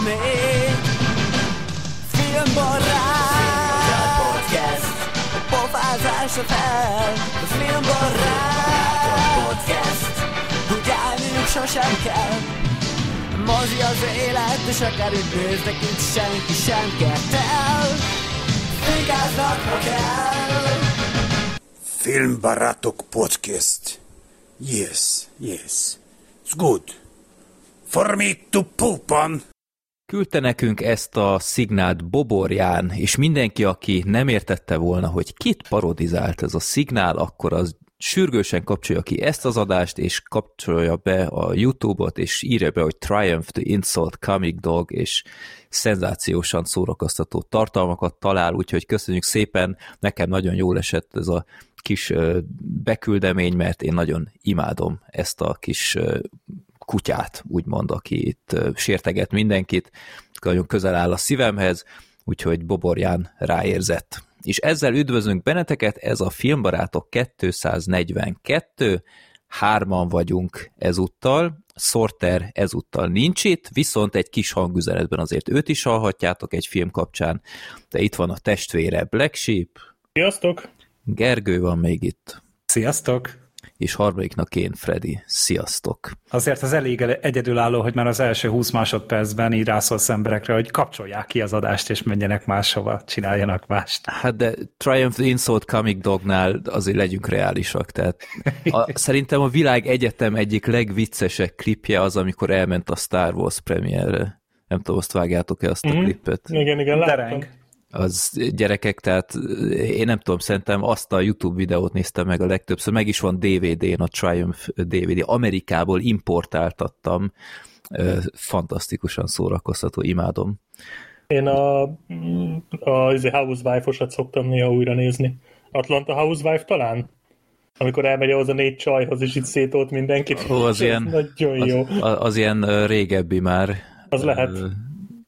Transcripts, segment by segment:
még filmbarát podcast, a pofázásra fel, a filmbarát podcast, hogy állniuk sosem kell. Mozi az élet, és akár itt néznek, itt senki sem kettel. Fikáznak, ha kell. Filmbarátok podcast. Yes, yes. It's good. For me to poop on. Küldte nekünk ezt a szignált Boborján, és mindenki, aki nem értette volna, hogy kit parodizált ez a szignál, akkor az sürgősen kapcsolja ki ezt az adást, és kapcsolja be a YouTube-ot, és írja be, hogy Triumph the Insult Comic Dog, és szenzációsan szórakoztató tartalmakat talál, úgyhogy köszönjük szépen, nekem nagyon jól esett ez a kis beküldemény, mert én nagyon imádom ezt a kis kutyát, úgymond, aki itt sérteget mindenkit, nagyon közel áll a szívemhez, úgyhogy Boborján ráérzett. És ezzel üdvözlünk benneteket, ez a Filmbarátok 242, hárman vagyunk ezúttal, Sorter ezúttal nincs itt, viszont egy kis hangüzenetben azért őt is hallhatjátok egy film kapcsán, de itt van a testvére Black Sheep, Sziasztok! Gergő van még itt, Sziasztok! És harmadiknak én, Freddy. Sziasztok! Azért az elég egyedülálló, hogy már az első 20 másodpercben így rászólsz emberekre, hogy kapcsolják ki az adást, és menjenek máshova, csináljanak mást. Hát de Triumph the Insult Comic Dognál azért legyünk reálisak, tehát a, szerintem a világ egyetem egyik legviccesebb klipje az, amikor elment a Star Wars premierre. Nem tudom, azt vágjátok-e azt a Mhm. klipet? Igen, igen, láttam. Dereng. Az gyerekek, tehát én nem tudom, szerintem azt a YouTube videót néztem meg a legtöbbször, meg is van DVD-n, a Triumph DVD, Amerikából importáltattam, Ö, fantasztikusan szórakoztató, imádom. Én a, a, a Housewife-osat szoktam néha újra nézni. Atlanta Housewife talán? Amikor elmegy ahhoz a négy csajhoz, és itt szétolt mindenkit. Ó, az ilyen- Nagyon jó. Az, az ilyen ö, régebbi már. Az lehet.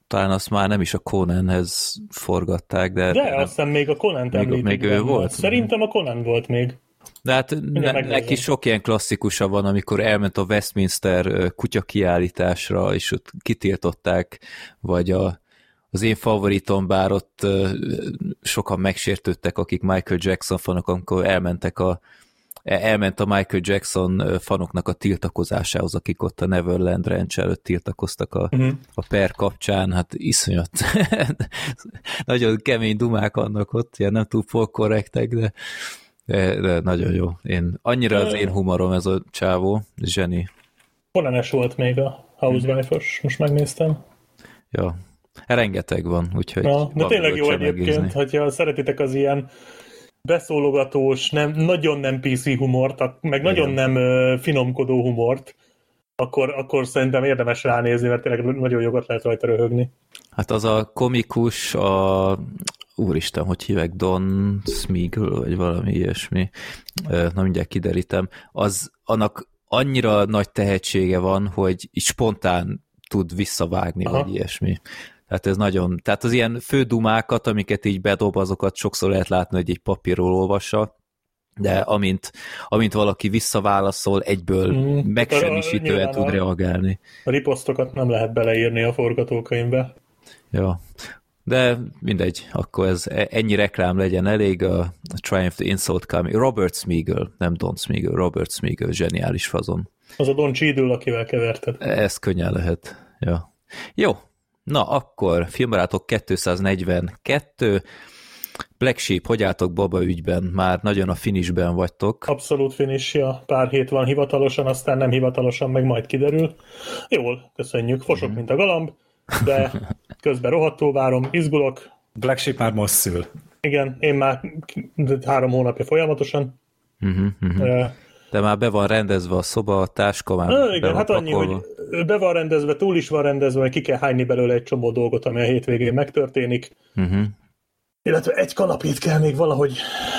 Talán azt már nem is a Conanhez forgatták, de... De azt hiszem még a Conan Még- még ő volt? Szerintem a Conan volt még. De hát ne, neki sok ilyen klasszikusa van, amikor elment a Westminster kutya kiállításra, és ott kitiltották, vagy a, az én favoritom, bár ott sokan megsértődtek, akik Michael Jackson fanok, amikor elmentek a elment a Michael Jackson fanoknak a tiltakozásához, akik ott a Neverland Ranch előtt tiltakoztak a, Mhm. a per kapcsán, hát iszonyat. nagyon kemény dumák vannak ott, ilyen nem túl polkorrektek, de, de, de nagyon jó. Én, annyira az én humorom ez a csávó, zseni. Conan-es volt még a Housewife-os, most megnéztem. Ja. Rengeteg van, úgyhogy Ja, de tényleg jó egyébként, hogyha szeretitek az ilyen beszólogatós, nem, nagyon nem PC humort, meg nagyon nem ö, finomkodó humort, akkor, akkor szerintem érdemes ránézni, mert tényleg nagyon jogot lehet rajta röhögni. Hát az a komikus, a úristen, hogy hívek, Don Smeagol, vagy valami ilyesmi, na mindjárt kiderítem, az annak annyira nagy tehetsége van, hogy így spontán tud visszavágni, Aha. vagy ilyesmi. Tehát ez nagyon, tehát az ilyen fődumákat, amiket így bedob, azokat sokszor lehet látni, hogy egy papírról olvassa, de amint, amint valaki visszaválaszol, egyből Mm, mm, megsemmisítően tud a- reagálni. A riposztokat nem lehet beleírni a forgatókönyvbe. Ja. De mindegy, akkor ez e- ennyi reklám legyen elég. A Triumph the Insult Comic. Robert Smigel, nem Don Smigel, Robert Smigel, zseniális fazon. Az a Don Cheadle, akivel keverted. Ez könnyen lehet. Ja. Jó, na akkor filmbarátok 242. Black Sheep, hogy álltok baba ügyben? Már nagyon a finishben vagytok. Abszolút finishja, pár hét van hivatalosan, aztán nem hivatalosan, meg majd kiderül. Jól, köszönjük, fosok, mint a galamb, de közben rohadtul várom, izgulok. Black Sheep már most szül. Igen, én már három hónapja folyamatosan. Uh-huh, uh-huh. De már be van rendezve a szoba, a táska már Ö, be igen, van hát annyi, pakolva. hogy be van rendezve, túl is van rendezve, hogy ki kell hányni belőle egy csomó dolgot, ami a hétvégén megtörténik. Uh-huh. Illetve egy kanapét kell még valahogy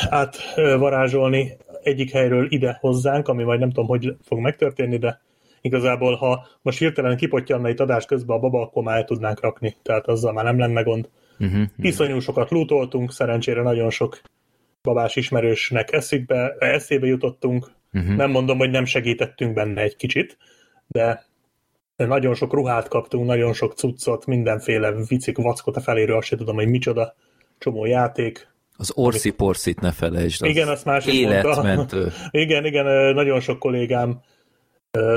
átvarázsolni egyik helyről ide hozzánk, ami majd nem tudom, hogy fog megtörténni, de igazából ha most hirtelen kipottyanna itt adás közben a baba, akkor már el tudnánk rakni, tehát azzal már nem lenne gond. Uh-huh. Iszonyú sokat lootoltunk, szerencsére nagyon sok babás ismerősnek eszükbe, eszébe jutottunk. Uh-huh. Nem mondom, hogy nem segítettünk benne egy kicsit, de nagyon sok ruhát kaptunk, nagyon sok cuccot, mindenféle vicik, vackot a feléről, azt sem tudom, hogy micsoda, csomó játék. Az Orsi Porszit ne felejtsd. Igen, azt másik életmentő. mondta. Igen, igen, nagyon sok kollégám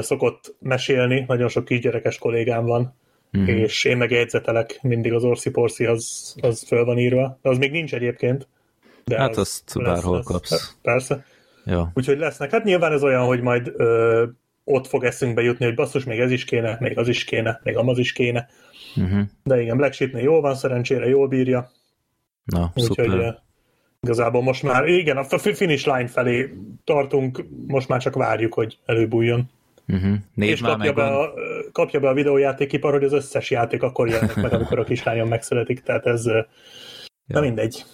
szokott mesélni, nagyon sok kisgyerekes kollégám van, Mhm. és én meg jegyzetelek, mindig az Orsi Porsi az, az föl van írva, de az még nincs egyébként. De Hát az azt bárhol kapsz. Persze. Ja. Úgyhogy lesznek. Hát nyilván ez olyan, hogy majd ö, ott fog eszünkbe jutni, hogy basszus, még ez is kéne, még az is kéne, még amaz is kéne. Uh-huh. De igen, Black Sheepnél jól van, szerencsére jól bírja. Na, Úgyhogy szuper. igazából most már, igen, a fi- finish line felé tartunk, most már csak várjuk, hogy előbújjon. Uh-huh. Nézd és kapja meg be, a, kapja be a videójátékipar, hogy az összes játék akkor jelenik meg, amikor a kislányom megszületik, tehát ez ö, Na mindegy.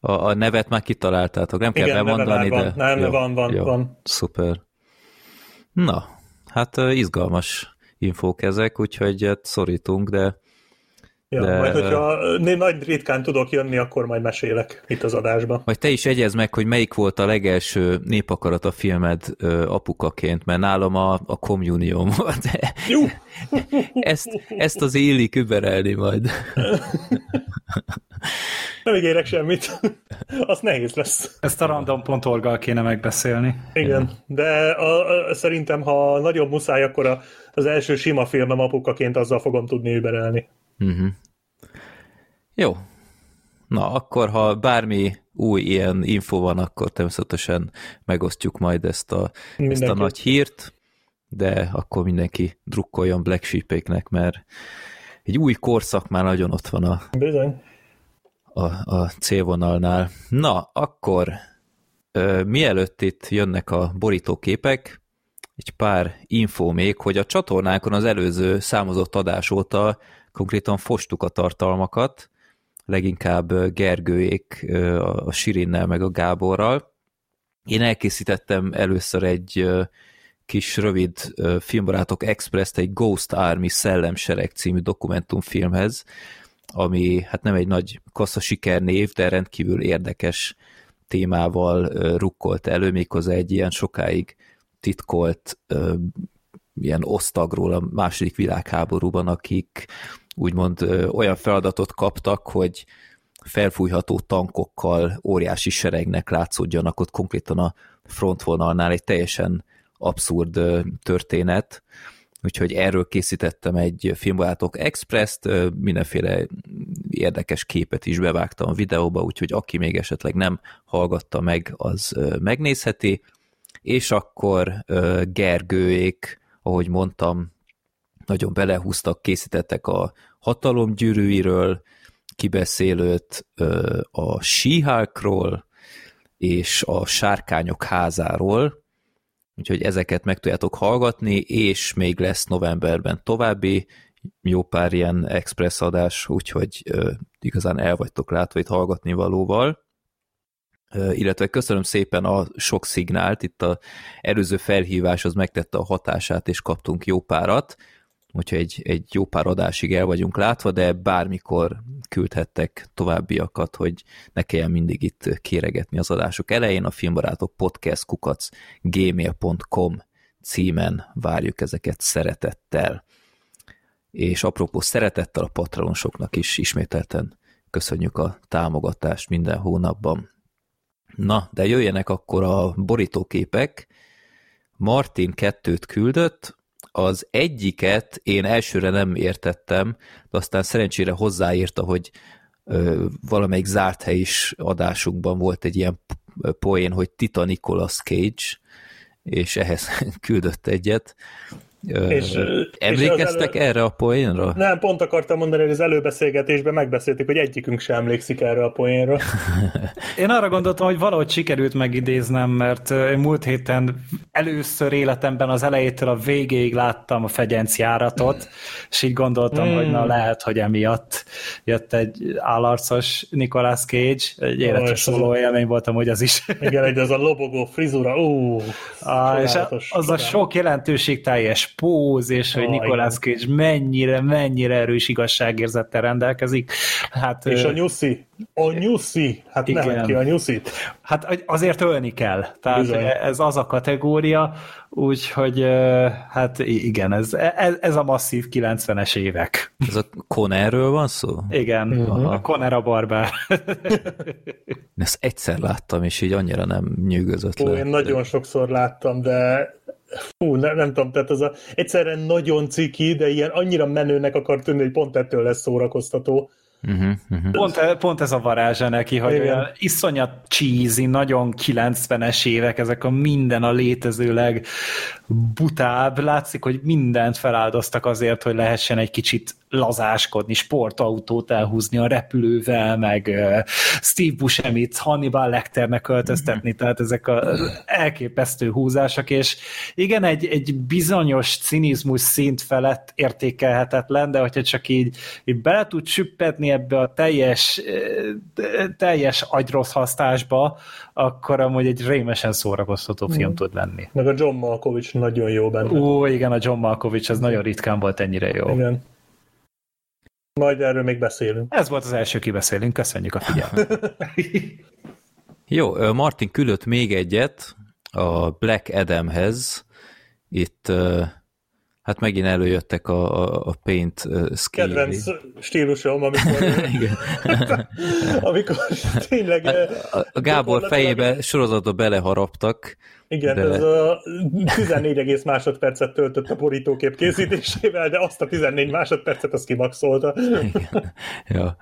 A, a nevet már kitaláltátok, nem kell Igen, neve bemondani, de... van. Nem, van, van, van. Szuper. Na, hát izgalmas infók ezek, úgyhogy hát szorítunk, de Ja, De-. Majd, hogyha nagy ritkán tudok jönni, akkor majd mesélek itt az adásban. majd te is egyezd meg, hogy melyik volt a legelső népakarat a filmed apukaként, mert nálam a, a communion volt. Jó! ezt, ezt az illik überelni majd. Nem ígérek semmit. Az nehéz lesz. Ezt a random.org-gal kéne megbeszélni. Igen, de a, a, szerintem, ha nagyobb muszáj, akkor a, az első sima filmem apukaként azzal fogom tudni überelni. Uh-huh. Jó. Na, akkor ha bármi új ilyen info van, akkor természetesen megosztjuk majd ezt a, ezt a nagy hírt, de akkor mindenki drukkoljon Black Sheep-éknek, mert egy új korszak már nagyon ott van a, Bizony. a, a célvonalnál. Na, akkor ö, mielőtt itt jönnek a borítóképek, egy pár info még, hogy a csatornánkon az előző számozott adás óta konkrétan fostuk a tartalmakat, leginkább Gergőék a Sirinnel meg a Gáborral. Én elkészítettem először egy kis rövid filmbarátok express egy Ghost Army szellemsereg című dokumentumfilmhez, ami hát nem egy nagy kassa sikernév, de rendkívül érdekes témával rukkolt elő, méghozzá egy ilyen sokáig titkolt ilyen osztagról a második világháborúban, akik úgymond olyan feladatot kaptak, hogy felfújható tankokkal óriási seregnek látszódjanak ott konkrétan a frontvonalnál. Egy teljesen abszurd történet, úgyhogy erről készítettem egy filmbarátok express-t, mindenféle érdekes képet is bevágtam a videóba, úgyhogy aki még esetleg nem hallgatta meg, az megnézheti, és akkor Gergőék, ahogy mondtam, nagyon belehúztak, készítettek a hatalomgyűrűiről, kibeszélőt a She-Hulkról és a Sárkányok házáról, úgyhogy ezeket meg tudjátok hallgatni, és még lesz novemberben további jó pár ilyen express adás, úgyhogy igazán el vagytok látva itt hallgatni valóval. Illetve köszönöm szépen a sok szignált, itt a előző felhívás az megtette a hatását, és kaptunk jó párat, úgyhogy egy, egy jó pár adásig el vagyunk látva, de bármikor küldhettek továbbiakat, hogy ne kelljen mindig itt kéregetni az adások elején. A filmbarátok podcast kukac gmail.com címen várjuk ezeket szeretettel. És apropó szeretettel a patronosoknak is ismételten köszönjük a támogatást minden hónapban. Na, de jöjjenek akkor a borítóképek. Martin kettőt küldött, az egyiket én elsőre nem értettem, de aztán szerencsére hozzáírta, hogy ö, valamelyik zárt hely is adásunkban volt egy ilyen poén, hogy Tita Nicolas Cage, és ehhez küldött egyet. És, és emlékeztek az elő- erre a poénra? Nem, pont akartam mondani, hogy az előbeszélgetésben megbeszéltük, hogy egyikünk sem emlékszik erre a poénra. Én arra gondoltam, hogy valahogy sikerült megidéznem, mert én múlt héten először életemben az elejétől a végéig láttam a fegyenc járatot, és így gondoltam, mm. hogy na lehet, hogy emiatt jött egy állarcos Nicolas Cage, egy életes szóló élmény voltam, hogy az is. Igen, egy az a lobogó frizura, ú, ah, és az a sok jelentőségteljes póz, és hogy Nicolas Cage mennyire, mennyire erős igazságérzettel rendelkezik. Hát, és a nyuszi, a nyuszi, hát igen. nem ki a nyuszit. Hát azért ölni kell. Tehát Bizony. ez az a kategória, úgyhogy hát igen, ez, ez, ez a masszív 90-es évek. Ez a Connerről van szó? Igen, uh-huh. a Conner a barbár. Ezt egyszer láttam, és így annyira nem nyűgözött Ó, le. Én nagyon sokszor láttam, de fú, nem, nem tudom, tehát az a, egyszerűen nagyon ciki, de ilyen annyira menőnek akar tűnni, hogy pont ettől lesz szórakoztató. Uh-huh, uh-huh. Pont, e, pont ez a varázsa neki, hogy olyan iszonyat cheesy, nagyon 90-es évek, ezek a minden a létezőleg butább. Látszik, hogy mindent feláldoztak azért, hogy lehessen egy kicsit lazáskodni, sportautót elhúzni a repülővel, meg Steve Buscemi-t Hannibal Lecternek költöztetni, mm-hmm. tehát ezek a elképesztő húzások, és igen, egy, egy bizonyos cinizmus szint felett értékelhetetlen, de hogyha csak így, így bele tud süppetni ebbe a teljes, teljes agyrothasztásba, akkor amúgy egy rémesen szórakoztató film mm. tud lenni. Meg a John Malkovich nagyon jó benne. Ó, igen, a John Malkovich, az nagyon ritkán volt ennyire jó. Igen. Majd erről még beszélünk. Ez volt az első kibeszélünk, köszönjük a figyelmet. Jó, Martin küldött még egyet a Black Adamhez. Itt hát megint előjöttek a, a, a Paint uh, Scale. Kedvenc stílusom, amikor, amikor tényleg... A, a Gábor fejébe sorozatba beleharaptak. Igen, de... ez a 14 másodpercet töltött a borítókép készítésével, de azt a 14 másodpercet azt kimaxolta. ja,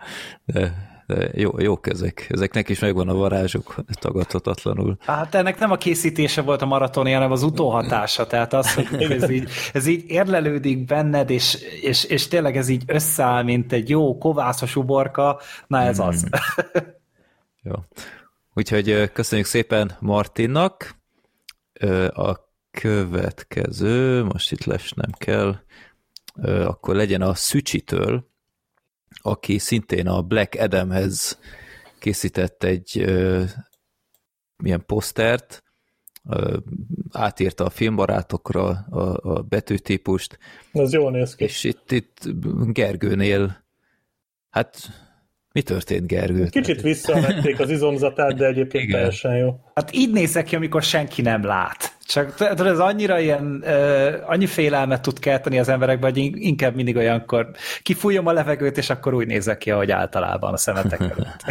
de de jó, jók ezek. Ezeknek is megvan a varázsuk tagadhatatlanul. Hát ennek nem a készítése volt a maratoni, hanem az utóhatása. Tehát az, hogy ez így, ez így érlelődik benned, és, és, és tényleg ez így összeáll, mint egy jó kovászos uborka. Na ez az. Hmm. jó. Úgyhogy köszönjük szépen Martinnak. A következő, most itt lesnem kell, akkor legyen a Szücsitől, aki szintén a Black Adamhez készített egy ö, milyen posztert, ö, átírta a filmbarátokra a, a betűtípust. Az jól néz ki. És itt, itt Gergőnél, hát mi történt, Gergő? Kicsit visszavették az izomzatát, de egyébként Igen. teljesen jó. Hát így nézek ki, amikor senki nem lát. Csak tudod, ez annyira ilyen, annyi félelmet tud kelteni az emberekben, hogy inkább mindig olyankor kifújom a levegőt, és akkor úgy nézek ki, ahogy általában a szemetek előtt.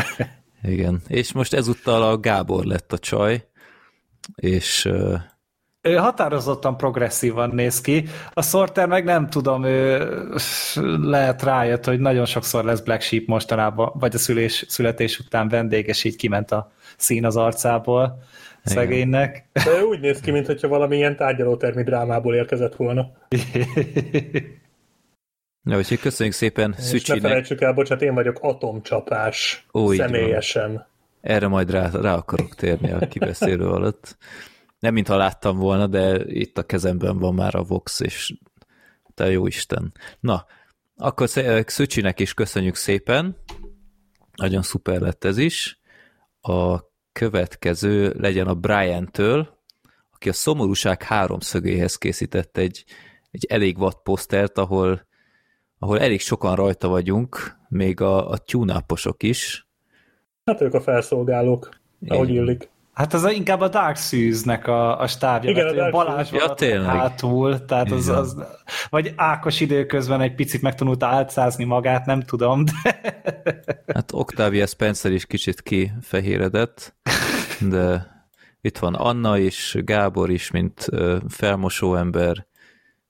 Igen, és most ezúttal a Gábor lett a csaj, és ő határozottan progresszívan néz ki. A Sorter meg nem tudom, ő lehet rájött, hogy nagyon sokszor lesz Black Sheep mostanában, vagy a szülés, születés után vendég, és így kiment a szín az arcából szegénynek. De úgy néz ki, mintha valamilyen tárgyalótermi drámából érkezett volna. Na, úgyhogy köszönjük szépen És Szücsinek. ne felejtsük el, bocsánat, én vagyok atomcsapás Ó, személyesen. Erre majd rá, rá akarok térni a kibeszélő alatt nem mintha láttam volna, de itt a kezemben van már a Vox, és te jó Isten. Na, akkor Szöcsinek is köszönjük szépen, nagyon szuper lett ez is. A következő legyen a Brian-től, aki a szomorúság háromszögéhez készített egy, egy elég vad posztert, ahol, ahol elég sokan rajta vagyunk, még a, a tune is. Hát ők a felszolgálók, ahogy illik. Hát az inkább a Dark Souls-nek a, a stábja, Igen, a Dark Balázs ja, tényleg. hátul, tehát az, az, vagy Ákos időközben egy picit megtanulta álcázni magát, nem tudom, de... Hát Octavia Spencer is kicsit kifehéredett, de itt van Anna is, Gábor is, mint felmosó ember,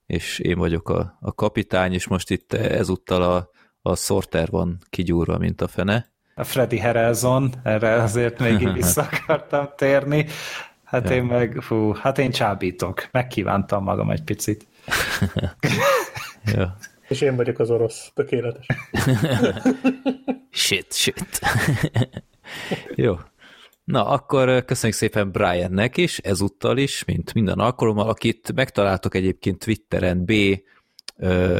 és én vagyok a, a kapitány, és most itt ezúttal a, a Sorter van kigyúrva, mint a fene a Freddy Harrelson, erre azért még vissza akartam térni. Hát én meg, fú, hát én csábítok. Megkívántam magam egy picit. ja. És én vagyok az orosz. Tökéletes. shit, shit. Jó. Na, akkor köszönjük szépen Briannek is, ezúttal is, mint minden alkalommal, akit megtaláltok egyébként Twitteren, B,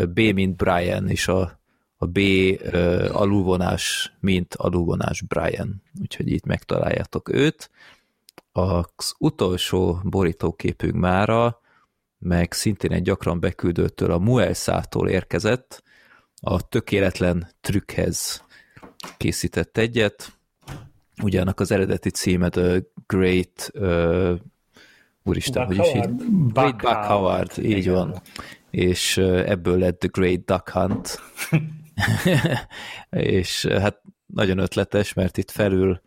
B mint Brian, és a, a B ö, alulvonás, mint alulvonás Brian. Úgyhogy itt megtaláljátok őt. Az utolsó borítóképünk mára, meg szintén egy gyakran beküldőtől a Muelszától érkezett, a tökéletlen trükkhez készített egyet, ugyanak az eredeti címe The Great, uh, úristen, Buck hogy is így? Great Buck Howard, így igen. van. És ebből lett The Great Duck Hunt. és uh, hát nagyon ötletes, mert itt felül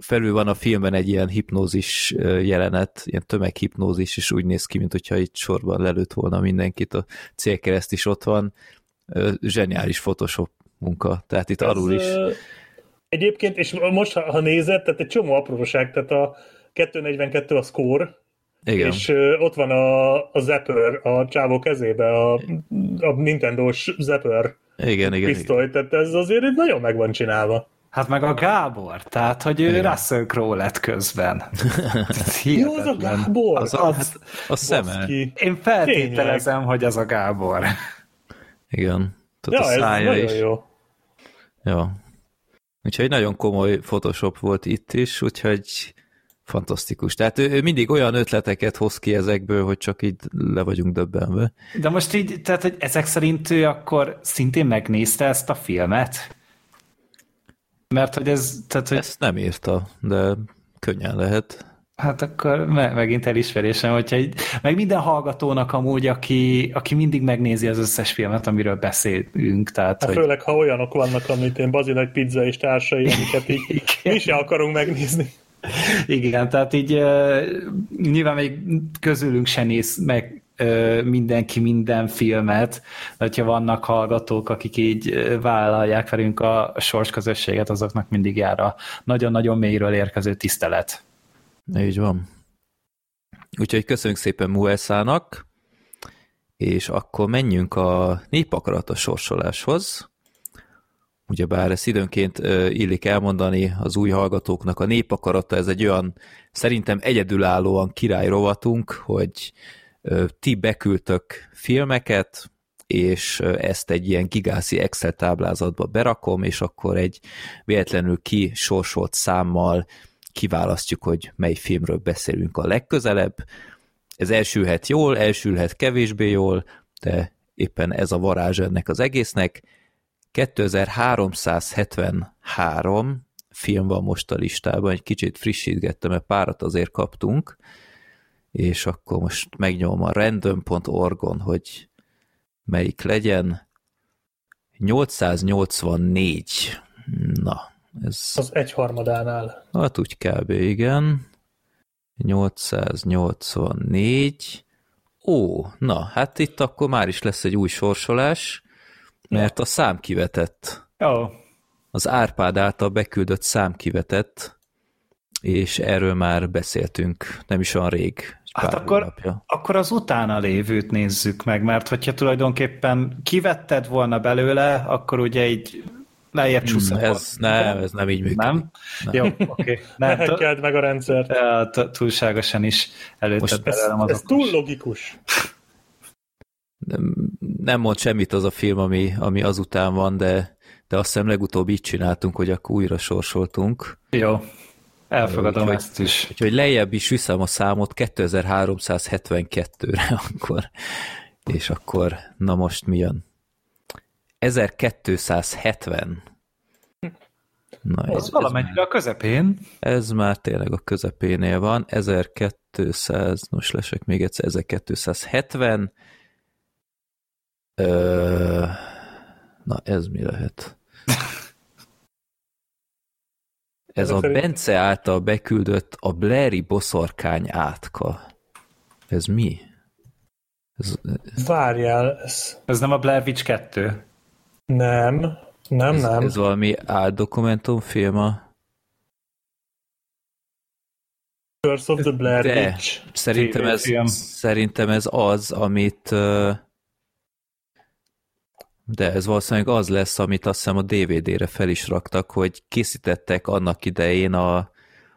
felül van a filmben egy ilyen hipnózis ö, jelenet, ilyen tömeghipnózis, és úgy néz ki, mint hogyha itt sorban lelőtt volna mindenkit, a célkereszt is ott van. Ö, Zseniális Photoshop munka, tehát itt Ez, alul is. Egyébként, és most ha, ha nézed, tehát egy csomó apróság, tehát a 242 a score, Igen, és ott van a, a Zapper a csávó kezébe, a, a Nintendo-s Zapper igen, igen, igen. pisztoly, tehát ez azért itt nagyon meg van csinálva. Hát meg a Gábor, tehát, hogy ő Igen. Russell Crowe lett közben. Ez Jó, az a. Gábor! Az, a, hát, a szeme. Baszki. Én feltételezem, hogy az a Gábor. Igen. Tehát Ja, a ez szája nagyon is. jó. Ja. Úgyhogy nagyon komoly Photoshop volt itt is, úgyhogy fantasztikus. Tehát ő, ő mindig olyan ötleteket hoz ki ezekből, hogy csak így le vagyunk döbbenve. De most így, tehát, hogy ezek szerint ő akkor szintén megnézte ezt a filmet? Mert hogy ez, tehát, hogy Ezt nem írta, de könnyen lehet. Hát akkor me- megint elismerésem, hogyha így, meg minden hallgatónak amúgy, aki, aki mindig megnézi az összes filmet, amiről beszélünk, tehát, Hát hogy főleg, ha olyanok vannak, amit én Bazinek pizza és társai, amiket így mi se akarunk megnézni. Igen, tehát így nyilván még közülünk se néz meg mindenki minden filmet, de hogyha vannak hallgatók, akik így vállalják velünk a sorsközösséget, azoknak mindig jár a nagyon-nagyon mélyről érkező tisztelet. Így van. Úgyhogy köszönjük szépen Mueszának, és akkor menjünk a népakarat a sorsoláshoz. Ugyebár ezt időnként illik elmondani az új hallgatóknak, a népakarata ez egy olyan szerintem egyedülállóan király rovatunk, hogy ti beküldtök filmeket, és ezt egy ilyen gigászi Excel táblázatba berakom, és akkor egy véletlenül kisorsolt számmal kiválasztjuk, hogy mely filmről beszélünk a legközelebb. Ez elsülhet jól, elsülhet kevésbé jól, de éppen ez a varázs ennek az egésznek. 2373 film van most a listában, egy kicsit frissítgettem, mert párat azért kaptunk, és akkor most megnyomom a random.org-on, hogy melyik legyen. 884. Na, ez... Az egyharmadánál. Hát úgy kb. igen. 884. Ó, na, hát itt akkor már is lesz egy új sorsolás, mert a szám kivetett. Jó, Az Árpád által beküldött szám kivetett, és erről már beszéltünk nem is olyan rég. Hát akkor, hónapja. akkor az utána lévőt nézzük meg, mert hogyha tulajdonképpen kivetted volna belőle, akkor ugye így lejjebb csúszol. Ez, nem, ez nem így működik. Nem? Jó, oké. Okay. Nem, Ne t- hackeld meg a rendszert. Túlságosan is előtted Most Ez, belőlem az ez túl logikus. Nem, mond semmit az a film, ami, ami azután van, de, de azt hiszem legutóbb így csináltunk, hogy akkor újra sorsoltunk. Jó, elfogadom Úgyhogy- ezt is. Úgyhogy lejjebb is viszem a számot 2372-re akkor. És akkor, na most mi jön? 1270. Na, ez, ez, valamennyire a közepén. ez már tényleg a közepénél van. 1200, most lesek még egyszer, 1270. Ö, na, ez mi lehet? Ez a Bence által beküldött a Blairi boszorkány átka. Ez mi? Ez, Várjál, ez... Ez nem a Blair Witch 2. Nem, nem, ez, nem. ez valami áldokumentumfilm a... Curse of the Blair De, Witch. szerintem ez, szerintem ez az, amit... ö, De ez valószínűleg az lesz, amit azt hiszem a DVD-re fel is raktak, hogy készítettek annak idején a,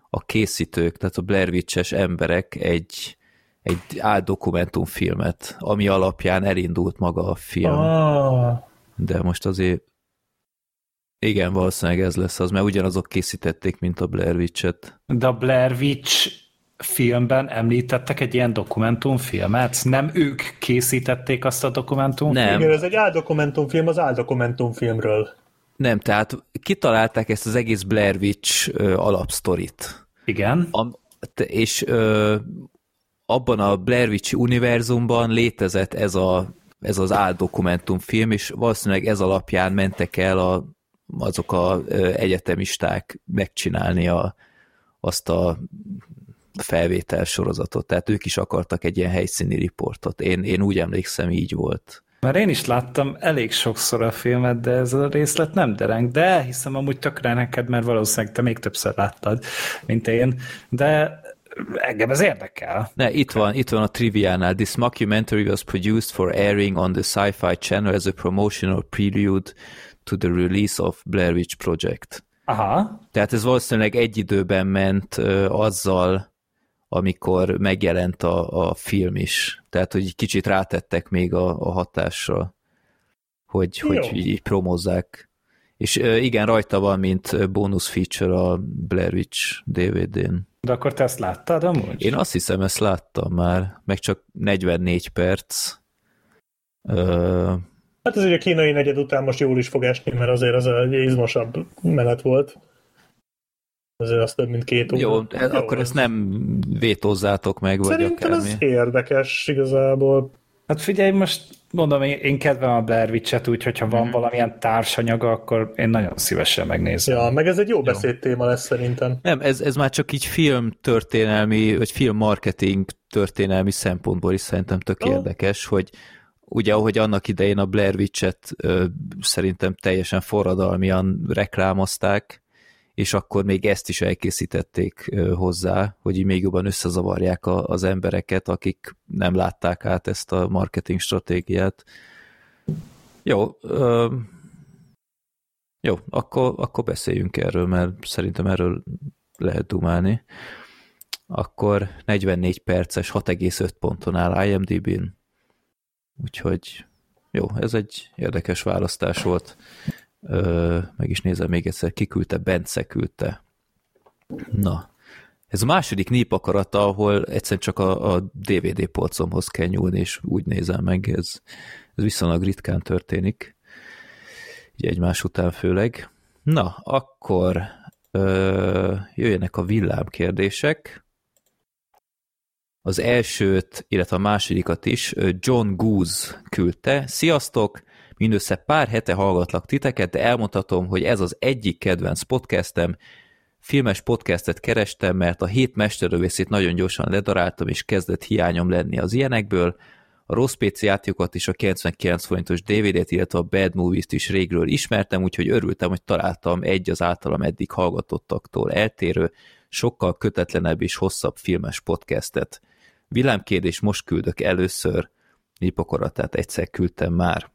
a készítők, tehát a Blair Witch-es emberek egy, egy áldokumentumfilmet, ami alapján elindult maga a film. Ah, De most azért igen, valószínűleg ez lesz az, mert ugyanazok készítették, mint a Blair Witch-et. De a Blair Witch filmben említettek egy ilyen dokumentumfilmet? Nem ők készítették azt a dokumentumfilmet? Nem. igen, ez egy áldokumentumfilm az áldokumentumfilmről. Nem, tehát kitalálták ezt az egész Blair Witch ö, alapsztorit. Igen. Te- és ö, abban a Blair Witch univerzumban létezett ez, a, ez az áldokumentumfilm, és valószínűleg ez alapján mentek el a, azok a ö, egyetemisták megcsinálni a, azt a felvétel sorozatot. Tehát ők is akartak egy ilyen helyszíni riportot. Én, én úgy emlékszem, így volt. Mert én is láttam elég sokszor a filmet, de ez a részlet nem dereng, de hiszem amúgy tökre neked, mert valószínűleg te még többször láttad, mint én, de engem ez érdekel. Ne, itt van, itt van a triviánál. This mockumentary was produced for airing on the Sci-Fi Channel as a promotional prelude to the release of Blair Witch Project. Aha, Tehát ez valószínűleg egy időben ment ö, azzal, amikor megjelent a, a film is. Tehát, hogy kicsit rátettek még a, a hatásra, hogy, Jó. hogy így, promozzák. És igen, rajta van, mint bonus feature a Blair Witch DVD-n. de akkor te ezt láttad amúgy? Én azt hiszem, ezt láttam már, meg csak 44 perc. Ö, Hát ez ugye a kínai negyed után most jól is fog esni, mert azért az egy izmosabb menet volt. Azért az több, mint két óra. jó, ez, akkor ezt nem vétózzátok meg, vagy Szerintem akármi. ez érdekes igazából. Hát figyelj, most mondom, én, én kedvem a Blair Witch-et, úgyhogy ha van valamilyen társanyaga, akkor én nagyon szívesen megnézem. Ja, meg ez egy jó beszédtéma lesz szerintem. Nem, ez, ez már csak így film történelmi, vagy film marketing történelmi szempontból is szerintem tök Ó. érdekes, hogy ugye ahogy annak idején a Blair Witch-et ö, szerintem teljesen forradalmian reklámozták, és akkor még ezt is elkészítették hozzá, hogy így még jobban összezavarják a, az embereket, akik nem látták át ezt a marketing stratégiát. Jó, ö, jó, akkor, akkor beszéljünk erről, mert szerintem erről lehet dumálni. Akkor 44 perces, 6,5 ponton áll IMDb-n. Úgyhogy jó, ez egy érdekes választás volt. Ö, meg is nézem még egyszer, kiküldte, Bence küldte. Na, ez a második népakarata, ahol egyszerűen csak a, a DVD polcomhoz kell nyúlni, és úgy nézem meg, ez, ez viszonylag ritkán történik. Így egymás után főleg. Na, akkor ö, jöjjenek a villámkérdések. Az elsőt, illetve a másodikat is John Goose küldte. Sziasztok! Mindössze pár hete hallgatlak titeket, de elmondhatom, hogy ez az egyik kedvenc podcastem. Filmes podcastet kerestem, mert a hét mesterlövészét nagyon gyorsan ledaráltam, és kezdett hiányom lenni az ilyenekből. A rossz PC játékokat is a 99 forintos DVD-t, illetve a Bad Movies-t is régről ismertem, úgyhogy örültem, hogy találtam egy az általam eddig hallgatottaktól eltérő, sokkal kötetlenebb és hosszabb filmes podcastet. Villámkérdés most küldök először, Nipokoratát egyszer küldtem már.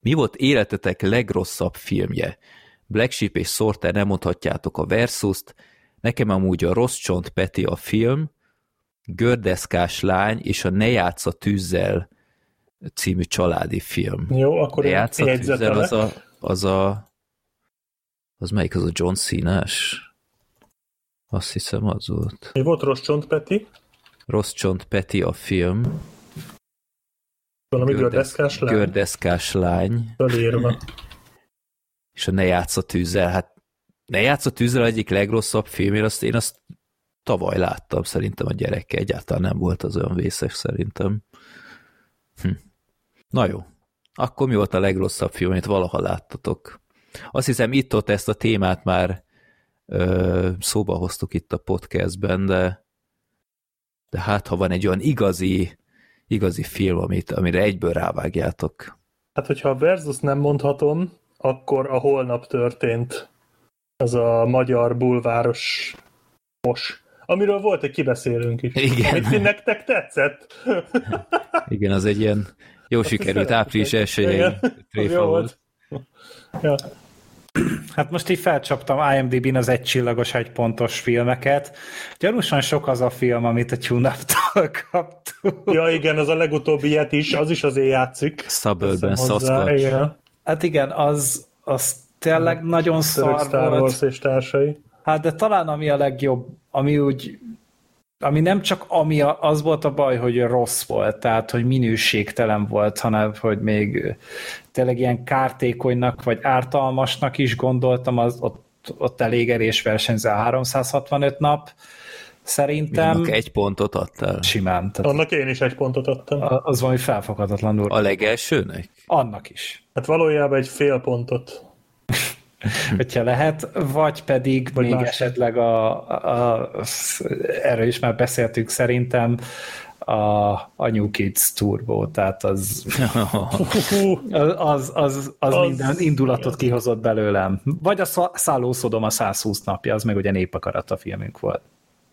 Mi volt életetek legrosszabb filmje? Black Sheep és Sorter nem mondhatjátok a Versus-t, nekem amúgy a Rossz Csont Peti a film, Gördeszkás lány és a Ne játsz a tűzzel című családi film. Jó, akkor Ne én játsz a tűzzel az a, az a az melyik az a John Cena-s? Azt hiszem az volt. Mi volt rossz csont, Peti? Rossz Csont Peti a film, Valami Gördesz- gördeszkás lány? Gördeszkás lány, Fölírva. és a Ne játsz a tűzzel. Hát Ne játsz a tűzzel egyik legrosszabb film, én azt, én azt tavaly láttam, szerintem a gyerekkel egyáltalán nem volt az olyan vészes szerintem. Hm. Na jó, akkor mi volt a legrosszabb film, amit valaha láttatok? Azt hiszem itt-ott ezt a témát már ö, szóba hoztuk itt a podcastben, de, de hát ha van egy olyan igazi, igazi film, amit, amire egyből rávágjátok. Hát, hogyha a versus nem mondhatom, akkor a holnap történt. Az a magyar bulváros mos. Amiről volt egy kibeszélünk is. Igen. Amit nektek tetszett. Igen, az egy ilyen jó sikerült április Igen, elsőjei az tréfa jó volt. Ja. Hát most így felcsaptam IMDb-n az egycsillagos egypontos filmeket. Gyanúsan sok az a film, amit a tune kaptunk. Ja igen, az a legutóbbi ilyet is, az is azért játszik. Suburban Sasquatch. Igen. Hát igen, az, az tényleg nagyon Török szar Star volt. Wars és társai. Hát de talán ami a legjobb, ami úgy ami nem csak ami a, az volt a baj, hogy rossz volt, tehát hogy minőségtelen volt, hanem hogy még tényleg ilyen kártékonynak vagy ártalmasnak is gondoltam, az ott, ott elég erős versenyző a 365 nap, szerintem Annak egy pontot adtál. simán. Tehát Annak én is egy pontot adtam. az valami felfoghatatlanul. A legelsőnek? Annak is. Hát valójában egy fél pontot. hogyha lehet, vagy pedig Vagy még más. esetleg a, a, a, erről is már beszéltünk szerintem, a, a New Kids Turbo, tehát az, az, az, az, az Az- minden indulatot kihozott belőlem. Vagy a Szá- Szállószodom a 120 napja, az meg ugye népakarat a filmünk volt.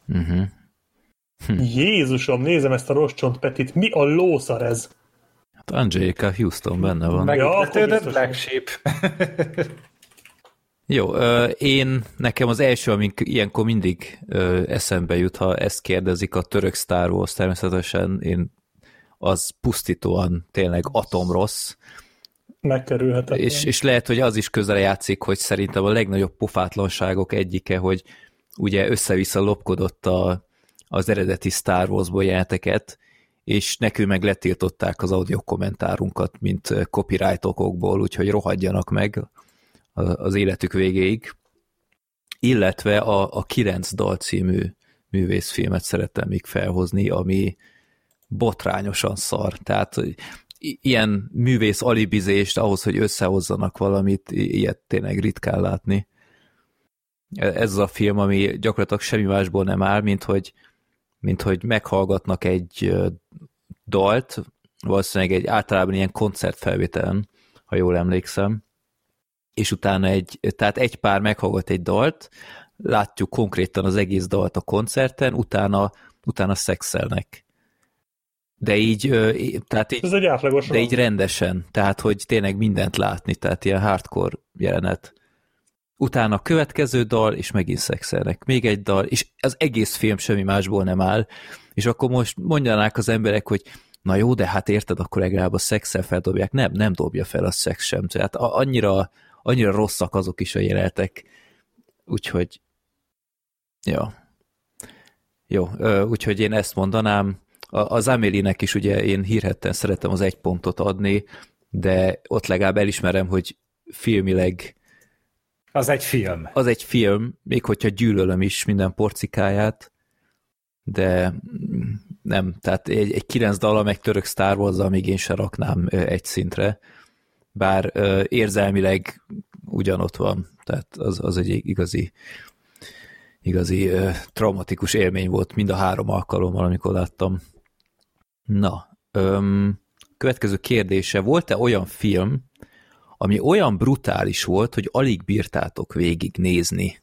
Uh-huh. Jézusom, nézem ezt a roscsont Petit, mi a lószar ez? Hát Angelica Houston benne van. Meg Ja, Black Sheep. Jó, én, nekem az első, ami ilyenkor mindig eszembe jut, ha ezt kérdezik, a török Star Wars természetesen, én az pusztítóan tényleg atomrossz, Megkerülhetetlen. és, és lehet, hogy az is közel játszik, hogy szerintem a legnagyobb pofátlanságok egyike, hogy ugye össze-vissza lopkodott a, az eredeti Star Wars-ból jeleneteket, és nekünk meg letiltották az audio kommentárunkat, mint copyright okokból, úgyhogy rohadjanak meg az életük végéig. Illetve a, a 9 dal című művészfilmet szerettem még felhozni, ami botrányosan szar. Tehát ilyen művész alibizést ahhoz, hogy összehozzanak valamit, ilyet tényleg ritkán látni. Ez az a film, ami gyakorlatilag semmi másból nem áll, mint hogy, mint hogy meghallgatnak egy dalt, valószínűleg egy általában ilyen koncertfelvételen, ha jól emlékszem, és utána egy, tehát egy pár meghallgat egy dalt, látjuk konkrétan az egész dalt a koncerten, utána, utána szexelnek. De így, tehát így, Ez egy átlagos de így rendesen, tehát hogy tényleg mindent látni, tehát ilyen hardcore jelenet. Utána a következő dal, és megint szexelnek. Még egy dal, és az egész film semmi másból nem áll. És akkor most mondjanák az emberek, hogy na jó, de hát érted, akkor legalább a szexel feldobják. Nem, nem dobja fel a szex sem. Tehát annyira, annyira rosszak azok is a jelenetek. Úgyhogy, ja. Jó, úgyhogy én ezt mondanám. Az Amélinek is ugye én hírhetten szeretem az egy pontot adni, de ott legalább elismerem, hogy filmileg Az egy film. az egy film, még hogyha gyűlölöm is minden porcikáját, de nem, tehát egy, egy kilenc dala meg török Star wars még én se raknám egy szintre, bár érzelmileg ugyanott van, tehát az, az egy igazi igazi traumatikus élmény volt mind a három alkalommal, amikor láttam. Na, öm, következő kérdése, volt-e olyan film, ami olyan brutális volt, hogy alig bírtátok végig nézni?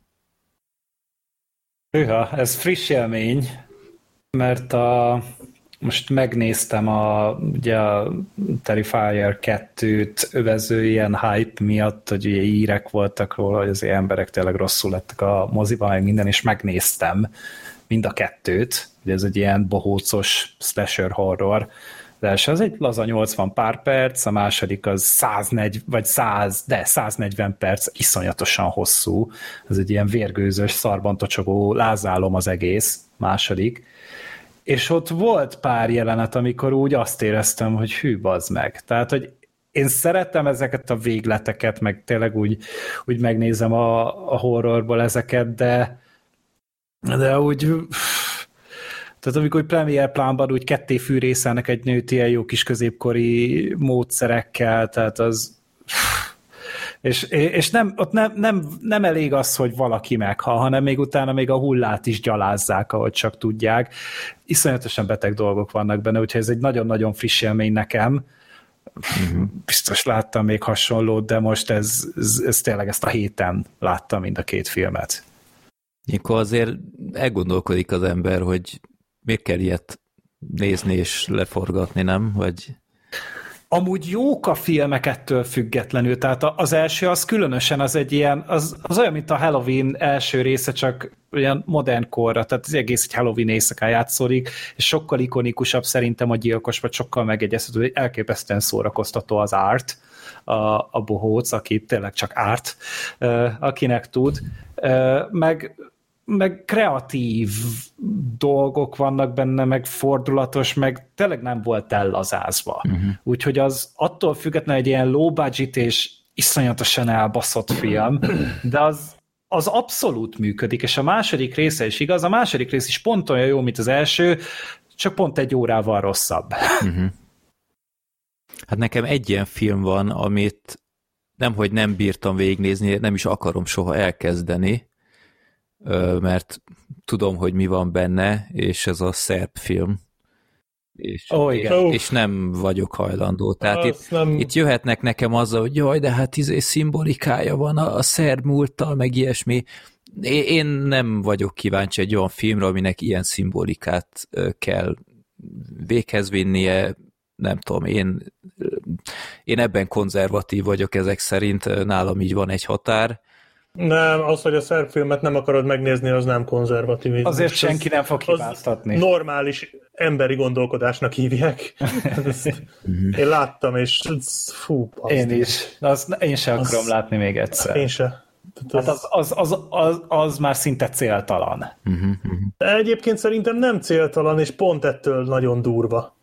Hűha, ez friss élmény, mert a, most megnéztem a, ugye a Terrifier 2-t övező ilyen hype miatt, hogy ugye írek voltak róla, hogy az emberek tényleg rosszul lettek a moziban, meg minden, és megnéztem mind a kettőt, ugye ez egy ilyen bohócos slasher horror, első az egy laza 80 pár perc, a második az 140, vagy 100, de 140 perc, iszonyatosan hosszú. Ez egy ilyen vérgőzös, szarban tocsogó lázálom az egész, második. És ott volt pár jelenet, amikor úgy azt éreztem, hogy hű, bazd meg. Tehát, hogy én szeretem ezeket a végleteket, meg tényleg úgy, úgy megnézem a, a horrorból ezeket, de de úgy tehát amikor premier plánban úgy ketté fűrészelnek egy nőt ilyen jó kis középkori módszerekkel, tehát az és, és nem, ott nem, nem, nem elég az, hogy valaki meghal, hanem még utána még a hullát is gyalázzák, ahogy csak tudják. Iszonyatosan beteg dolgok vannak benne, úgyhogy ez egy nagyon-nagyon friss élmény nekem. Uh-huh. Biztos láttam még hasonlót, de most ez, ez, ez tényleg ezt a héten láttam mind a két filmet. Ilyenkor azért elgondolkodik az ember, hogy miért kell ilyet nézni és leforgatni, nem? Vagy amúgy jók a filmek ettől függetlenül, tehát az első az különösen az egy ilyen, az, az olyan, mint a Halloween első része, csak olyan modern korra, tehát az egész egy Halloween éjszakán játszódik, és sokkal ikonikusabb szerintem a gyilkos, vagy sokkal megegyezhető, hogy elképesztően szórakoztató az art, a, a bohóc, aki tényleg csak árt, akinek tud, meg meg kreatív dolgok vannak benne, meg fordulatos, meg tényleg nem volt ellazázva. Uh-huh. Úgyhogy az attól függetlenül egy ilyen low budget és iszonyatosan elbaszott film, de az, az abszolút működik, és a második része is igaz, a második rész is pont olyan jó, mint az első, csak pont egy órával rosszabb. Uh-huh. Hát nekem egy ilyen film van, amit nemhogy nem bírtam végignézni, nem is akarom soha elkezdeni, mert tudom, hogy mi van benne, és ez a szerb film. És, oh, igen. és, és nem vagyok hajlandó. Tehát itt, nem... itt jöhetnek nekem azzal, hogy jaj, de hát izé szimbolikája van a, a szerb múlttal, meg ilyesmi. Én nem vagyok kíváncsi egy olyan filmre, aminek ilyen szimbolikát kell véghez vinnie, nem tudom, én, én ebben konzervatív vagyok ezek szerint, nálam így van egy határ, nem, az, hogy a szerb filmet nem akarod megnézni, az nem konzervatív. Azért senki nem fog hibáztatni. Normális emberi gondolkodásnak hívják. Ezt én láttam, és fú. Én is. Az, én sem akarom az, látni még egyszer. Én sem. Hát az, az, az, az, az már szinte céltalan. De egyébként szerintem nem céltalan, és pont ettől nagyon durva.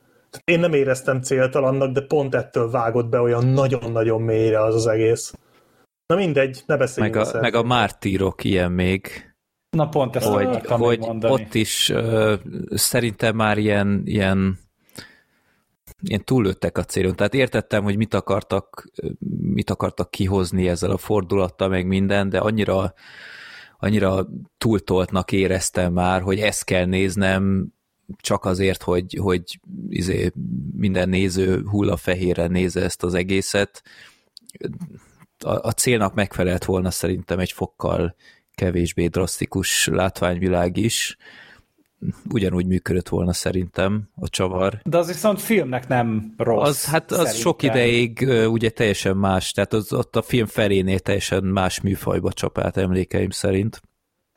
Én nem éreztem céltalannak, de pont ettől vágott be olyan nagyon-nagyon mélyre az az egész. Na mindegy, ne beszéljünk meg a, meg a mártírok ilyen még. Na pont ezt hogy, hogy ott is uh, szerintem már ilyen, ilyen ilyen túllőttek a célon. Tehát értettem, hogy mit akartak, mit akartak kihozni ezzel a fordulattal, meg minden, de annyira, annyira túltoltnak éreztem már, hogy ezt kell néznem, csak azért, hogy, hogy izé, minden néző hullafehérre nézze ezt az egészet a, a célnak megfelelt volna szerintem egy fokkal kevésbé drasztikus látványvilág is, ugyanúgy működött volna szerintem a csavar. De az viszont filmnek nem rossz. Az, hát az szerintem. sok ideig ugye teljesen más, tehát az, ott a film felénél teljesen más műfajba csapált emlékeim szerint.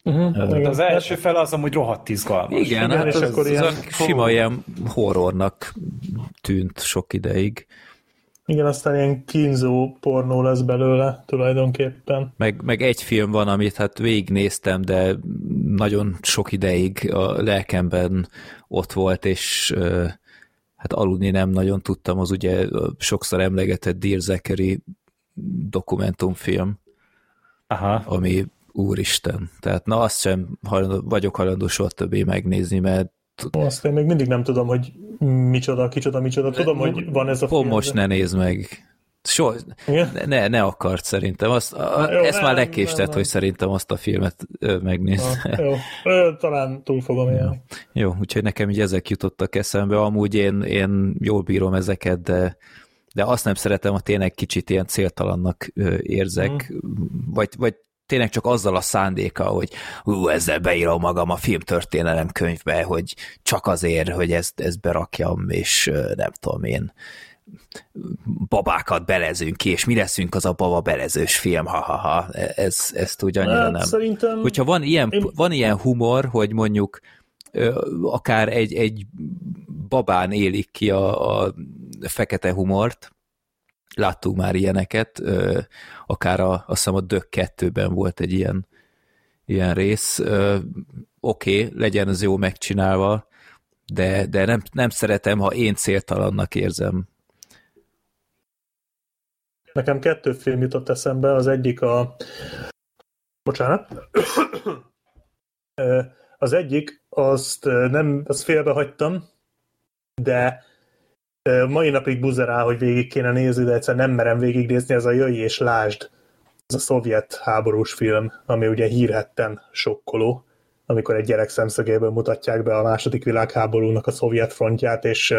Uh-huh. De az első fel az amúgy rohadt izgalmas. Igen, Igen hát az, az, az ilyen... sima ilyen horrornak tűnt sok ideig. Igen, aztán ilyen kínzó pornó lesz belőle tulajdonképpen. Meg, meg egy film van, amit hát végignéztem, de nagyon sok ideig a lelkemben ott volt, és hát aludni nem nagyon tudtam, az ugye sokszor emlegetett Dear Zachary dokumentumfilm, Aha. ami úristen. Tehát na azt sem hajlandó, vagyok hajlandó soha többé megnézni, mert azt én még mindig nem tudom, hogy micsoda, kicsoda, micsoda. Tudom, hogy van ez a film. most ne nézd meg. So, ne, ne akart szerintem. Azt, a, jó, ezt nem, már lekéstett, hogy szerintem azt a filmet megnéz. jó, talán túl fogom élni. Jó. jó, úgyhogy nekem így ezek jutottak eszembe. Amúgy én, én jól bírom ezeket, de de azt nem szeretem, hogy tényleg kicsit ilyen céltalannak érzek, mm. vagy, vagy tényleg csak azzal a szándéka, hogy hú, ezzel beírom magam a filmtörténelem könyvbe, hogy csak azért, hogy ezt, ezt berakjam, és nem tudom én, babákat belezünk ki, és mi leszünk az a baba belezős film, ha-ha-ha, ez, ezt úgy annyira hát, nem. Szerintem... Hogyha van ilyen, én... van ilyen humor, hogy mondjuk akár egy, egy babán élik ki a, a fekete humort, láttuk már ilyeneket, akár a, azt hiszem a Dök 2-ben volt egy ilyen, ilyen rész. Oké, okay, legyen az jó megcsinálva, de, de nem, nem szeretem, ha én céltalannak érzem. Nekem kettő film jutott eszembe, az egyik a... Bocsánat. Az egyik, azt nem, azt félbehagytam, de mai napig buzerál, hogy végig kéne nézni, de egyszer nem merem végignézni, ez a Jöjj és Lásd, ez a szovjet háborús film, ami ugye hírhetten sokkoló, amikor egy gyerek szemszögéből mutatják be a második világháborúnak a szovjet frontját, és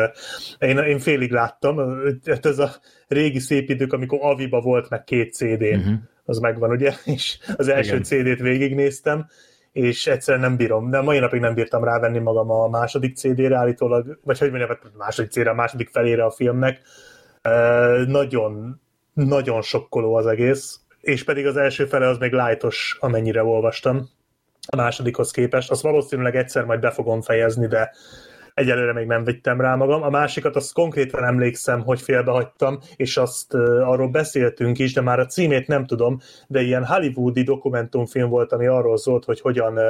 én, én félig láttam, hát ez a régi szép idők, amikor Aviba volt meg két CD-n, uh-huh. az megvan, ugye, és az első Igen. CD-t végignéztem, és egyszerűen nem bírom, de mai napig nem bírtam rávenni magam a második CD-re állítólag, vagy hogy mondjam, a második CD-re, a második felére a filmnek, nagyon, nagyon sokkoló az egész, és pedig az első fele az még lájtos, amennyire olvastam a másodikhoz képest. Azt valószínűleg egyszer majd be fogom fejezni, de egyelőre még nem vittem rá magam. A másikat azt konkrétan emlékszem, hogy félbehagytam, és azt uh, arról beszéltünk is, de már a címét nem tudom, de ilyen hollywoodi dokumentumfilm volt, ami arról szólt, hogy hogyan uh,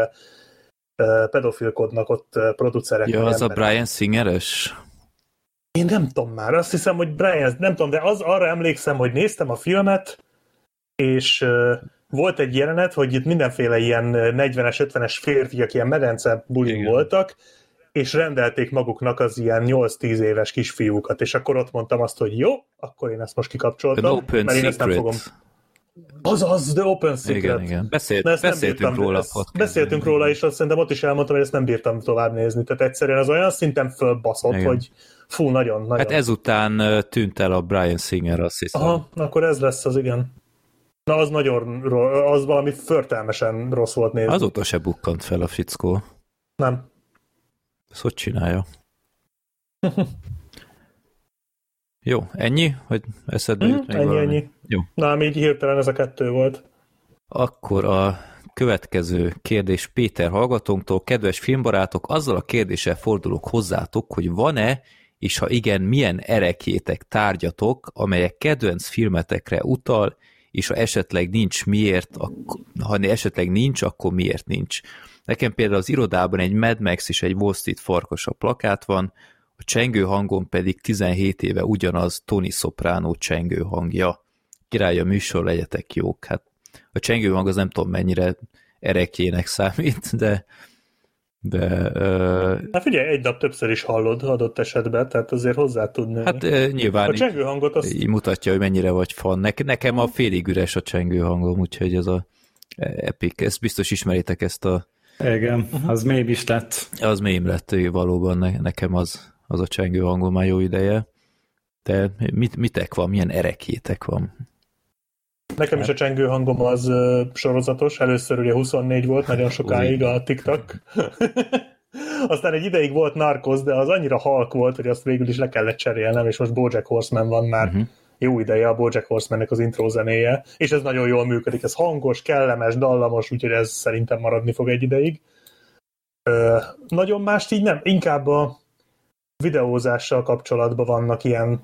uh, pedofilkodnak ott producerek. Ja, az a emberek. Brian Singeres? Én nem tudom már, azt hiszem, hogy Brian, nem tudom, de az, arra emlékszem, hogy néztem a filmet, és volt egy jelenet, hogy itt mindenféle ilyen 40-es, 50-es férfiak ilyen medence bulin voltak, és rendelték maguknak az ilyen 8-10 éves kisfiúkat, és akkor ott mondtam azt, hogy jó, akkor én ezt most kikapcsoltam, mert én ezt nem fogom. Azaz, The Open Secret. Igen, igen. Beszélt, ezt nem beszéltünk bírtam, róla ezt. Beszéltünk róla, és azt szerintem ott is elmondtam, hogy ezt nem bírtam tovább nézni. Tehát egyszerűen az olyan szinten fölbaszott, Igen. hogy fú, nagyon, nagyon. Hát ezután tűnt el a Brian Singer, azt hiszem. Aha, akkor ez lesz az, igen. Na, az nagyon, az valami förtelmesen rossz volt nézni. Azóta se bukkant fel a fickó. Nem. Ezt hogy csinálja? Jó, ennyi? Hogy eszedbe Mhm, jut még ennyi, valami? ennyi. Jó. Na, így hirtelen ez a kettő volt. Akkor a következő kérdés Péter hallgatónktól. Kedves filmbarátok, azzal a kérdéssel fordulok hozzátok, hogy van-e, és ha igen, milyen erekjétek, tárgyatok, amelyek kedvenc filmetekre utal, és ha esetleg nincs miért, ha esetleg nincs, akkor miért nincs. Nekem például az irodában egy Mad Max és egy Wall Street farkas a plakát van, a csengő hangon pedig 17 éve ugyanaz Tony Soprano csengő hangja. Király a műsor, legyetek jók. Hát a csengő hang az nem tudom mennyire erekjének számít, de de ö, Hát figyelj, egy nap többször is hallod adott esetben, tehát azért hozzá tud nőni. hát ö, nyilván a csengő hangot azt így mutatja, hogy mennyire vagy fan. Ne, nekem a félig üres a csengő hangom, úgyhogy ez a epic, ezt biztos ismeritek ezt a Igen, az mély is lett. az mém lett ő, valóban ne, nekem az, az a csengő hangom már jó ideje. De mit, mitek van, milyen erekjétek van? Nekem is a csengő hangom az sorozatos, először ugye 24 volt, nagyon sokáig a TikTok. Aztán egy ideig volt Narcos, de az annyira halk volt, hogy azt végül is le kellett cserélnem, és most Bojack Horseman van már uh-huh. Jó ideje a Bojack Horsemannek az intro zenéje, és ez nagyon jól működik, ez hangos, kellemes, dallamos, úgyhogy ez szerintem maradni fog egy ideig. Ö, nagyon mást így nem, inkább a videózással kapcsolatban vannak ilyen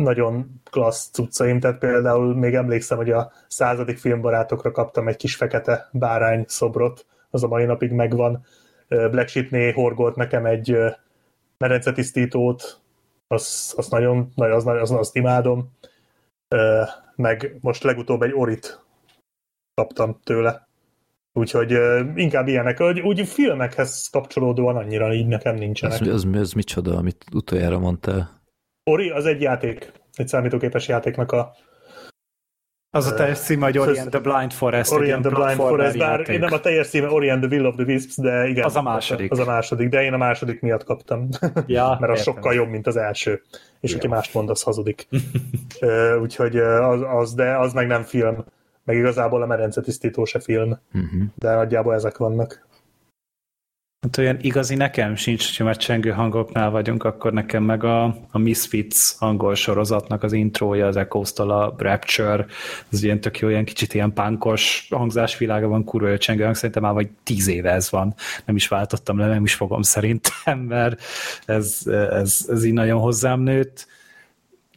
nagyon klassz cuccaim, tehát például még emlékszem, hogy a századik filmbarátokra kaptam egy kis fekete bárány szobrot, az a mai napig megvan. Black Sheepnél horgolt nekem egy medencetisztítót, azt, azt nagyon, nagyon az, az, azt imádom. Meg most legutóbb egy orit kaptam tőle. Úgyhogy inkább ilyenek, hogy úgy filmekhez kapcsolódóan annyira így nekem nincsenek. Az, az, az micsoda, amit utoljára mondtál? Ori az egy játék, egy számítógépes játéknak a Az a teljes címe, hogy Orient the Blind Forest. Orient the Blind Forest, bár játék. nem a teljes címe Orient the Will of the Wisps, de igen. Az a második. Az a második, de én a második miatt kaptam. Ja, Mert az értem. sokkal jobb, mint az első. És aki mást mond, az hazudik. Úgyhogy az, az, de az meg nem film. Meg igazából a medencetisztító se film. Uh-huh. De nagyjából ezek vannak. Hát olyan igazi nekem sincs, ha már csengő hangoknál vagyunk, akkor nekem meg a, a Misfits angol sorozatnak az intrója, az Echoes-tól a Rapture, az ilyen tök jó, ilyen kicsit ilyen pánkos hangzásvilága van, kurva jó csengő hang, szerintem már vagy tíz éve ez van, nem is váltottam le, nem is fogom szerintem, mert ez, ez, ez így nagyon hozzám nőtt.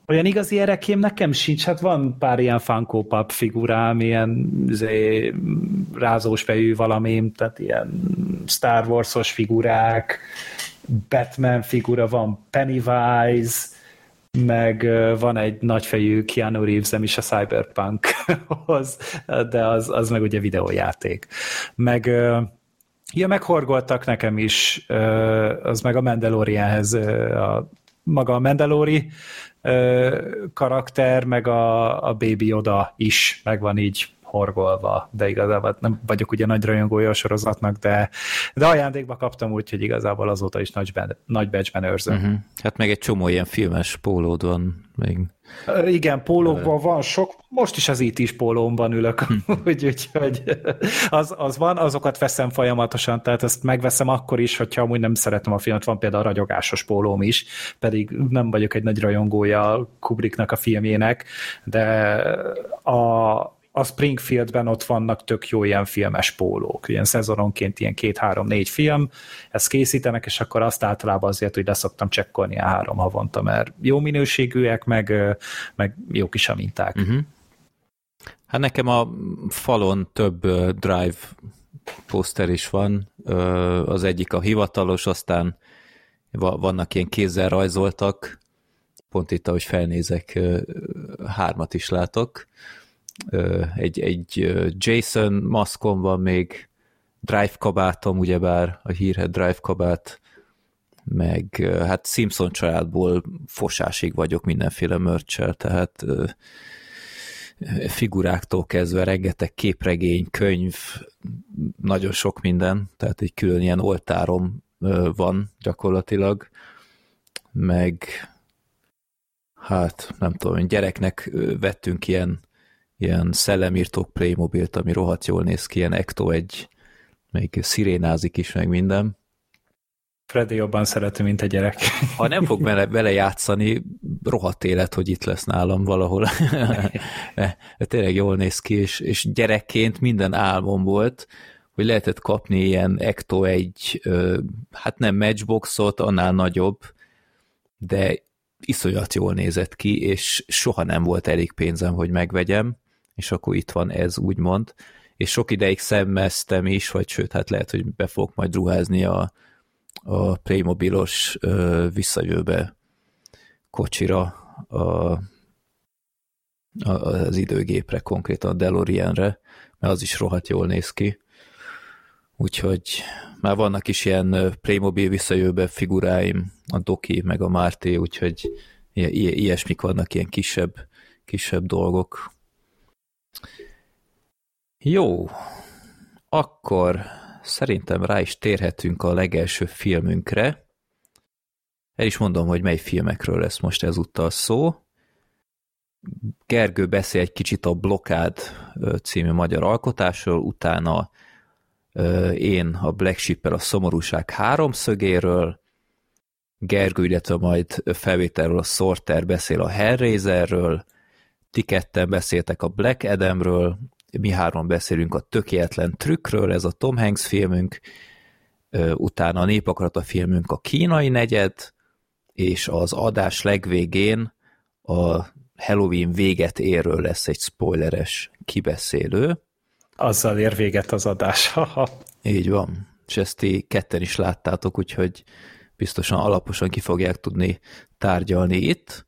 Olyan igazi erekém nekem sincs, hát van pár ilyen Funko Pop figurám, ilyen izé, rázós fejű valamim, tehát ilyen Star Wars-os figurák, Batman figura, van Pennywise, meg van egy nagyfejű Keanu reeves is a Cyberpunkhoz, de az, az meg ugye videójáték. Meg Ja, meghorgoltak nekem is, az meg a Mandalorianhez a maga a Mandalori karakter, meg a, a Baby Yoda is megvan így horgolva, de igazából nem vagyok ugye nagy rajongója a sorozatnak, de, de ajándékba kaptam úgy, hogy igazából azóta is nagy, nagy becsben őrzöm. Uh-huh. Hát meg egy csomó ilyen filmes pólód van még. Igen, pólókban van sok, most is az itt is pólómban ülök, hm. úgyhogy úgy, az, az van, azokat veszem folyamatosan, tehát ezt megveszem akkor is, hogyha amúgy nem szeretem a filmet, van például a ragyogásos pólóm is, pedig nem vagyok egy nagy rajongója Kubricknak a filmjének, de a, a Springfieldben ott vannak tök jó ilyen filmes pólók, ilyen szezononként ilyen két-három-négy film, ezt készítenek, és akkor azt általában azért, hogy leszoktam csekkolni a három havonta, mert jó minőségűek, meg, meg jó kis a minták. Uh-huh. Hát nekem a falon több Drive poszter is van, az egyik a hivatalos, aztán vannak ilyen kézzel rajzoltak, pont itt, ahogy felnézek, hármat is látok, egy, egy Jason maszkom van még, Drive kabátom, ugyebár a hírhet Drive kabát, meg hát Simpson családból fosásig vagyok mindenféle mörcsel, tehát figuráktól kezdve rengeteg képregény, könyv, nagyon sok minden, tehát egy külön ilyen oltárom van gyakorlatilag, meg hát nem tudom, gyereknek vettünk ilyen ilyen szellemírtók Playmobilt, ami rohadt jól néz ki, ilyen Ecto egy, még szirénázik is, meg minden. Freddy jobban szerető, mint a gyerek. Ha nem fog vele, vele játszani, rohadt élet, hogy itt lesz nálam valahol. Tényleg jól néz ki, és, és gyerekként minden álmom volt, hogy lehetett kapni ilyen Ecto egy, hát nem matchboxot, annál nagyobb, de iszonyat jól nézett ki, és soha nem volt elég pénzem, hogy megvegyem és akkor itt van ez, úgymond. És sok ideig szemmeztem is, vagy sőt, hát lehet, hogy be fogok majd ruházni a, a Playmobilos ö, visszajövőbe kocsira, a, a, az időgépre, konkrétan a DeLoreanre, mert az is rohadt jól néz ki. Úgyhogy már vannak is ilyen Playmobil visszajövőbe figuráim, a Doki, meg a Márté, úgyhogy ilyesmik vannak, ilyen kisebb, kisebb dolgok. Jó, akkor szerintem rá is térhetünk a legelső filmünkre. El is mondom, hogy mely filmekről lesz most ezúttal szó. Gergő beszél egy kicsit a Blokád című magyar alkotásról, utána én a Black ship a szomorúság háromszögéről, Gergő, illetve majd felvételről a Sorter beszél a Hellraiserről, ti ketten beszéltek a Black Adamről, mi három beszélünk a tökéletlen trükkről, ez a Tom Hanks filmünk, utána a Népakarata filmünk a kínai negyed, és az adás legvégén a Halloween véget érről lesz egy spoileres kibeszélő. Azzal ér véget az adás. Így van. És ezt ti ketten is láttátok, úgyhogy biztosan alaposan ki fogják tudni tárgyalni itt.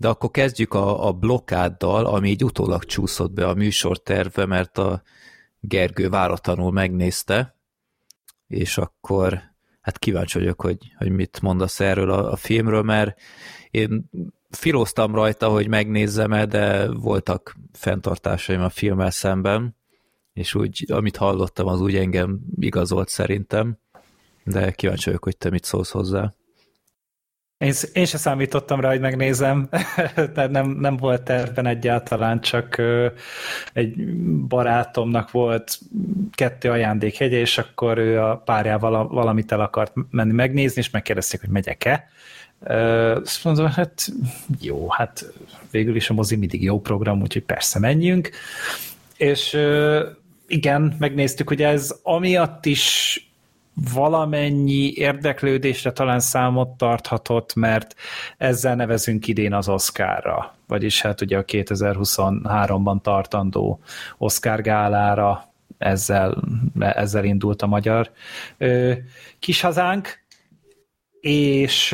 De akkor kezdjük a, a blokkáddal, ami így utólag csúszott be a műsorterve, mert a Gergő váratlanul megnézte, és akkor hát kíváncsi vagyok, hogy, hogy mit mondasz erről a, a filmről, mert én filóztam rajta, hogy megnézzem-e, de voltak fenntartásaim a filmmel szemben, és úgy, amit hallottam, az úgy engem igazolt szerintem, de kíváncsi vagyok, hogy te mit szólsz hozzá. Én, én se számítottam rá, hogy megnézem, tehát nem, nem volt tervben egyáltalán, csak egy barátomnak volt kettő ajándékhegye, és akkor ő a párjával valamit el akart menni megnézni, és megkérdezték, hogy megyek-e. Azt mondom, hát jó, hát végül is a mozi mindig jó program, úgyhogy persze menjünk. És igen, megnéztük, hogy ez amiatt is valamennyi érdeklődésre talán számot tarthatott, mert ezzel nevezünk idén az Oscarra, vagyis hát ugye a 2023-ban tartandó Oscar gálára ezzel, ezzel indult a magyar kishazánk, és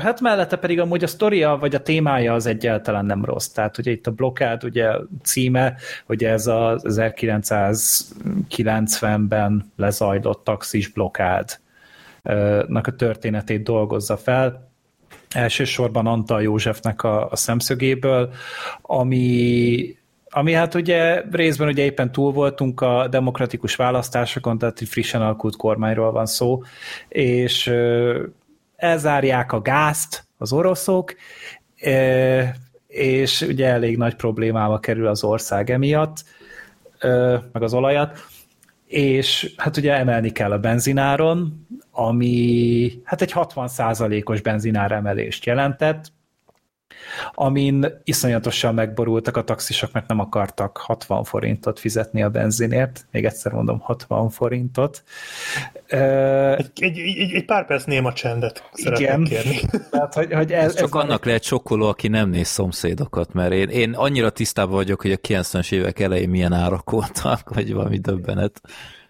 hát mellette pedig amúgy a sztoria, vagy a témája az egyáltalán nem rossz. Tehát ugye itt a blokkád, ugye címe, hogy ez az 1990-ben lezajlott taxis blokádnak a történetét dolgozza fel. Elsősorban Antal Józsefnek a, a szemszögéből, ami ami hát ugye részben ugye éppen túl voltunk a demokratikus választásokon, tehát frissen alakult kormányról van szó, és elzárják a gázt az oroszok, és ugye elég nagy problémába kerül az ország emiatt, meg az olajat, és hát ugye emelni kell a benzináron, ami hát egy 60%-os benzinár emelést jelentett, amin iszonyatosan megborultak a taxisok, mert nem akartak 60 forintot fizetni a benzinért. Még egyszer mondom, 60 forintot. Egy, egy, egy, egy pár perc néma csendet Igen. kérni. Tehát, hogy, hogy ez, ez csak ez annak lehet sokkoló, aki nem néz szomszédokat, mert én, én annyira tisztában vagyok, hogy a 90-es évek elején milyen árak voltak, vagy valami döbbenet.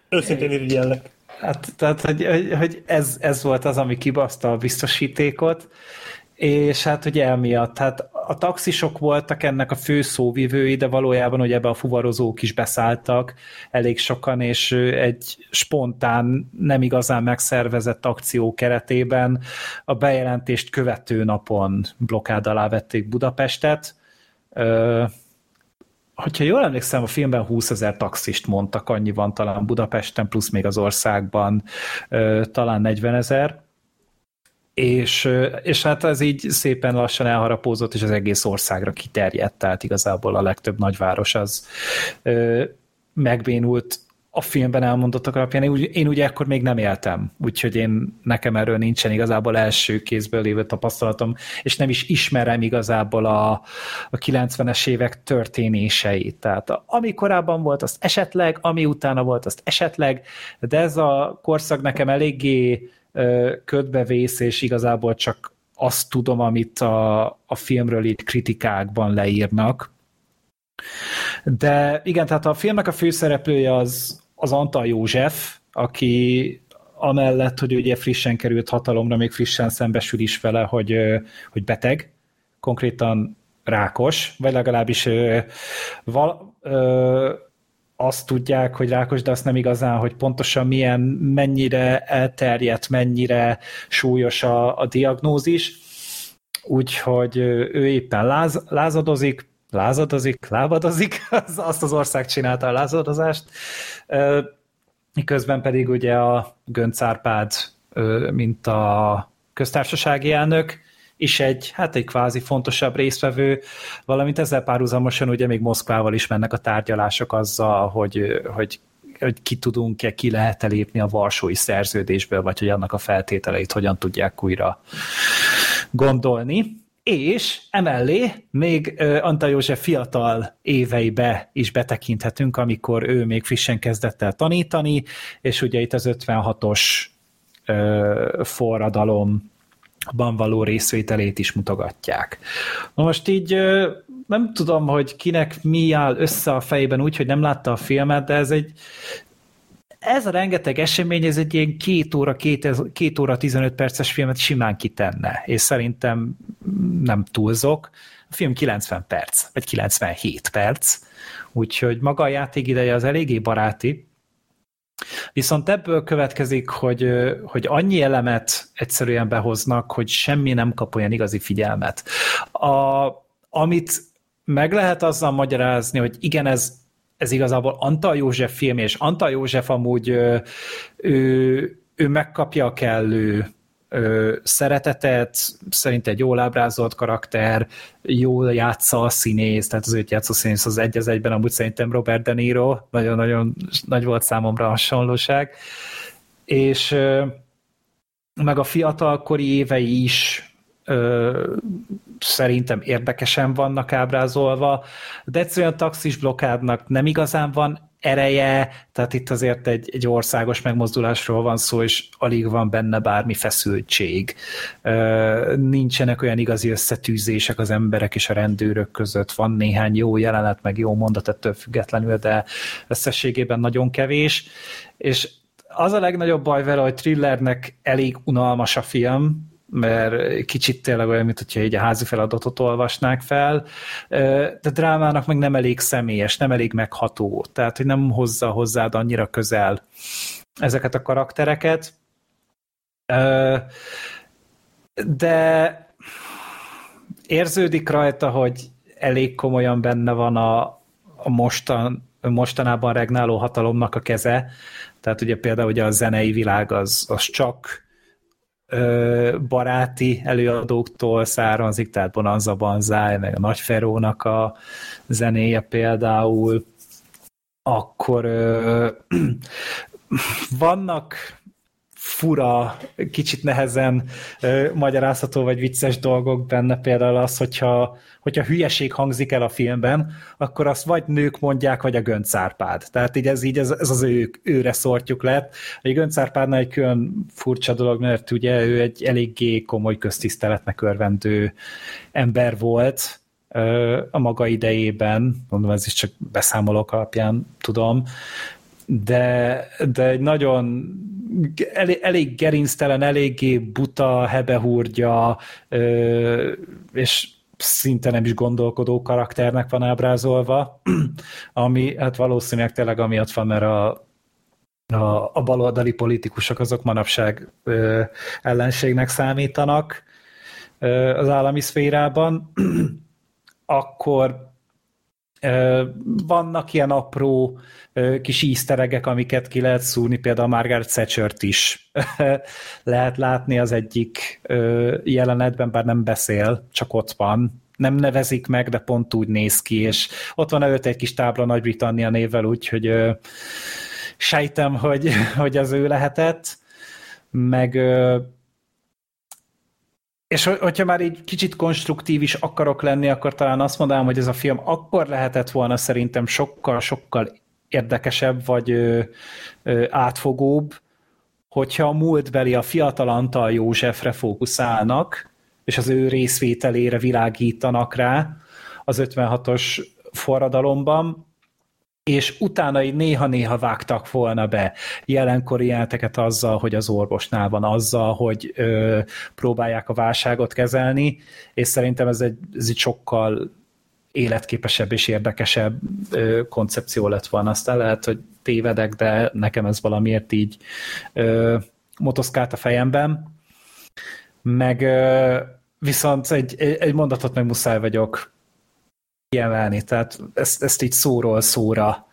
Őszintén irigyellek. Hát, tehát, hogy, hogy ez, ez volt az, ami kibaszta a biztosítékot, és hát ugye emiatt, hát a taxisok voltak ennek a fő szóvivői, de valójában ugye ebbe a fuvarozók is beszálltak elég sokan, és egy spontán, nem igazán megszervezett akció keretében a bejelentést követő napon blokád alá vették Budapestet. Hogyha jól emlékszem, a filmben 20 ezer taxist mondtak, annyi van talán Budapesten, plusz még az országban talán 40 ezer és, és hát ez így szépen lassan elharapózott, és az egész országra kiterjedt, tehát igazából a legtöbb nagyváros az ö, megbénult a filmben elmondottak alapján. Én, én ugye akkor még nem éltem, úgyhogy én nekem erről nincsen igazából első kézből lévő tapasztalatom, és nem is ismerem igazából a, a 90-es évek történéseit. Tehát ami korábban volt, azt esetleg, ami utána volt, azt esetleg, de ez a korszak nekem eléggé ködbevész, és igazából csak azt tudom, amit a, a filmről itt kritikákban leírnak. De igen, tehát a filmnek a főszereplője az, az Antal József, aki amellett, hogy ugye frissen került hatalomra, még frissen szembesül is vele, hogy, hogy beteg, konkrétan rákos, vagy legalábbis val, azt tudják, hogy rákos, de azt nem igazán, hogy pontosan milyen, mennyire elterjedt, mennyire súlyos a, a diagnózis. Úgyhogy ő éppen láz, lázadozik, lázadozik, lábadozik, azt az ország csinálta a lázadozást, miközben pedig ugye a Gönc Árpád, mint a köztársasági elnök, is egy, hát egy kvázi fontosabb résztvevő, valamint ezzel párhuzamosan ugye még Moszkvával is mennek a tárgyalások azzal, hogy, hogy hogy ki tudunk-e, ki lehet-e lépni a Varsói szerződésből, vagy hogy annak a feltételeit hogyan tudják újra gondolni. És emellé még Antal József fiatal éveibe is betekinthetünk, amikor ő még frissen kezdett el tanítani, és ugye itt az 56-os forradalom ban való részvételét is mutogatják. Na most így nem tudom, hogy kinek mi áll össze a fejében úgy, hogy nem látta a filmet, de ez egy ez a rengeteg esemény, ez egy ilyen két óra, két, két óra 15 perces filmet simán kitenne, és szerintem nem túlzok. A film 90 perc, vagy 97 perc, úgyhogy maga a játék ideje az eléggé baráti, Viszont ebből következik, hogy, hogy annyi elemet egyszerűen behoznak, hogy semmi nem kap olyan igazi figyelmet. A, amit meg lehet azzal magyarázni, hogy igen, ez, ez igazából Antal József film, és Antal József amúgy ő, ő, ő megkapja a kellő ö, szeretetet, szerint egy jól ábrázolt karakter, jól játsza a színész, tehát az őt játszó színész az egy az egyben, amúgy szerintem Robert De Niro, nagyon-nagyon nagy volt számomra a hasonlóság, és ö, meg a fiatalkori évei is ö, szerintem érdekesen vannak ábrázolva, de egyszerűen taxis blokkádnak nem igazán van ereje, tehát itt azért egy, egy országos megmozdulásról van szó, és alig van benne bármi feszültség. Nincsenek olyan igazi összetűzések az emberek és a rendőrök között, van néhány jó jelenet, meg jó mondat ettől függetlenül, de összességében nagyon kevés, és az a legnagyobb baj vele, hogy thrillernek elég unalmas a film, mert kicsit tényleg olyan, mint hogyha így a házi feladatot olvasnák fel, de drámának meg nem elég személyes, nem elég megható, tehát hogy nem hozza hozzád annyira közel ezeket a karaktereket. De érződik rajta, hogy elég komolyan benne van a, a mostan, mostanában regnáló hatalomnak a keze, tehát ugye például ugye a zenei világ az, az csak baráti előadóktól származik, tehát Bonanza Banzai, meg a Nagy Ferónak a zenéje például, akkor vannak fura, kicsit nehezen magyarázható vagy vicces dolgok benne, például az, hogyha, hogyha hülyeség hangzik el a filmben, akkor azt vagy nők mondják, vagy a Göncárpád. Tehát így ez, így ez, ez az ő, őre szortjuk lett. A Göncárpádnál egy külön furcsa dolog, mert ugye ő egy eléggé komoly köztiszteletnek örvendő ember volt, a maga idejében, mondom, ez is csak beszámolók alapján tudom, de, de egy nagyon elég, elég gerinctelen, eléggé buta, hebehúrgya, és szinte nem is gondolkodó karakternek van ábrázolva, ami hát valószínűleg tényleg amiatt van, mert a, a, a baloldali politikusok azok manapság ö, ellenségnek számítanak ö, az állami szférában, akkor vannak ilyen apró kis ízteregek, amiket ki lehet szúrni, például Margaret thatcher is lehet látni az egyik jelenetben, bár nem beszél, csak ott van. Nem nevezik meg, de pont úgy néz ki, és ott van előtt egy kis tábla Nagy-Britannia névvel, úgyhogy sejtem, hogy, hogy az ő lehetett. Meg és hogyha már így kicsit konstruktív is akarok lenni, akkor talán azt mondanám, hogy ez a film akkor lehetett volna szerintem sokkal-sokkal érdekesebb, vagy ö, ö, átfogóbb, hogyha a múltbeli a fiatal Antal Józsefre fókuszálnak, és az ő részvételére világítanak rá az 56-os forradalomban, és utána így néha-néha vágtak volna be jelenkori jelenteket azzal, hogy az orvosnál van, azzal, hogy ö, próbálják a válságot kezelni, és szerintem ez egy, ez egy sokkal életképesebb és érdekesebb ö, koncepció lett volna. Aztán lehet, hogy tévedek, de nekem ez valamiért így ö, motoszkált a fejemben. Meg ö, viszont egy, egy mondatot meg muszáj vagyok kiemelni, tehát ezt, ezt így szóról szóra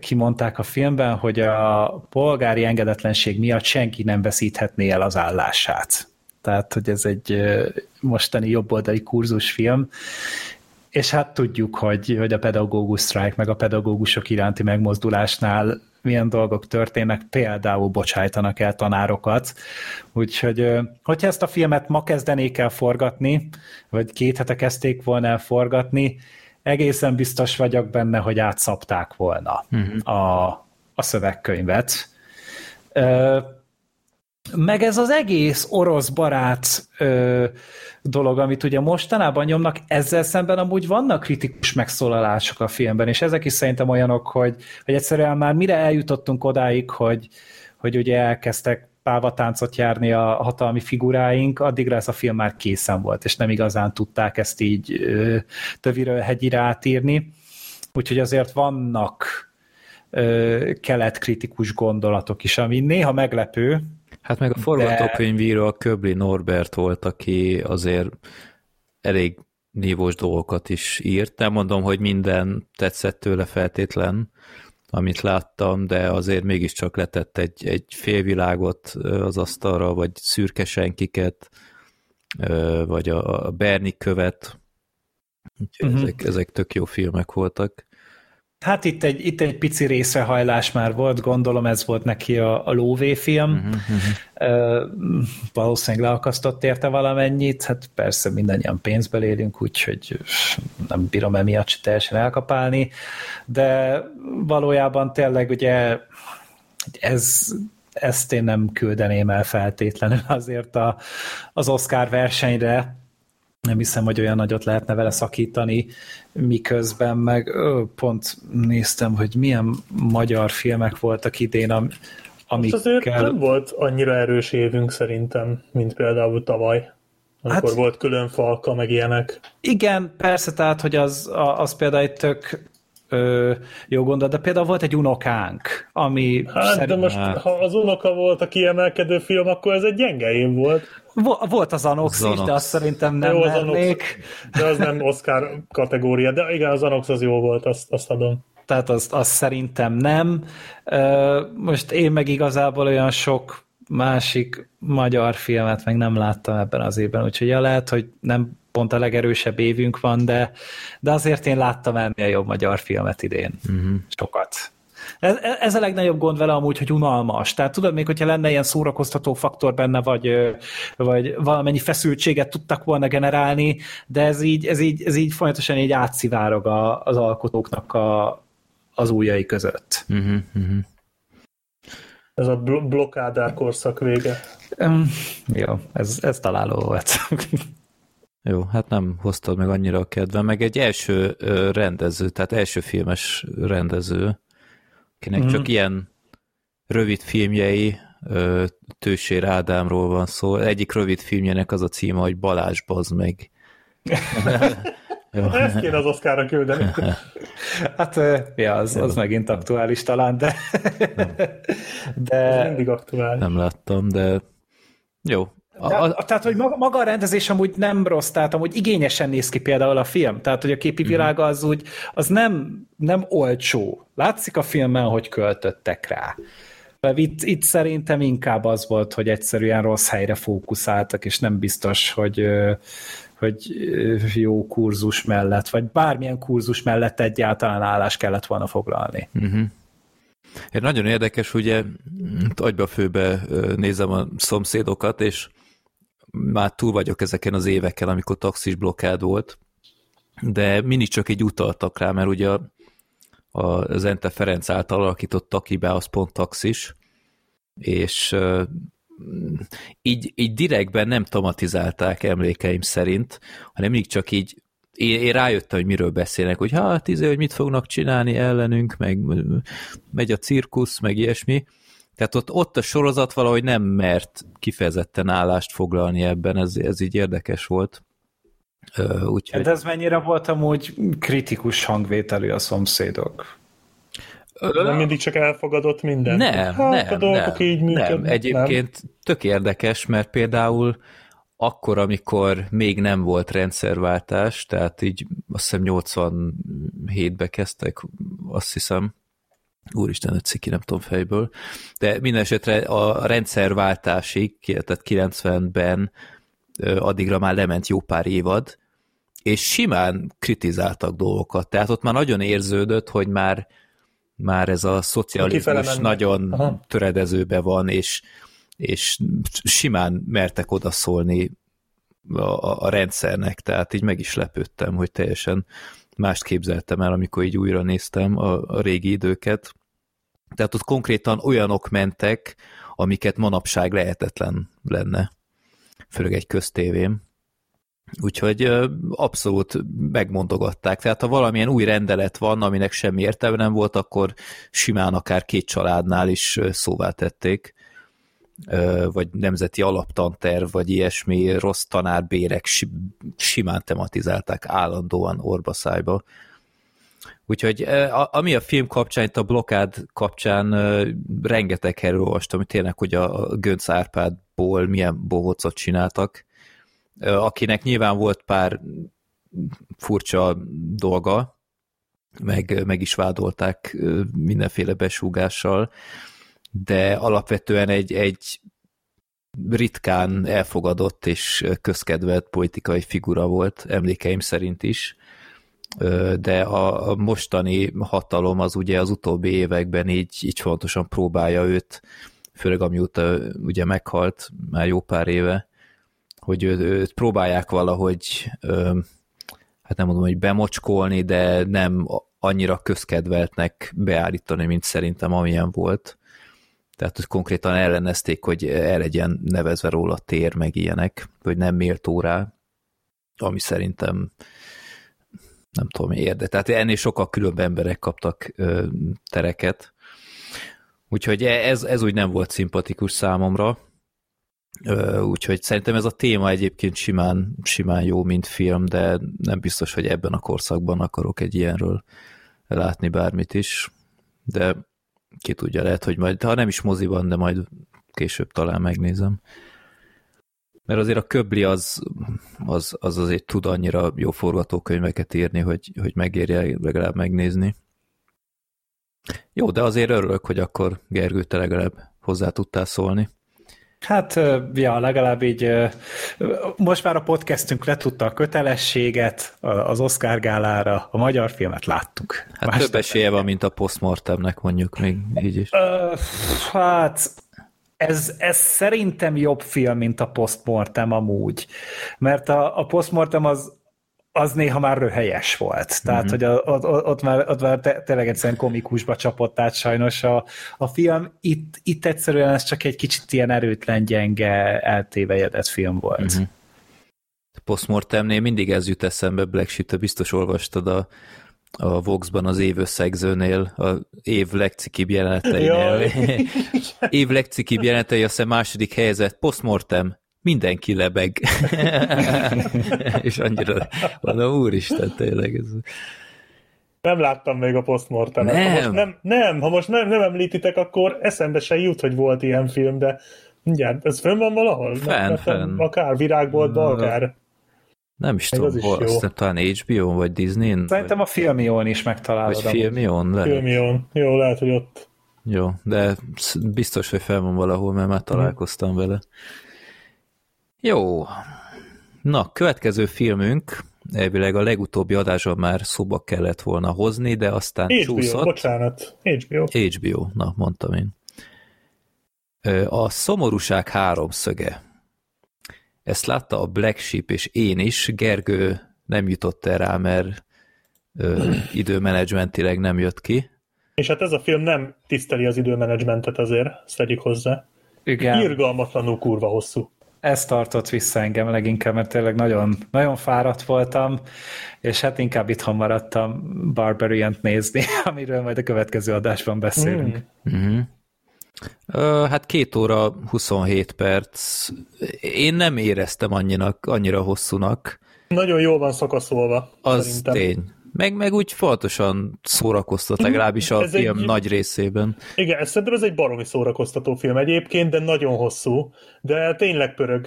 kimondták a filmben, hogy a polgári engedetlenség miatt senki nem veszíthetné el az állását. Tehát, hogy ez egy mostani jobboldali kurzusfilm, és hát tudjuk, hogy, hogy a pedagógus sztrájk, meg a pedagógusok iránti megmozdulásnál milyen dolgok történnek, például bocsájtanak el tanárokat. Úgyhogy, hogyha ezt a filmet ma kezdenék el forgatni, vagy két hete kezdték volna el forgatni, egészen biztos vagyok benne, hogy átszapták volna uh-huh. a, a szövegkönyvet. Meg ez az egész orosz barát ö, dolog, amit ugye mostanában nyomnak, ezzel szemben amúgy vannak kritikus megszólalások a filmben, és ezek is szerintem olyanok, hogy, hogy egyszerűen már mire eljutottunk odáig, hogy, hogy ugye elkezdtek pávatáncot járni a hatalmi figuráink, addigra ez a film már készen volt, és nem igazán tudták ezt így ö, töviről hegyire átírni. Úgyhogy azért vannak keletkritikus gondolatok is, ami néha meglepő, Hát meg a forgatókönyvíró de... a Köbli Norbert volt, aki azért elég nívós dolgokat is írt. Nem mondom, hogy minden tetszett tőle feltétlen, amit láttam, de azért mégiscsak letett egy, egy félvilágot az asztalra, vagy szürke senkiket, vagy a Berni követ. Úgyhogy uh-huh. ezek, ezek tök jó filmek voltak. Hát itt egy, itt egy pici részrehajlás már volt, gondolom ez volt neki a, a lóvé film. Uh-huh, uh-huh. Uh, valószínűleg leakasztott érte valamennyit, hát persze mindannyian pénzből élünk, úgyhogy nem bírom emiatt se teljesen elkapálni, de valójában tényleg ugye ez, ezt én nem küldeném el feltétlenül azért a, az Oscar versenyre, nem hiszem, hogy olyan nagyot lehetne vele szakítani, miközben meg ö, pont néztem, hogy milyen magyar filmek voltak idén, am, amikkel... Most azért nem volt annyira erős évünk szerintem, mint például tavaly, amikor hát, volt külön falka, meg ilyenek. Igen, persze, tehát, hogy az, az például egy tök ö, jó gondolat, de például volt egy unokánk, ami Hát, de szerint- most, ha az unoka volt a kiemelkedő film, akkor ez egy gyenge év volt. Vo- volt az Anox, Az is, de Anox. azt szerintem nem Jó, az Anox. De az nem Oscar kategória, de igen, az Anox az jó volt, azt, azt adom. Tehát azt, azt szerintem nem. Most én meg igazából olyan sok másik magyar filmet meg nem láttam ebben az évben, úgyhogy ja, lehet, hogy nem pont a legerősebb évünk van, de, de azért én láttam ennél jobb magyar filmet idén. Uh-huh. Sokat. Ez, ez a legnagyobb gond vele amúgy, hogy unalmas. Tehát tudod, még hogyha lenne ilyen szórakoztató faktor benne, vagy, vagy valamennyi feszültséget tudtak volna generálni, de ez így, ez így, ez így folyamatosan így átszivárog a, az alkotóknak a, az ujjai között. Uh-huh, uh-huh. Ez a bl- blokkádár korszak vége. Um, jó, ez, ez találó volt. Jó, hát nem hoztad meg annyira a kedvem, meg egy első rendező, tehát első filmes rendező, akinek mm. csak ilyen rövid filmjei, Tősér Ádámról van szó. Egyik rövid filmjének az a címe, hogy Balázs bazd meg. Jó. Ezt kéne az Oscarra küldeni. hát, ja, az, az megint aktuális talán, de... Ez de mindig aktuális. Nem láttam, de jó. A, a, a, tehát, hogy maga, maga a rendezés amúgy nem rossz, tehát amúgy igényesen néz ki például a film, tehát, hogy a képi világa az úgy, az nem, nem olcsó. Látszik a filmen, hogy költöttek rá. Itt, itt szerintem inkább az volt, hogy egyszerűen rossz helyre fókuszáltak, és nem biztos, hogy, hogy jó kurzus mellett, vagy bármilyen kurzus mellett egyáltalán állást kellett volna foglalni. Egy nagyon érdekes, ugye agyba főbe nézem a szomszédokat, és már túl vagyok ezeken az éveken, amikor taxis blokkád volt, de mindig csak így utaltak rá, mert ugye a, a Zente Ferenc által alakított Takibe az pont taxis, és így, így direktben nem tematizálták emlékeim szerint, hanem mindig csak így én, én rájöttem, hogy miről beszélnek, hogy hát, izé, hogy mit fognak csinálni ellenünk, meg megy a cirkusz, meg ilyesmi. Tehát ott, ott a sorozat valahogy nem mert kifejezetten állást foglalni ebben, ez, ez így érdekes volt. Ö, Úgyhogy De ez mennyire volt amúgy kritikus hangvételű a szomszédok? Nem mindig csak elfogadott minden. Nem, hát, nem, a dolgok nem, így működnek. nem. Egyébként tök érdekes, mert például akkor, amikor még nem volt rendszerváltás, tehát így azt hiszem 87-be kezdtek, azt hiszem, úristen, egy ciki, nem tudom fejből, de minden esetre a rendszerváltásig, tehát 90-ben ö, addigra már lement jó pár évad, és simán kritizáltak dolgokat, tehát ott már nagyon érződött, hogy már már ez a szocializmus nagyon Aha. töredezőbe van, és, és simán mertek odaszólni a, a, a rendszernek, tehát így meg is lepődtem, hogy teljesen mást képzeltem el, amikor így újra néztem a, a régi időket. Tehát ott konkrétan olyanok mentek, amiket manapság lehetetlen lenne, főleg egy köztévém. Úgyhogy abszolút megmondogatták. Tehát ha valamilyen új rendelet van, aminek semmi értelme nem volt, akkor simán akár két családnál is szóvá tették. Vagy nemzeti alaptanterv, vagy ilyesmi rossz tanárbérek si- simán tematizálták állandóan orbaszájba. Úgyhogy ami a film kapcsán, itt a blokád kapcsán rengeteg helyről olvastam, hogy tényleg, hogy a Gönc Árpádból milyen bohócot csináltak, akinek nyilván volt pár furcsa dolga, meg, meg is vádolták mindenféle besúgással, de alapvetően egy, egy ritkán elfogadott és közkedvelt politikai figura volt, emlékeim szerint is, de a mostani hatalom az ugye az utóbbi években így, így fontosan próbálja őt, főleg amióta ugye meghalt már jó pár éve, hogy ő, őt próbálják valahogy, hát nem mondom, hogy bemocskolni, de nem annyira közkedveltnek beállítani, mint szerintem amilyen volt. Tehát, hogy konkrétan ellenezték, hogy el legyen nevezve róla tér, meg ilyenek, hogy nem méltó rá, ami szerintem nem tudom, érde. Tehát ennél sokkal különb emberek kaptak ö, tereket. Úgyhogy ez, ez úgy nem volt szimpatikus számomra. Ö, úgyhogy szerintem ez a téma egyébként simán, simán jó, mint film, de nem biztos, hogy ebben a korszakban akarok egy ilyenről látni bármit is, de ki tudja, lehet, hogy majd, ha nem is moziban, de majd később talán megnézem. Mert azért a köbli az, az, az azért tud annyira jó forgatókönyveket írni, hogy, hogy megérje legalább megnézni. Jó, de azért örülök, hogy akkor Gergő, te legalább hozzá tudtál szólni. Hát, ja, legalább így most már a podcastünk letudta a kötelességet az Oscar gálára, a magyar filmet láttuk. Hát Más több esélye van, mint a postmortemnek mondjuk még így is. Hát ez, ez szerintem jobb film, mint a postmortem amúgy. Mert a, a postmortem az, az néha már röhelyes volt. Tehát, mm-hmm. hogy a, ott, ott már, ott már te, tényleg egyszerűen komikusba csapott át sajnos a, a film. Itt, itt egyszerűen ez csak egy kicsit ilyen erőtlen, gyenge, eltévejedett film volt. Mm-hmm. Postmortemnél mindig ez jut eszembe, Black Sheep, biztos olvastad a, a Vox-ban az év összegzőnél, a év legcikibb jeleneteinél. év legcikibb jelenetei, azt hiszem második helyzet, postmortem, mindenki lebeg. és annyira mondom, úristen, tényleg ez... Nem láttam még a postmortem. Nem. Ha most nem, nem, ha most nem, nem említitek, akkor eszembe se jut, hogy volt ilyen film, de mindjárt, ez fönn van valahol? Fenn, nem, fenn. Akár virágboltba, akár. Nem is Még tudom, is hol, jó. aztán talán HBO vagy Disney-n? Szerintem a filmión is Vagy, megtalálod. vagy. Filmion? Lehet. Filmion. Jó, lehet, hogy ott. Jó, de biztos, hogy fel van valahol, mert már találkoztam vele. Jó. Na, következő filmünk, elvileg a legutóbbi adásban már szóba kellett volna hozni, de aztán HBO, csúszott. bocsánat. HBO. HBO, na, mondtam én. A szomorúság háromszöge. Ezt látta a Black Sheep és én is. Gergő nem jutott el rá, mert ö, időmenedzsmentileg nem jött ki. És hát ez a film nem tiszteli az időmenedzsmentet azért, tegyük hozzá. Igen. Irgalmatlanul kurva hosszú. Ez tartott vissza engem leginkább, mert tényleg nagyon, nagyon fáradt voltam, és hát inkább itthon maradtam Barbarian-t nézni, amiről majd a következő adásban beszélünk. Mm. Ö, hát két óra 27 perc. Én nem éreztem annyira, annyira hosszúnak. Nagyon jól van szakaszolva. Az szerintem. tény. Meg, meg úgy fontosan szórakoztat, legalábbis a Ez film egy- nagy részében. Igen, ez szerintem ez egy baromi szórakoztató film egyébként, de nagyon hosszú, de tényleg pörög.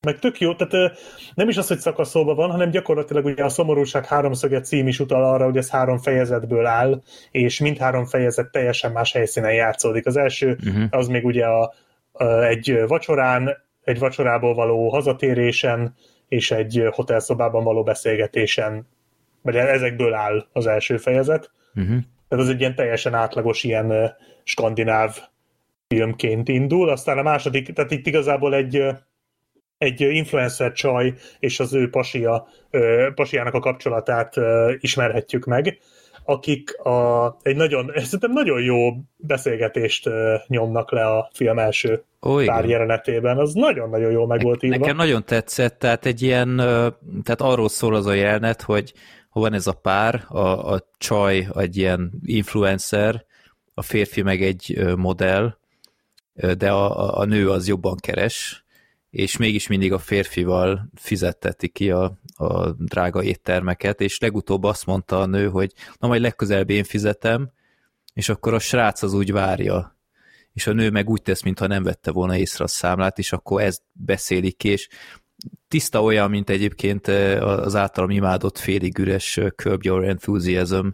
Meg tök jó, tehát nem is az, hogy szakaszolva van, hanem gyakorlatilag ugye a Szomorúság háromszöge cím is utal arra, hogy ez három fejezetből áll, és mindhárom fejezet teljesen más helyszínen játszódik. Az első Uh-huh. az még ugye a, a, egy vacsorán, egy vacsorából való hazatérésen, és egy hotelszobában való beszélgetésen, vagy ezekből áll az első fejezet. Uh-huh. Tehát az egy ilyen teljesen átlagos ilyen skandináv filmként indul, aztán a második, tehát itt igazából egy egy influencer csaj és az ő pasia, pasiának a kapcsolatát ismerhetjük meg, akik a, egy nagyon, szerintem nagyon jó beszélgetést nyomnak le a film első Ó, igen. pár jelenetében. Az nagyon-nagyon jó meg volt írva. Nekem nagyon tetszett, tehát egy ilyen, tehát arról szól az a jelenet, hogy ha van ez a pár, a, a csaj egy ilyen influencer, a férfi meg egy modell, de a, a- nő az jobban keres, és mégis mindig a férfival fizetteti ki a, a drága éttermeket, és legutóbb azt mondta a nő, hogy na majd legközelebb én fizetem, és akkor a srác az úgy várja, és a nő meg úgy tesz, mintha nem vette volna észre a számlát, és akkor ezt beszélik ki, és tiszta olyan, mint egyébként az általam imádott félig üres Curb Your Enthusiasm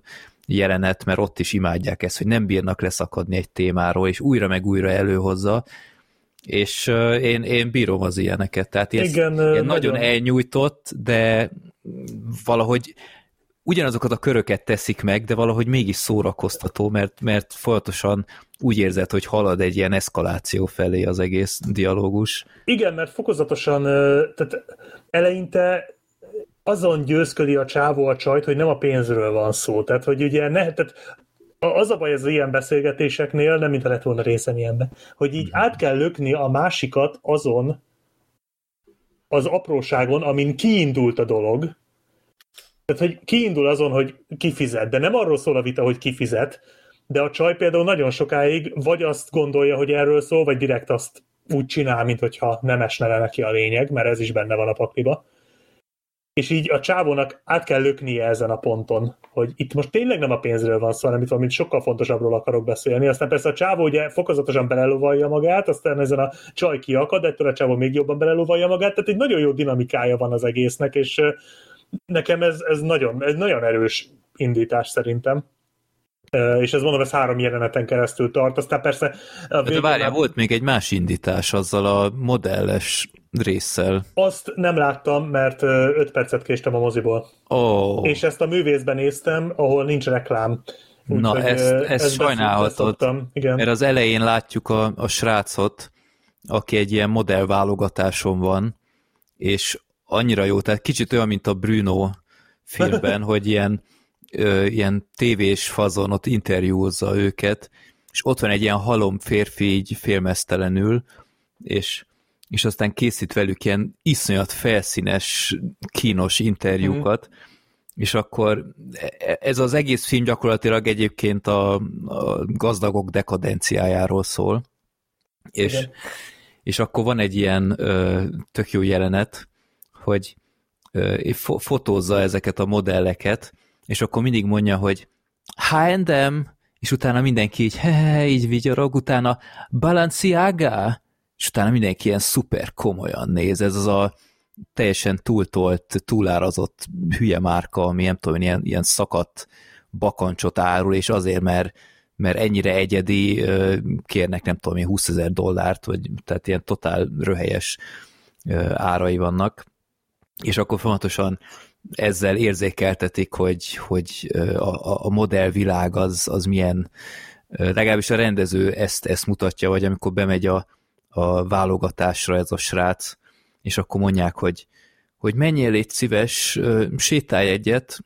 jelenet, mert ott is imádják ezt, hogy nem bírnak leszakadni egy témáról, és újra meg újra előhozza, és én, én bírom az ilyeneket, tehát ilyen, Igen, ilyen nagyon. nagyon elnyújtott, de valahogy ugyanazokat a köröket teszik meg, de valahogy mégis szórakoztató, mert, mert folyamatosan úgy érzed, hogy halad egy ilyen eszkaláció felé az egész dialógus. Igen, mert fokozatosan, tehát eleinte azon győzködi a csávó a csajt, hogy nem a pénzről van szó. Tehát, hogy ugye ne, tehát az a baj az ilyen beszélgetéseknél, nem mintha lett volna részem ilyenbe, hogy így át kell lökni a másikat azon az apróságon, amin kiindult a dolog. Tehát, hogy kiindul azon, hogy kifizet, de nem arról szól a vita, hogy kifizet, de a csaj például nagyon sokáig vagy azt gondolja, hogy erről szól, vagy direkt azt úgy csinál, mint hogyha nem esne le neki a lényeg, mert ez is benne van a pakliba. és így a csávónak át kell löknie ezen a ponton, hogy itt most tényleg nem a pénzről van szó, hanem itt valamit sokkal fontosabbról akarok beszélni. Aztán persze a csávó ugye fokozatosan belelovalja magát, aztán ezen a csaj kiakad, ettől a csávó még jobban belelovalja magát, tehát egy nagyon jó dinamikája van az egésznek, és nekem ez, ez, nagyon, ez nagyon erős indítás szerintem. És ez mondom, ez három jeleneten keresztül tart. Aztán persze... A De végén várjál, már- volt még egy más indítás azzal a modelles résszel. Azt nem láttam, mert 5 percet késtem a moziból. Oh. És ezt a művészben néztem, ahol nincs reklám. Na, Úgyhogy, ezt- ezt ezt sajnálhatod. Igen. mert az elején látjuk a, a srácot, aki egy ilyen modellválogatáson van, és annyira jó, tehát kicsit olyan, mint a Bruno filmben, hogy ilyen, ö, ilyen tévés fazon ott interjúzza őket, és ott van egy ilyen halom férfi így félmeztelenül, és, és aztán készít velük ilyen iszonyat felszínes, kínos interjúkat, és akkor e- ez az egész film gyakorlatilag egyébként a, a gazdagok dekadenciájáról szól, és, Igen. és akkor van egy ilyen ö, tök jó jelenet, hogy fo- fotózza ezeket a modelleket, és akkor mindig mondja, hogy H&M, és utána mindenki így, he, így vigyorog, utána Balenciaga, és utána mindenki ilyen szuper komolyan néz, ez az a teljesen túltolt, túlárazott hülye márka, ami nem tudom, ilyen, ilyen szakadt bakancsot árul, és azért, mert, mert ennyire egyedi, kérnek nem tudom, én 20 ezer dollárt, vagy tehát ilyen totál röhelyes árai vannak, és akkor folyamatosan ezzel érzékeltetik, hogy, hogy a, a modellvilág az, az milyen, legalábbis a rendező ezt, ezt mutatja, vagy amikor bemegy a, a válogatásra ez a srác, és akkor mondják, hogy, hogy menjél, légy szíves, sétálj egyet,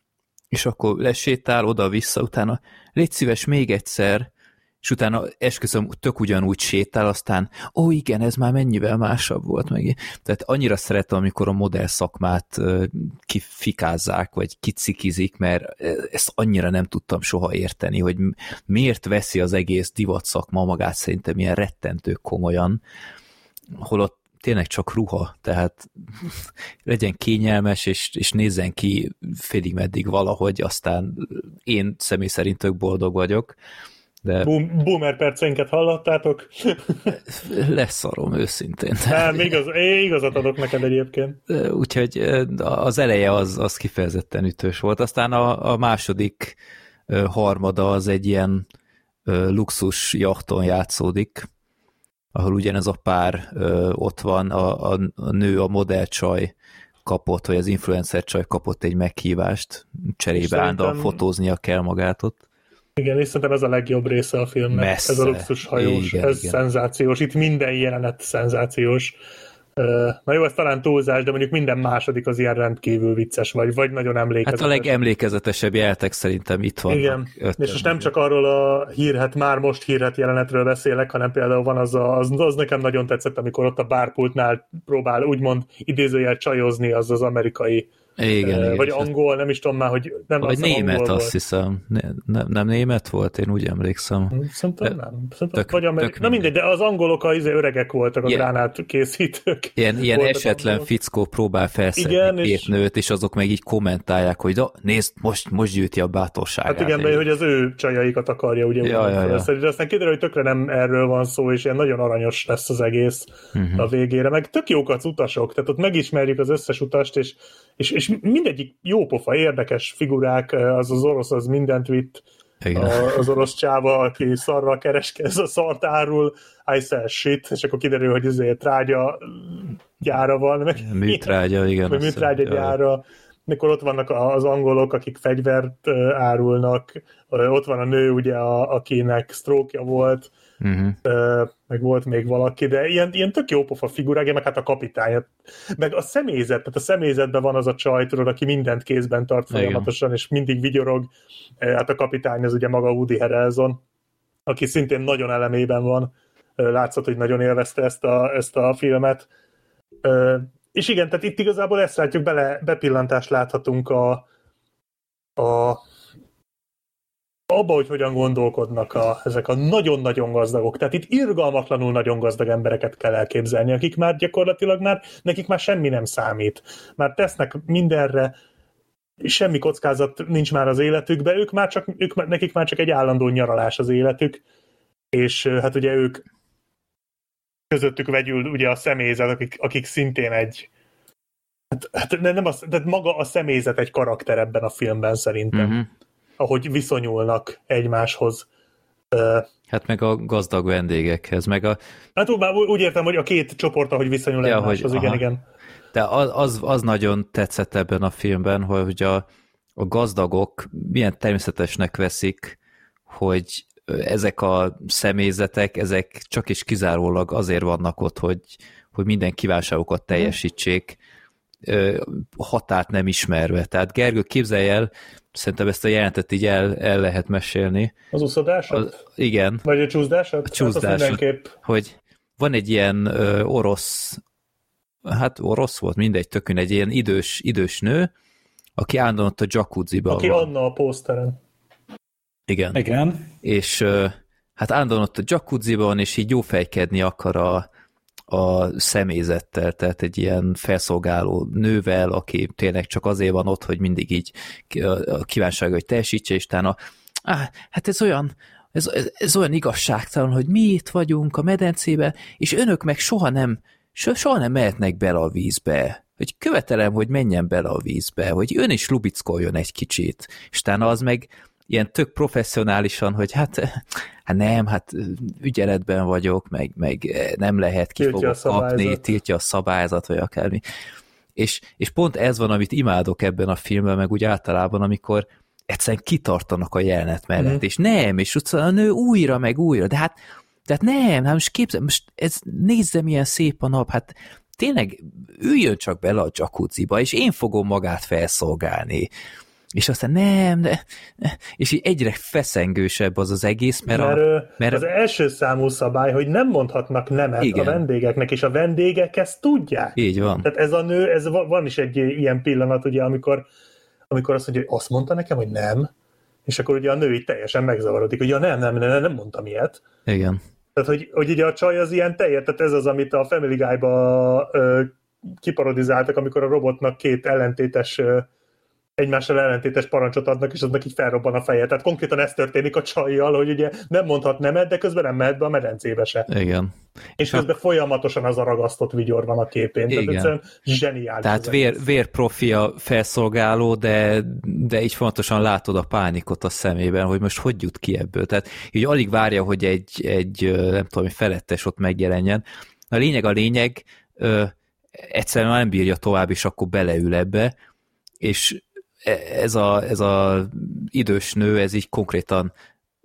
és akkor lesétál oda-vissza, utána légy szíves még egyszer, és utána esküszöm, tök ugyanúgy sétál, aztán ó igen, ez már mennyivel másabb volt meg. Tehát annyira szeretem, amikor a modell szakmát kifikázzák, vagy kicikizik, mert ezt annyira nem tudtam soha érteni, hogy miért veszi az egész divat szakma magát szerintem ilyen rettentő komolyan, holott tényleg csak ruha, tehát legyen kényelmes, és, és nézzen ki félig meddig valahogy, aztán én személy szerint tök boldog vagyok, de Boom, boomer perceinket hallottátok? leszarom őszintén. Nem, igaz, én igazat adok neked egyébként. Úgyhogy az eleje az, az kifejezetten ütős volt. Aztán a, a második harmada az egy ilyen luxus jachton játszódik, ahol ugyanez a pár ott van, a, a, a nő, a modellcsaj kapott, vagy az influencer csaj kapott egy meghívást, cserébe állandóan fotóznia kell magát ott. Igen, és szerintem ez a legjobb része a filmnek. Messze. Ez a luxushajós, Igen, ez igen. szenzációs. Itt minden jelenet szenzációs. Na jó, ez talán túlzás, de mondjuk minden második az ilyen rendkívül vicces, vagy, vagy nagyon Hát emlékezetes. a legemlékezetesebb jeltek szerintem itt van. Igen, és most nem csak arról a hírhet, már most hírhet jelenetről beszélek, hanem például van az, a, az, az nekem nagyon tetszett, amikor ott a bárpultnál próbál úgymond idézőjel csajozni az az amerikai, igen, igen, vagy az- angol, nem is tudom már, hogy nem Vagy hiszem, német, azt volt. hiszem. Ne, nem, nem német volt, én úgy emlékszem. Szerintem nem. Szerintem, tök- vagy ameri- tök Na mindegy, de az angolok az izé öregek voltak, a Igen. gránát készítők. Ilyen, ilyen esetlen angolok. fickó próbál felszedni Igen, két és- nőt, és azok meg így kommentálják, hogy da, nézd, most, most gyűjti a bátorságát. Hát igen, de hogy az ő csajaikat akarja ugye Ja, ja, ja. de aztán kiderül, hogy tökre nem erről van szó, és ilyen nagyon aranyos lesz az egész uh-huh. a végére. Meg tök jók az utasok, tehát ott megismerjük az összes utast, és, és, és mindegyik jó pofa, érdekes figurák, az az orosz az mindent vitt, Igen. a, az orosz csáva, aki szarral kereskez, a szart árul, I sell shit, és akkor kiderül, hogy ezért trágya gyára van, meg Műtrágya, igen. azt műtrágya gyára, mikor ott vannak az angolok, akik fegyvert ö, árulnak, ö, ott van a nő, ugye, a, akinek stroke volt, Ö, meg volt még valaki, de ilyen, ilyen tök jó pofa figurák, meg hát a kapitány, meg a személyzet, tehát a személyzetben van az a csaj, tudod, aki mindent kézben tart Igen. folyamatosan, és mindig vigyorog, hát a kapitány az ugye maga Woody Harrelson, aki szintén nagyon elemében van, látszott, hogy nagyon élvezte ezt a, ezt a filmet. És igen, tehát itt igazából ezt látjuk, bele, bepillantást láthatunk a, a abba, hogy hogyan gondolkodnak a, ezek a nagyon-nagyon gazdagok. Tehát itt irgalmatlanul nagyon gazdag embereket kell elképzelni, akik már gyakorlatilag már, nekik már semmi nem számít. Már tesznek mindenre, semmi kockázat nincs már az életükben, ők már csak, ők, nekik már csak egy állandó nyaralás az életük, és hát ugye ők közöttük vegyül ugye a személyzet, akik, akik szintén egy hát, hát nem az, tehát maga a személyzet egy karakter ebben a filmben szerintem. Uh-huh ahogy viszonyulnak egymáshoz. Hát meg a gazdag vendégekhez, meg a... Hát úgy, értem, hogy a két csoport, ahogy viszonyul ja, egymáshoz, hogy, igen, aha. igen. De az, az, az nagyon tetszett ebben a filmben, hogy a, a gazdagok milyen természetesnek veszik, hogy ezek a személyzetek, ezek csak is kizárólag azért vannak ott, hogy, hogy minden kívánságokat teljesítsék, határt nem ismerve. Tehát Gergő, képzelj el, szerintem ezt a jelentet így el, el lehet mesélni. Az uszodásod? Az, igen. Vagy a csúszdásod? A csúszdásod, hát hogy van egy ilyen ö, orosz, hát orosz volt, mindegy, tökön egy ilyen idős, idős nő, aki állandóan ott a jacuzziban Aki van. Anna a pószteren. Igen. Igen. És ö, hát állandóan ott a jacuzziban, és így jófejkedni akar a, a személyzettel, tehát egy ilyen felszolgáló nővel, aki tényleg csak azért van ott, hogy mindig így a kívánsága, hogy teljesítse, és utána, ah, hát ez olyan, ez, ez, ez olyan igazságtalan, hogy mi itt vagyunk a medencébe, és önök meg soha nem, soha nem mehetnek bele a vízbe. Hogy követelem, hogy menjen bele a vízbe, hogy ön is lubickoljon egy kicsit. És utána az meg ilyen tök professzionálisan, hogy hát, hát nem, hát ügyeletben vagyok, meg, meg nem lehet ki fogok kapni, tiltja a szabályzat, vagy akármi. És, és pont ez van, amit imádok ebben a filmben, meg úgy általában, amikor egyszerűen kitartanak a jelenet mellett, mm. és nem, és a nő újra, meg újra, de hát, tehát nem, hát most képzel, most ez, nézze milyen szép a nap, hát tényleg üljön csak bele a jacuzziba, és én fogom magát felszolgálni és aztán nem, de, és így egyre feszengősebb az az egész, mert, mert, a, mert az első számú szabály, hogy nem mondhatnak nemet igen. a vendégeknek, és a vendégek ezt tudják. Így van. Tehát ez a nő, ez van is egy ilyen pillanat, ugye, amikor, amikor azt mondja, hogy azt mondta nekem, hogy nem, és akkor ugye a nő így teljesen megzavarodik, hogy ja, nem, nem, nem, nem mondtam ilyet. Igen. Tehát, hogy, hogy ugye a csaj az ilyen teljes, tehát ez az, amit a Family Guy-ba ö, kiparodizáltak, amikor a robotnak két ellentétes ö, egymással ellentétes parancsot adnak, és aznak így felrobban a feje. Tehát konkrétan ez történik a csajjal, hogy ugye nem mondhat nemet, de közben nem mehet be a medencébe se. Igen. És közben folyamatosan az a ragasztott vigyor van a képén. Igen. Tehát egyszerűen zseniális. Tehát vér, vérprofi a felszolgáló, de, de így fontosan látod a pánikot a szemében, hogy most hogy jut ki ebből. Tehát így alig várja, hogy egy, egy nem tudom, felettes ott megjelenjen. A lényeg a lényeg, ö, egyszerűen nem bírja tovább, és akkor beleül ebbe, és ez a, ez a idős nő, ez így konkrétan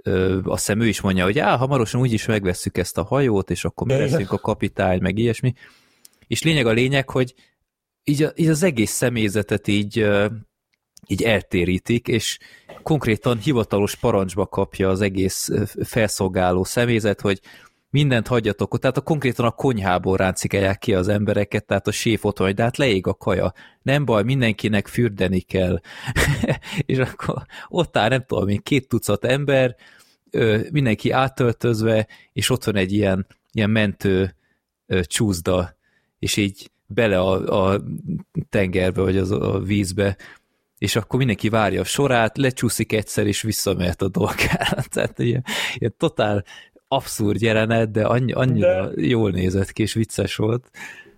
ö, azt hiszem ő is mondja, hogy á, hamarosan úgyis megvesszük ezt a hajót, és akkor mi leszünk a kapitány, meg ilyesmi. És lényeg a lényeg, hogy így, így az egész személyzetet így, így eltérítik, és konkrétan hivatalos parancsba kapja az egész felszolgáló személyzet, hogy mindent hagyjatok ott, tehát a konkrétan a konyhából ráncikálják ki az embereket, tehát a séf ott hogy de hát leég a kaja, nem baj, mindenkinek fürdeni kell. és akkor ott áll, nem tudom én, két tucat ember, mindenki átöltözve, és ott van egy ilyen, ilyen mentő csúszda, és így bele a, a tengerbe, vagy az, a vízbe, és akkor mindenki várja a sorát, lecsúszik egyszer, és visszamehet a dolgára. Tehát ilyen, ilyen totál abszurd jelenet, de annyi, annyira de... jól nézett ki, és vicces volt.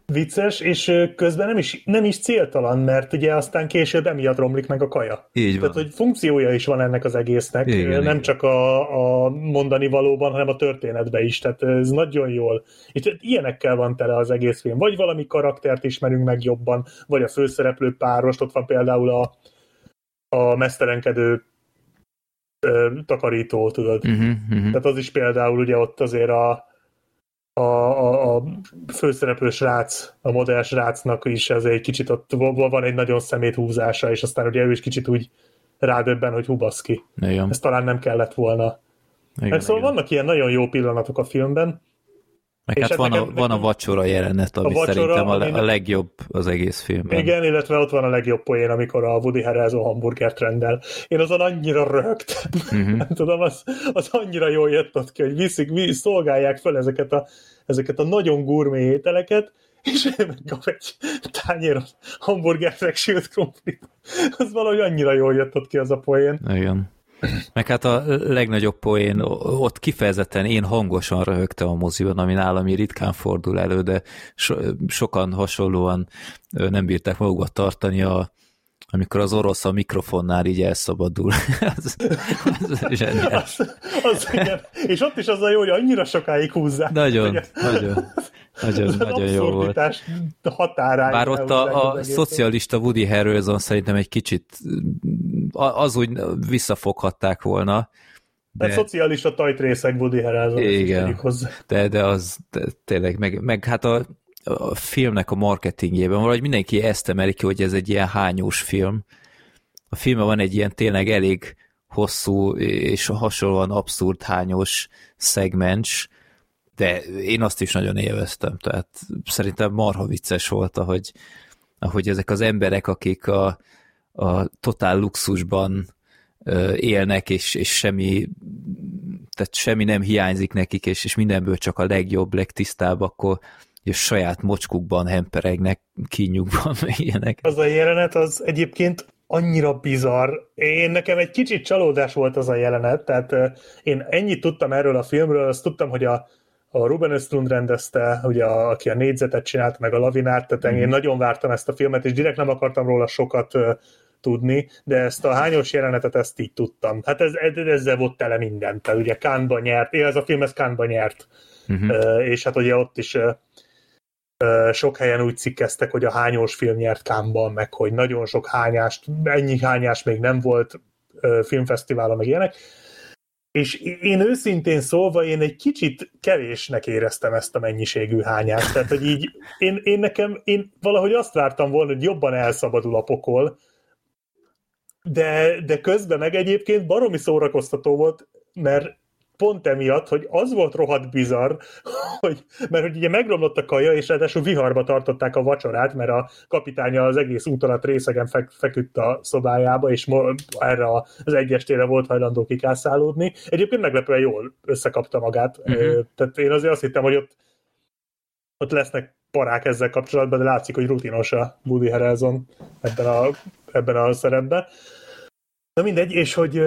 Vicces, és közben nem is, nem is céltalan, mert ugye aztán később emiatt romlik meg a kaja. Így van. Tehát, hogy funkciója is van ennek az egésznek, igen, nem igen. csak a, a mondani valóban, hanem a történetben is, tehát ez nagyon jól. És ilyenekkel van tele az egész film. Vagy valami karaktert ismerünk meg jobban, vagy a főszereplő párost, ott van például a, a mesztelenkedő takarító, tudod. Uh-huh, uh-huh. Tehát az is például ugye ott azért a, a, a, a főszereplő srác, a modell srácnak is ez egy kicsit ott van egy nagyon szemét húzása, és aztán ugye ő is kicsit úgy rádöbben, hogy hubaszki. Igen. Ez talán nem kellett volna. Igen, Meg szóval igen. vannak ilyen nagyon jó pillanatok a filmben. Meg És hát hát van, a, nekem- van a vacsora jelenet, ami A vacsora, szerintem a, ami- a legjobb az egész filmben. Igen, illetve ott van a legjobb poén, amikor a Woody Harrelson hamburgert rendel. Én azon annyira röhögtem. Uh-huh. Nem tudom, az, az annyira jól jött ott ki, hogy viszik, vi- szolgálják fel ezeket a, ezeket a nagyon gurmé ételeket, és ő meg kap egy tányéron hamburgert meg sült krumplit. Az valahogy annyira jól jött ott ki az a poén. Igen. Meg hát a legnagyobb poén, ott kifejezetten én hangosan röhögtem a moziban, ami nálam ritkán fordul elő, de so, sokan hasonlóan nem bírták magukat tartani, a, amikor az orosz a mikrofonnál így elszabadul. az, az zseniális. Az, az, igen. És ott is az a jó, hogy annyira sokáig húzzák. Nagyon, nagyon, nagyon, az nagyon jó volt. határáig Bár ott a, a szocialista Woody Harrelson szerintem egy kicsit az úgy visszafoghatták volna, De... de, szocialista tajtrészek Woody Harrelson. Igen. hozzá. de, de az de tényleg, meg, meg hát a, a filmnek a marketingjében valahogy mindenki ezt emeli ki, hogy ez egy ilyen hányós film. A filmben van egy ilyen tényleg elég hosszú és hasonlóan abszurd hányós szegmens, de én azt is nagyon élveztem, tehát szerintem marha vicces volt, ahogy, ahogy ezek az emberek, akik a, a totál luxusban élnek, és, és semmi, tehát semmi nem hiányzik nekik, és, és mindenből csak a legjobb, legtisztább, akkor és saját mocskukban hemperegnek, kínjukban, meg ilyenek. Az a jelenet az egyébként annyira bizarr. Én nekem egy kicsit csalódás volt az a jelenet, tehát én ennyit tudtam erről a filmről, azt tudtam, hogy a, a Ruben Östlund rendezte, ugye a, aki a négyzetet csinált, meg a lavinát, tehát én nagyon vártam ezt a filmet, és direkt nem akartam róla sokat uh, tudni, de ezt a hányos jelenetet ezt így tudtam. Hát ez, ez, ezzel volt tele minden. Tehát ugye Kánba nyert, ez a film ez Kánba nyert. Uh-huh. Uh, és hát ugye ott is uh, sok helyen úgy cikkeztek, hogy a hányós film nyert Kámban, meg hogy nagyon sok hányást, ennyi hányás még nem volt filmfesztiválon, meg ilyenek. És én őszintén szólva, én egy kicsit kevésnek éreztem ezt a mennyiségű hányást. Tehát, hogy így én, én nekem, én valahogy azt vártam volna, hogy jobban elszabadul a pokol, de, de közben meg egyébként baromi szórakoztató volt, mert pont emiatt, hogy az volt rohadt bizarr, hogy, mert hogy ugye megromlott a kaja, és ráadásul viharba tartották a vacsorát, mert a kapitánya az egész út alatt részegen fek, feküdt a szobájába, és mo- erre az egyestére volt hajlandó kikászálódni. Egyébként meglepően jól összekapta magát, uh-huh. tehát én azért azt hittem, hogy ott, ott lesznek parák ezzel kapcsolatban, de látszik, hogy rutinos a Woody Harrelson ebben a, ebben a szerepben. Na mindegy, és hogy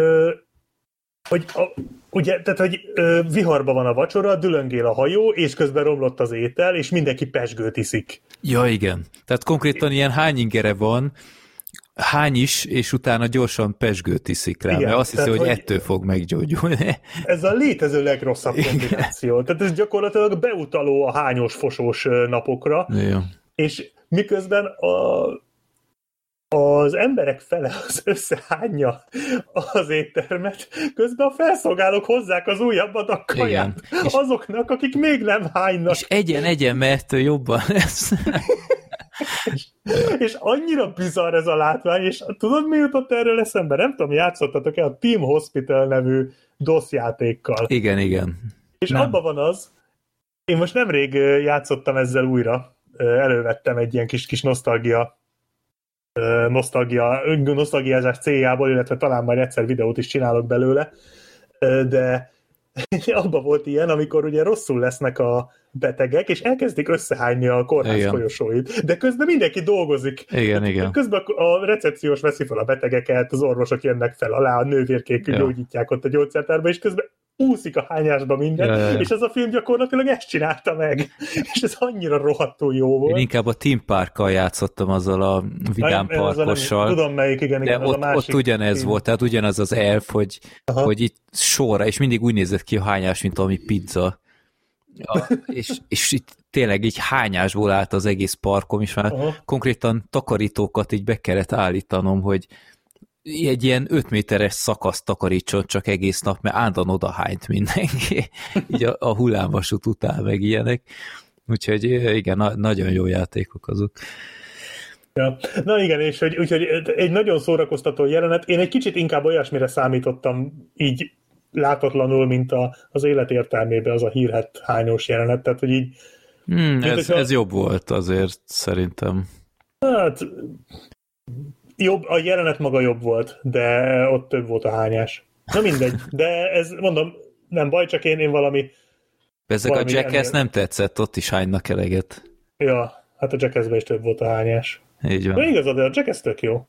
hogy a, ugye, tehát, hogy ö, viharba van a vacsora, dülöngél a hajó, és közben romlott az étel, és mindenki pesgőt iszik. Ja, igen. Tehát konkrétan ilyen hány ingere van, hány is, és utána gyorsan pesgőt iszik rá, Igen, mert azt hiszi, hogy, hogy- ettől fog meggyógyulni. Ez a létező legrosszabb kombináció. Tehát ez gyakorlatilag beutaló a hányos fosós napokra, Jó. és miközben a, az emberek fele az összehányja az éttermet, közben a felszolgálók hozzák az újabb adag kaját Igen. Azoknak, akik még nem hánynak. És egyen, egyen, mert ettől jobban lesz. És annyira bizarr ez a látvány, és tudod, mi jutott erről eszembe? Nem tudom, játszottatok-e a Team Hospital nevű DOS játékkal. Igen, igen. És Nem. abban van az, én most nemrég játszottam ezzel újra, elővettem egy ilyen kis, kis nosztalgia nosztalgia, nosztalgiázás céljából, illetve talán majd egyszer videót is csinálok belőle, de abban volt ilyen, amikor ugye rosszul lesznek a betegek, és elkezdik összehányni a kórház Igen. folyosóit, de közben mindenki dolgozik. Igen, igen. Közben a recepciós veszi fel a betegeket, az orvosok jönnek fel alá, a nővérkék Ja. gyógyítják ott a gyógyszertárba, és közben úszik a hányásba minden, Ja, ja, ja. és ez a film gyakorlatilag ezt csinálta meg. És ez annyira rohadtul jó volt. Én inkább a Team Parkkal játszottam azzal a vidám a nem- parkossal. Tudom melyik, igen, De igen, a ott, másik. ott ugyanez film. volt, tehát ugyanaz az elf, hogy, Aha. hogy itt sorra, és mindig úgy nézett ki a hányás, mint ami pizza. A, és, és itt tényleg így hányásból állt az egész parkom, és már Aha. konkrétan takarítókat így be kellett állítanom, hogy egy ilyen 5 méteres szakaszt takarítson csak egész nap, mert állandóan odahányt mindenki, így a, a hullámvasút után meg ilyenek. Úgyhogy igen, na, nagyon jó játékok azok. Ja. Na igen, és hogy, úgyhogy egy nagyon szórakoztató jelenet. Én egy kicsit inkább olyasmire számítottam így látatlanul, mint a, az élet értelmében az a hírhet hányós jelenet, tehát hogy így Hmm, ez, ez jobb volt azért szerintem. Hát jobb, a jelenet maga jobb volt, de ott több volt a hányás. Na mindegy, de ez mondom, nem baj, csak én, én valami, Ezek a Valami Jackass ennél- nem tetszett, ott is hánynak eleget. ja, hát a Jackassben is több volt a hányás. Így Na van. igazad, de a Jackass tök jó.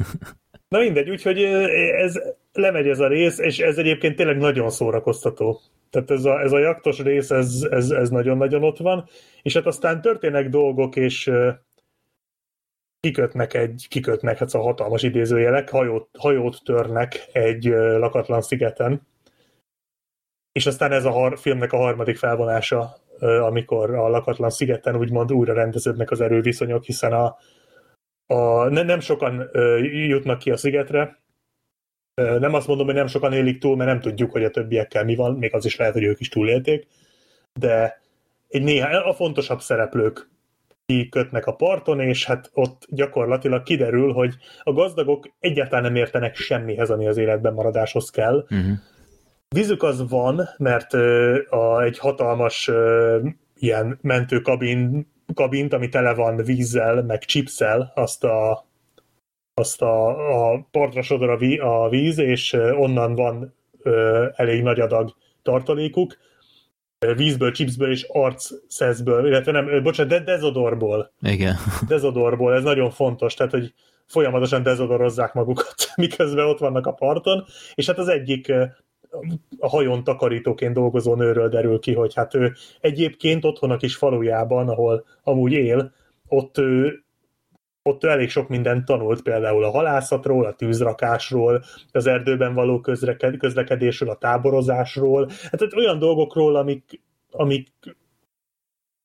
Na mindegy, úgyhogy ez lemegy ez a rész, és ez egyébként tényleg nagyon szórakoztató. Tehát ez a, ez a jaktos rész, ez, ez, ez nagyon-nagyon ott van, és hát aztán történnek dolgok, és kikötnek egy, kikötnek, hát a hatalmas idézőjelek, hajót, hajót törnek egy lakatlan szigeten, és aztán ez a har, filmnek a harmadik felvonása, amikor a lakatlan szigeten úgymond újra rendeződnek az erőviszonyok, hiszen a, a, ne, nem sokan jutnak ki a szigetre. Nem azt mondom, hogy nem sokan élik túl, mert nem tudjuk, hogy a többiekkel mi van, még az is lehet, hogy ők is túlélték, de egy néhány, a fontosabb szereplők kikötnek a parton, és hát ott gyakorlatilag kiderül, hogy a gazdagok egyáltalán nem értenek semmihez, ami az életben maradáshoz kell. Uh-huh. Vízük az van, mert a, egy hatalmas ilyen mentőkabin, kabint, ami tele van vízzel, meg chipszel, azt a, azt a, a partra sodor a, ví, a víz, és onnan van ö, elég nagy adag tartalékuk, vízből, chipsből és arcszeszből, illetve nem, bocsánat, de dezodorból Igen. dezodorból, ez nagyon fontos, tehát hogy folyamatosan dezodorozzák magukat, miközben ott vannak a parton, és hát az egyik a hajón takarítóként dolgozó nőről derül ki, hogy hát ő egyébként otthon a kis falujában, ahol amúgy él, ott ő, ott elég sok mindent tanult, például a halászatról, a tűzrakásról, az erdőben való közreked, közlekedésről, a táborozásról, hát tehát olyan dolgokról, amik, amik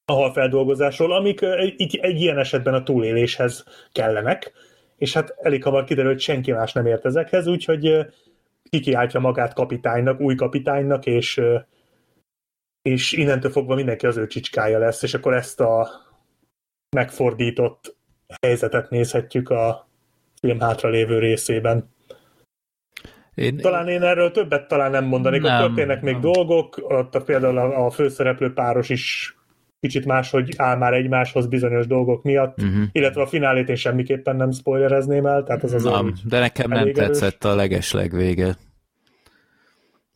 a halfeldolgozásról, amik egy, egy ilyen esetben a túléléshez kellenek, és hát elég hamar kiderül, hogy senki más nem ért ezekhez, úgyhogy kikiáltja magát kapitánynak, új kapitánynak, és, és innentől fogva mindenki az ő csicskája lesz, és akkor ezt a megfordított helyzetet nézhetjük a film hátralévő részében. Én, Talán én erről többet talán nem mondanék, nem, ott történnek még nem. dolgok, ott a, például a, a főszereplő páros is kicsit máshogy áll már egymáshoz bizonyos dolgok miatt, Mhm. illetve a finálét én semmiképpen nem spoilerezném el, tehát az az nem, de nekem nem erős. tetszett a legesleg vége.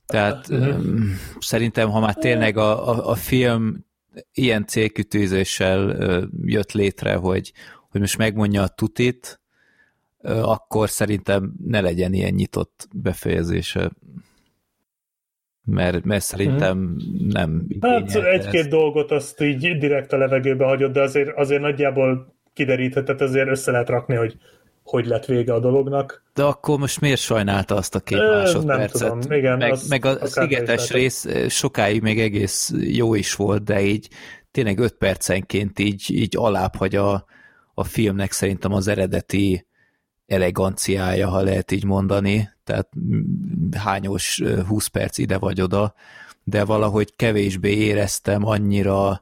Tehát um, szerintem, ha már tényleg a, a, a film ilyen célkütőzéssel jött létre, hogy, hogy most megmondja a tutit, akkor szerintem ne legyen ilyen nyitott befejezése. Mert, mert szerintem nem Hát egy-két dolgot azt így direkt a levegőbe hagyott, de azért, azért nagyjából kideríthetett, azért össze lehet rakni, hogy hogy lett vége a dolognak. De akkor most miért sajnálta azt a két Ö, nem másodpercet? tudom, igen, meg, az meg a szigetes rész sokáig még egész jó is volt, de így tényleg öt percenként így, így alább hagy a, a filmnek szerintem az eredeti eleganciája, ha lehet így mondani, tehát hányos ö, 20 perc ide vagy oda, de valahogy kevésbé éreztem annyira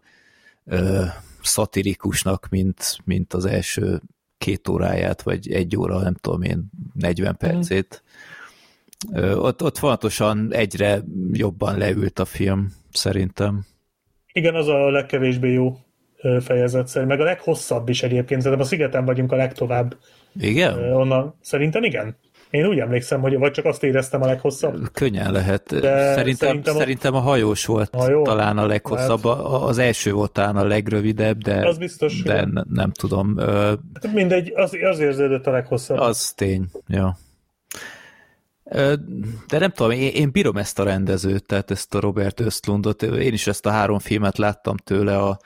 ö, szatirikusnak, mint, mint az első két óráját, vagy egy óra, nem tudom én, 40 percét. Ö, Ott, ott fontosan egyre jobban leült a film, szerintem. Igen, az a legkevésbé jó fejezet szerint, meg a leghosszabb is egyébként, szerintem a szigeten vagyunk a legtovább Igen? onnan. Szerintem igen. Én úgy emlékszem, hogy vagy csak azt éreztem a leghosszabb. Könnyen lehet. De Szerintem, szerintem szerintem, a- a hajós volt Hajó? talán a leghosszabb. A- Az első volt talán a legrövidebb, de, Az biztos, de ne- nem tudom. Hát Mindegy, az, az érződött a leghosszabb. Az tény, ja. De nem tudom, én, én bírom ezt a rendezőt, tehát ezt a Robert Östlundot. Én is ezt a három filmet láttam tőle, a a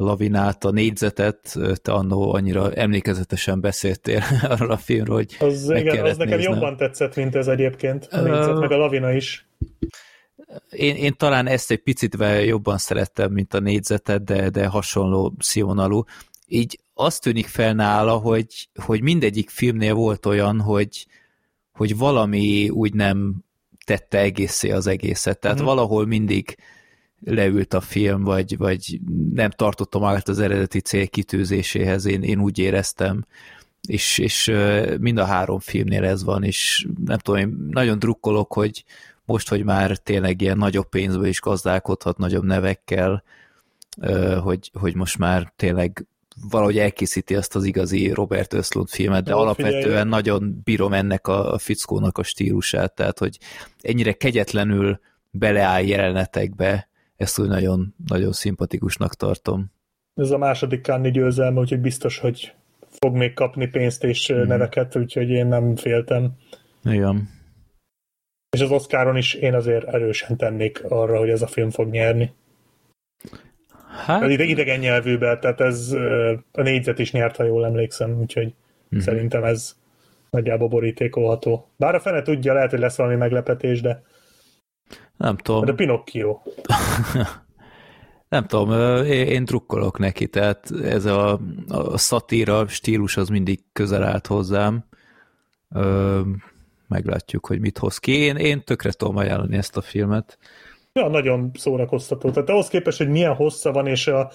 Lavinát, a négyzetet, te annó annyira emlékezetesen beszéltél arról a filmről, hogy Az, meg igen, az nekem néznem. jobban tetszett, mint ez egyébként. A négyzet, meg a lavina is. Én, én talán ezt egy picit jobban szerettem, mint a négyzetet, de, de hasonló színvonalú. Így azt tűnik fel nála, hogy, hogy mindegyik filmnél volt olyan, hogy, hogy valami úgy nem tette egészé az egészet. Tehát uh-huh. valahol mindig leült a film, vagy, vagy nem tartotta magát az eredeti célkitűzéséhez, én, én úgy éreztem, és, és mind a három filmnél ez van, és nem tudom, én nagyon drukkolok, hogy most, hogy már tényleg ilyen nagyobb pénzbe is gazdálkodhat, nagyobb nevekkel, hogy, hogy most már tényleg valahogy elkészíti azt az igazi Robert Östlund filmet, de Ó, alapvetően figyelj. nagyon bírom ennek a, a fickónak a stílusát, tehát hogy ennyire kegyetlenül beleáll jelenetekbe, ezt úgy nagyon, nagyon szimpatikusnak tartom. Ez a második Kanni győzelme, úgyhogy biztos, hogy fog még kapni pénzt és mm. neveket, úgyhogy én nem féltem. Igen. És az Oscaron is én azért erősen tennék arra, hogy ez a film fog nyerni. Hát... Az idegen nyelvűben, tehát ez a négyzet is nyert, ha jól emlékszem, úgyhogy mm-hmm. szerintem ez nagyjából borítékolható. Bár a fene tudja, lehet, hogy lesz valami meglepetés, de nem tudom. De Pinocchio. nem tudom, én drukkolok neki, tehát ez a, a szatíra stílus az mindig közel állt hozzám. Meglátjuk, hogy mit hoz ki. Én, én tökre tudom ajánlani ezt a filmet. Ja, nagyon szórakoztató. Tehát ahhoz képest, hogy milyen hossza van, és a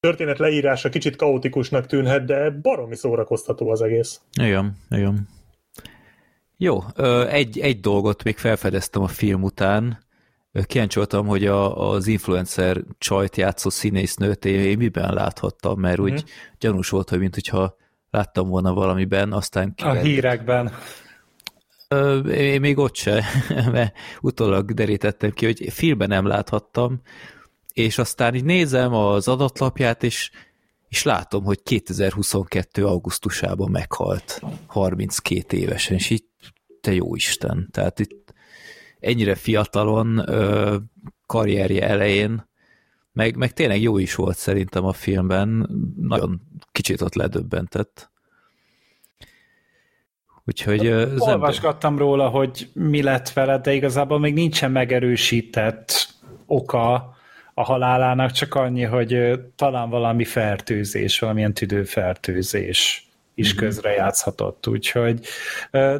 történet leírása kicsit kaotikusnak tűnhet, de baromi szórakoztató az egész. Igen, igen. Jó, egy, egy dolgot még felfedeztem a film után. Kíváncsi voltam, hogy a, az influencer csajt játszó színésznőt én, én miben láthattam, mert úgy mm. gyanús volt, hogy mint hogyha láttam volna valamiben, aztán... Kivel... A hírekben. Én még ott se, mert utólag derítettem ki, hogy filmben nem láthattam, és aztán így nézem az adatlapját, és, és látom, hogy 2022. augusztusában meghalt 32 évesen, és így te jó Isten, tehát itt ennyire fiatalon karrierje elején, meg, meg tényleg jó is volt szerintem a filmben, nagyon kicsit ott ledöbbentett. Úgyhogy... Olvasgattam róla, hogy mi lett vele, de igazából még nincsen megerősített oka a halálának, csak annyi, hogy talán valami fertőzés, valamilyen tüdőfertőzés is mm-hmm. közrejátszhatott. Úgyhogy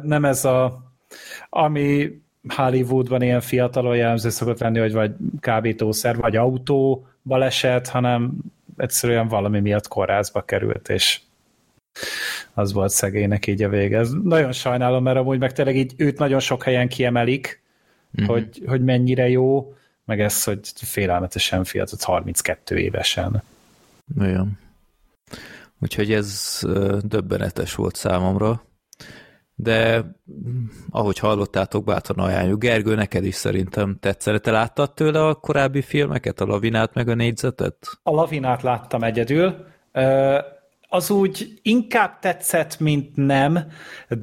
nem ez a, ami Hollywoodban ilyen fiatalon jellemző szokott lenni, hogy vagy kábítószer, vagy autó baleset, hanem egyszerűen valami miatt kórházba került, és az volt szegénynek így a vége. Ez nagyon sajnálom, mert amúgy meg tényleg így őt nagyon sok helyen kiemelik, mm-hmm. hogy, hogy mennyire jó, meg ez, hogy félelmetesen fiatal, 32 évesen. Olyan. Úgyhogy ez döbbenetes volt számomra de ahogy hallottátok, bátran ajánljuk. Gergő, neked is szerintem tetszene. Te láttad tőle a korábbi filmeket, a Lavinát meg a négyzetet? A Lavinát láttam egyedül. Az úgy inkább tetszett, mint nem,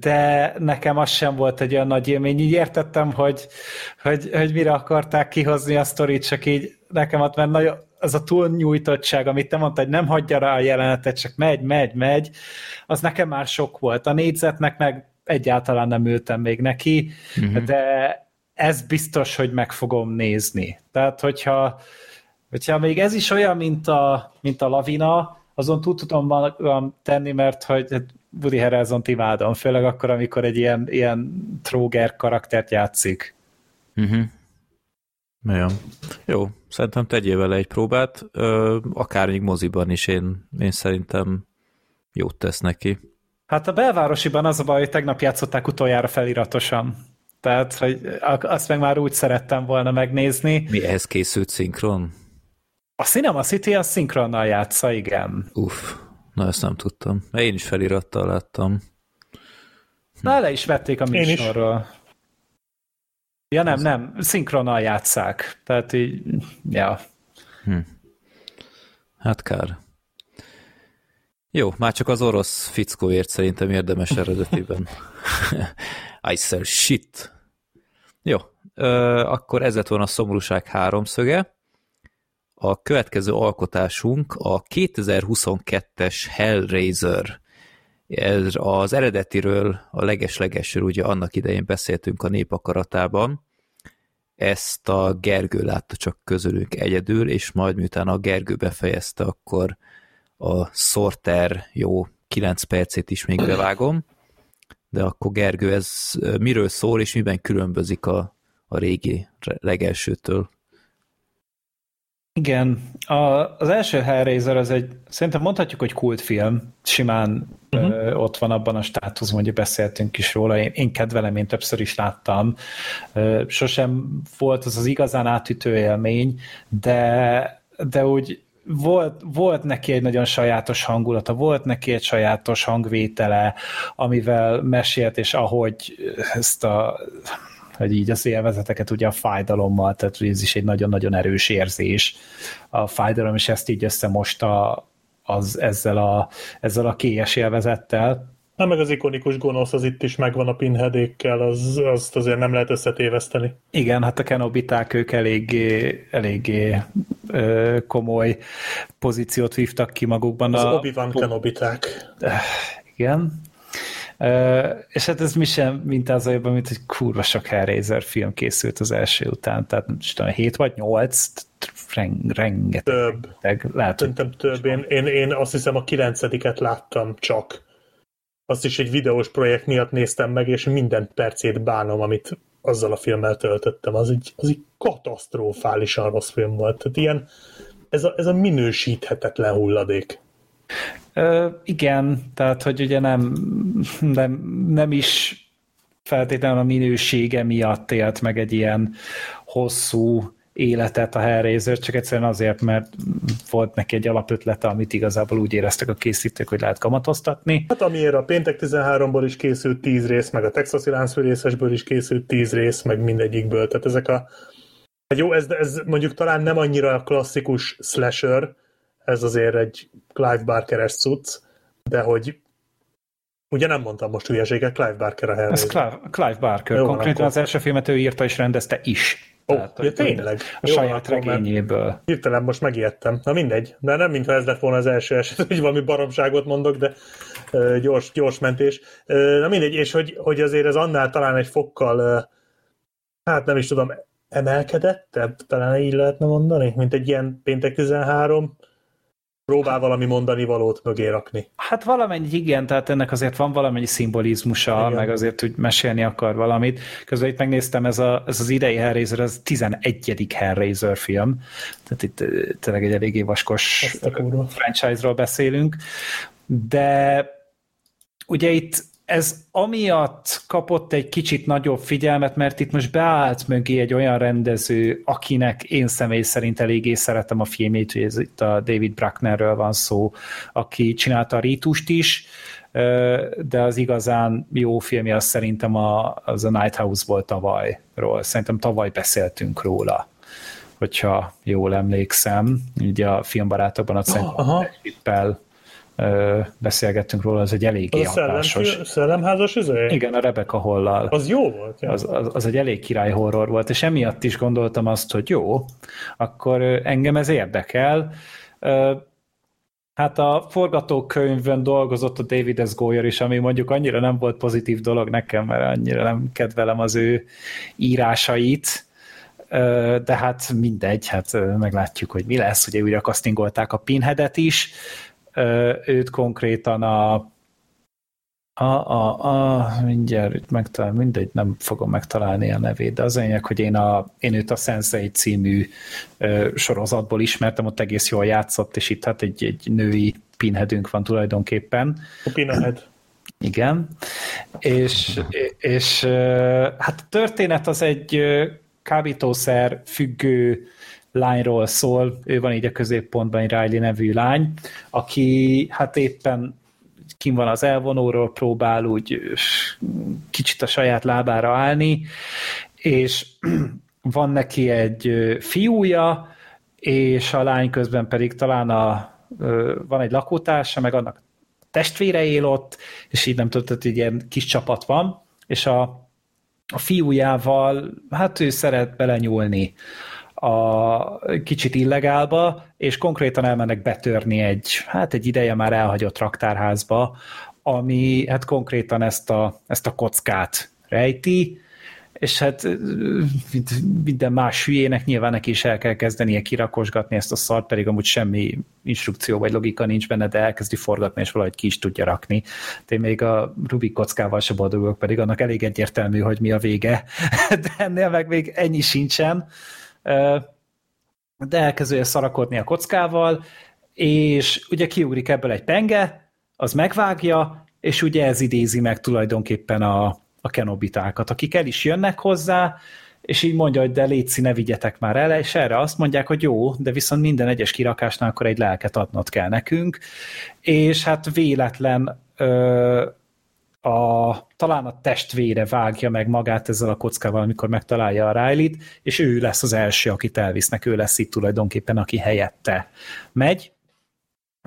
de nekem az sem volt egy olyan nagy élmény. Így értettem, hogy, hogy, hogy mire akarták kihozni a sztorit, csak így nekem ott mert nagyon, az a túlnyújtottság, amit te mondtad, hogy nem hagyja rá a jelenetet, csak megy, megy, megy, az nekem már sok volt. A négyzetnek meg egyáltalán nem ültem még neki, uh-huh. de ez biztos, hogy meg fogom nézni. Tehát, hogyha, hogyha még ez is olyan, mint a, mint a lavina, azon túl tudom magam tenni, mert hogy hát Woody Harrelson imádom, főleg akkor, amikor egy ilyen, ilyen tróger karaktert játszik. Uh-huh. Jó. Jó, szerintem tegyél vele egy próbát, akár még moziban is én, én szerintem jót tesz neki. Hát a belvárosiban az a baj, hogy tegnap játszották utoljára feliratosan. Tehát, hogy azt meg már úgy szerettem volna megnézni. Mi ehhez készült szinkron? A Cinema City a szinkronnal játsza, igen. Uff, na ezt nem tudtam. Én is felirattal láttam. Na, le is vették a műsorról. Ja nem, nem, szinkronnal játszák. Tehát így, ja. Hm. Hát kár. Jó, már csak az orosz fickóért szerintem érdemes eredetiben. I sell shit. Jó, ö, akkor ez lett volna a szomorúság háromszöge. A következő alkotásunk a 2022-es Hellraiser. Ez az eredetiről, a leges-legesről ugye annak idején beszéltünk a népakaratában. Ezt a Gergő látta csak közülünk egyedül, és majd miután a Gergő befejezte, akkor a Sorter jó 9 percét is még bevágom, de akkor Gergő, ez miről szól, és miben különbözik a, a régi legelsőtől? Igen, a, az első Hellraiser az egy, szerintem mondhatjuk, hogy kultfilm, simán uh-huh. ö, ott van abban a státuszban, hogy beszéltünk is róla, én, én kedvelem, én többször is láttam. Ö, sosem volt az az igazán átütő élmény, de, de úgy volt, volt neki egy nagyon sajátos hangulata, volt neki egy sajátos hangvétele, amivel mesélt, és ahogy ezt a hogy így az élvezeteket ugye a fájdalommal, tehát ez is egy nagyon-nagyon erős érzés. A fájdalom, és ezt így összemosta az ezzel a, ezzel a kélyes élvezettel. Hát meg az ikonikus gonosz az itt is megvan a pinhedékkel, az, azt azért nem lehet összetéveszteni. Igen, hát a kenobiták ők eléggé, eléggé ö, komoly pozíciót vívtak ki magukban. Az a, Obi-Wan kenobiták. Igen. És hát ez mi sem mint az olyan, mint egy kurva sok Hellraiser film készült az első után, tehát most tudom, 7 vagy 8, reng, rengeteg. Több. rengeteg. Lehet, Szerintem több. Én, én, én azt hiszem a kilencediket láttam csak. Azt is egy videós projekt miatt néztem meg, és minden percét bánom, amit azzal a filmmel töltöttem. Az egy, az egy katasztrofálisan rossz film volt. Tehát ilyen, ez a, ez a minősíthetetlen hulladék. Ö, igen, tehát hogy ugye nem, nem, nem is feltétlenül a minősége miatt élt meg egy ilyen hosszú életet a Hellraiser, csak egyszerűen azért, mert volt neki egy alapötlete, amit igazából úgy éreztek a készítők, hogy lehet kamatoztatni. Hát amiért a Péntek 13-ból is készült 10 rész, meg a Texasi láncfűrészesből is készült 10 rész, meg mindegyikből. Tehát ezek a... Hát jó, ez, ez mondjuk talán nem annyira a klasszikus slasher, ez azért egy Clive Barker-es cucc, de hogy ugye nem mondtam most hülyeséget, Clive Barker a Ez Hellraiser. Clive, Clive Barker, Jó, konkrétan akkor- az első filmet ő írta és rendezte is. Ó, Tehát, ja, tényleg? A Jó, saját már- regényéből. Hirtelen most megijedtem. Na mindegy, de nem mintha ez lett volna az első eset, hogy valami baromságot mondok, de gyors, gyors mentés. Na mindegy, és hogy, hogy azért ez annál talán egy fokkal, hát nem is tudom, emelkedettebb, talán így lehetne mondani, mint egy ilyen péntek 13, próbál valami mondani valót mögé rakni. Hát valamennyi igen, tehát ennek azért van valamennyi szimbolizmusa, Igen. meg azért, hogy mesélni akar valamit. Közben itt megnéztem, ez, a, ez az idei Hellraiser, az 11. Hellraiser film, tehát itt tényleg egy eléggé vaskos franchise-ról beszélünk, de ugye itt ez amiatt kapott egy kicsit nagyobb figyelmet, mert itt most beállt mögé egy olyan rendező, akinek én személy szerint eléggé szeretem a filmét, hogy ez itt a David Brucknerről van szó, aki csinálta a Rítust is, de az igazán jó filmje az szerintem a, az a Night House volt tavalyról. Szerintem tavaly beszéltünk róla hogyha jól emlékszem, ugye a filmbarátokban ott aha. Chippel beszélgettünk róla, az egy eléggé Az a szellem, hatásos. szellemházas izé? Igen, a Rebecca Hollal. Az jó volt. Ja. Az, az, az egy elég király horror volt, és emiatt is gondoltam azt, hogy jó, akkor ö, engem ez érdekel. Ö, Hát a forgatókönyvön dolgozott a David S. Goyer is, ami mondjuk annyira nem volt pozitív dolog nekem, mert annyira nem kedvelem az ő írásait, Ö, de hát mindegy, hát ö, meglátjuk, hogy mi lesz. Ugye újra castingolták a Pinheadet is, Ö, őt konkrétan a a, a, a, mindjárt itt megtalálom, mindegy, nem fogom megtalálni a nevét, de az lényeg, hogy én, a, én őt a Sensei című ö, sorozatból ismertem, ott egész jól játszott, és itt hát egy, egy női pinhedünk van tulajdonképpen. A Pinhead. Igen. És, és hát a történet az egy kábítószer függő lányról szól, ő van így a középpontban, egy Riley nevű lány, aki hát éppen kim van az elvonóról, próbál úgy kicsit a saját lábára állni, és van neki egy fiúja, és a lány közben pedig talán a, van egy lakótársa, meg annak testvére él ott, és így nem tudod, hogy egy ilyen kis csapat van, és a, a fiújával, hát ő szeret belenyúlni a kicsit illegálba, és konkrétan elmennek betörni egy, hát egy ideje már elhagyott raktárházba, ami hát konkrétan ezt a, ezt a kockát rejti, és hát minden más hülyének nyilván neki is el kell kezdenie kirakosgatni ezt a szart, pedig amúgy semmi instrukció vagy logika nincs benne, de elkezdi forgatni, és valahogy ki is tudja rakni. De még a Rubik kockával se boldogok, pedig annak elég egyértelmű, hogy mi a vége, de ennél meg még ennyi sincsen. De elkezdője szarakodni a kockával, és ugye kiugrik ebből egy penge, az megvágja, és ugye ez idézi meg tulajdonképpen a, a kenobitákat, akik el is jönnek hozzá, és így mondja, hogy de létszi, ne vigyetek már el, és erre azt mondják, hogy jó, de viszont minden egyes kirakásnál akkor egy lelket adnod kell nekünk, és hát véletlen ö, a, talán a testvére vágja meg magát ezzel a kockával, amikor megtalálja a riley és ő lesz az első, akit elvisznek, ő lesz itt tulajdonképpen, aki helyette megy,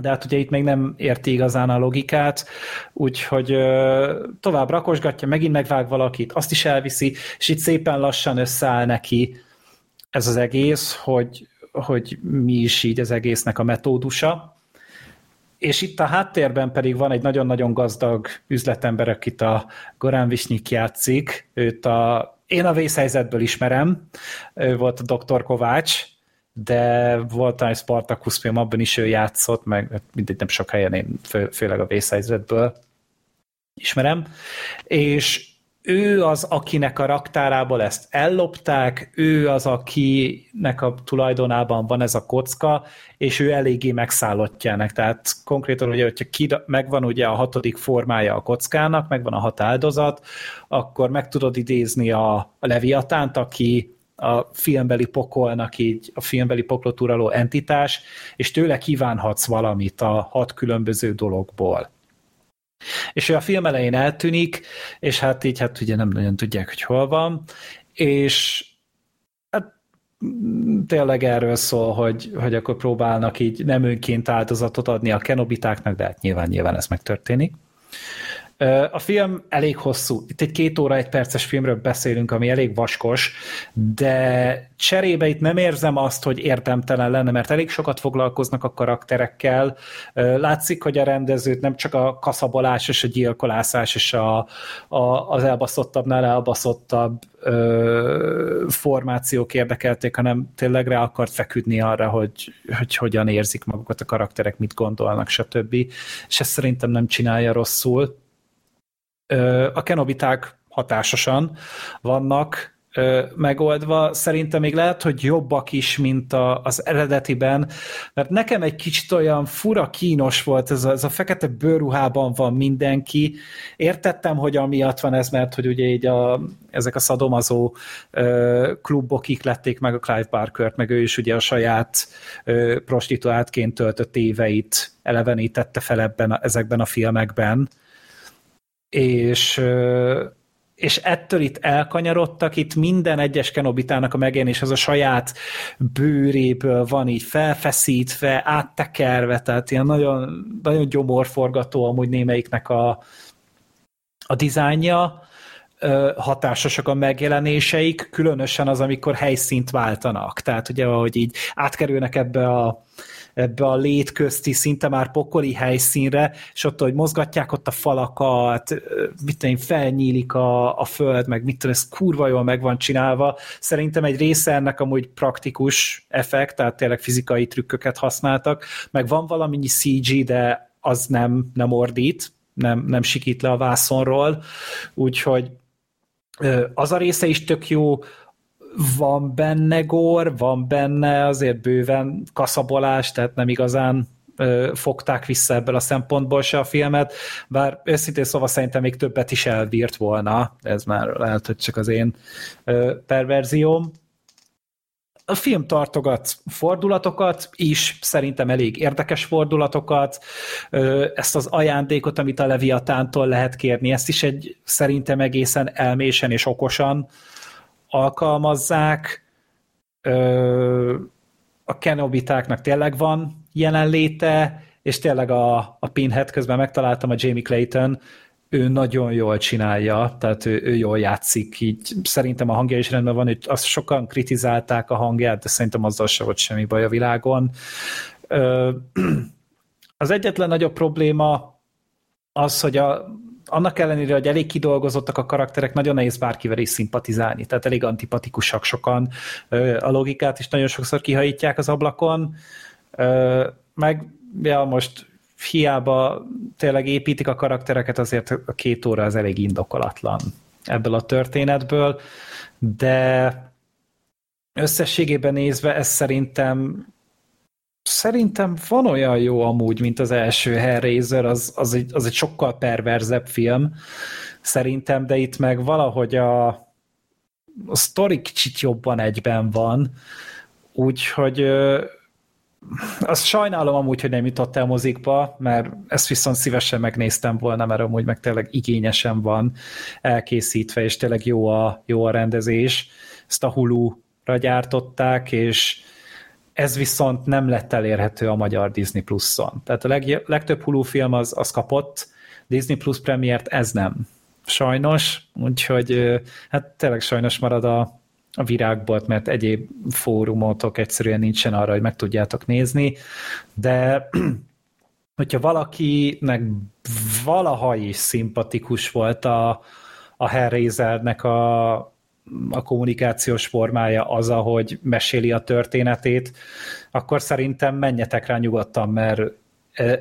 de hát ugye itt még nem érti igazán a logikát, úgyhogy ö, tovább rakosgatja, megint megvág valakit, azt is elviszi, és itt szépen lassan összeáll neki ez az egész, hogy, hogy mi is így az egésznek a metódusa. És itt a háttérben pedig van egy nagyon-nagyon gazdag üzletember, akit a Goran Visnyik játszik. Őt a, én a vészhelyzetből ismerem, ő volt a Dr. Kovács, de volt egy Spartacus film, abban is ő játszott, meg mindegy nem sok helyen én fő, főleg a vészhelyzetből ismerem, és ő az, akinek a raktárából ezt ellopták, ő az, akinek a tulajdonában van ez a kocka, és ő eléggé megszállottjának. Tehát konkrétan ugye, hogyha ki, megvan ugye a hatodik formája a kockának, megvan a hat áldozat, akkor meg tudod idézni a, a Leviatánt, aki a filmbeli pokolnak így, a filmbeli poklot uraló entitás, és tőle kívánhatsz valamit a hat különböző dologból. És ő a film elején eltűnik, és hát így hát ugye nem nagyon tudják, hogy hol van, és hát tényleg erről szól, hogy, hogy akkor próbálnak így nem önként áldozatot adni a kenobitáknak, de hát nyilván, nyilván ez megtörténik. A film elég hosszú. Itt egy két óra, egy perces filmről beszélünk, ami elég vaskos, de cserébe itt nem érzem azt, hogy értemtelen lenne, mert elég sokat foglalkoznak a karakterekkel. Látszik, hogy a rendezőt nem csak a kaszabolás és a gyilkolászás és a, a, az elbaszottabbnál elbaszottabb ö, formációk érdekelték, hanem tényleg rá akart feküdni arra, hogy, hogy hogyan érzik magukat a karakterek, mit gondolnak, stb. És ezt szerintem nem csinálja rosszul a kenobiták hatásosan vannak megoldva. Szerintem még lehet, hogy jobbak is, mint a, az eredetiben, mert nekem egy kicsit olyan fura kínos volt, ez a, ez a fekete bőruhában van mindenki. Értettem, hogy amiatt van ez, mert hogy ugye így a, ezek a szadomazó ö, klubok lették meg a Clive Barkert, meg ő is ugye a saját ö, prostituáltként töltött éveit elevenítette fel ebben a, ezekben a filmekben és és ettől itt elkanyarodtak, itt minden egyes kenobitának a megjelenés az a saját bőréből van így felfeszítve, áttekerve, tehát ilyen nagyon, nagyon gyomorforgató amúgy némelyiknek a, a dizájnja, hatásosak a megjelenéseik, különösen az, amikor helyszínt váltanak. Tehát ugye, ahogy így átkerülnek ebbe a ebbe a létközti, szinte már pokoli helyszínre, és ott, hogy mozgatják ott a falakat, mit tudom, felnyílik a, a föld, meg mit tudom, ez kurva jól meg van csinálva. Szerintem egy része ennek amúgy praktikus effekt, tehát tényleg fizikai trükköket használtak, meg van valamennyi CG, de az nem, nem ordít, nem, nem sikít le a vászonról, úgyhogy az a része is tök jó, van benne gor, van benne azért bőven kaszabolás, tehát nem igazán ö, fogták vissza ebből a szempontból se a filmet, bár őszintén szóval szerintem még többet is elbírt volna, ez már lehet, hogy csak az én ö, perverzióm. A film tartogat fordulatokat is, szerintem elég érdekes fordulatokat, ezt az ajándékot, amit a Leviatántól lehet kérni, ezt is egy szerintem egészen elmésen és okosan alkalmazzák. A kenobitáknak tényleg van jelenléte, és tényleg a, a Pinhead közben megtaláltam a Jamie Clayton, ő nagyon jól csinálja, tehát ő, ő jól játszik, így szerintem a hangja is rendben van, azt sokan kritizálták a hangját, de szerintem azzal se volt semmi baj a világon. Az egyetlen nagyobb probléma az, hogy a, annak ellenére, hogy elég kidolgozottak a karakterek, nagyon nehéz bárkivel is szimpatizálni, tehát elég antipatikusak sokan a logikát is nagyon sokszor kihajítják az ablakon, meg ja, most hiába tényleg építik a karaktereket, azért a két óra az elég indokolatlan ebből a történetből, de összességében nézve ez szerintem szerintem van olyan jó amúgy, mint az első Hellraiser, az, az, egy, az egy sokkal perverzebb film, szerintem, de itt meg valahogy a, a sztori kicsit jobban egyben van, úgyhogy azt sajnálom amúgy, hogy nem jutott el mozikba, mert ezt viszont szívesen megnéztem volna, mert amúgy meg tényleg igényesen van elkészítve, és tényleg jó a, jó a rendezés. Ezt a Hulu-ra gyártották, és ez viszont nem lett elérhető a magyar Disney Plus-on. Tehát a leg, legtöbb Hulu film az, az kapott, Disney Plus premiért ez nem. Sajnos, úgyhogy hát tényleg sajnos marad a, a virágbolt, mert egyéb fórumotok egyszerűen nincsen arra, hogy meg tudjátok nézni, de hogyha valakinek valaha is szimpatikus volt a, a Hellraisernek a, a kommunikációs formája az, ahogy meséli a történetét, akkor szerintem menjetek rá nyugodtan, mert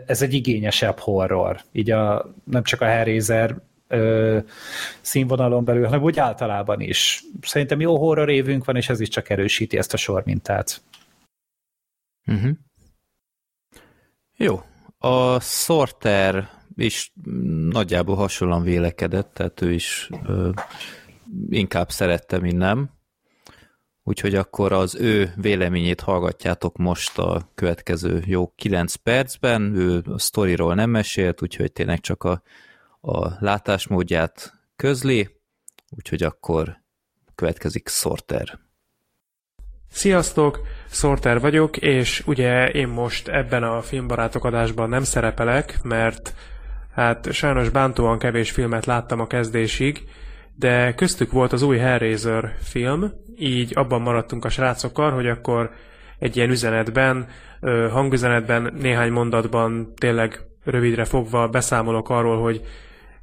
ez egy igényesebb horror. Így a, nem csak a Hellraiser ö, színvonalon belül, hanem úgy általában is. Szerintem jó horror évünk van, és ez is csak erősíti ezt a sormintát. Uh-huh. Jó. A Sorter is nagyjából hasonlóan vélekedett, tehát ő is ö, inkább szerette, mint nem. Úgyhogy akkor az ő véleményét hallgatjátok most a következő jó 9 percben. Ő a sztoriról nem mesélt, úgyhogy tényleg csak a a látásmódját közli, úgyhogy akkor következik Sorter. Sziasztok, Sorter vagyok, és ugye én most ebben a filmbarátok adásban nem szerepelek, mert hát sajnos bántóan kevés filmet láttam a kezdésig, de köztük volt az új Hellraiser film, így abban maradtunk a srácokkal, hogy akkor egy ilyen üzenetben, hangüzenetben, néhány mondatban tényleg rövidre fogva beszámolok arról, hogy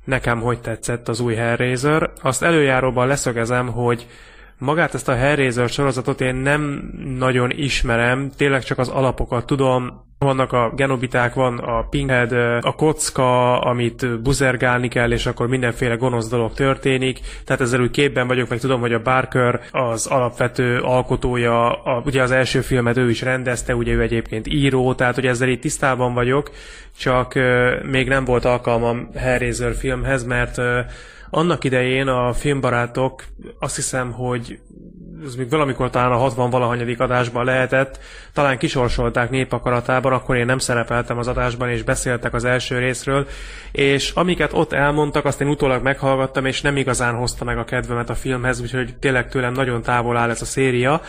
nekem hogy tetszett az új Hellraiser. Azt előjáróban leszögezem, hogy magát ezt a Hellraiser sorozatot én nem nagyon ismerem, tényleg csak az alapokat tudom, vannak a genobiták, van a Pinkhead, a kocka, amit buzergálni kell, és akkor mindenféle gonosz dolog történik. Tehát ezzel úgy képben vagyok, meg tudom, hogy a Barker az alapvető alkotója, a, ugye az első filmet ő is rendezte, ugye ő egyébként író, tehát hogy ezzel itt tisztában vagyok, csak még nem volt alkalmam Hellraiser filmhez, mert annak idején a filmbarátok azt hiszem, hogy ez még valamikor talán a 60 valahanyadik adásban lehetett, talán kisorsolták népakaratában, akkor én nem szerepeltem az adásban, és beszéltek az első részről, és amiket ott elmondtak, azt én utólag meghallgattam, és nem igazán hozta meg a kedvemet a filmhez, úgyhogy tényleg tőlem nagyon távol áll ez a széria.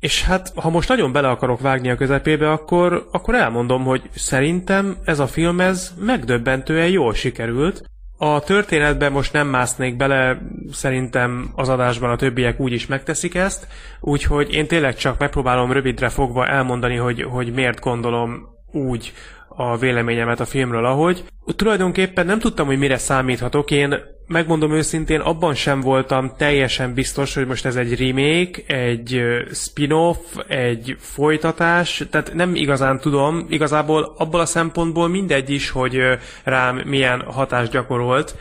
És hát, ha most nagyon bele akarok vágni a közepébe, akkor, akkor elmondom, hogy szerintem ez a film ez megdöbbentően jól sikerült. A történetben most nem másznék bele, szerintem az adásban a többiek úgy is megteszik ezt, úgyhogy én tényleg csak megpróbálom rövidre fogva elmondani, hogy, hogy miért gondolom úgy a véleményemet a filmről, ahogy. Tulajdonképpen nem tudtam, hogy mire számíthatok. Én megmondom őszintén, abban sem voltam teljesen biztos, hogy most ez egy remake, egy spin-off, egy folytatás, tehát nem igazán tudom, igazából abból a szempontból mindegy is, hogy rám milyen hatást gyakorolt.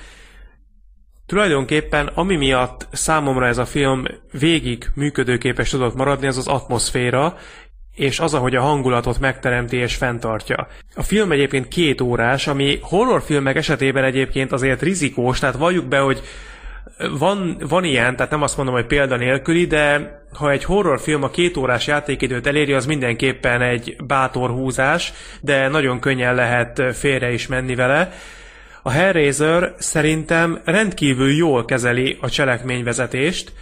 Tulajdonképpen ami miatt számomra ez a film végig működőképes tudott maradni, az az atmoszféra, és az, ahogy a hangulatot megteremti és fenntartja. A film egyébként két órás, ami horrorfilmek esetében egyébként azért rizikós, tehát valljuk be, hogy van, van ilyen, tehát nem azt mondom, hogy példa nélküli, de ha egy horrorfilm a két órás játékidőt eléri, az mindenképpen egy bátor húzás, de nagyon könnyen lehet félre is menni vele. A Hellraiser szerintem rendkívül jól kezeli a cselekményvezetést.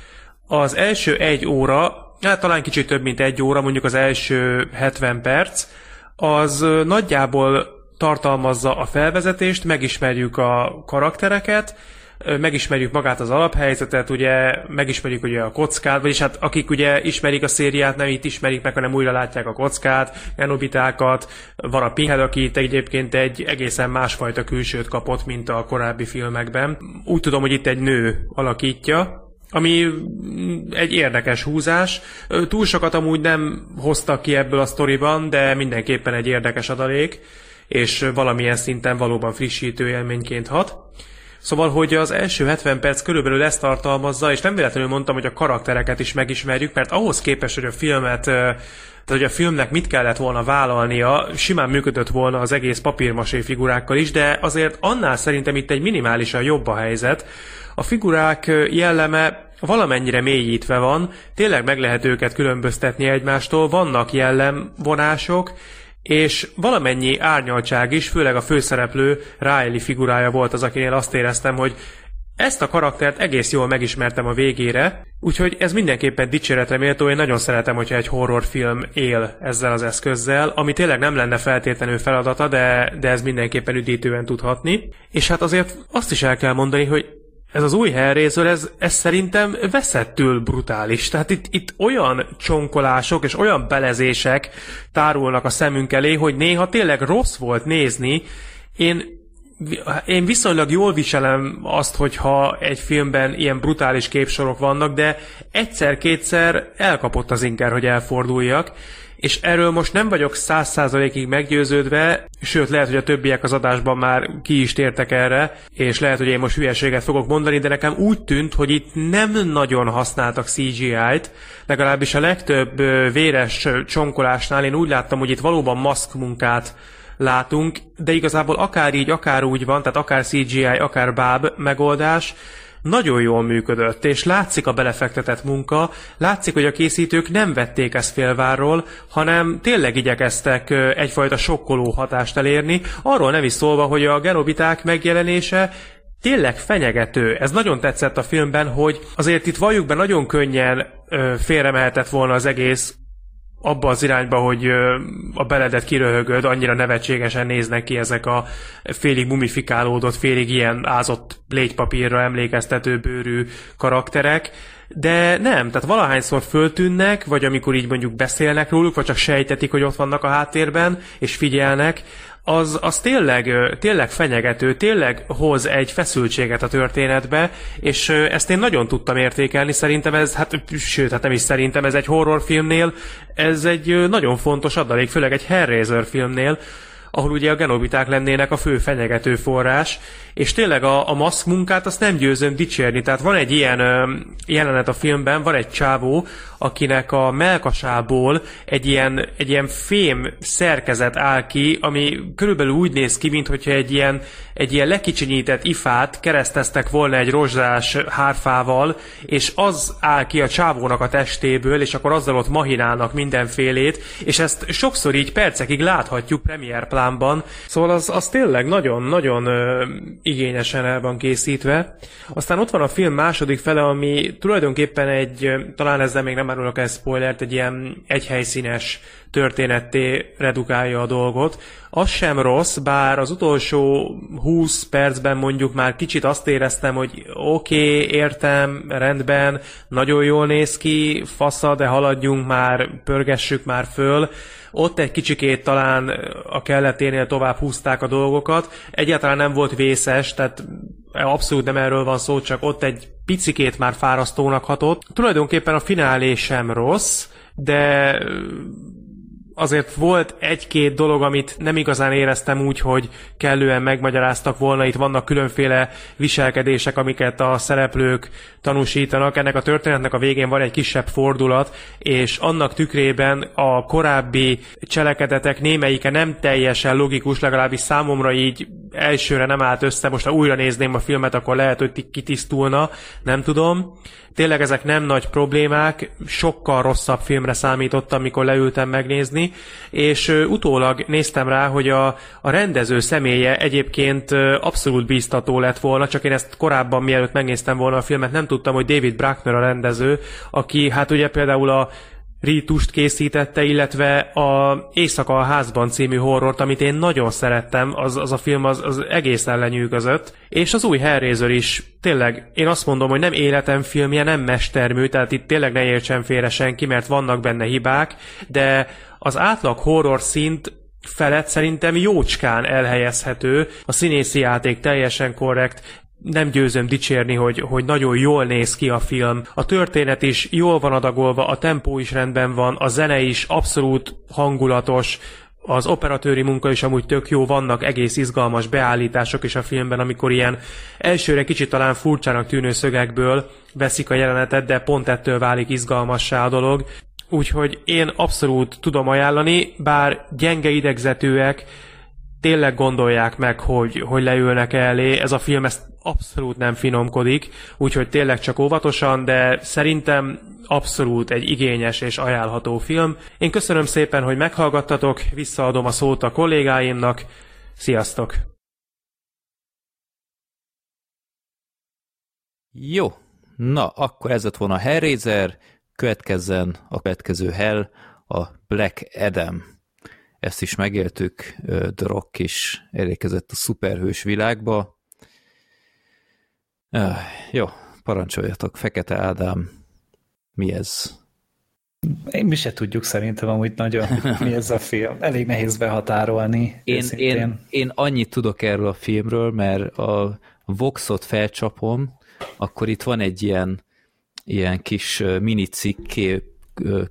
Az első egy óra hát talán kicsit több, mint egy óra, mondjuk az első 70 perc, az nagyjából tartalmazza a felvezetést, megismerjük a karaktereket, megismerjük magát az alaphelyzetet, ugye megismerjük ugye a kockát, vagyis hát akik ugye ismerik a szériát, nem itt ismerik meg, hanem újra látják a kockát, genobitákat, van a Pinhead, aki itt egyébként egy egészen másfajta külsőt kapott, mint a korábbi filmekben. Úgy tudom, hogy itt egy nő alakítja, ami egy érdekes húzás. Túl sokat amúgy nem hoztak ki ebből a sztoriban, de mindenképpen egy érdekes adalék, és valamilyen szinten valóban frissítő élményként hat. Szóval, hogy az első 70 perc körülbelül ezt tartalmazza, és nem véletlenül mondtam, hogy a karaktereket is megismerjük, mert ahhoz képest, hogy a filmet tehát, hogy a filmnek mit kellett volna vállalnia, simán működött volna az egész papírmasé figurákkal is, de azért annál szerintem itt egy minimálisan jobb a helyzet. A figurák jelleme valamennyire mélyítve van, tényleg meg lehet őket különböztetni egymástól, vannak jellemvonások, és valamennyi árnyaltság is, főleg a főszereplő Riley figurája volt az, akinél azt éreztem, hogy ezt a karaktert egész jól megismertem a végére, úgyhogy ez mindenképpen dicséretre méltó, én nagyon szeretem, hogyha egy horrorfilm él ezzel az eszközzel, ami tényleg nem lenne feltétlenül feladata, de, de ez mindenképpen üdítően tudhatni. És hát azért azt is el kell mondani, hogy ez az új Hellraiser, ez, ez szerintem veszettül brutális. Tehát itt, itt olyan csonkolások és olyan belezések tárulnak a szemünk elé, hogy néha tényleg rossz volt nézni. Én én viszonylag jól viselem azt, hogyha egy filmben ilyen brutális képsorok vannak, de egyszer-kétszer elkapott az inker, hogy elforduljak, és erről most nem vagyok száz százalékig meggyőződve, sőt lehet, hogy a többiek az adásban már ki is tértek erre, és lehet, hogy én most hülyeséget fogok mondani, de nekem úgy tűnt, hogy itt nem nagyon használtak CGI-t, legalábbis a legtöbb véres csonkolásnál én úgy láttam, hogy itt valóban maszk munkát látunk, de igazából akár így, akár úgy van, tehát akár CGI, akár báb megoldás, nagyon jól működött, és látszik a belefektetett munka, látszik, hogy a készítők nem vették ezt félvárról, hanem tényleg igyekeztek egyfajta sokkoló hatást elérni, arról nem is szólva, hogy a genobiták megjelenése tényleg fenyegető. Ez nagyon tetszett a filmben, hogy azért itt valljuk be nagyon könnyen félremehetett volna az egész abba az irányba, hogy a beledet kiröhögöd, annyira nevetségesen néznek ki ezek a félig mumifikálódott, félig ilyen ázott légypapírra emlékeztető bőrű karakterek, de nem, tehát valahányszor föltűnnek, vagy amikor így mondjuk beszélnek róluk, vagy csak sejtetik, hogy ott vannak a háttérben, és figyelnek, az, az tényleg, tényleg fenyegető, tényleg hoz egy feszültséget a történetbe, és ezt én nagyon tudtam értékelni, szerintem ez, hát sőt, hát nem is szerintem, ez egy horrorfilmnél, ez egy nagyon fontos adalék, főleg egy Hellraiser filmnél, ahol ugye a genobiták lennének a fő fenyegető forrás, és tényleg a, a maszk munkát azt nem győzöm dicsérni. Tehát van egy ilyen ö, jelenet a filmben, van egy csávó, akinek a melkasából egy ilyen, egy ilyen fém szerkezet áll ki, ami körülbelül úgy néz ki, mintha egy ilyen, egy ilyen lekicsinyített ifát kereszteztek volna egy rozsdás hárfával, és az áll ki a csávónak a testéből, és akkor azzal ott mahinálnak mindenfélét, és ezt sokszor így percekig láthatjuk premier plánban. Szóval az, az tényleg nagyon-nagyon igényesen el van készítve. Aztán ott van a film második fele, ami tulajdonképpen egy, talán ezzel még nem árulok el spoilert, egy ilyen egyhelyszínes történetté redukálja a dolgot. Az sem rossz, bár az utolsó 20 percben mondjuk már kicsit azt éreztem, hogy oké, okay, értem, rendben, nagyon jól néz ki, fasza, de haladjunk már, pörgessük már föl. Ott egy kicsikét talán a kelleténél tovább húzták a dolgokat. Egyáltalán nem volt vészes, tehát abszolút nem erről van szó, csak ott egy picikét már fárasztónak hatott. Tulajdonképpen a finálé sem rossz, de azért volt egy-két dolog, amit nem igazán éreztem úgy, hogy kellően megmagyaráztak volna. Itt vannak különféle viselkedések, amiket a szereplők tanúsítanak. Ennek a történetnek a végén van egy kisebb fordulat, és annak tükrében a korábbi cselekedetek némelyike nem teljesen logikus, legalábbis számomra így elsőre nem állt össze. Most ha újra nézném a filmet, akkor lehet, hogy kitisztulna, nem tudom. Tényleg ezek nem nagy problémák, sokkal rosszabb filmre számítottam, amikor leültem megnézni, és utólag néztem rá, hogy a, a rendező személye egyébként abszolút bíztató lett volna, csak én ezt korábban, mielőtt megnéztem volna a filmet, nem tudtam, hogy David Bruckner a rendező, aki hát ugye például a Rítust készítette, illetve a Éjszaka a házban című horrort, amit én nagyon szerettem, az, az a film az, az egészen lenyűgözött. És az új Hellraiser is, tényleg, én azt mondom, hogy nem életem filmje, nem mestermű, tehát itt tényleg ne értsen félre senki, mert vannak benne hibák, de az átlag horror szint felett szerintem jócskán elhelyezhető, a színészi játék teljesen korrekt, nem győzöm dicsérni, hogy, hogy nagyon jól néz ki a film. A történet is jól van adagolva, a tempó is rendben van, a zene is abszolút hangulatos, az operatőri munka is amúgy tök jó, vannak egész izgalmas beállítások is a filmben, amikor ilyen elsőre kicsit talán furcsának tűnő szögekből veszik a jelenetet, de pont ettől válik izgalmassá a dolog. Úgyhogy én abszolút tudom ajánlani, bár gyenge idegzetőek, tényleg gondolják meg, hogy, hogy leülnek elé. Ez a film ezt abszolút nem finomkodik, úgyhogy tényleg csak óvatosan, de szerintem abszolút egy igényes és ajánlható film. Én köszönöm szépen, hogy meghallgattatok, visszaadom a szót a kollégáimnak. Sziasztok! Jó, na, akkor ez lett volna a Hellraiser, következzen a következő Hell, a Black Adam. Ezt is megéltük, The Rock is elérkezett a szuperhős világba. Uh, jó, parancsoljatok, Fekete Ádám, mi ez? Én mi se tudjuk szerintem amúgy nagyon, mi ez a film. Elég nehéz behatárolni. Én, én, én annyit tudok erről a filmről, mert a Voxot felcsapom, akkor itt van egy ilyen, ilyen kis minicikk kép,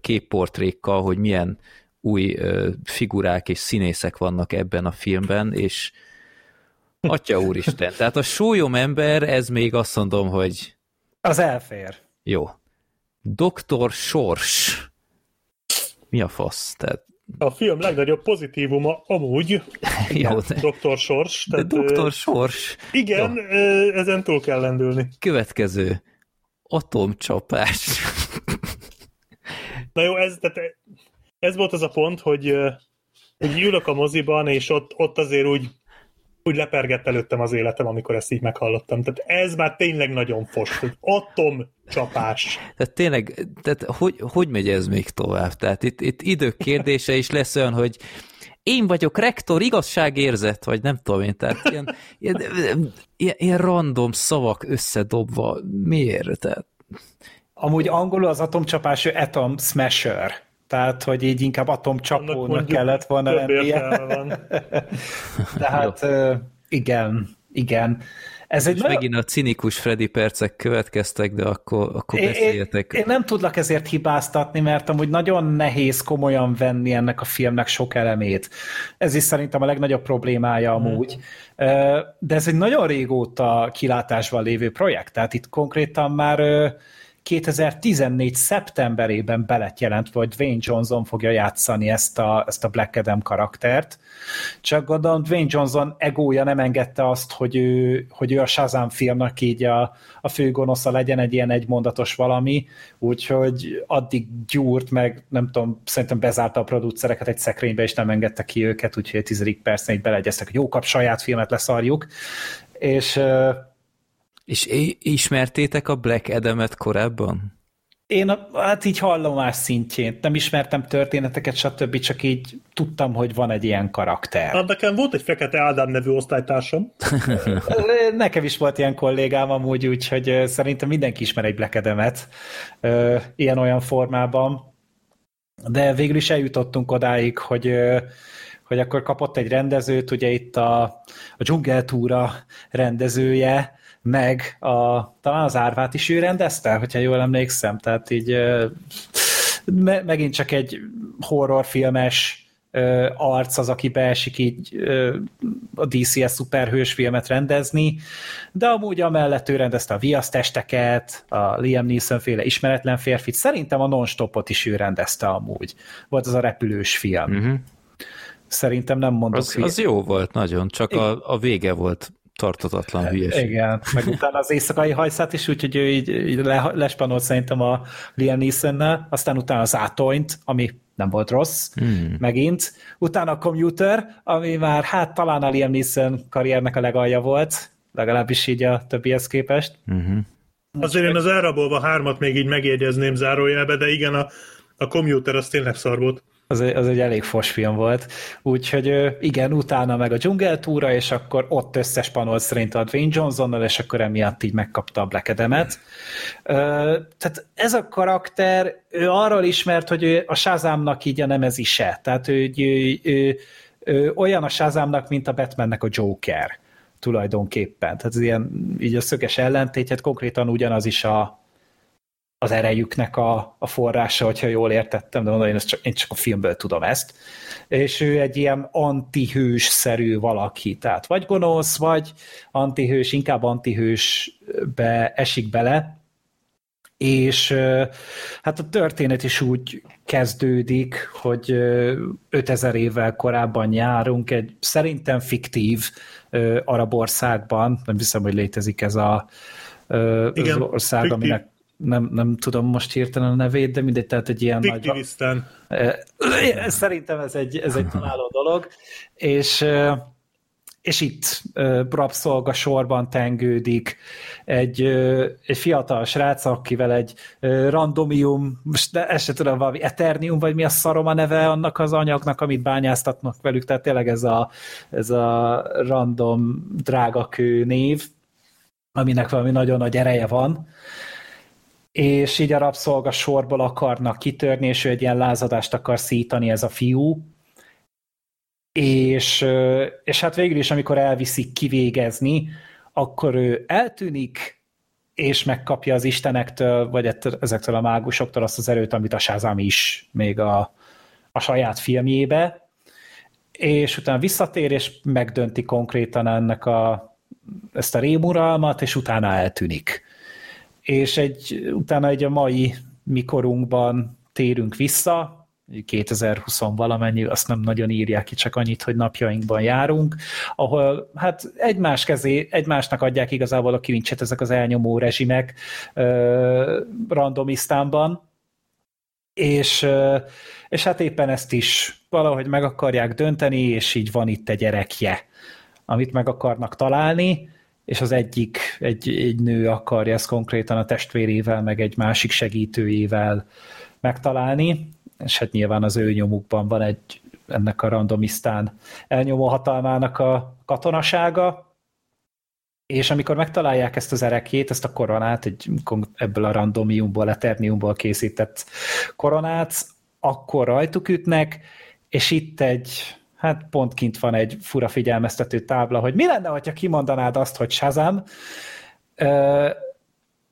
képportrékkal, hogy milyen új figurák és színészek vannak ebben a filmben, és atya úristen, tehát a sólyom ember, ez még azt mondom, hogy... Az elfér. Jó. Doktor Sors. Mi a fasz? Tehát... A film legnagyobb pozitívuma amúgy Jó, de... Doktor Sors. De Doktor Sors. Igen, Jó. ezen túl kell lendülni. Következő. Atomcsapás. Na jó, ez, tehát ez volt az a pont, hogy, hogy ülök a moziban, és ott, ott azért úgy, úgy lepergett előttem az életem, amikor ezt így meghallottam. Tehát ez már tényleg nagyon fos, hogy atomcsapás. Tehát tényleg, tehát hogy, hogy megy ez még tovább? Tehát itt, itt idők kérdése is lesz olyan, hogy én vagyok rektor, igazságérzet, vagy nem tudom én, tehát ilyen, ilyen, ilyen, ilyen random szavak összedobva. Miért? Tehát... Amúgy angolul az atomcsapás Atom Smasher. Tehát, hogy így inkább atomcsapónak kellett volna lennie. Tehát igen, igen. Ez egy nagyon... megint a cinikus Freddy percek következtek, de akkor, akkor beszéljetek. Én, én nem tudlak ezért hibáztatni, mert amúgy nagyon nehéz komolyan venni ennek a filmnek sok elemét. Ez is szerintem a legnagyobb problémája hmm. amúgy. De ez egy nagyon régóta kilátásban lévő projekt, tehát itt konkrétan már 2014. szeptemberében belett jelentve, hogy Dwayne Johnson fogja játszani ezt a, ezt a Black Adam karaktert. Csak gondolom, Dwayne Johnson egója nem engedte azt, hogy ő, hogy ő a Shazam filmnak így a, a főgonosza legyen egy ilyen egymondatos valami, úgyhogy addig gyúrt meg, nem tudom, szerintem bezárta a producereket egy szekrénybe, és nem engedte ki őket, úgyhogy a tizedik percnél így beleegyeztek, hogy jó kap saját filmet leszarjuk. És és ismertétek a Black Adam-et korábban? Én hát így hallomás szintjén, nem ismertem történeteket, stb. csak így tudtam, hogy van egy ilyen karakter. Hát nekem volt egy Fekete Ádám nevű osztálytársam. nekem is volt ilyen kollégám amúgy, úgyhogy szerintem mindenki ismer egy Black Adam-et ilyen-olyan formában. De végül is eljutottunk odáig, hogy hogy akkor kapott egy rendezőt, ugye itt a, a dzsungeltúra rendezője, meg a, talán az árvát is ő rendezte, hogyha jól emlékszem, tehát így me, megint csak egy horrorfilmes arc az, aki beesik így a DCS szuperhős filmet rendezni, de amúgy amellett ő rendezte a viasztesteket, a Liam Neeson féle ismeretlen férfit, szerintem a non-stopot is ő rendezte amúgy. Volt az a repülős film. Uh-huh. Szerintem nem mondok az, az jó volt nagyon, csak a, a vége volt tartatatlan hülyeség. Igen, meg utána az éjszakai hajszát is, úgyhogy ő így, így le, lespanolt szerintem a Liam neeson aztán utána az Atoint, ami nem volt rossz, hmm. megint. Utána a Commuter, ami már hát talán a Liam Neeson karriernek a legalja volt, legalábbis így a többihez képest. Uh-huh. Azért én az elrabolva hármat még így megjegyezném zárójelbe, de igen, a, a Commuter az tényleg szar volt az, egy, az egy elég fos film volt. Úgyhogy igen, utána meg a dzsungeltúra, és akkor ott összespanolt szerint a Dwayne Johnsonnal, és akkor emiatt így megkapta a Black. Tehát ez a karakter, ő arról ismert, hogy ő a Shazamnak így a nemezise. Tehát ő, ő, ő, ő, olyan a Shazamnak, mint a Batmannek a Joker tulajdonképpen. Tehát ilyen, így a szöges ellentét, hát konkrétan ugyanaz is a, az erejüknek a, a forrása, hogyha jól értettem, de mondom, én, csak, én csak a filmből tudom ezt. És ő egy ilyen antihős-szerű valaki, tehát vagy gonosz, vagy antihős, inkább antihősbe esik bele, és hát a történet is úgy kezdődik, hogy 5000 évvel korábban járunk egy szerintem fiktív arab országban, nem hiszem, hogy létezik ez a, Igen, az ország, fiktív. aminek nem, nem tudom most hirtelen a nevét, de mindegy, tehát egy ilyen nagy... Szerintem ez egy, ez egy találó dolog, és és itt rabszolga sorban tengődik egy, egy fiatal srác, akivel egy randomium, most ezt se tudom, valami eternium, vagy mi a szarom a neve annak az anyagnak, amit bányáztatnak velük, tehát tényleg ez a, ez a random drágakő név, aminek valami nagyon nagy ereje van, és így a rabszolga sorból akarnak kitörni, és ő egy ilyen lázadást akar szítani ez a fiú, és, és hát végül is, amikor elviszik kivégezni, akkor ő eltűnik, és megkapja az istenektől, vagy ezektől a mágusoktól azt az erőt, amit a Shazam is még a, a saját filmjébe, és utána visszatér, és megdönti konkrétan ennek a, ezt a rémuralmat, és utána eltűnik. És egy, utána egy a mai mikorunkban térünk vissza, 2020 valamennyi, azt nem nagyon írják ki, csak annyit, hogy napjainkban járunk, ahol hát egymás kezé, egymásnak adják igazából a kilincset ezek az elnyomó rezsimek uh, randomisztánban, és, uh, és hát éppen ezt is valahogy meg akarják dönteni, és így van itt egy gyerekje, amit meg akarnak találni, és az egyik, egy, egy nő akarja ezt konkrétan a testvérével, meg egy másik segítőjével megtalálni, és hát nyilván az ő nyomukban van egy ennek a randomisztán elnyomó hatalmának a katonasága, és amikor megtalálják ezt az erekét, ezt a koronát, egy, ebből a randomiumból, eterniumból készített koronát, akkor rajtuk ütnek, és itt egy, hát pont kint van egy fura figyelmeztető tábla, hogy mi lenne, ha kimondanád azt, hogy Shazam,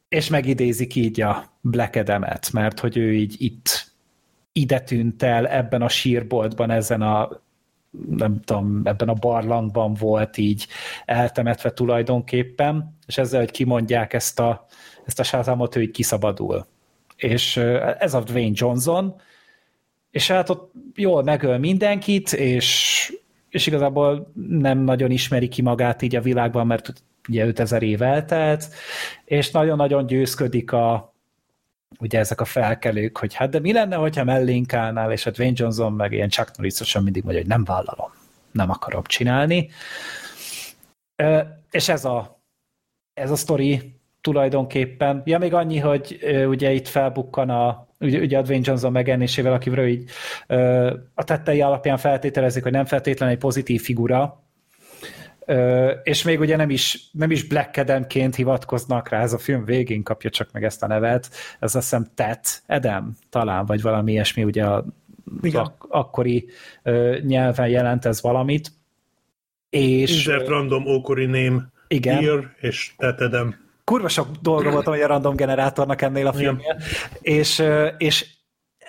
és megidézik így a Black Adam-et, mert hogy ő így itt ide tűnt el ebben a sírboltban, ezen a nem tudom, ebben a barlangban volt így eltemetve tulajdonképpen, és ezzel, hogy kimondják ezt a, ezt a sázámot, ő így kiszabadul. És ez a Dwayne Johnson, és hát ott jól megöl mindenkit, és, és igazából nem nagyon ismeri ki magát így a világban, mert ugye 5000 év eltelt, és nagyon-nagyon győzködik a, ugye ezek a felkelők, hogy hát de mi lenne, hogyha mellénk állnál, és hát Dwayne Johnson meg ilyen Chuck norris mindig mondja, hogy nem vállalom, nem akarom csinálni. És ez a, ez a sztori tulajdonképpen. Ja, még annyi, hogy ugye itt felbukkan a ugye, ugye a Dwayne Johnson megjelenésével, akiről így a tettei alapján feltételezik, hogy nem feltétlenül egy pozitív figura, és még ugye nem is, nem is Black Adamként hivatkoznak rá, ez a film végén kapja csak meg ezt a nevet, ez azt hiszem Ted Adam talán, vagy valami ilyesmi, ugye a, ak- akkori ö, nyelven jelent ez valamit. És, Insert random ókori name igen. Here, és Ted Adam. Kurva sok dolga volt, hogy a random generátornak ennél a filmnél. És, és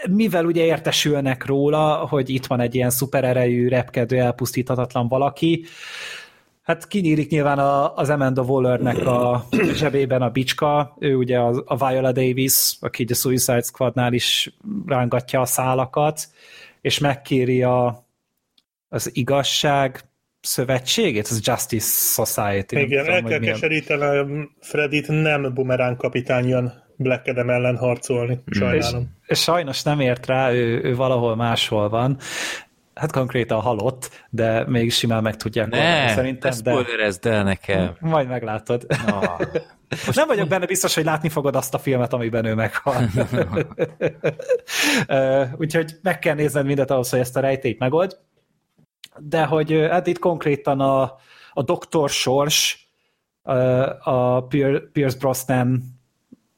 mivel ugye értesülnek róla, hogy itt van egy ilyen szupererejű, repkedő, elpusztíthatatlan valaki, Hát kinyílik nyilván a, az Amanda Wallernek a zsebében a bicska, ő ugye a, a Viola Davis, aki a Suicide Squadnál is rángatja a szálakat, és megkéri a, az igazság szövetségét, az Justice Society. Igen, tudom, el kell keserítenem Fredit, nem bumerán kapitány jön Black Adam ellen harcolni, sajnálom. És, és sajnos nem ért rá, ő, ő valahol máshol van, hát konkrétan halott, de még simán meg tudják ne, szerintem. Ne spoilerezd el nekem. Majd meglátod. No. Most nem vagyok benne biztos, hogy látni fogod azt a filmet, amiben ő meghal. Úgyhogy meg kell nézned mindent ahhoz, hogy ezt a rejtélyt megold. De hogy hát itt konkrétan a, a doktor Sors a Pierce Brosnan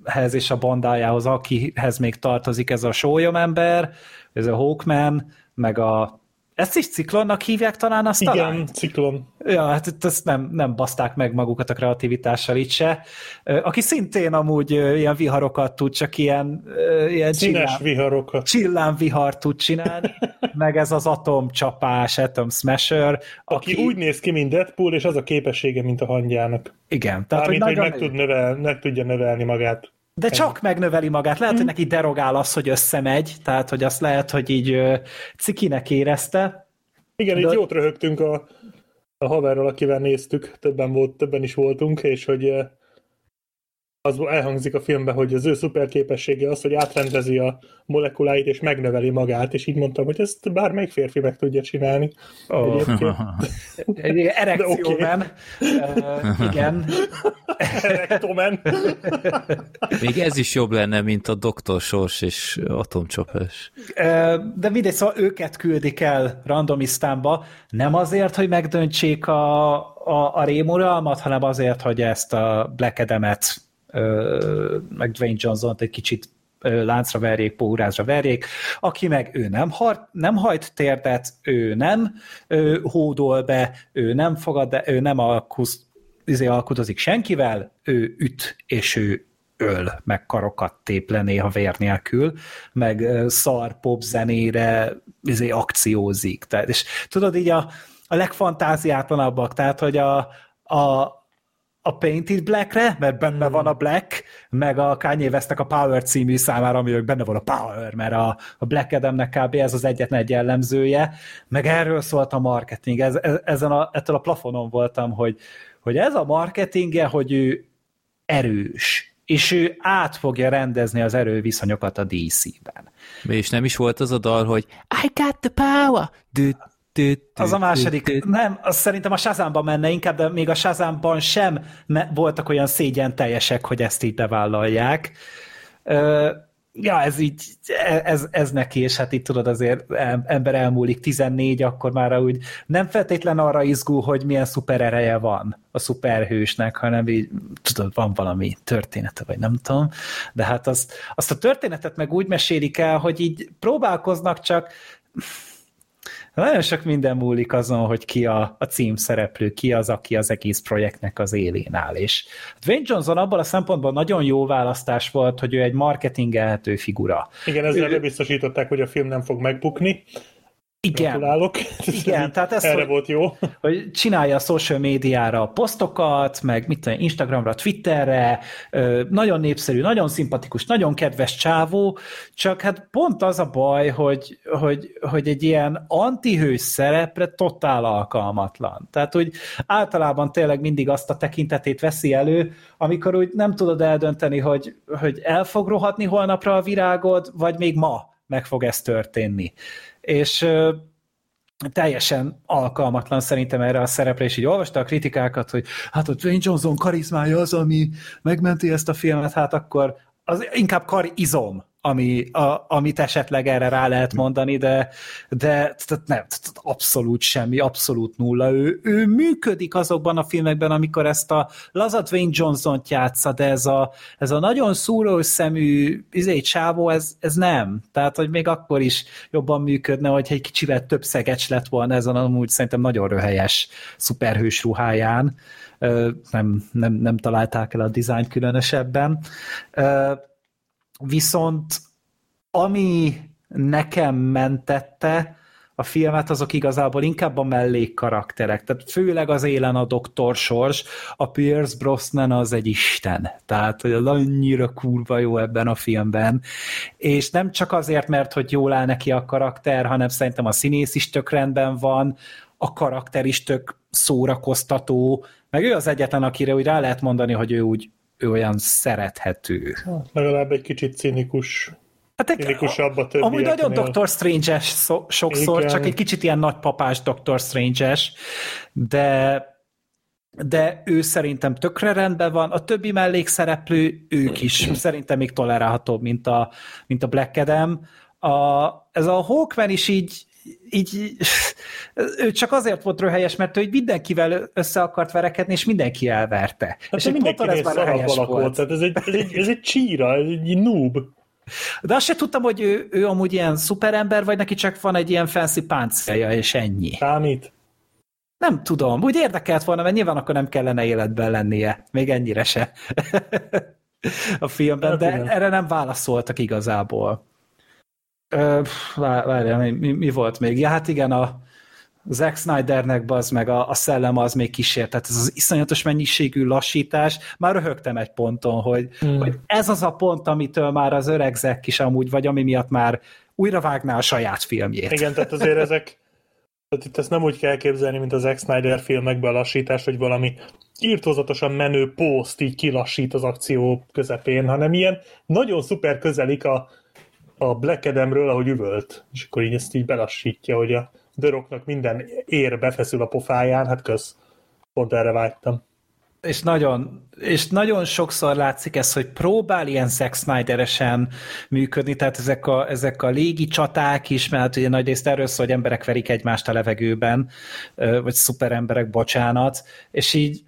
hez és a bandájához, akihez még tartozik ez a sólyomember, ez a Hawkman, meg a ezt is ciklonnak hívják talán azt Igen, talán? ciklon. Ja, hát itt ezt nem, nem baszták meg magukat a kreativitással itt se. Aki szintén amúgy ilyen viharokat tud, csak ilyen, ilyen Színes csillám, viharokat. csillámvihar tud csinálni, meg ez az atomcsapás, Atom Smasher, Aki úgy néz ki, mint Deadpool, és az a képessége, mint a hangyának. Igen, tehát hogy Mármint, hogy nagyon meg, tud növel, meg tudja növelni magát. De csak megnöveli magát. Lehet, hogy neki derogál az, hogy összemegy, tehát hogy azt lehet, hogy így cikinek érezte. Igen, De- itt jót röhögtünk a, a haverral, akivel néztük, többen, volt, többen is voltunk, és hogy az elhangzik a filmben, hogy az ő szuper képessége az, hogy átrendezi a molekuláit, és megnöveli magát, és így mondtam, hogy ezt bármelyik férfi meg tudja csinálni. Oh. Egyébként. Egy Erekciómen. De Uh, igen. Erektomen. Még ez is jobb lenne, mint a Doktor Sors és Atomcsapás. Ö, De mindegy, szóval őket küldik el randomisztánba, nem azért, hogy megdöntsék a, a, a rémuralmat, hanem azért, hogy ezt a Black Adam-et, meg Dwayne Johnson-t egy kicsit láncra verjék, pórázra verjék, aki meg ő nem, har, nem hajt térdet, ő nem ő hódol be, ő nem fogad, de ő nem alkusz, izé alkudozik senkivel, ő üt, és ő öl, meg karokat tép le néha vér nélkül, meg szar pop zenére izé, akciózik. Tehát, és tudod, így a, a legfantáziátlanabbak, tehát, hogy a, a, a Painted Blackre, mert benne van a Black, meg a Kanye Westnek a Power című számára, ami benne van a Power, mert a, a Black Adamnek kb. ez az egyetlen egy jellemzője, meg erről szólt a marketing. Ez, ez, ezen a, ettől a plafonon voltam, hogy, hogy ez a marketingje, hogy ő erős, és ő át fogja rendezni az erőviszonyokat a DC-ben. És nem is volt az a dal, hogy I got the power! Dü, Az a második, nem, az szerintem a Shazamban menne inkább, de még a Shazamban sem voltak olyan szégyen teljesek, hogy ezt így bevállalják. Ö, ja, ez így, ez, ez neki, és hát itt tudod azért em- ember elmúlik 14, akkor már úgy nem feltétlen arra izgul, hogy milyen szuper ereje van a szuperhősnek, hanem így, tudod, van valami története, vagy nem tudom, de hát azt, azt a történetet meg úgy mesélik el, hogy így próbálkoznak csak nagyon sok minden múlik azon, hogy ki a, a címszereplő, ki az, aki az egész projektnek az élén áll. És Dwayne Johnson abban a szempontból nagyon jó választás volt, hogy ő egy marketingelhető figura. Igen, ezzel bebiztosították, hogy a film nem fog megbukni. Igen, Gratulálok. Igen, tehát ez, Erre hogy- volt jó. hogy csinálja a social médiára posztokat, meg mit tudom, Instagramra, Twitterre, nagyon népszerű, nagyon szimpatikus, nagyon kedves csávó, csak hát pont az a baj, hogy, hogy, hogy egy ilyen antihős szerepre totál alkalmatlan. Tehát úgy általában tényleg mindig azt a tekintetét veszi elő, amikor úgy nem tudod eldönteni, hogy, hogy el fog rohadni holnapra a virágod, vagy még ma meg fog ez történni. És teljesen alkalmatlan szerintem erre a szerepre, és így olvasta a kritikákat, hogy hát a Dwayne Johnson karizmája az, ami megmenti ezt a filmet, hát akkor az inkább karizom, ami, a, amit esetleg erre rá lehet mondani, de, de nem, abszolút semmi, abszolút nulla. Ő, ő működik azokban a filmekben, amikor ezt a laza Dwayne Johnson-t játsza, de ez a, ez a nagyon szúrós szemű izé, csávó, ez, ez nem. Tehát, hogy még akkor is jobban működne, hogy egy kicsivel több szegecs lett volna ezen amúgy szerintem nagyon röhelyes szuperhős ruháján. Nem, nem, nem találták el a dizájnt különösebben. Viszont ami nekem mentette a filmet, azok igazából inkább a mellékkarakterek. Tehát főleg az élen a doktor Sors, a Pierce Brosnan az egy isten. Tehát, hogy az annyira kurva jó ebben a filmben. És nem csak azért, mert hogy jól áll neki a karakter, hanem szerintem a színész is tök rendben van, a karakter is tök szórakoztató, meg ő az egyetlen, akire úgy rá lehet mondani, hogy ő úgy ő olyan szerethető. Legalább egy kicsit cinikus. Hát Cinikusabb a Amúgy nagyon. Doctor Strange-es szó- sokszor, Igen. csak egy kicsit ilyen nagypapás Doctor Strange-es, de de ő szerintem tökre rendben van, a többi mellékszereplő, ők is szerintem még tolerálhatóbb, mint a, mint a Black Adam. A, ez a Hawkman is így, így ő csak azért volt röhelyes, mert ő így mindenkivel össze akart verekedni, és mindenki elverte. Hát és ponton ez már röhelyes volt. volt. Tehát ez egy, ez egy, ez egy csíra, ez egy noob. De azt se tudtam, hogy ő, ő amúgy ilyen szuperember, vagy neki csak van egy ilyen fancy páncélja, és ennyi. Számít? Nem tudom, úgy érdekelt volna, mert nyilván akkor nem kellene életben lennie. Még ennyire se. a filmben, Hát de igen. erre nem válaszoltak igazából. Várjál, mi, mi, mi volt még? Ja, hát igen, a Zack Snydernek az meg a, a szellem az még kísért, tehát ez az iszonyatos mennyiségű lassítás, már röhögtem egy ponton, hogy, hmm. hogy ez az a pont, amitől már az öreg Zack is amúgy, vagy ami miatt már újra vágná a saját filmjét. Igen, tehát azért ezek, tehát itt ezt nem úgy kell képzelni, mint az Zack Snyder filmekben a lassítás, hogy valami írtózatosan menő poszt így kilassít az akció közepén, hanem ilyen nagyon szuper közelik a, a Black Adamről, ahogy üvölt, és akkor így ezt így belassítja, hogy a döroknak minden ér befeszül a pofáján, hát kösz. Pont erre vágytam. És nagyon, és nagyon sokszor látszik ez, hogy próbál ilyen Zack Snyderesen működni, tehát ezek a, ezek a légi csaták is, mert ugye nagy részt erről szól, hogy emberek verik egymást a levegőben, vagy szuperemberek, bocsánat, és így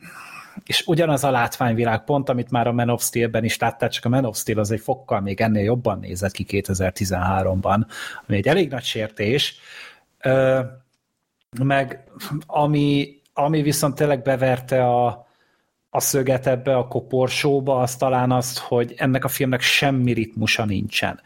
és ugyanaz a látványvilág pont, amit már a Man of Steel-ben is láttál, csak a Man of Steel az egy fokkal még ennél jobban nézett ki 2013-ban, ami egy elég nagy sértés, meg ami, ami viszont tényleg beverte a, a szöget ebbe a koporsóba, az talán azt, hogy ennek a filmnek semmi ritmusa nincsen.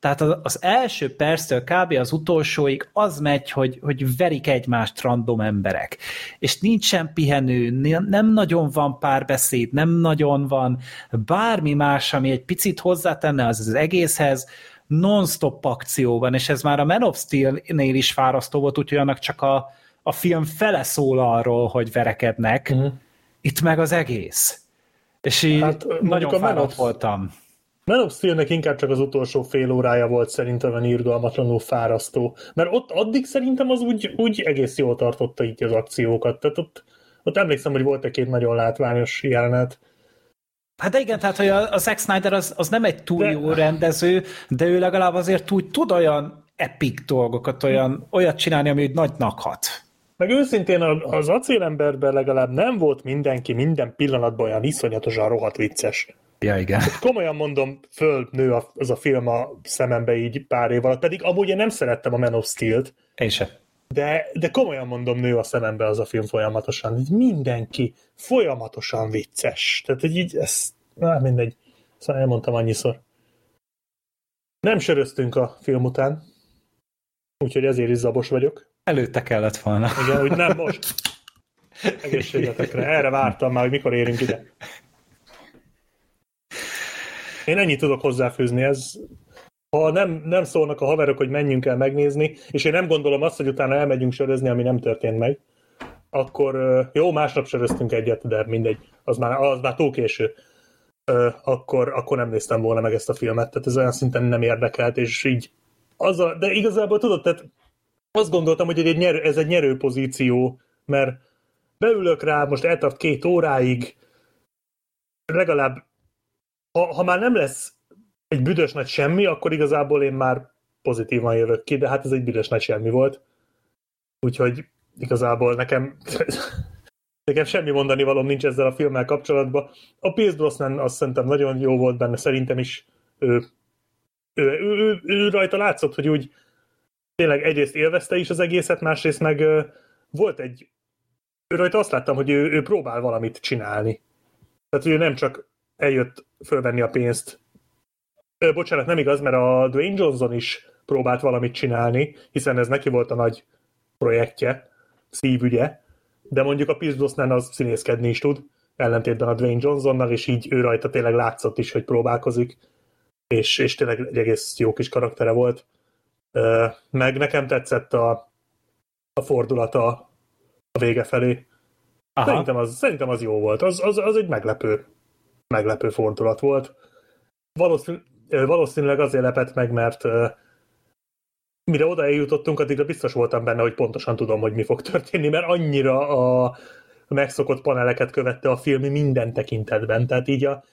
Tehát az, az első perctől kb. az utolsóig az megy, hogy, hogy verik egymást random emberek. És nincsen pihenő, ne- nem nagyon van párbeszéd, nem nagyon van bármi más, ami egy picit hozzátenne az, az egészhez, non-stop akcióban, és ez már a Man of Steel-nél is fárasztó volt, úgyhogy annak csak a, a film fele szól arról, hogy verekednek, Mhm. Itt meg az egész. És így Hát, nagyon a fáradt voltam. Man of Steel-nek inkább csak az utolsó fél órája volt szerintem olyan irgalmatlanul fárasztó. Mert ott addig szerintem az úgy, úgy egész jól tartotta így az akciókat. Tehát ott, ott emlékszem, hogy volt egy-két nagyon látványos jelenet. Hát de igen, tehát hogy a, a Zack Snyder az, az nem egy túl De- jó rendező, de ő legalább azért úgy tud olyan epic dolgokat, olyan, olyat csinálni, ami úgy nagynak hat. Meg őszintén az acélemberben legalább nem volt mindenki minden pillanatban olyan iszonyatosan rohadt vicces. Ja, igen. Komolyan mondom, fölnő az a film a szemembe így pár év alatt, pedig amúgy én nem szerettem a Man of Steel-t, Én se. de, de komolyan mondom, nő a szemembe az a film folyamatosan. Így Mindenki folyamatosan vicces. Tehát hogy így ez, na mindegy. Szóval elmondtam annyiszor. Nem söröztünk a film után, úgyhogy ezért is zabos vagyok. Előtte kellett volna. Igen, úgy nem most. Egészségetekre. Erre vártam már, hogy mikor érünk ide. Én ennyit tudok hozzáfűzni, ez ha nem, nem szólnak a haverok, hogy menjünk el megnézni, és én nem gondolom azt, hogy utána elmegyünk sörözni, ami nem történt meg, akkor jó, másnap söröztünk egyet, de mindegy, az már, az már túl késő. Akkor, akkor nem néztem volna meg ezt a filmet, tehát ez olyan szinten nem érdekelt, és így az a, de igazából tudod, tehát azt gondoltam, hogy egy nyerő, ez egy nyerő pozíció, mert beülök rá, most eltart két óráig, legalább, ha, ha már nem lesz egy büdös nagy semmi, akkor igazából én már pozitívan jövök ki, de hát ez egy büdös nagy semmi volt. Úgyhogy igazából nekem nekem semmi mondani valóm nincs ezzel a filmmel kapcsolatban. A Pierce Brosnan azt szerintem nagyon jó volt benne, szerintem is ő, ő, ő, ő, ő rajta látszott, hogy úgy tényleg egyrészt élvezte is az egészet, másrészt meg volt egy ő rajta azt láttam, hogy ő, ő próbál valamit csinálni. Tehát ő nem csak eljött fölvenni a pénzt. Ö, bocsánat, nem igaz, mert a Dwayne Johnson is próbált valamit csinálni, hiszen ez neki volt a nagy projektje, szívügye, de mondjuk a Pierce az színészkedni is tud, ellentétben a Dwayne Johnsonnal, és így ő rajta tényleg látszott is, hogy próbálkozik, és, és tényleg egy egész jó kis karaktere volt. Meg nekem tetszett a, a fordulata a vége felé. Aha. Szerintem az, szerintem az jó volt. Az, az, az egy meglepő, meglepő fordulat volt. Valószínű, valószínűleg azért lepett meg, mert mire oda eljutottunk, addigra biztos voltam benne, hogy pontosan tudom, hogy mi fog történni, mert annyira a megszokott paneleket követte a film minden tekintetben. Tehát így a,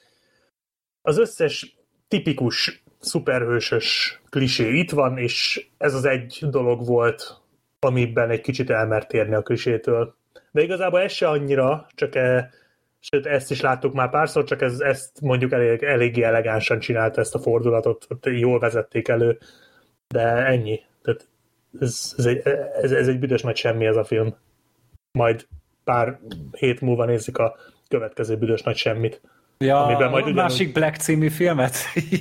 az összes tipikus szuperhősös klisé itt van, és ez az egy dolog volt, amiben egy kicsit elmert térni a klisétől. De igazából ez se annyira, csak, e, sőt ezt is láttuk már párszor, csak ez, ezt mondjuk elég, eléggé elegánsan csinálta ezt a fordulatot, jól vezették elő, de ennyi. Tehát ez, ez, egy, ez, ez egy büdös nagy semmi ez a film. Majd pár hét múlva nézzük a következő büdös nagy semmit. Ja, Amiben a majd ugyanúgy- másik Black című filmet?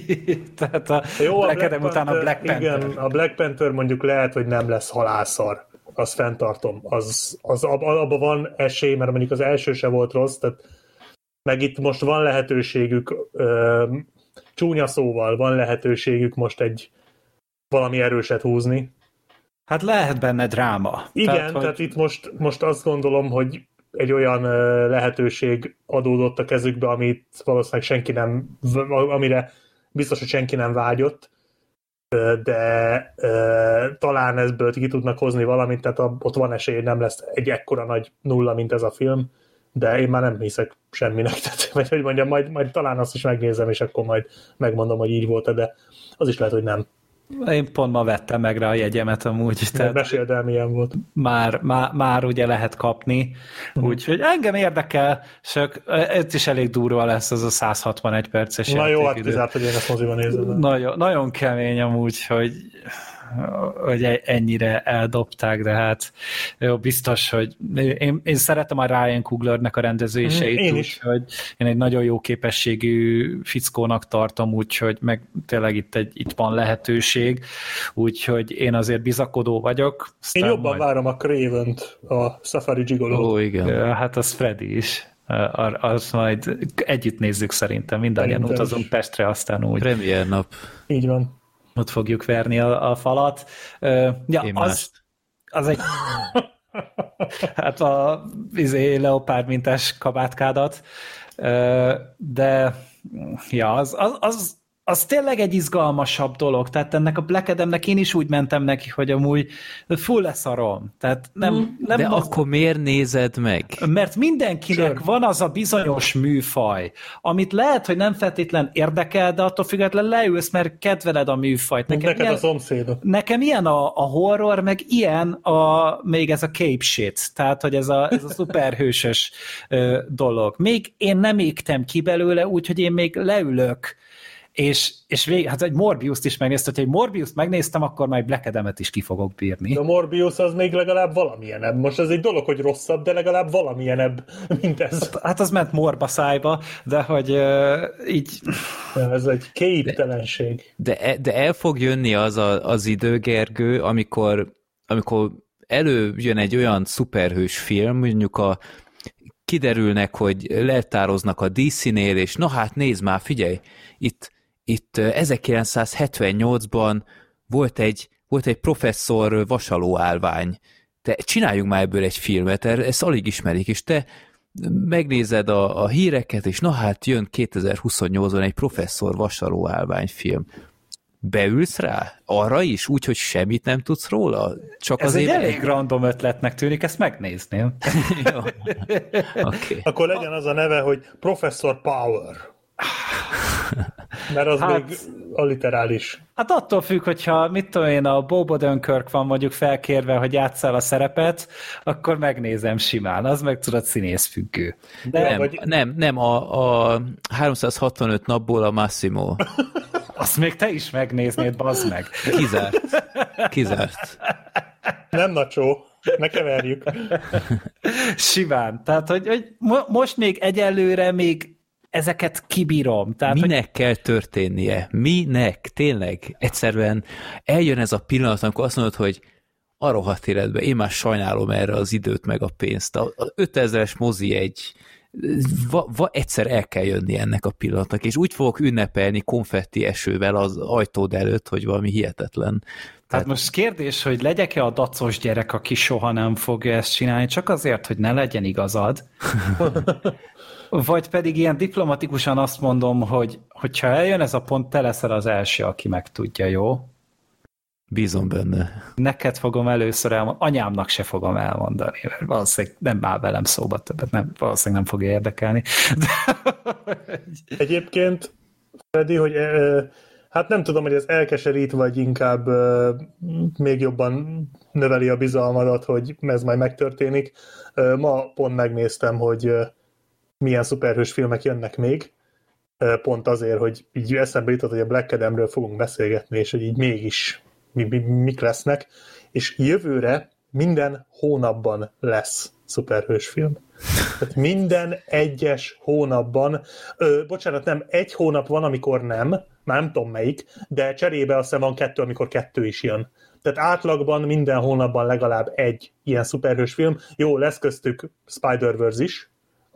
Tehát a Jó, Black Adam után a Black Panther. Igen, a Black Panther mondjuk lehet, hogy nem lesz halászar. Azt fenntartom. Az, az ab, abban van esély, mert mondjuk az első se volt rossz, tehát meg itt most van lehetőségük, ö, csúnya szóval van lehetőségük most egy valami erőset húzni. Hát lehet benne dráma. Igen, tehát, tehát, hogy... itt most, most azt gondolom, hogy egy olyan lehetőség adódott a kezükbe, amit valószínűleg senki nem, amire biztos, hogy senki nem vágyott, de talán ebből ki tudnak hozni valamit, tehát ott van esély, nem lesz egy ekkora nagy nulla, mint ez a film, de én már nem hiszek semminek, tehát, vagy hogy mondjam, majd, majd talán azt is megnézem, és akkor majd megmondom, hogy így volt de az is lehet, hogy nem. Én pont ma vettem meg rá a jegyemet amúgy, Tehát... Meséld el, milyen volt. már, már, már ugye lehet kapni, úgyhogy engem érdekel, csak ez is elég durva lesz az a 161 perces Na jó, hát kizárt, hogy én ezt moziban nézem. Nagyon, nagyon kemény amúgy, hogy, hogy e- ennyire eldobták, de hát jó, biztos, hogy én, én szeretem a Ryan Cooglernek a rendezéseit, Mhm, én is. úgyhogy én egy nagyon jó képességű fickónak tartom, úgyhogy meg tényleg itt, egy, itt van lehetőség, úgyhogy én azért bizakodó vagyok. Én aztán jobban majd- várom a craven a Safari Gigolo. Ó, igen. Hát az Freddy is. Ar- Az majd együtt nézzük szerintem, mindannyian Szerintem utazunk is. Pestre, aztán úgy Premier nap. Így van. Ott fogjuk verni a, a falat. Ja, Én az, mást. az egy hát a izé, leopárd mintás kabátkádat, de ja, az, az, az, az tényleg egy izgalmasabb dolog, tehát ennek a Black Adamnek én is úgy mentem neki, hogy amúgy full leszarom, tehát nem, nem De az, akkor miért nézed meg? mert mindenkinek Sure. van az a bizonyos műfaj, amit lehet, hogy nem feltétlen érdekel, de attól függetlenül leülsz, mert kedveled a műfajt. Neked Nekem ilyen... ilyen, a szomszédok. nekem ilyen a, a horror, meg ilyen a, még ez a cape shit, tehát, hogy ez a, ez a szuperhősös dolog. Még én nem égtem ki belőle, úgyhogy én még leülök, és, és vég, hát egy Morbius-t is megnéztem, hogy egy Morbius-t megnéztem, akkor majd Black Adam-et is ki fogok bírni. De a Morbius az még legalább valamilyenebb. Most ez egy dolog, hogy rosszabb, de legalább valamilyenebb, mint ez. Hát az ment morba szájba, de hogy ö, így Ez egy képtelenség. De, e- de el fog jönni az a, az idő, Gergő, amikor, amikor előjön egy olyan szuperhős film, mondjuk a kiderülnek, hogy leltároznak a DC-nél, és na hát nézd már, figyelj, itt, itt eh, 1978-ban volt egy, volt egy professzor vasaló állvány. Te csináljunk már ebből egy filmet, er- ezt alig ismerik, és te megnézed a, a híreket, és na hát jön 2028-ban egy professzor vasaló állvány film. Beülsz rá? Arra is? Úgy, hogy semmit nem tudsz róla? Csak ez azért... egy elég random ötletnek tűnik, ezt megnézném. Jó. Oké. Akkor legyen az a neve, hogy Professor Power. Mert az Hát- még alliterális. Hát attól függ, hogyha mit tudom én, a Bob Odenkirk van mondjuk felkérve, hogy játsszál a szerepet, akkor megnézem simán, az meg tudod színészfüggő. De Nem, vagy- nem, nem, a, a 365 napból a Massimo. azt még te is megnéznéd, bazd meg. Kizárt. Kizárt. Nem nacsó. Ne keverjük. Simán. Tehát, hogy, hogy mo- most még egyelőre még ezeket kibírom. Tehát, hogy Minek kell történnie? Minek? Tényleg? Egyszerűen eljön ez a pillanat, amikor azt mondod, hogy a rohadt életben, én már sajnálom erre az időt meg a pénzt. A, a 5000-es mozi egy va, va, egyszer el kell jönni ennek a pillanatnak, és úgy fogok ünnepelni konfetti esővel az ajtód előtt, hogy valami hihetetlen. Tehát most kérdés, hogy legyek-e a dacos gyerek, aki soha nem fogja ezt csinálni, csak azért, hogy ne legyen igazad. Vagy pedig ilyen diplomatikusan azt mondom, hogy hogyha eljön ez a pont, te leszel az első, aki megtudja, jó? Bízom benne. Neked fogom először elmondani, anyámnak se fogom elmondani, mert valószínűleg nem áll velem szóba többet, nem, valószínűleg nem fogja érdekelni. De, Egyébként, Freddy, hogy ö, hát nem tudom, hogy ez elkeserít, vagy inkább ö, még jobban növeli a bizalmadat, hogy ez majd megtörténik. Ö, ma pont megnéztem, hogy milyen szuperhős filmek jönnek még, pont azért, hogy így eszembe jutott, hogy a Black Adamről fogunk beszélgetni, és hogy így mégis mi, mi, mik lesznek, és jövőre minden hónapban lesz szuperhős film. Tehát minden egyes hónapban, ö, bocsánat, nem, egy hónap van, amikor nem, már nem tudom melyik, de cserébe azt hiszem van kettő, amikor kettő is jön. Tehát átlagban minden hónapban legalább egy ilyen szuperhős film. Jó, lesz köztük Spider-Verse is,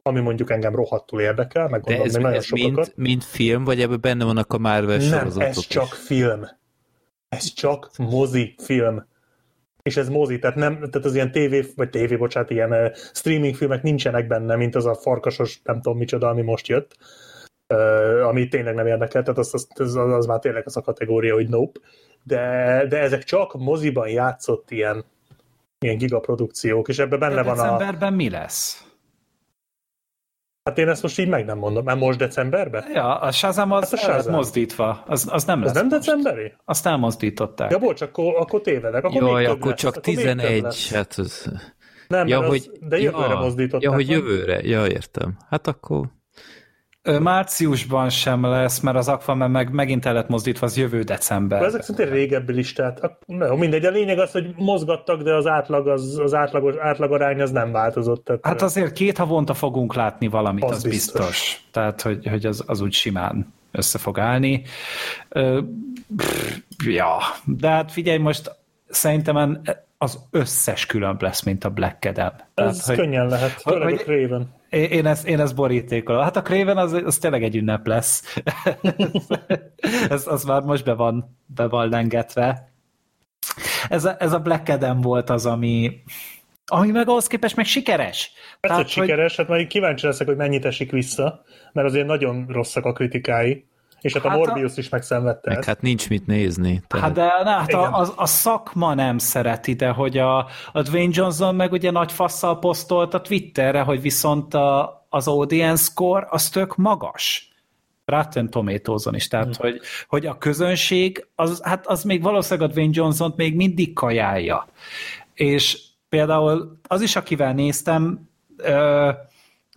ami mondjuk engem rohadtul érdekel, meg De gondolom ez, még nagyon ez sokakat. mind, mind film, vagy ebben benne vannak a Marvel Nem, sorozatok ez is? csak film. Ez csak mozi film. És ez mozi, tehát, nem, tehát az ilyen tévé, vagy tévé, bocsánat, ilyen uh, streaming filmek nincsenek benne, mint az a farkasos, nem tudom micsoda, ami most jött, uh, ami tényleg nem érdekel, tehát az, az, az, az már tényleg az a kategória, hogy nope. De, de ezek csak moziban játszott ilyen, ilyen gigaprodukciók, és ebben benne De van a... decemberben mi lesz? Hát én ezt most így meg nem mondom. Már most decemberben? Ja, a Shazam az Hát a Shazam. mozdítva. Az, az nem Ez lesz nem most. decemberi? Azt elmozdították. Ja, bocs, akkor, akkor tévedek. Akkor Jaj, akkor lesz, csak akkor még több 11, lesz. hát az... Nem, Ja, mert hogy, az, de jövőre ja, mozdították. Ja, hogy jövőre, ja, értem. Hát akkor... Márciusban sem lesz, mert az Aquaman meg megint el lett mozdítva, az jövő december. De ezek szintén régebbi listát. Na, mindegy, a lényeg az, hogy mozgattak, de az átlag, az, az átlagos, átlagarány az nem változott. Tehát, Hát azért két havonta fogunk látni valamit, Az az, biztos. biztos. Tehát, hogy, hogy az, az úgy simán össze fog állni. Pff, ja, de hát figyelj, most szerintem az összes különb lesz, mint a Black Adam. Tehát, ez könnyen lehet, főleg hogy- a Craven. Én, ezt, én ezt borítékolom. Hát a Craven az, az tényleg egy ünnep lesz. ez, az már most be van, be van lengetve. Ez a, ez a Black Adam volt az, ami, ami meg ahhoz képest meg sikeres. Ez Tehát, hogy sikeres, hát majd kíváncsi leszek, hogy mennyit esik vissza, mert azért nagyon rosszak a kritikái, és hát a Hát a- Morbius is megszenvedte Meg hát nincs mit nézni. Tehát... Hát de na, hát a, a, a szakma nem szereti, de hogy a, a Dwayne Johnson meg ugye nagy fasszal posztolt a Twitterre, hogy viszont a, az audience score az tök magas. Rotten Tomatoes-on is, tehát Hm. hogy, hogy a közönség, az, hát az még valószínűleg a Dwayne Johnson-t még mindig kajálja. És például az is, akivel néztem, ö,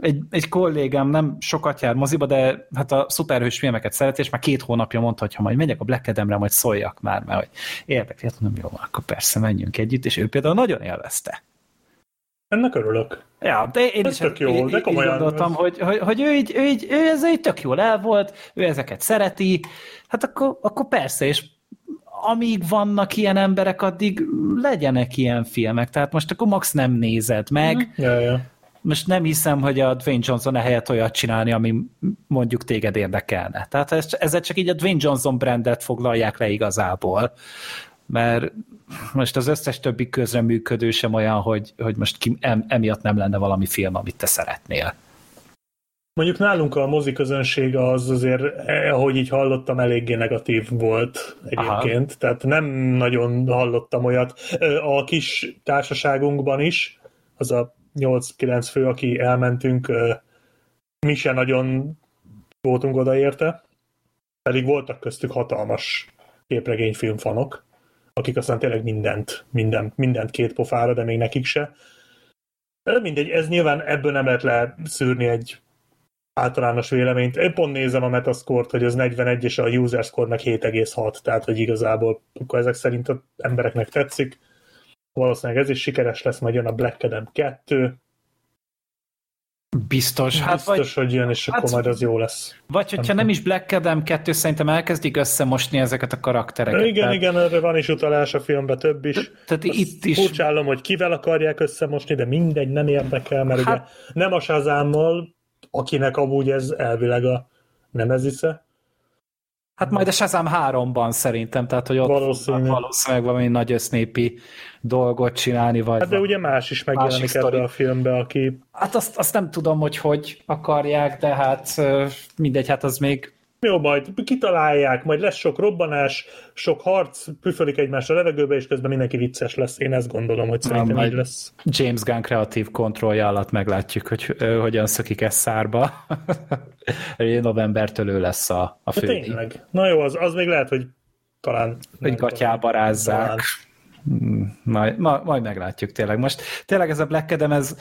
egy, egy kollégám nem sokat jár moziba, de hát a szuperhős filmeket szeret, és már két hónapja mondta, hogy ha majd megyek a Black Adamre, majd szóljak már, mert hogy érdekli, hát mondom, jó, akkor persze menjünk együtt, és ő például nagyon élvezte. Ennek örülök. Ja, de én Ez is tök jó, de komolyan, gondoltam, hogy, hogy, hogy ő, így, ő, így, ő ez így tök jól el volt, ő ezeket szereti, hát akkor, akkor persze, és amíg vannak ilyen emberek, addig legyenek ilyen filmek. Tehát most akkor max nem nézed meg, Ja, ja. Most nem hiszem, hogy a Dwayne Johnson ehelyett olyat csinálni, ami mondjuk téged érdekelne. Tehát ez, ezzel csak így a Dwayne Johnson brandet foglalják le igazából. Mert most az összes többi közreműködő sem olyan, hogy, hogy most ki, em, emiatt nem lenne valami film, amit te szeretnél. Mondjuk nálunk a mozi közönség az azért, eh, ahogy így hallottam, eléggé negatív volt egyébként. Aha. Tehát nem nagyon hallottam olyat. A kis társaságunkban is, az a 8-9 fő, aki elmentünk, mi se nagyon voltunk odaérte, pedig voltak köztük hatalmas képregényfilm fanok, akik aztán tényleg mindent, mindent, mindent két pofára, de még nekik se. De mindegy, ez nyilván ebből nem lehet leszűrni egy általános véleményt. Én pont nézem a Metascore-t, hogy az 41, és a user score meg 7,6, tehát hogy igazából akkor ezek szerint az embereknek tetszik. Valószínűleg ez is sikeres lesz, majd jön a Black Adam 2. Biztos. Hát Biztos, vagy, hogy jön, és hát- akkor majd az jó lesz. vagy hogyha nem is Black Adam 2, szerintem elkezdik összemosni ezeket a karaktereket. Igen, Tehát- igen, erre van is utalás a filmben több is. Tehát Azt itt is Furcsálom, hogy kivel akarják összemosni, de mindegy, nem érdekel, mert Hát- ugye nem a Shazámmal, akinek amúgy ez elvileg a nemezisze, Hát majd a Shazam 3-ban szerintem, tehát hogy ott Valószínű. fognak valószínűleg valami nagy össznépi dolgot csinálni, vagy Hát de ugye más is megjelenik ebbe a filmbe, aki Hát azt, azt nem tudom, hogy hogy akarják, de hát mindegy, hát az még jó, majd kitalálják, majd lesz sok robbanás, sok harc, püfölik egymást a levegőbe, és közben mindenki vicces lesz. Én ezt gondolom, hogy szerintem majd- így lesz. James Gunn kreatív kontrollja alatt meglátjuk, hogy ö, hogyan szökik ezt szárba. Novembertől ő lesz a, a De fődi. tényleg. Na jó, az, az még lehet, hogy talán... Hogy gatyába rázzák. talán. Majd, ma, majd meglátjuk tényleg. Most tényleg ez a Black Adam, ez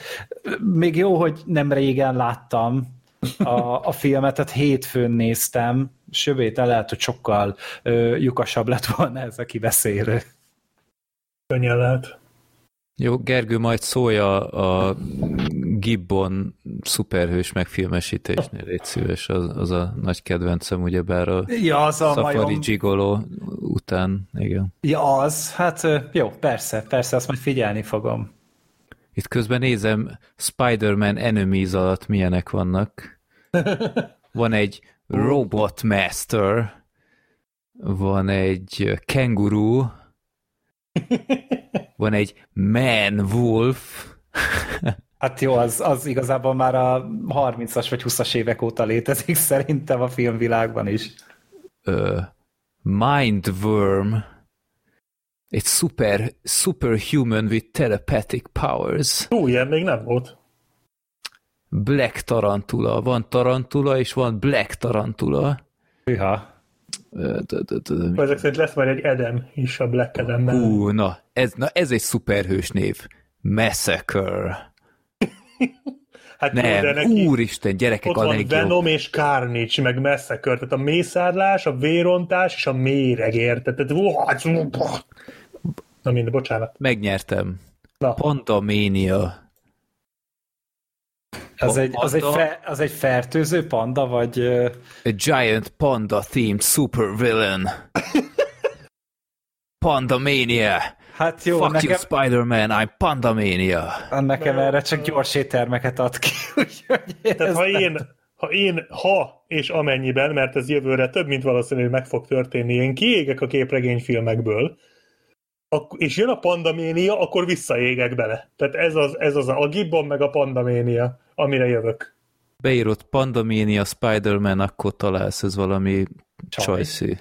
még jó, hogy nem régen láttam a, a filmet, tehát hétfőn néztem, sőt, lehet, hogy sokkal ö, lyukasabb lett volna ez a kibeszélő. Könnyen lehet. Jó, Gergő, majd szólja a Gibbon szuperhős megfilmesítésnél, légy szíves, az, az a nagy kedvencem, ugyebár a Ja, az a Safari majom. Gigolo után, igen. Ja, az, hát jó, persze, persze, azt majd figyelni fogom. Itt közben nézem, Spider-Man Enemies alatt milyenek vannak. Van egy Robot Master, van egy Kenguru, van egy Man Wolf, Hát jó, az, az igazából már a 30-as vagy 20-as évek óta létezik szerintem a filmvilágban is. Mindworm, egy super, superhuman with telepathic powers, Hú, ilyen még nem volt. Black Tarantula, van Tarantula és van Black Tarantula. Hűha. Ezek szerint lesz majd egy Edem is a Black Adamben. Hú, na, ez, na, ez egy szuperhős név. Massacre. hát jó, de Nem, neki úristen, gyerekek ott a van legjobb. Venom és Carnage, meg Massacre, tehát a mészárlás, a vérontás és a méreg, érted? Tehát, uha, na minden, bocsánat. Megnyertem. Na. Pandamania. Az egy, az, egy Panda. fe, az egy fertőző panda, vagy... A giant panda themed supervillain. Pandamania. Hát jó, Fuck nekem, you, Spider-Man, I'm Pandamania. nekem erre csak gyors éttermeket ad ki, úgyhogy Tehát ha nem- én, ha én, ha és amennyiben, mert ez jövőre több, mint valószínű, hogy meg fog történni, én kiégek a képregényfilmekből, ak- és jön a pandaménia, akkor visszaégek bele. Tehát ez az, ez az a, a Gibbon meg a pandaménia, amire jövök. Beírott Pandamania Spider-Man, akkor találsz, ez valami Csaj. csajszű.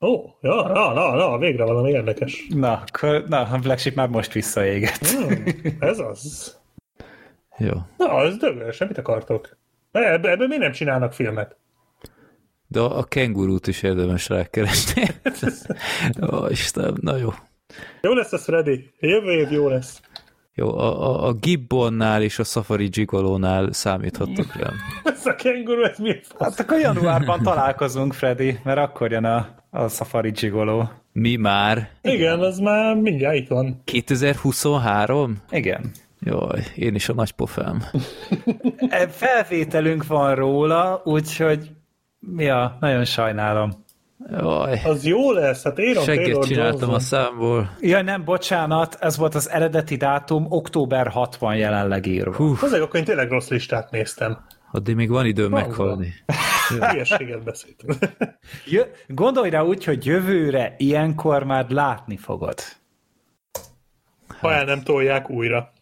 Ó, ja, na, na, na, végre valami érdekes. Na, akkor, na, a Black Sheep már most visszaégett. Hmm, ez az. Jó. Na, ez dögös, mit akartok? Ebből, ebből mi nem csinálnak filmet? De a kengurút is érdemes rákeresni. Ó, Isten, na jó. Jó lesz ez, Freddy. Jövő év jó lesz. Jó, a, a, a Gibbonnál és a Safari Gigolónál számíthattok rám. Ez a kenguru, ez mi? Hát akkor januárban találkozunk, Freddy, mert akkor jön a, a Safari Gigolo. Mi már? Igen, az már mindjárt itt van. 2023? Igen. Jaj, én is a nagy pofám. E, Felvételünk van róla, úgyhogy ja, nagyon sajnálom. Jaj, Az jó lesz, hát Aaron segget csináltam a Johnson. számból. Ja, nem, bocsánat, ez volt az eredeti dátum, október 60 jelenleg írva. Hú, Azért akkor én tényleg rossz listát néztem. addig még van időm Van, meghalni. Hülyeséget beszéltem. Jö, gondolj rá úgy, hogy jövőre ilyenkor már látni fogod. Ha el nem tolják újra.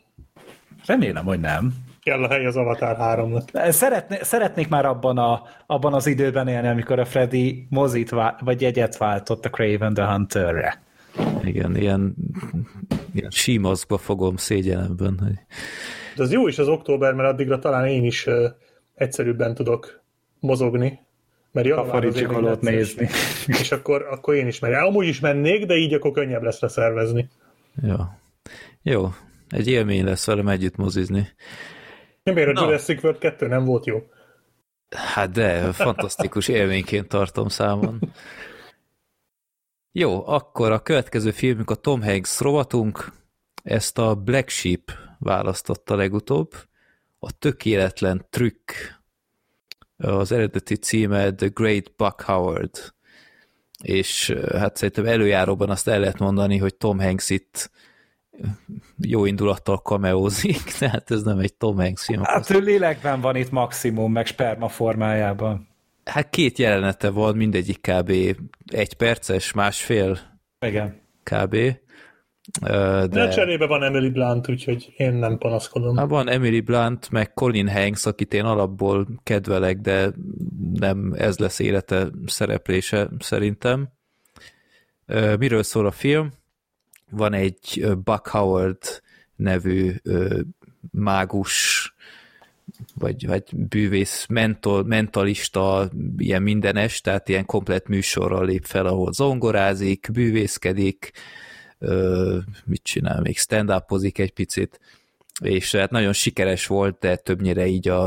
Remélem, hogy nem. Kell a hely az Avatar 3-nak. Szeretné, szeretnék már abban, a, abban az időben élni, amikor a Freddy mozit vá- vagy jegyet váltott a Craven the Hunterre. Igen, ilyen, ilyen símaszkba fogom szégyenemben. Hogy... De az jó is az október, mert addigra talán én is uh, egyszerűbben tudok mozogni. Mert január necces. nézni. És akkor, akkor én is menjek. Amúgy is mennék, de így akkor könnyebb lesz leszervezni. Jó. Jó, egy élmény lesz velem együtt mozizni. Miért a Na. Jurassic World 2 nem volt jó? Hát de, fantasztikus élményként tartom számon. Jó, akkor a következő filmünk a Tom Hanks rovatunk. Ezt a Black Sheep választotta legutóbb. A tökéletlen trükk. Az eredeti címe The Great Buck Howard. És eh, hát szerintem előjáróban azt el lehet mondani, hogy Tom Hanks itt jó indulattal kameózik, tehát ez nem egy Tom Hanks film. Hát ő lélekben van itt maximum, meg sperma formájában. Hát két jelenete van, mindegyik kb. egy perces, másfél Igen. kb. De De cserébe van Emily Blunt, úgyhogy én nem panaszkodom. Hát van Emily Blunt, meg Colin Hanks, akit én alapból kedvelek, de nem ez lesz élete szereplése szerintem. Miről szól a film? Van egy Buck Howard nevű ö, mágus, vagy, vagy bűvész, mental, mentalista, ilyen mindenes, tehát ilyen komplet műsorral lép fel, ahol zongorázik, bűvészkedik, mit csinál még, stand egy picit, és hát nagyon sikeres volt, de többnyire így a,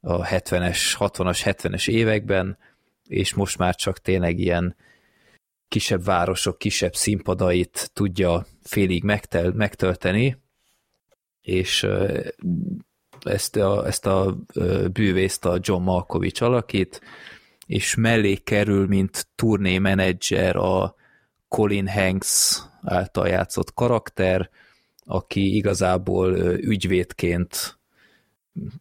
a 70-es, 60-as, 70-es években, és most már csak tényleg ilyen kisebb városok, kisebb színpadait tudja félig megtel, megtölteni, és ezt a, ezt a bűvészt a John Malkovich alakít, és mellé kerül, mint turné menedzser a Colin Hanks által játszott karakter, aki igazából ügyvédként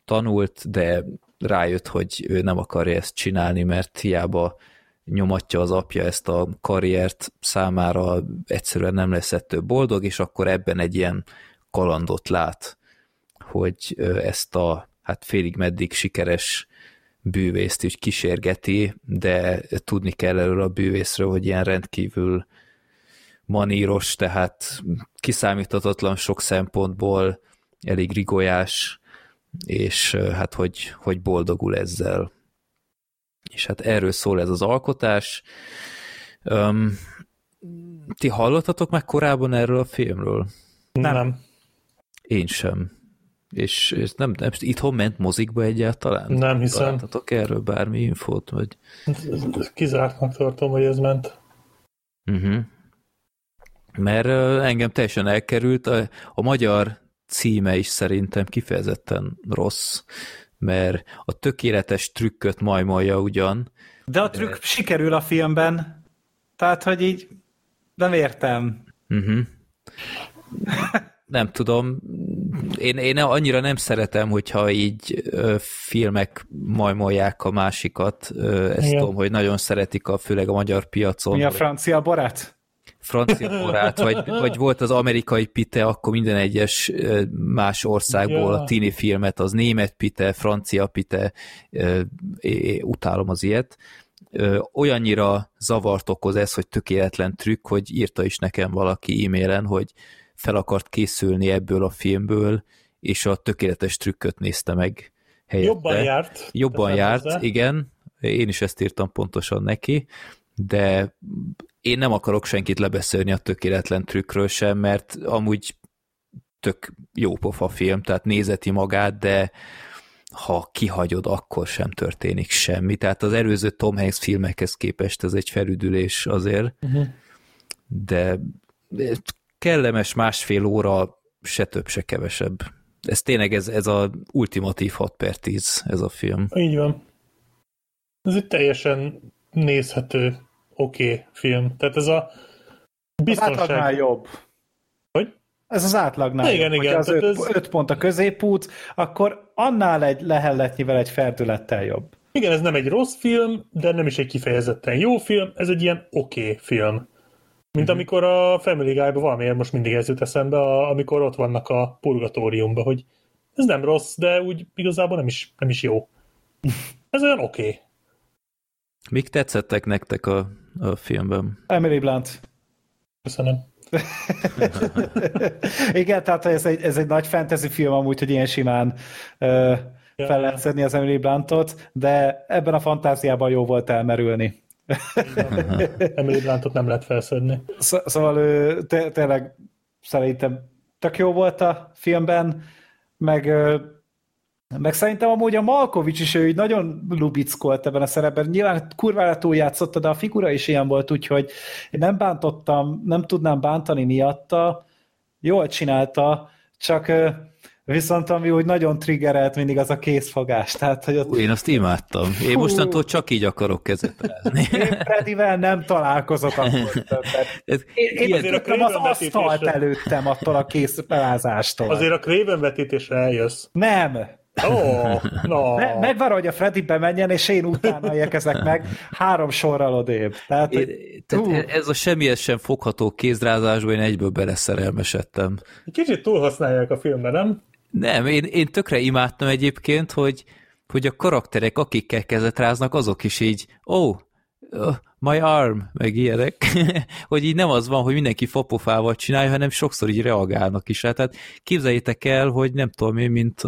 tanult, de rájött, hogy ő nem akarja ezt csinálni, mert hiába nyomatja az apja ezt a karriert, számára egyszerűen nem lesz ettől boldog, és akkor ebben egy ilyen kalandot lát, hogy ezt a hát félig meddig sikeres bűvészt is kísérgeti, de tudni kell erről a bűvészről, hogy ilyen rendkívül maníros, tehát kiszámíthatatlan sok szempontból, elég rigolyás, és hát hogy, hogy boldogul ezzel. És hát erről szól ez az alkotás. Um, ti hallottatok meg korábban erről a filmről? Nem. Én sem. És, és nem, nem, itthon ment mozikba egyáltalán? Nem hiszem. Találtatok erről bármi infót? Vagy? Kizártnak tartom, hogy ez ment. Uh-huh. Mert engem teljesen elkerült. A, a magyar címe is szerintem kifejezetten rossz, mert a tökéletes trükköt majmolja ugyan. De a trükk de... sikerül a filmben, tehát, hogy így nem értem. Uh-huh. nem tudom, én, én annyira nem szeretem, hogyha így ö, filmek majmolják a másikat. Ö, ezt Igen. tudom, hogy nagyon szeretik a, főleg a magyar piacon. Mi a francia barát? Francia barát, vagy, vagy volt az amerikai pite, akkor minden egyes más országból ja. a tini filmet, az német pite, francia pite, utálom az ilyet. Olyannyira zavart okoz ez, hogy tökéletlen trükk, hogy írta is nekem valaki e-mailen, hogy fel akart készülni ebből a filmből, és a tökéletes trükköt nézte meg helyette. Jobban járt. Jobban járt, hozzá. igen. Én is ezt írtam pontosan neki, de én nem akarok senkit lebeszélni a tökéletlen trükkről sem, mert amúgy tök jó pofa film, tehát nézeti magát, de ha kihagyod, akkor sem történik semmi. Tehát az előző Tom Hanks filmekhez képest ez egy felüdülés azért, uh-huh. de kellemes másfél óra, se több, se kevesebb. Ez tényleg ez, ez a ultimatív 6 per 10 ez a film. Így van. Ez egy teljesen nézhető, oké okay film. Tehát ez a biztonság... Az átlagnál jobb. Hogy? Ez az átlagnál igen, jobb. Igen, az öt, ez... öt pont a középút, akkor annál egy lehelletnyivel egy ferdülettel jobb. Igen, ez nem egy rossz film, de nem is egy kifejezetten jó film, ez egy ilyen oké okay film. Mint mm-hmm. amikor a Family Guy-ban valamiért most mindig ez jut eszembe, a, amikor ott vannak a purgatóriumban, hogy ez nem rossz, de úgy igazából nem is, nem is jó. Ez olyan oké. Okay. Mik tetszettek nektek a, a filmben? Emily Blunt. Köszönöm. Igen, tehát ez egy, ez egy nagy fantasy film amúgy, hogy ilyen simán uh, fel lehet szedni az Emily Bluntot, de ebben a fantáziában jó volt elmerülni. Emily Blantot nem lehet felszedni. Sz- szóval ő tényleg szerintem tök jó volt a filmben, meg, meg szerintem amúgy a Malkovics is ő így nagyon lubickolt ebben a szerepben. Nyilván kurvára túl játszotta, de a figura is ilyen volt, úgyhogy én nem bántottam, nem tudnám bántani miatta. Jól csinálta, csak Viszont ami úgy nagyon triggerelt mindig az a készfogás. Tehát, hogy ott... Én azt imádtam. Én Hú. mostantól csak így akarok kezetelni. Én Fredivel nem találkozok akkor többet. Én, én azért a az asztalt előttem attól a kész pelázástól. Azért a Craven vetítésre eljössz. Nem. Oh, no. Me- megvárom, hogy a Freddy bemenjen, és én utána érkezek meg három sorral odébb. Tehát, én, tehát ez a semmihez sem fogható kézrázásban én egyből beleszerelmesedtem. Kicsit túlhasználják a filmben, nem? Nem, én, én tökre imádtam egyébként, hogy, hogy a karakterek, akikkel kezet ráznak, azok is így, oh, uh, my arm, meg ilyenek, hogy így nem az van, hogy mindenki fapofával csinálja, hanem sokszor így reagálnak is. Hát, tehát képzeljétek el, hogy nem tudom én, mint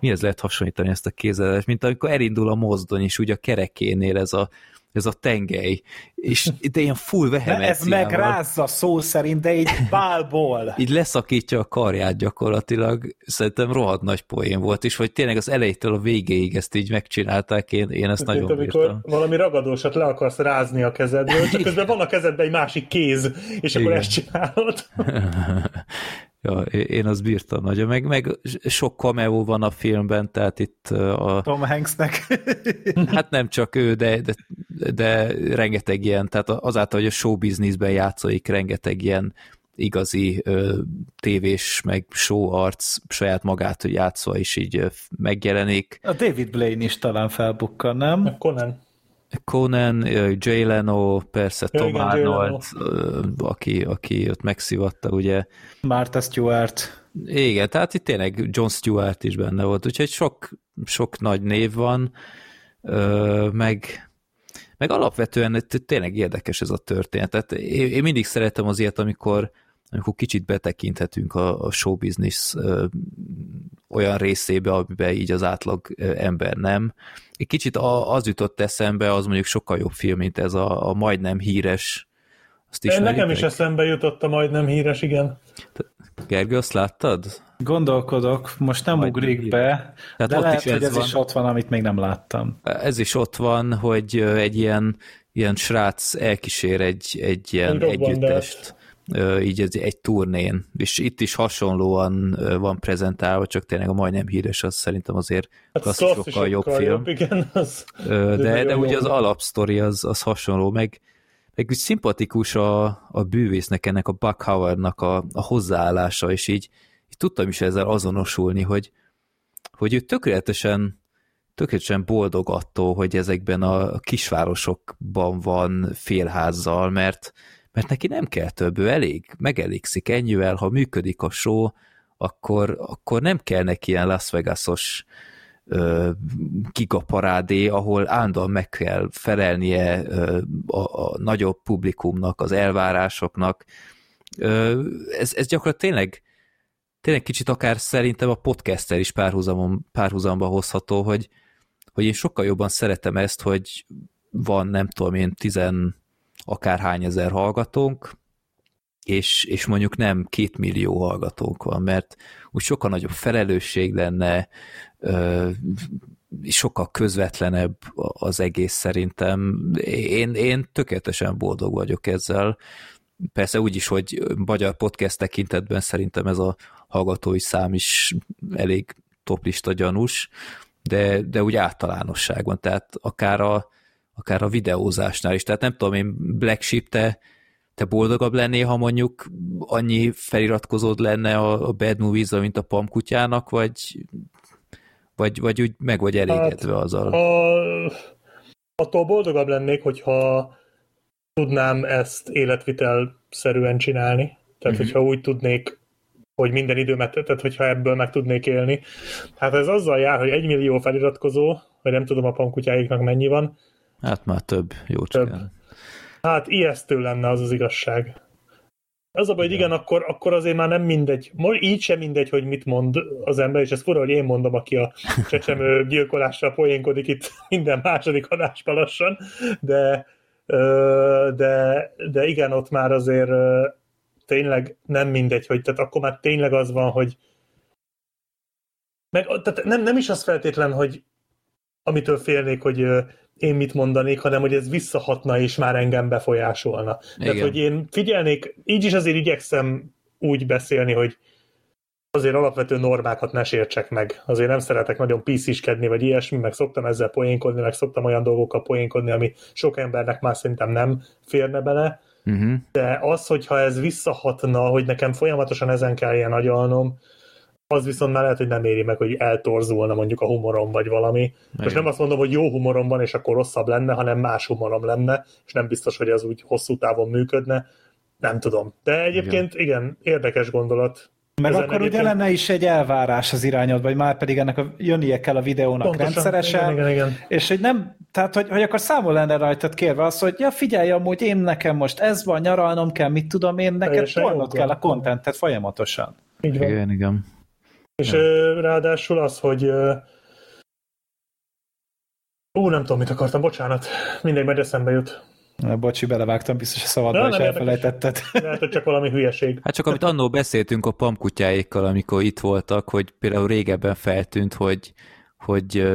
mihez lehet hasonlítani ezt a kézelet, mint amikor elindul a mozdony, és úgy a kerekénél ez a ez a tengely, és de ilyen full De ez vehemenciával. megrázza szó szerint, de egy bálból. így leszakítja a karját gyakorlatilag. Szerintem rohadt nagy poén volt, és hogy tényleg az elejétől a végéig ezt így megcsinálták, én, én ezt Mint nagyon amikor bírtam. valami ragadósat le akarsz rázni a kezedből, csak közben van a kezedben egy másik kéz, és akkor Igen. ezt csinálod. Ja, én azt bírtam nagyon, meg, meg sok cameo van a filmben, tehát itt a, Tom Hanksnek. hát nem csak ő, de, de, de rengeteg ilyen, tehát azáltal, hogy a show businessben játszik, rengeteg ilyen igazi ö, tévés, meg show arc saját magát hogy játszva is így megjelenik. A David Blaine is talán felbukkan, nem? Conan. Conan, Jay Leno, persze Ja, Tom igen, Arnold, aki, aki ott megszivatta, ugye. Martha Stewart. Igen, tehát itt tényleg John Stewart is benne volt, úgyhogy sok, sok nagy név van, meg, meg alapvetően tényleg érdekes ez a történet. Tehát én, én mindig szeretem az ilyet, amikor, amikor kicsit betekinthetünk a, a show business ö, olyan részébe, amiben így az átlag ö, ember nem. Egy kicsit a, az jutott eszembe, az mondjuk sokkal jobb film, mint ez a, a majdnem híres azt ismeritek? Nekem is eszembe jutott a majdnem híres, igen. Gergő, azt láttad? Gondolkodok, most nem Majd ugrik így. be, Tehát de ott lehet, is hogy ez ez van. is ott van, amit még nem láttam. Ez is ott van, hogy egy ilyen, ilyen srác elkísér egy, egy ilyen Egy együttest, így egy, egy turnén, és itt is hasonlóan van prezentálva, csak tényleg a majdnem híres, az szerintem azért Hát klasszikusokkal klasszikusokkal jobb film. Jobb, igen, az, de, nagyon de ugye az alapsztori az, az hasonló, meg, meg úgy szimpatikus a, a bűvésznek, ennek a Buck Howardnak a, a hozzáállása, és így, így tudtam is ezzel azonosulni, hogy, hogy ő tökéletesen, tökéletesen boldog attól, hogy ezekben a kisvárosokban van félházzal, mert, mert neki nem kell több, ő elég, megelégszik ennyivel, ha működik a show, akkor, akkor nem kell neki ilyen Las Vegasos gigaparádé, ahol állandóan meg kell felelnie ö, a, a nagyobb publikumnak, az elvárásoknak. Ö, ez, ez gyakorlatilag tényleg, tényleg kicsit akár szerintem a podcaster is párhuzamon, párhuzamba hozható, hogy, hogy én sokkal jobban szeretem ezt, hogy van nem tudom én tizen akárhány ezer hallgatónk, és, és mondjuk nem két millió hallgatónk van, mert úgy sokkal nagyobb felelősség lenne, sokkal közvetlenebb az egész szerintem. Én, én tökéletesen boldog vagyok ezzel. Persze úgy is, hogy magyar podcast tekintetben szerintem ez a hallgatói szám is elég toplista gyanús, de, de úgy általánosságban, tehát akár a, akár a videózásnál is. Tehát nem tudom én, Black Sheep, te, te boldogabb lennél, ha mondjuk annyi feliratkozód lenne a, a Bad movies mint a Pam kutyának, vagy, vagy, vagy úgy meg vagy elégedve Hát, azzal? A, attól boldogabb lennék, hogyha tudnám ezt életvitelszerűen csinálni. Tehát, Mhm. hogyha úgy tudnék, hogy minden időmet, tehát hogyha ebből meg tudnék élni. Hát ez azzal jár, hogy egy millió feliratkozó, vagy nem tudom a pamkutyáiknak mennyi van, Hát már több, jó Több. hát ijesztő lenne az az igazság. Az a baj, hogy igen, akkor, akkor azért már nem mindegy. Most így sem mindegy, hogy mit mond az ember, és ez fura, hogy én mondom, aki a csecsemő gyilkolással poénkodik itt minden második adásban lassan, de, de, de igen, ott már azért tényleg nem mindegy, hogy tehát akkor már tényleg az van, hogy meg, tehát nem, nem is az feltétlen, hogy amitől félnék, hogy én mit mondanék, hanem hogy ez visszahatna és már engem befolyásolna. Tehát, Igen. hogy én figyelnék, így is azért igyekszem úgy beszélni, hogy azért alapvető normákat ne sértsek meg. Azért nem szeretek nagyon pisziskedni, vagy ilyesmi, meg szoktam ezzel poénkodni, meg szoktam olyan dolgokkal poénkodni, ami sok embernek már szerintem nem férne bele, Uh-huh. de az, hogyha ez visszahatna, hogy nekem folyamatosan ezen kell ilyen agyalnom, az viszont már lehet, hogy nem éri meg, hogy eltorzulna mondjuk a humorom, vagy valami. Most nem azt mondom, hogy jó humorom van, és akkor rosszabb lenne, hanem más humorom lenne, és nem biztos, hogy az úgy hosszú távon működne. Nem tudom. De egyébként igen, igen érdekes gondolat. Meg Ezen akkor ugye egyébként- lenne is egy elvárás az irányodba, vagy már pedig ennek a, jönnie kell a videónak Pontosan, rendszeresen, igen, igen, igen. és hogy nem, tehát hogy, hogy akkor számol lenne rajtad kérve az, hogy ja figyelj, amúgy én nekem most ez van, nyaralnom kell, mit tudom én, neked tolnod kell a kontentet folyamatosan. Igen, igen. És ö, ráadásul az, hogy Ú, nem tudom, mit akartam, bocsánat. Mindegy, majd eszembe jut. Na, bocsi, belevágtam, biztos a szabadba, Ja, és elfelejtetted. Lehet, hogy csak valami hülyeség. Hát csak amit annó beszéltünk a pamkutyáékkal, amikor itt voltak, hogy például régebben feltűnt, hogy, hogy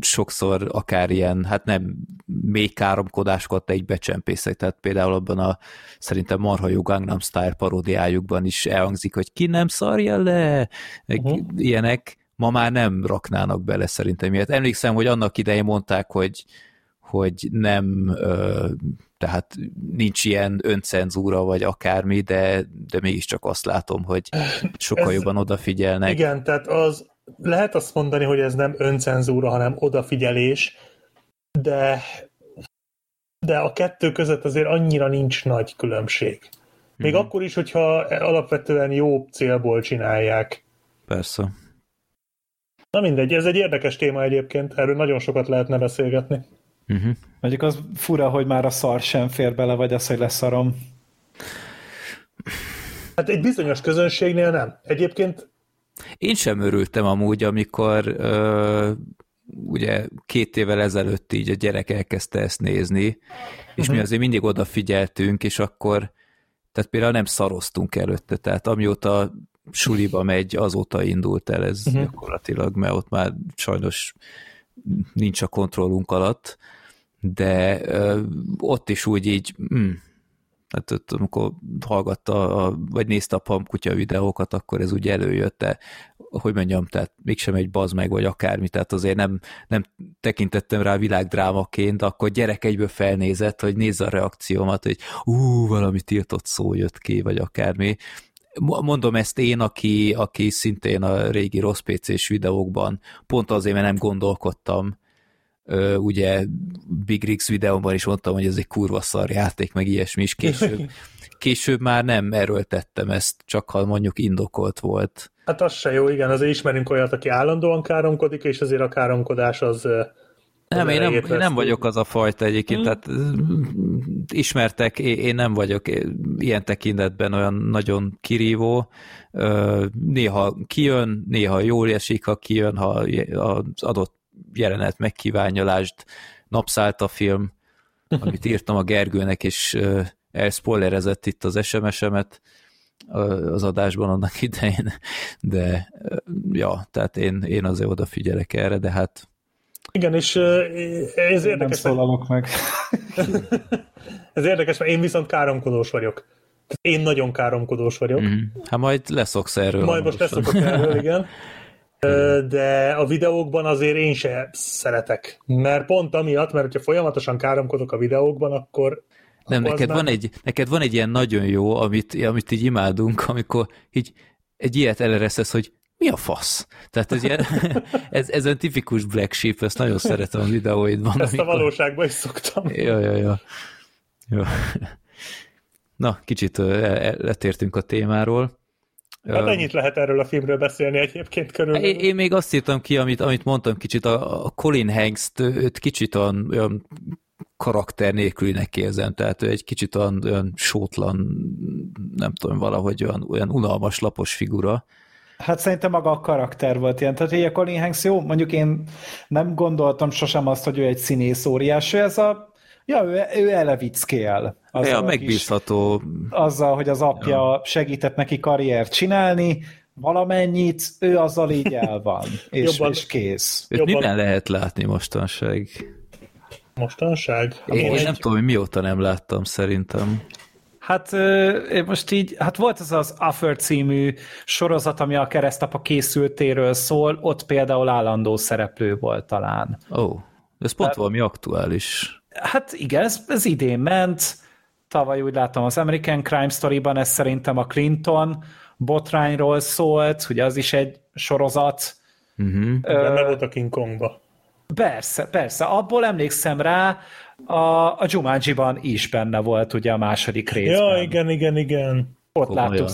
sokszor akár ilyen, hát nem még káromkodásokat egy becsempészek, tehát például abban a szerintem marha jó Gangnam Style paródiájukban is elhangzik, hogy ki nem szarja le, Mhm. ilyenek, ma már nem raknának bele szerintem ilyet. Emlékszem, hogy annak idején mondták, hogy hogy nem, tehát nincs ilyen öncenzúra, vagy akármi, de, de mégiscsak azt látom, hogy sokkal Ez- jobban odafigyelnek. Igen, tehát az lehet azt mondani, hogy ez nem öncenzúra, hanem odafigyelés, de de a kettő között azért annyira nincs nagy különbség. Még Mhm. akkor is, hogyha alapvetően jó célból csinálják. Persze. Na mindegy, ez egy érdekes téma egyébként, erről nagyon sokat lehetne beszélgetni. Uh-huh. Mondjuk az fura, hogy már a szar sem fér bele, vagy az, hogy leszarom. Hát egy bizonyos közönségnél nem. Egyébként Én sem örültem amúgy, amikor ö, ugye két évvel ezelőtt így a gyerek elkezdte ezt nézni, és mi azért mindig odafigyeltünk, és akkor, tehát például nem szaroztunk előtte, tehát amióta suliba megy, azóta indult el ez Mhm. gyakorlatilag, mert ott már sajnos nincs a kontrollunk alatt, de ö, ott is úgy így, mm, hát ott, amikor hallgatta, a, vagy nézte a pamkutya videókat, akkor ez úgy előjött, de hogy mondjam, tehát mégsem egy bazd meg, vagy akármi, tehát azért nem, nem tekintettem rá világdrámaként, akkor gyerek egyből felnézett, hogy nézze a reakciómat, hogy ú, valami tiltott szó jött ki, vagy akármi. Mo- Mondom ezt én, aki, aki szintén a régi rossz PC-s videókban, pont azért, mert nem gondolkodtam, Ö, ugye Big Rigs videóban is mondtam, hogy ez egy kurva szar játék, meg ilyesmi is később. Később már nem erőltettem ezt, csak ha mondjuk indokolt volt. hát az se jó, igen, azért ismerünk olyat, aki állandóan káromkodik, és azért a káromkodás az... Nem, én nem, én nem vagyok az a fajta egyébként, tehát mm, ismertek, én nem vagyok ilyen tekintetben olyan nagyon kirívó. Néha kijön, néha jól esik, ha kijön, ha az adott jelenet megkívánja, lásd napszállt a film, amit írtam a Gergőnek, és elspoilerezett itt az SMS-emet az adásban annak idején, de ja, tehát én, én azért odafigyelek erre, de hát Igen, és ez Nem érdekes, szólalok meg. ez érdekes, mert én viszont káromkodós vagyok. Én nagyon káromkodós vagyok. Mhm. Hát majd leszoksz erről. Majd most leszokok erről, igen. De a videókban azért én se szeretek. Mert pont amiatt, mert hogyha folyamatosan káromkodok a videókban, akkor Nem, akkor neked már- van, egy, neked van egy ilyen nagyon jó, amit, amit így imádunk, amikor így egy ilyet elereszesz, hogy mi a fasz? Tehát ez, ilyen, ez, ez egy tipikus black sheep, ezt nagyon szeretem a videóidban. ezt a valóságban is szoktam. Ja, ja, ja. Jó. Na, kicsit letértünk a témáról. Hát ennyit lehet erről a filmről beszélni egyébként körül. Én, én még azt írtam ki, amit, amit mondtam kicsit, a, a Colin Hanks-t őt kicsit olyan, olyan karakter nélkülinek érzem, tehát ő egy kicsit olyan, olyan sótlan, nem tudom, valahogy olyan, olyan unalmas, lapos figura. Hát szerintem maga a karakter volt ilyen. Tehát ugye Colin Hanks jó, mondjuk én nem gondoltam sosem azt, hogy ő egy színész óriás, ő ez a Ja, ő, ő elevickél. Ja, a kis- megbízható. azzal, hogy az apja segített neki karriert csinálni, valamennyit, ő azzal így el van, és, Jobban- és kész. Őt Jobban- miben lehet látni mostanság? Mostanság? Én, én Egy- nem tudom, hogy mióta nem láttam szerintem. Hát én most így, hát volt az az Affer című sorozat, ami a keresztapa készültéről szól, ott például állandó szereplő volt talán. Ó, oh, ez pont valami aktuális. Hát igen, ez, ez idén ment, tavaly úgy láttam az American Crime Story-ban, ez szerintem a Clinton botrányról szólt, ugye az is egy sorozat. Uh-huh. Benne volt a King Kongba. Persze, persze, abból emlékszem rá, a, a Jumanji-ban is benne volt ugye a második részben. Ja, igen, igen, igen. Ott Komolyan. láttuk.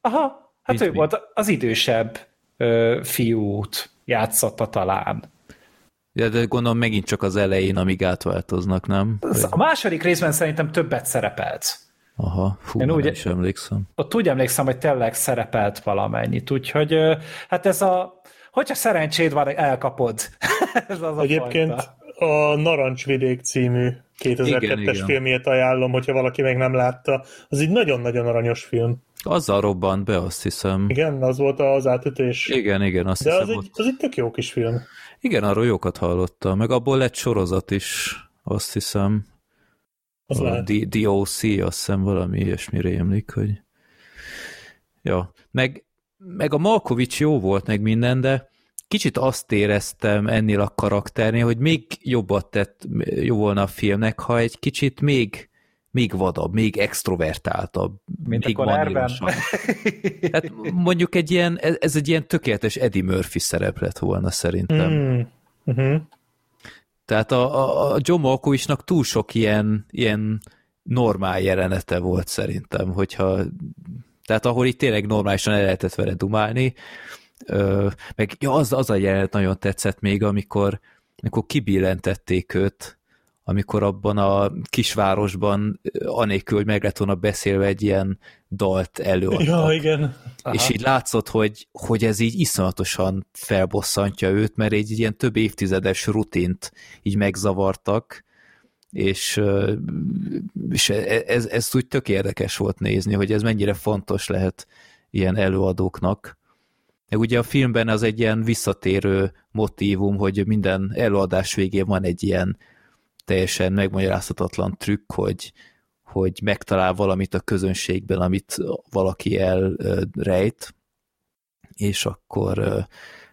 Aha, hát Mit, ő mi? volt az idősebb ö, fiút játszotta talán. Ja, de gondolom megint csak az elején, amíg átváltoznak, nem? Az- A második részben szerintem többet szerepelt. Aha, fú, Én úgy- is emlékszem. Ott úgy emlékszem, hogy tényleg szerepelt valamennyit, úgyhogy hát ez a hogyha szerencséd van, elkapod. ez az a Egyébként fajta. a Narancsvidék című 2002-es Igen, igen. filmjét ajánlom, hogyha valaki még nem látta. Az egy nagyon-nagyon aranyos film. Azzal robbant be, azt hiszem. Igen, az volt az átütés. Igen, igen, azt De hiszem. az ott- egy, az egy tök jó kis film. Igen, arról jókat hallottam, meg abból lett sorozat is, azt hiszem. Az a. D- DOC, azt hiszem valami ilyesmi rémlik, hogy... Ja, meg, meg a Malkovics jó volt, meg minden, de kicsit azt éreztem ennél a karakternél, hogy még jobbat tett, jó volna a filmnek, ha egy kicsit még, még vadabb, még extrovertáltabb, Mint még manilosabb. Tehát mondjuk egy ilyen, ez ez egy ilyen tökéletes Eddie Murphy szerep lett volna szerintem. Mm. Uh-huh. Tehát a, a, a John Malkovichnak túl sok ilyen, ilyen normál jelenete volt szerintem, hogyha tehát ahol itt tényleg normálisan el lehetett vele dumálni, ö, meg ja, az, az a jelenet nagyon tetszett még, amikor, amikor kibillentették őt, amikor abban a kisvárosban, ö, anélkül, hogy meg lett volna beszélve egy ilyen dalt előadtak. Ja, igen. És így látszott, hogy, hogy ez így iszonyatosan felbosszantja őt, mert egy ilyen több évtizedes rutint így megzavartak, és, ö, és e- ez, ez úgy tök érdekes volt nézni, hogy ez mennyire fontos lehet ilyen előadóknak. De ugye a filmben az egy ilyen visszatérő motívum, hogy minden előadás végén van egy ilyen teljesen megmagyarázhatatlan trükk, hogy, hogy megtalál valamit a közönségben, amit valaki elrejt, és akkor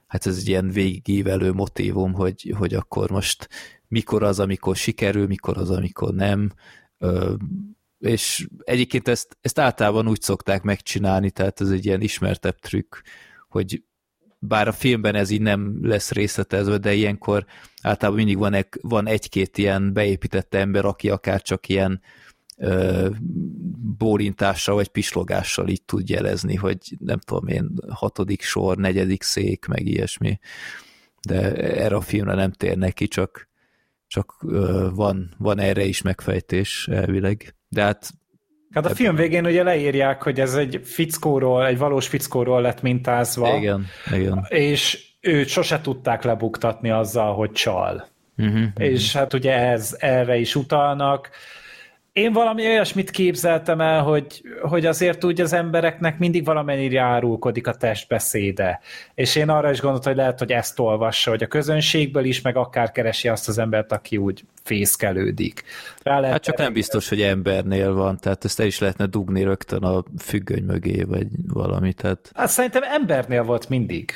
hát ez egy ilyen végigívelő motívum, hogy, hogy akkor most mikor az, amikor sikerül, mikor az, amikor nem, és egyébként ezt, ezt általában úgy szokták megcsinálni, tehát ez egy ilyen ismertebb trükk, hogy bár a filmben ez így nem lesz részletezve, de ilyenkor általában mindig van, egy- van egy-két ilyen beépített ember, aki akár csak ilyen ö, bólintással vagy pislogással így tud jelezni, hogy nem tudom én, hatodik sor, negyedik szék, meg ilyesmi. De erre a filmre nem térnek ki, csak, csak ö, van, van erre is megfejtés elvileg. De hát Hát a film végén ugye leírják, hogy ez egy fickóról, egy valós fickóról lett mintázva, igen, igen. és őt sose tudták lebuktatni azzal, hogy csal. Uh-huh. És hát ugye ez, erre is utalnak. Én valami olyasmit képzeltem el, hogy, hogy azért úgy az embereknek mindig valamennyire árulkodik a testbeszéde. És én arra is gondoltam, hogy lehet, hogy ezt olvassa, hogy a közönségből is, meg akár keresi azt az embert, aki úgy fészkelődik. Rá lehet Hát csak nem biztos, hogy embernél van, tehát ezt el is lehetne dugni rögtön a függöny mögé, vagy valami, tehát Hát szerintem embernél volt mindig.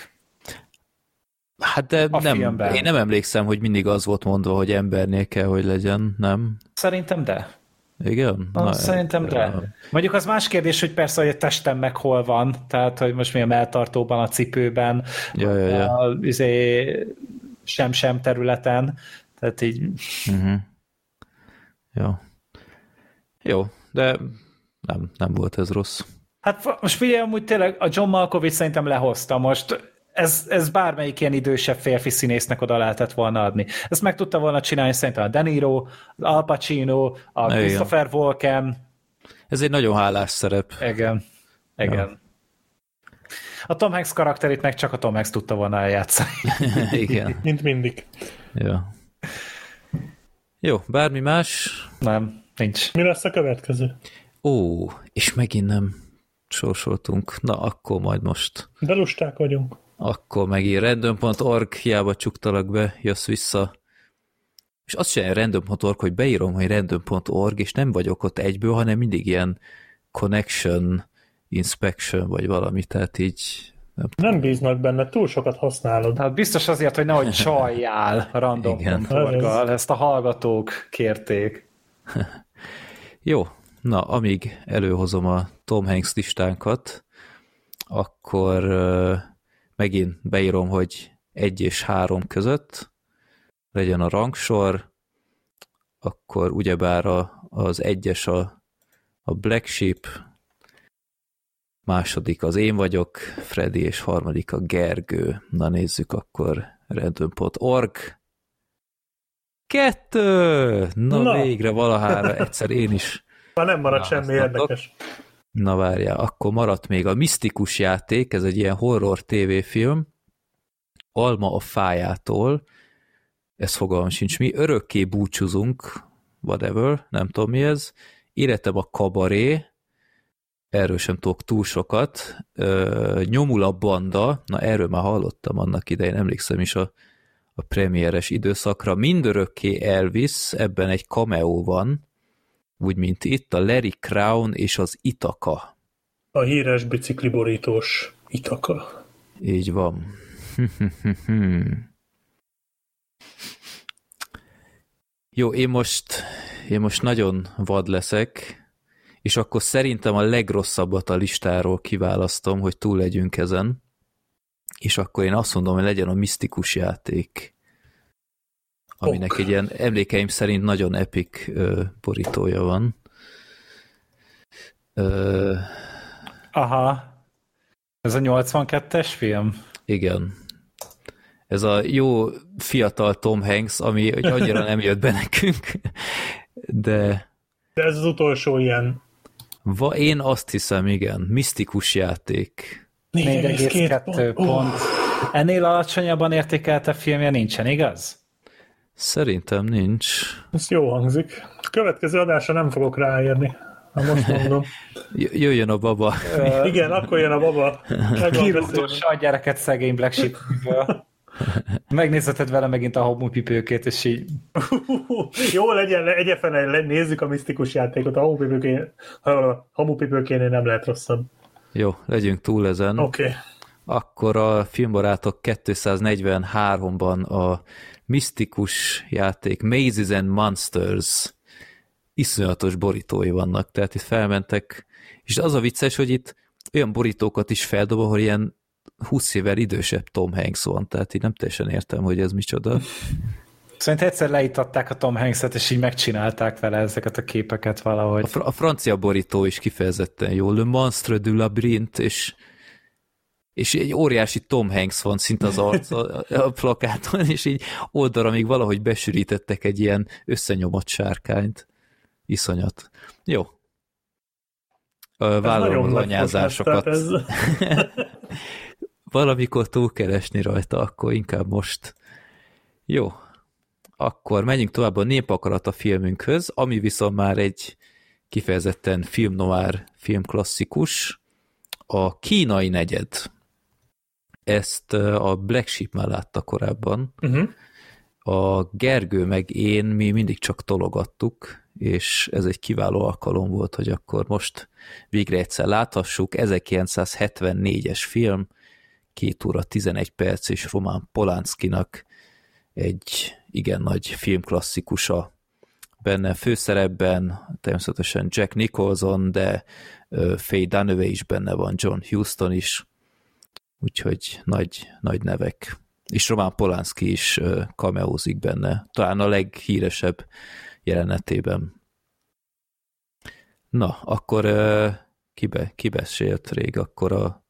hát de A nem, filmben. én nem emlékszem, hogy mindig az volt mondva, hogy embernél kell, hogy legyen, nem? Szerintem de. Igen? Na, szerintem de. Mondjuk az más kérdés, hogy persze, hogy a testem meg hol van, tehát, hogy most mi a melltartóban, a cipőben, Ja, ja, ja. a izé, sem-sem területen, tehát így Uh-huh. Jó. Jó, de nem, nem volt ez rossz. Hát most figyelj, amúgy tényleg a John Malkovich szerintem lehozta most. Ez, ez bármelyik ilyen idősebb férfi színésznek oda lehetett volna adni. Ezt meg tudta volna csinálni szerintem a De Niro, az Al Pacino, a Igen. Christopher Walken. Ez egy nagyon hálás szerep. Igen. Igen. A Tom Hanks karakterét meg csak a Tom Hanks tudta volna eljátszani. Igen. Mint mindig. Ja. Jó, bármi más? Nem, nincs. Mi lesz a következő? Ó, és megint nem sorsoltunk. Na, akkor majd most. De lusták vagyunk. Akkor megint random.org, hiába csuktalak be, jössz vissza. És azt sem random.org, hogy beírom, hogy random.org, és nem vagyok ott egyből, hanem mindig ilyen connection inspection, vagy valami, tehát így nem. Nem bíznak benne, túl sokat használod. Hát biztos azért, hogy nehogy csaljál random Igen. pontorgal. Ezt a hallgatók kérték. Jó, na, amíg előhozom a Tom Hanks listánkat, akkor uh, megint beírom, hogy egy és három között legyen a rangsor, akkor ugyebár a, az egyes a, a Black Sheep, második az én vagyok, Freddy, és harmadik a Gergő. Na nézzük akkor random.org. Kettő! Na, Na. Végre valahára egyszer én is. Már nem marad Na, semmi érdekes. Na várjál, akkor maradt még a Misztikus játék, ez egy ilyen horror tévéfilm, Alma a fájától, ez fogalmam sincs mi, örökké búcsúzunk, whatever, nem tudom mi ez, életem a kabaré, erről sem tudok túl sokat, ö, nyomul a banda, na erről már hallottam annak idején, emlékszem is a, a premieres időszakra, mindörökké Elvis, ebben egy cameo van, úgy, mint itt, a Larry Crown és az Itaka. A híres bicikliborítós Itaka. Így van. Jó, én most, én most nagyon vad leszek, és akkor szerintem a legrosszabbat a listáról kiválasztom, hogy túl legyünk ezen, és akkor én azt mondom, hogy legyen a misztikus játék, aminek Ok. egy ilyen emlékeim szerint nagyon epik ö, borítója van. Ö, Aha. Ez a 82-es film? igen. Ez a jó fiatal Tom Hanks, ami hogy annyira nem jött be nekünk, de De ez az utolsó ilyen va, én azt hiszem, igen, misztikus játék. 4,2 pont. Ennél alacsonyabban értékelte filmje nincsen, igaz? Szerintem nincs. Ez jó hangzik. A következő adásra nem fogok ráérni. Ha most mondom. J- jöjjön a baba. Igen, akkor jön a baba. Se a gyereket szegény Black Sheep-ből. Megnézheted vele megint a homopipőkét, és így Jó, legyen, le- egye fene, le- nézzük a misztikus játékot. A hamupipőkénél, a hamupipőkénél nem lehet rosszabb. Jó, legyünk túl ezen. Oké. Okay. Akkor a filmbarátok 243-ban a misztikus játék Mazes and Monsters iszonyatos borítói vannak, tehát itt felmentek, és az a vicces, hogy itt olyan borítókat is feldob, ahol ilyen 20 évvel idősebb Tom Hanks van, tehát így nem teljesen értem, hogy ez micsoda. Szerintem egyszer leítatták a Tom Hanks-et, és így megcsinálták vele ezeket a képeket valahogy. A, fr- a francia borító is kifejezetten jó, Le Monstre du Labyrinth, és és egy óriási Tom Hanks van szinte az arc a, a plakáton, és így oldalra még valahogy besűrítettek egy ilyen összenyomott sárkányt. Iszonyat. Jó. Vállalom az anyázásokat. Ez... Valamikor túlkeresni rajta, akkor inkább most. Jó. Akkor menjünk tovább a Népakarat a filmünkhöz, ami viszont már egy kifejezetten film noir, film klasszikus, a kínai negyed. Ezt a Black Sheep már látta korábban. Uh-huh. A Gergő meg én, mi mindig csak tologattuk, és ez egy kiváló alkalom volt, hogy akkor most végre egyszer láthassuk. 1974-es film, 2 óra 11 perc, és Roman Polanskinak egy igen nagy filmklasszikusa. Benne főszerepben természetesen Jack Nicholson, de Faye Dunaway is benne van, John Huston is, úgyhogy nagy, nagy nevek. És Roman Polanski is ö, cameózik benne, talán a leghíresebb jelenetében. Na, akkor kibe, kibesélt rég akkor a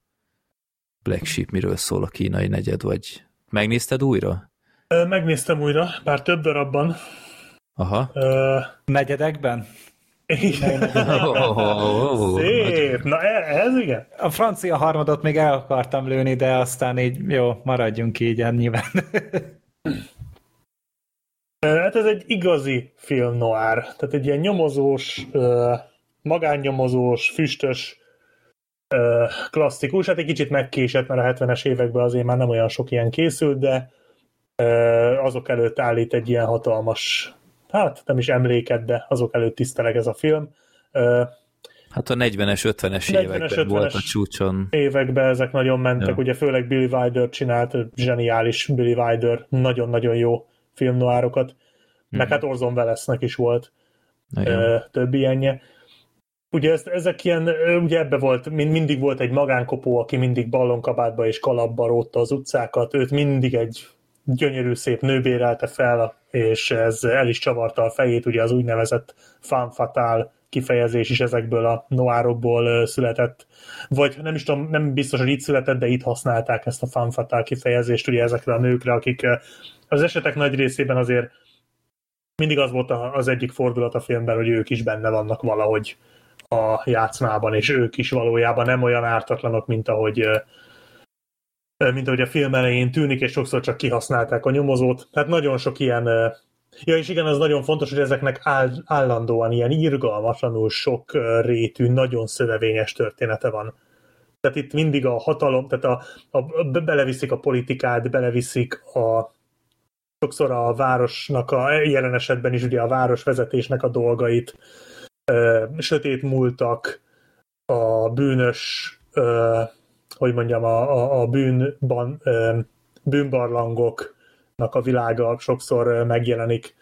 Black Sheep miről szól a kínai negyed, vagy megnézted újra? Megnéztem újra, bár több darabban. Aha. Ö, Negyedekben? Szép! Na e- ez igen. A francia harmadot még el akartam lőni, de aztán így jó, maradjunk így ennyiben. Ö, Hát ez egy igazi film noir. Tehát egy ilyen nyomozós, magánnyomozós, füstös klasszikus. Hát egy kicsit megkésett, mert a 70-es években azért már nem olyan sok ilyen készült, de azok előtt állít egy ilyen hatalmas, hát nem is emléket, de azok előtt tiszteleg ez a film. Hát a 40-es, 50-es 40-es, években volt a 50-es csúcson. években ezek nagyon mentek, Ja. ugye főleg Billy Wilder csinált, zseniális Billy Wilder, nagyon-nagyon jó filmnoárokat, meg hát Orson Wellesnek is volt Igen. ö, több ilyenje. Ugye ez, ezek ilyen, ugye ebbe volt, mind, mindig volt egy magánkopó, aki mindig ballonkabátba és kalapba rótta az utcákat, őt mindig egy gyönyörű szép nő bérelte fel, és ez el is csavarta a fejét, ugye az úgynevezett fatale kifejezés is ezekből a noárokból született, vagy nem is tudom, nem biztos, hogy itt született, de itt használták ezt a fatale kifejezést ugye ezekre a nőkre, akik az esetek nagy részében azért mindig az volt az egyik fordulat a filmben, hogy ők is benne vannak valahogy a játszmában, és ők is valójában nem olyan ártatlanok, mint ahogy mint ahogy a film elején tűnik, és sokszor csak kihasználták a nyomozót. Tehát nagyon sok ilyen Ja, és igen, az nagyon fontos, hogy ezeknek áll, állandóan ilyen irgalmatlanul sok rétű, nagyon szövevényes története van. Tehát itt mindig a hatalom, tehát a, a, be- beleviszik a politikát, beleviszik a sokszor a városnak, a jelen esetben is ugye a városvezetésnek a dolgait, ö, sötét múltak, a bűnös, ö, hogy mondjam, a, a, a bűnban, bűnbarlangoknak a világa sokszor megjelenik.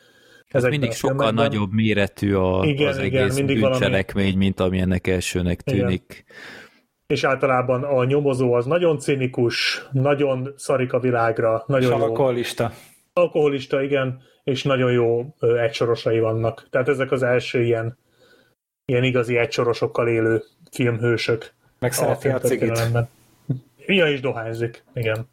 Ez ezekben mindig a sokkal filmekben. nagyobb méretű a, Igen, az igen, egész mindig valami- bűncselekmény, mint ami ennek elsőnek Igen. tűnik. És általában a nyomozó az nagyon cinikus, nagyon szarik a világra, nagyon És jó. alkoholista. alkoholista, igen, és nagyon jó egysorosai vannak. Tehát ezek az első ilyen, ilyen igazi egysorosokkal élő filmhősök. Meg szereti a cigit. Ja, és dohányzik, igen.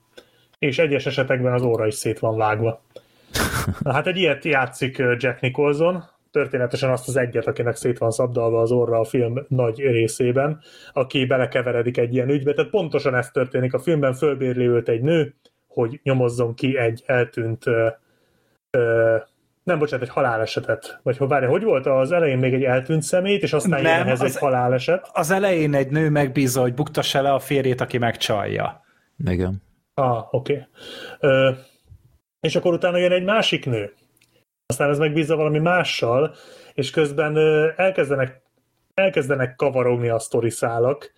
És egyes esetekben az óra is szét van vágva. Na, hát egy ilyet játszik Jack Nicholson, történetesen azt az egyet, akinek szét van szabdalva az orra a film nagy részében, aki belekeveredik egy ilyen ügybe. Tehát pontosan ez történik a filmben, fölbérli őt egy nő, hogy nyomozzon ki egy eltűnt ö, ö, nem, bocsánat, egy halálesetet. Vagy hogy várja, hogy volt az elején még egy eltűnt szemét, és aztán Nem, jön ehhez az- egy haláleset. Az elején egy nő megbízza, hogy buktassa le a férjét, aki megcsalja. Igen. Ah, oké. Okay. És akkor utána jön egy másik nő. Aztán ez megbízza valami mással, és közben ö, elkezdenek, elkezdenek kavarogni a sztoriszálak,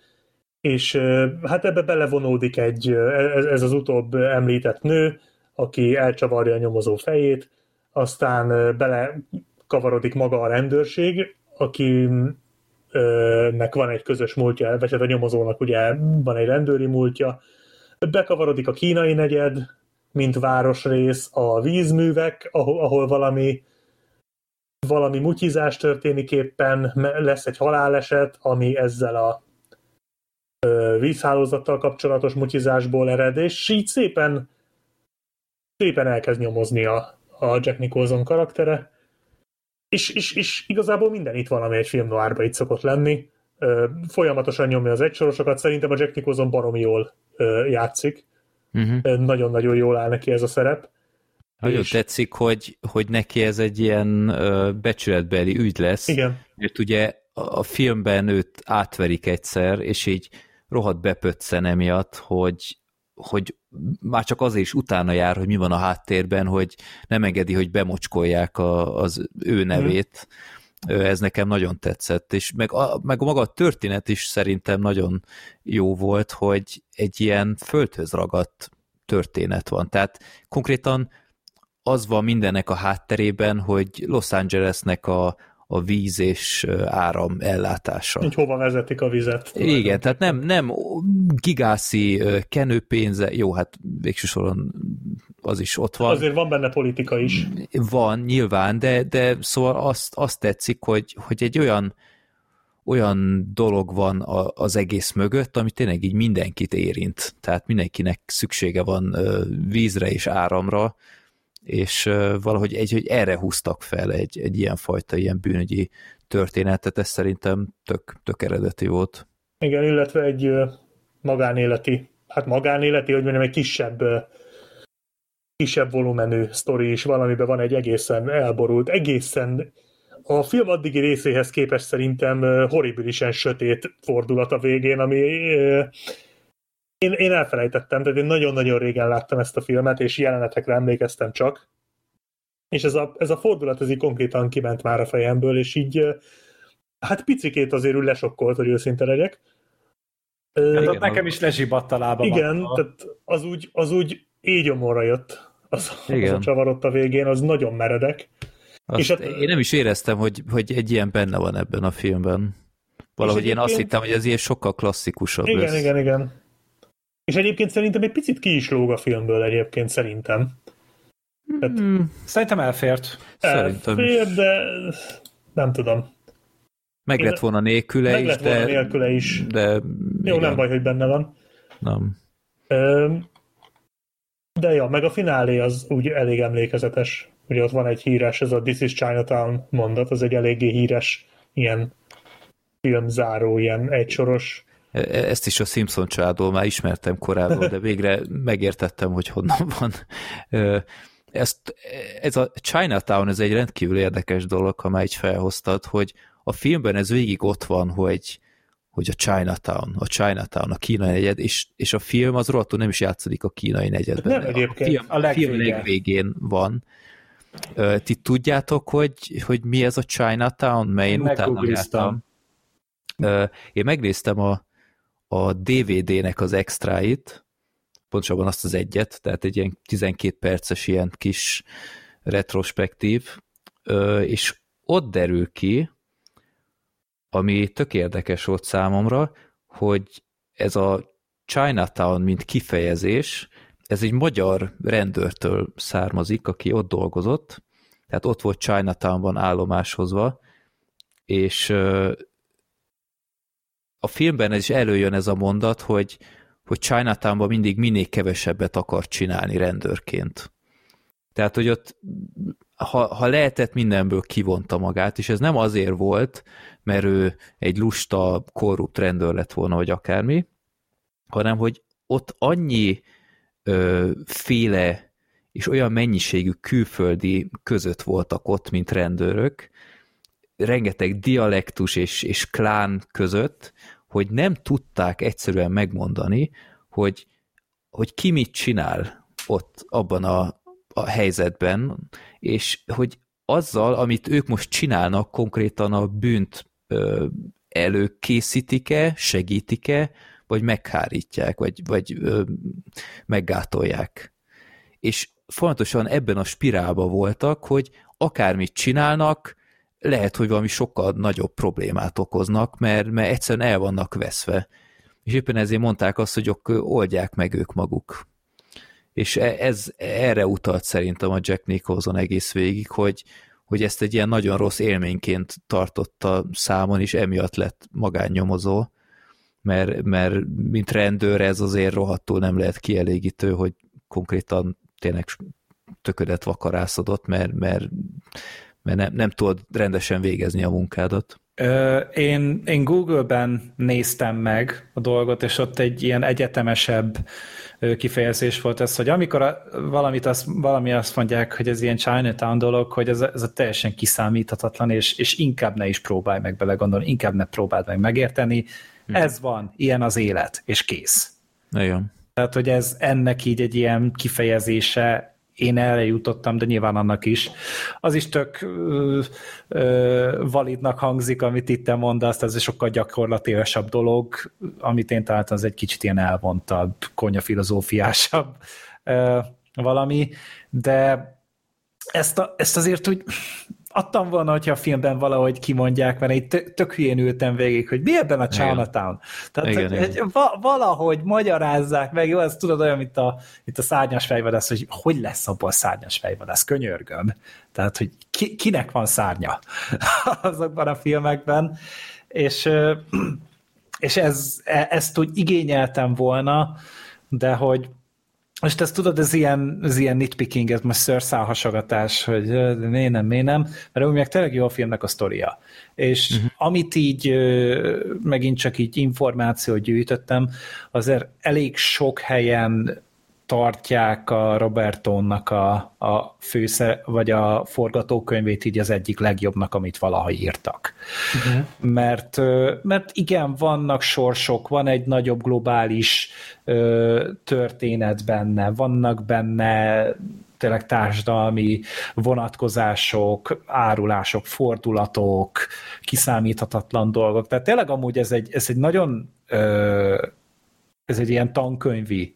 és ö, hát ebbe belevonódik egy, ö, ez, ez az utóbb említett nő, aki elcsavarja a nyomozó fejét, aztán bele kavarodik maga a rendőrség, akinek van egy közös múltja, vagy hát a nyomozónak ugye van egy rendőri múltja, bekavarodik a kínai negyed, mint városrész, a vízművek, ahol, ahol valami valami mutyizás történik éppen, lesz egy haláleset, ami ezzel a ö, vízhálózattal kapcsolatos mutyizásból ered, és így szépen szépen elkezd nyomozni a, a Jack Nicholson karaktere, és, és, és igazából minden itt van, ami egy film noárba itt szokott lenni. Folyamatosan nyomja az egysorosokat, szerintem a Jack Nicholson baromi jól játszik. Uh-huh. Nagyon-nagyon jól áll neki ez a szerep. Nagyon És- tetszik, hogy, hogy neki ez egy ilyen becsületbeli ügy lesz, Igen, mert ugye a a filmben őt átverik egyszer, és így rohadt bepöccen emiatt, hogy, hogy már csak azért is utána jár, hogy mi van a háttérben, hogy nem engedi, hogy bemocskolják a, az ő nevét. Ö, Ez nekem nagyon tetszett, és meg, a, meg maga a történet is szerintem nagyon jó volt, hogy egy ilyen földhöz ragadt történet van. Tehát konkrétan az van mindennek a hátterében, hogy Los Angelesnek a, a víz és áram ellátása. hogy hova vezetik a vizet. Igen, tehát nem, nem gigászi kenőpénze, jó, hát végső soron az is ott van. Azért van benne politika is. Van, nyilván, de, de szóval azt, azt tetszik, hogy, hogy egy olyan olyan dolog van a, az egész mögött, ami tényleg így mindenkit érint. Tehát mindenkinek szüksége van vízre és áramra, és valahogy egy, hogy erre húztak fel egy, egy ilyen fajta ilyen bűnügyi történetet, ez szerintem tök, tök eredeti volt. Igen, illetve egy magánéleti, hát magánéleti, hogy mondjam, egy kisebb kisebb volumenű sztori is valamiben van egy egészen elborult, egészen a film addigi részéhez képest szerintem horribilisen sötét fordulat a végén, ami én, én elfelejtettem, tehát én nagyon-nagyon régen láttam ezt a filmet, és jelenetekre emlékeztem csak, és ez a, ez a fordulat, ez így konkrétan kiment már a fejemből, és így hát picikét azért úgy lesokkolt, hogy őszinte legyek. Hát Igen, ott nekem is lezsibadt a lábam. igen, attól. tehát az úgy, az úgy égyomorra jött. Az, az Igen. a csavarott a végén, az nagyon meredek. Azt És hát- én nem is éreztem, hogy, hogy egy ilyen benne van ebben a filmben. Valahogy én azt hittem, hogy ez ilyen sokkal klasszikusabb Igen, lesz. igen, igen. És egyébként szerintem egy picit ki is lóg a filmből egyébként, szerintem. Tehát Hmm, Szerintem elfért. szerintem is. elfér, de nem tudom. Meg lett volna nélküle Meg is, lett volna de, nélküle is. de Jó, igen, nem baj, hogy benne van. Nem. De ja, meg a finálé az úgy elég emlékezetes. Ugye ott van egy híres, ez a This is Chinatown mondat, az egy eléggé híres ilyen filmzáró, ilyen egysoros. E- Ezt is a Simpson családból már ismertem korábban, de végre megértettem, hogy honnan van. Ö, Ezt, ez a Chinatown, ez egy rendkívül érdekes dolog, ha már így felhoztad, hogy a filmben ez végig ott van, hogy, hogy a Chinatown, a Chinatown, a kínai negyed, és, és a film az rohadtul nem is játszódik a kínai negyedben. Nem egyébként, a film, a a film legvégén van. Ti tudjátok, hogy, hogy mi ez a Chinatown? Mert én utána jártam. Én megnéztem a, a DVD-nek az extráit, pontosabban azt az egyet, tehát egy ilyen 12 perces ilyen kis retrospektív, és ott derül ki, ami tök érdekes volt számomra, hogy ez a Chinatown, mint kifejezés, ez egy magyar rendőrtől származik, aki ott dolgozott, tehát ott volt Chinatownban állomásozva, és a filmben ez is előjön ez a mondat, hogy, hogy Chinatownban mindig minél kevesebbet akar csinálni rendőrként. Tehát, hogy ott ha, ha lehetett, mindenből kivonta magát, és ez nem azért volt, mert ő egy lusta, korrupt rendőr lett volna, vagy akármi, hanem, hogy ott annyi ö, féle és olyan mennyiségű külföldi között voltak ott, mint rendőrök, rengeteg dialektus és, és klán között, hogy nem tudták egyszerűen megmondani, hogy, hogy ki mit csinál ott abban a, a helyzetben, és hogy azzal, amit ők most csinálnak, konkrétan a bűnt ö, előkészítik-e, segítik-e, vagy meghárítják, vagy, vagy ö, meggátolják. És fontosan ebben a spirálban voltak, hogy akármit csinálnak, lehet, hogy valami sokkal nagyobb problémát okoznak, mert, mert egyszerűen el vannak veszve. És éppen ezért mondták azt, hogy ok, oldják meg ők maguk. És e- ez erre utalt szerintem a Jack Nicholson egész végig, hogy, hogy ezt egy ilyen nagyon rossz élményként tartotta számon, és emiatt lett magánnyomozó, mert, mert mint rendőr ez azért rohadtul nem lehet kielégítő, hogy konkrétan tényleg töködet vakarászodott, mert, mert, mert nem, nem tudod rendesen végezni a munkádat. Én, én Google-ben néztem meg a dolgot, és ott egy ilyen egyetemesebb kifejezés volt ez, hogy amikor a, valamit azt, valami azt mondják, hogy ez ilyen Chinatown dolog, hogy ez, a- ez a teljesen kiszámíthatatlan, és, és inkább ne is próbálj meg belegondolni, inkább ne próbáld meg megérteni. Ez van, ilyen az élet, és kész. Igen. Tehát, hogy ez ennek így egy ilyen kifejezése, én erre jutottam, de nyilván annak is. Az is tök ö, ö, validnak hangzik, amit itt te mondasz, ez sokkal gyakorlatilasabb dolog, amit én találtam, az egy kicsit ilyen elvontabb, konyafilozófiásabb ö, valami, de ezt, a, ezt azért úgy adtam volna, hogyha a filmben valahogy kimondják, mert egy tök, tök hülyén ültem végig, hogy mi ebben a Chinatown. Tehát Igen, hogy, igen. va, valahogy magyarázzák meg, jó, ez tudod olyan, mint a, mint a szárnyas fejvadász, hogy hogy lesz abból szárnyas fejvadász, könyörgöm. Tehát, hogy ki, kinek van szárnya azokban a filmekben, és, és ez, e- ezt úgy igényeltem volna, de hogy most ezt tudod, ez ilyen, ez ilyen nitpicking, ez most szőrszálhasogatás, hogy ö, de miért nem, miért nem, mert úgy meg tényleg jó a filmnek a sztoria. És uh-huh. amit így megint csak így információt gyűjtöttem, azért elég sok helyen tartják a Robertonnak a, a fősze, vagy a forgatókönyvét így az egyik legjobbnak, amit valaha írtak. Uh-huh. Mert, mert igen, vannak sorsok, van egy nagyobb globális ö, történet benne, vannak benne tényleg társadalmi vonatkozások, árulások, fordulatok, kiszámíthatatlan dolgok. Tehát tényleg amúgy ez egy, ez egy nagyon ö, ez egy ilyen tankönyvi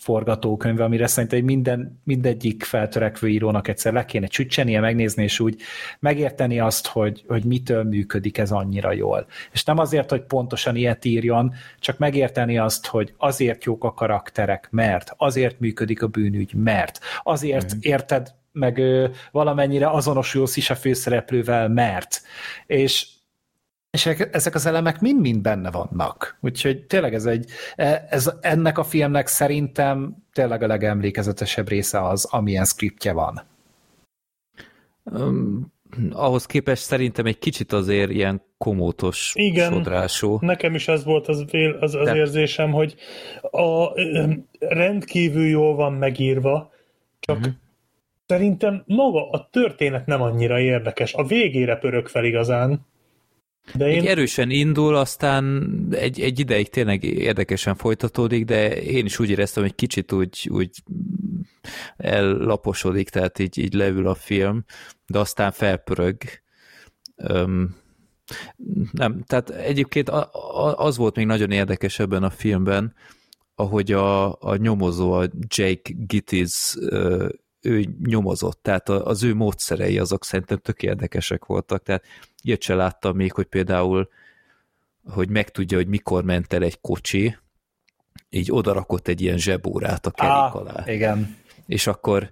forgatókönyv, amire szerintem minden, mindegyik feltörekvő írónak egyszer le kéne csücsenie, megnézni, és úgy megérteni azt, hogy, hogy mitől működik ez annyira jól. És nem azért, hogy pontosan ilyet írjon, csak megérteni azt, hogy azért jók a karakterek, mert azért működik a bűnügy, mert azért mm. érted meg ö, valamennyire azonosulsz is a főszereplővel, mert. És és ezek az elemek mind-mind benne vannak. Úgyhogy tényleg ez egy, ez, ennek a filmnek szerintem tényleg a legemlékezetesebb része az, amilyen skriptje van. Um, ahhoz képest szerintem egy kicsit azért ilyen komótos Igen. sodrású. Nekem is ez volt az, az, az De- érzésem, hogy a, rendkívül jól van megírva, csak Mhm. szerintem maga a történet nem annyira érdekes. A végére pörög fel igazán. De Egy én... erősen indul, aztán egy, egy ideig tényleg érdekesen folytatódik, de én is úgy éreztem, hogy kicsit úgy, úgy ellaposodik, tehát így, így leül a film, de aztán felpörög. Öm, nem, tehát egyébként az volt még nagyon érdekes ebben a filmben, ahogy a, a nyomozó, a Jake Gittiz, ö, ő nyomozott, tehát az ő módszerei azok szerintem tök érdekesek voltak, tehát ilyet se láttam még, hogy például hogy megtudja, hogy mikor ment el egy kocsi, így odarakott egy ilyen zsebórát a kerék alá. igen. És akkor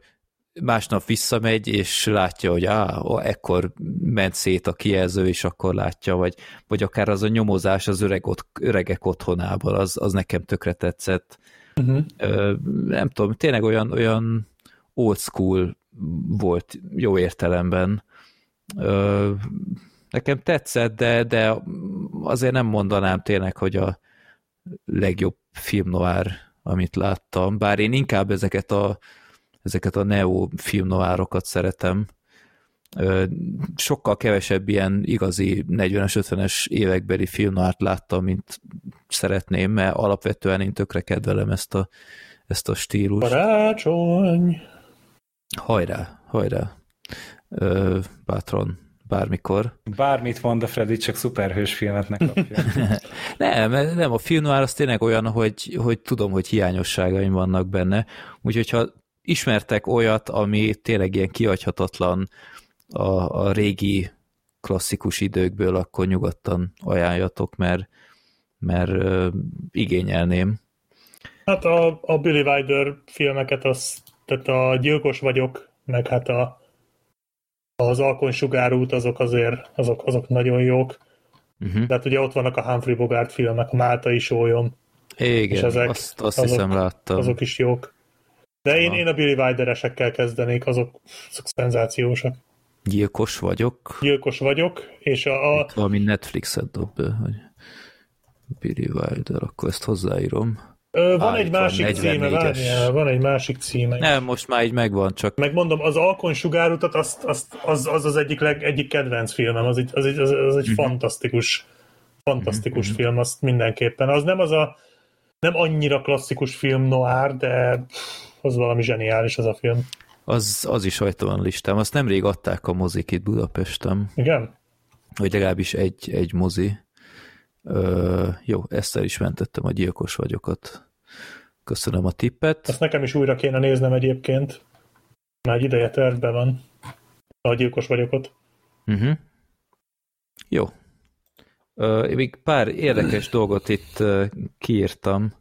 másnap visszamegy, és látja, hogy á, ekkor ment szét a kijelző, és akkor látja, vagy, vagy akár az a nyomozás az öreg ot, öregek otthonában, az, az nekem tökre tetszett. Uh-huh. Ö, nem tudom, tényleg olyan, olyan old school volt jó értelemben. Ö, nekem tetszett, de, de azért nem mondanám tényleg, hogy a legjobb film noir, amit láttam, bár én inkább ezeket a, ezeket a neo film noirokat szeretem. Ö, Sokkal kevesebb ilyen igazi 40-es, 50-es évekbeli film noirt láttam, mint szeretném, mert alapvetően én tökre kedvelem ezt a, ezt a stílust. Karácsony! Hajrá, hajrá. Ö, bátran, bármikor. Bármit mond a Freddy, csak szuperhős filmet ne kapja. Nem, nem, a film noir az tényleg olyan, hogy, hogy tudom, hogy hiányosságaim vannak benne, úgyhogy ha ismertek olyat, ami tényleg ilyen kihagyhatatlan a, a régi klasszikus időkből, akkor nyugodtan ajánljatok, mert, mert ö, igényelném. Hát a, a Billy Wilder filmeket, az, tehát a Gyilkos vagyok, meg hát a, az Alkonsugárút, azok azért, azok, azok nagyon jók. Uh-huh. De hát ugye ott vannak a Humphrey Bogart filmek, a Máltai sólyom, és Igen, ezek- azt, azt azok- hiszem láttam. azok is jók. De én, Na. én a Billy Wilderesekkel kezdenék, azok, azok szenzációsak. Gyilkos vagyok. Gyilkos vagyok, és a, a Itt valami Netflixet dob be, hogy Billy Wilder, akkor ezt hozzáírom. Ö, van egy másik címe, 44-es. várjál, van egy másik címe. Nem, most már így megvan, csak Megmondom, az Alkon sugárutat, azt, azt, az, az az egyik, leg, egyik kedvenc filmem, az egy, az egy, az, az egy fantasztikus, fantasztikus film, azt mindenképpen. Az nem az a, nem annyira klasszikus film noir, de az valami zseniális az a film. az, az is rajta van a listám. Azt nemrég adták a mozik itt Budapesten, Igen? vagy legalábbis egy, egy mozi. Ö, jó, ezt el is mentettem a gyilkos vagyokat. Köszönöm a tippet. Ezt nekem is újra kéne néznem egyébként. Már egy ideje tervben van. A gyilkos vagyok ott. Uh-huh. Jó. Ö, még pár érdekes dolgot itt kiírtam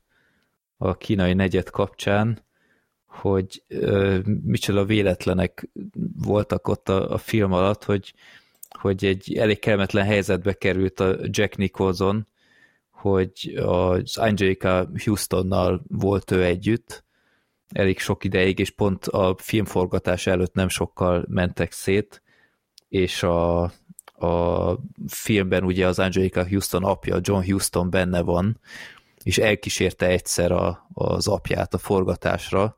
a kínai negyed kapcsán, hogy ö, micsoda véletlenek voltak ott a, a film alatt, hogy, hogy egy elég kellemetlen helyzetbe került a Jack Nicholson, hogy az Angelica Houstonnal volt ő együtt, elég sok ideig, és pont a filmforgatás előtt nem sokkal mentek szét, és a, a filmben ugye az Angelica Houston apja, John Houston benne van, és elkísérte egyszer a, az apját a forgatásra,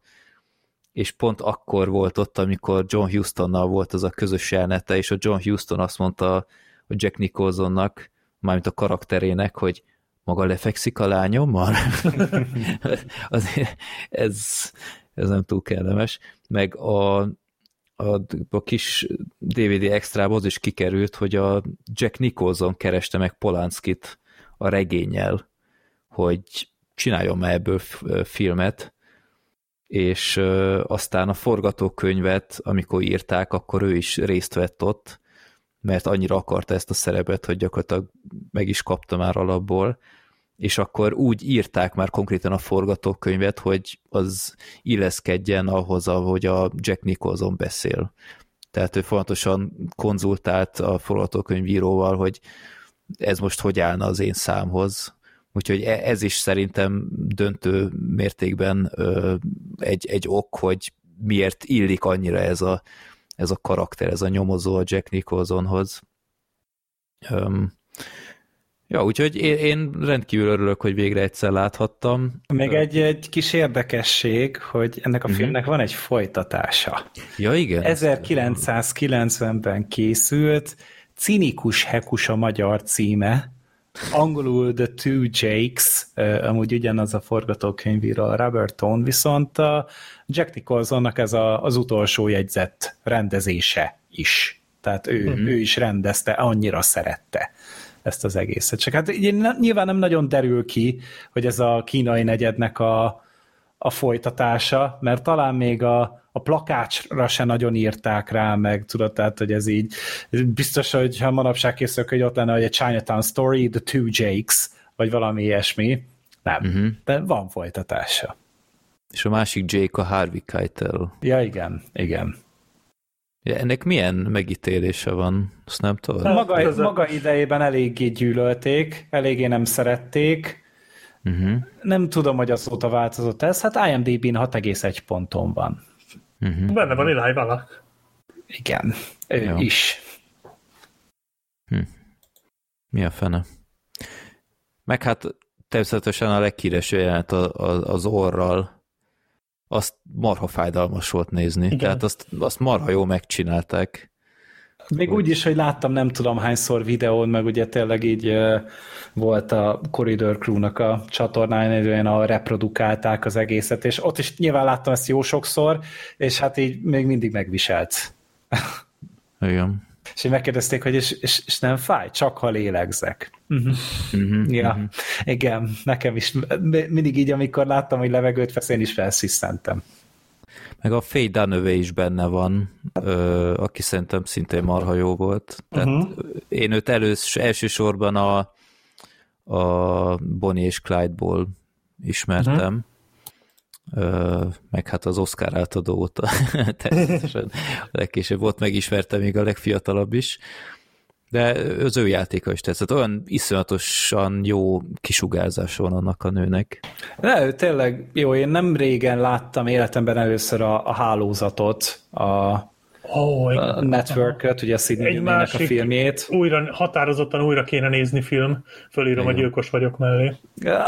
és pont akkor volt ott, amikor John Houstonnal volt az a közös jelenete, és a John Houston azt mondta a Jack Nicholsonnak, mármint a karakterének, hogy maga lefekszik a lányommal? Azért ez, ez nem túl kellemes. Meg a, a, a kis DVD extrába az is kikerült, hogy a Jack Nicholson kereste meg Polanskit a regényel, hogy csináljon már ebből filmet, és aztán a forgatókönyvet, amikor írták, akkor ő is részt vett ott, mert annyira akarta ezt a szerepet, hogy gyakorlatilag meg is kapta már alapból, és akkor úgy írták már konkrétan a forgatókönyvet, hogy az illeszkedjen ahhoz, ahogy a Jack Nicholson beszél. Tehát ő fontosan konzultált a forgatókönyvíróval, hogy ez most hogy állna az én számhoz. Úgyhogy e- ez is szerintem döntő mértékben egy, egy ok, hogy miért illik annyira ez a, ez a karakter, ez a nyomozó a Jack Nicholsonhoz. Um, ja, úgyhogy én, én rendkívül örülök, hogy végre egyszer láthattam. Még egy, egy kis érdekesség, hogy ennek a Mhm. filmnek van egy folytatása. Ja, igen? 1990-ben készült, Cinikus Hekus a magyar címe, angolul The Two Jakes, amúgy ugyanaz a forgatókönyvíró, a Robert Tone, viszont a Jack Nicholsonnak ez a, az utolsó jegyzett rendezése is. Tehát ő, Mhm. ő is rendezte, annyira szerette ezt az egészet. Csak hát nyilván nem nagyon derül ki, hogy ez a kínai negyednek a, a folytatása, mert talán még a, a plakácsra se nagyon írták rá, meg tudod, tehát, hogy ez így biztos, hogy ha manapság készül, hogy ott lenne, hogy egy Chinatown Story, The Two Jakes, vagy valami ilyesmi. Nem, uh-huh. de van folytatása. És a másik Jake a Harvey Keitel. Ja, igen, igen. Ja, ennek milyen megítélése van? Azt nem tudod? Hát, Maga, a- maga idejében eléggé gyűlölték, eléggé nem szerették, Uh-huh. nem tudom, hogy azóta változott ez, hát IMDb-n 6,1 ponton van. Uh-huh. Benne van Eli Valak. Igen, ő Jó. is. Mi a fene? Meg hát természetesen a leghíresebb jelenet az orral, azt marha fájdalmas volt nézni. Igen. Tehát azt, azt marha jól megcsinálták. Még úgy is, hogy láttam nem tudom hányszor videón, meg ugye tényleg így volt a Corridor Crew-nak a csatornáján, olyan a reprodukálták az egészet, és ott is nyilván láttam ezt jó sokszor, és hát így még mindig megviselt. Igen. És így megkérdezték, hogy és, és, és nem fáj, csak ha lélegzek. Uh-huh. Uh-huh. Ja, uh-huh. igen, nekem is mi- mindig így, amikor láttam, hogy levegőt vesz, én is felsziszentem. Meg a Faye Dunaway is benne van, ö, aki szerintem szintén marha jó volt. Tehát uh-huh. én őt elősz, elsősorban a, a Bonnie és Clyde-ból ismertem. Uh-huh. Meg hát az Oscar átadó óta természetesen a legkésőbb volt megismerte még a legfiatalabb is. De az ő játéka is tetszett. Olyan iszonyatosan jó kisugárzás van annak a nőnek. De ő tényleg jó, én nem régen láttam életemben először a, a hálózatot, a, Ó, a network ugye a Sidney a filmjét. újra, határozottan újra kéne nézni film. Fölírom, hogy gyilkos vagyok mellé.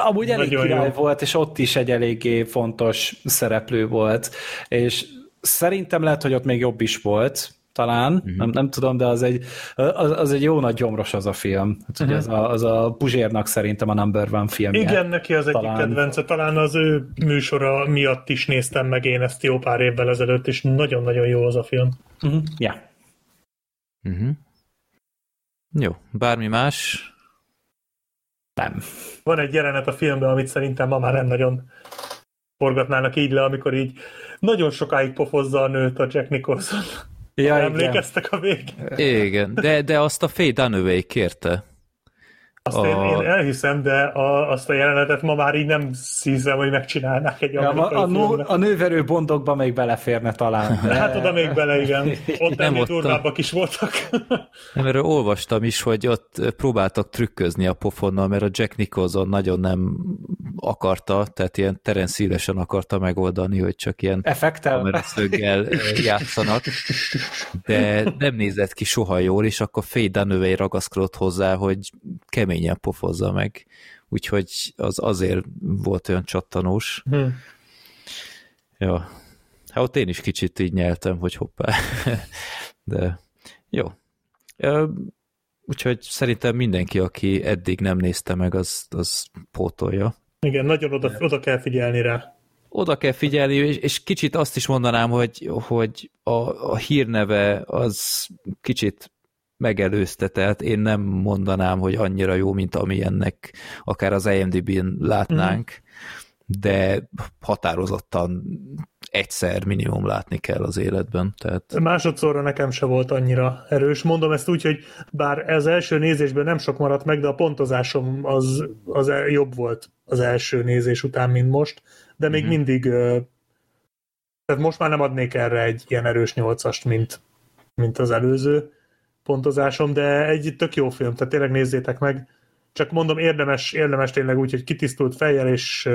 Amúgy elég Nagyon király jó. volt, és ott is egy eléggé fontos szereplő volt, és szerintem lehet, hogy ott még jobb is volt, talán, uh-huh. nem, nem tudom, de az egy, az, az egy jó nagy gyomros az a film. Hát ugye az, a, az a Puzsérnak szerintem a number one filmje. Igen, neki az egyik Talán. kedvence. Talán az ő műsora miatt is néztem meg én ezt jó pár évvel ezelőtt, és nagyon-nagyon jó az a film. Uh-huh. Ja. Uh-huh. Jó, bármi más? Nem. Van egy jelenet a filmben, amit szerintem ma már nem nagyon forgatnának így le, amikor így nagyon sokáig pofozza a nőt a Jack Nicholson. Ja, Ja, igen. Emlékeztek a végén? Igen, de, de azt a Faye Dunaway kérte. Azt A- én, én elhiszem, de a, azt a jelenetet ma már így nem hiszem, hogy megcsinálnák egy Ja, a, amerikai a, nő, a nőverő bondokba még beleférne talán. De... Hát oda még bele, igen. Ott Nem ott a- durvábbak is voltak. Nem, erről olvastam is, hogy ott próbáltak trükközni a pofonnal, mert a Jack Nicholson nagyon nem akarta, tehát ilyen Terence szívesen akarta megoldani, hogy csak ilyen Effektel? kameraszöggel játszanak, de nem nézett ki soha jól, és akkor Faye Dunaway ragaszkodott hozzá, hogy keményen pofozza meg. Úgyhogy az azért volt olyan csattanós. Hm. Ja. Hát ott én is kicsit így nyeltem, hogy hoppá. De jó. Úgyhogy szerintem mindenki, aki eddig nem nézte meg, az, az pótolja. Igen, nagyon oda, oda kell figyelni rá. Oda kell figyelni, és, és kicsit azt is mondanám, hogy, hogy a, a hírneve az kicsit megelőzte, tehát én nem mondanám, hogy annyira jó, mint amilyennek akár az IMDb-n látnánk, de határozottan egyszer minimum látni kell az életben. Tehát Másodszorra nekem se volt annyira erős. Mondom ezt úgy, hogy bár ez első nézésben nem sok maradt meg, de a pontozásom az, az jobb volt az első nézés után, mint most, de még mm-hmm. mindig tehát most már nem adnék erre egy ilyen erős nyolcast, mint, mint az előző pontozásom, de egy tök jó film, tehát tényleg nézzétek meg. Csak mondom, érdemes, érdemes tényleg úgy, hogy kitisztult fejjel, és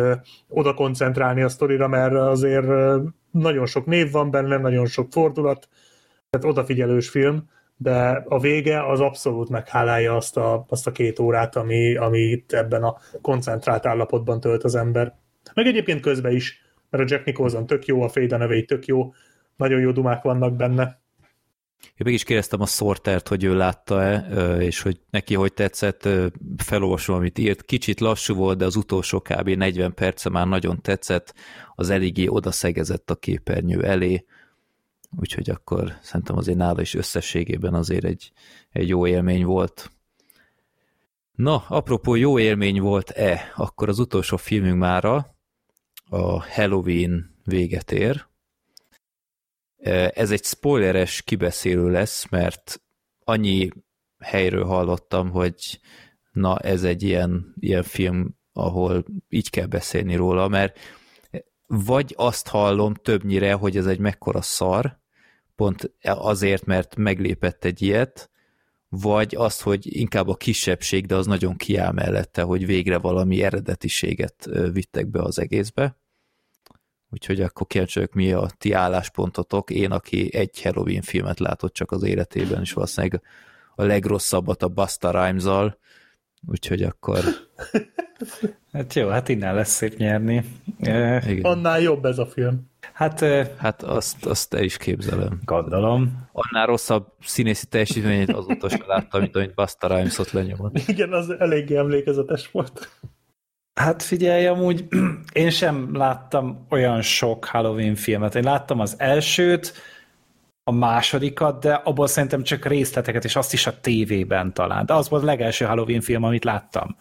oda koncentrálni a sztorira, mert azért nagyon sok név van benne, nagyon sok fordulat, tehát odafigyelős film, de a vége az abszolút meghálálja azt a, azt a két órát, ami, ami itt ebben a koncentrált állapotban tölt az ember. Meg egyébként közben is, mert a Jack Nicholson tök jó, a Dunaway tök jó, nagyon jó dumák vannak benne. Én meg is kérdeztem a Sortert, hogy ő látta-e, és hogy neki hogy tetszett, felolvasom, amit írt. Kicsit lassú volt, de az utolsó kb. 40 perce már nagyon tetszett, az eléggé odaszegezett a képernyő elé, úgyhogy akkor szerintem azért nála is összességében azért egy, egy jó élmény volt. Na, apropó jó élmény volt-e, akkor az utolsó filmünk mára a Halloween véget ér, ez egy spoileres kibeszélő lesz, mert annyi helyről hallottam, hogy na ez egy ilyen, ilyen film, ahol így kell beszélni róla, mert vagy azt hallom többnyire, hogy ez egy mekkora szar, pont azért, mert meglépett egy ilyet, vagy azt, hogy inkább a kisebbség, de az nagyon kiáll mellette, hogy végre valami eredetiséget vittek be az egészbe. Úgyhogy akkor kíváncsi mi a ti álláspontotok. Én, aki egy Halloween filmet látott csak az életében, és valószínűleg a legrosszabbat a Basta Rhymes-al, úgyhogy akkor... Hát jó, hát innen lesz szép nyerni. Igen. Annál jobb ez a film. Hát, hát azt, azt te is képzelem. Gondolom. Annál rosszabb színészi teljesítményét azóta sem láttam, mint amit Basta Rhymes-ot lenyomott. Igen, az eléggé emlékezetes volt. Hát figyelj, amúgy én sem láttam olyan sok Halloween filmet. Én láttam az elsőt, a másodikat, de abból szerintem csak részleteket, és azt is a tévében talán. De az volt a legelső Halloween film, amit láttam.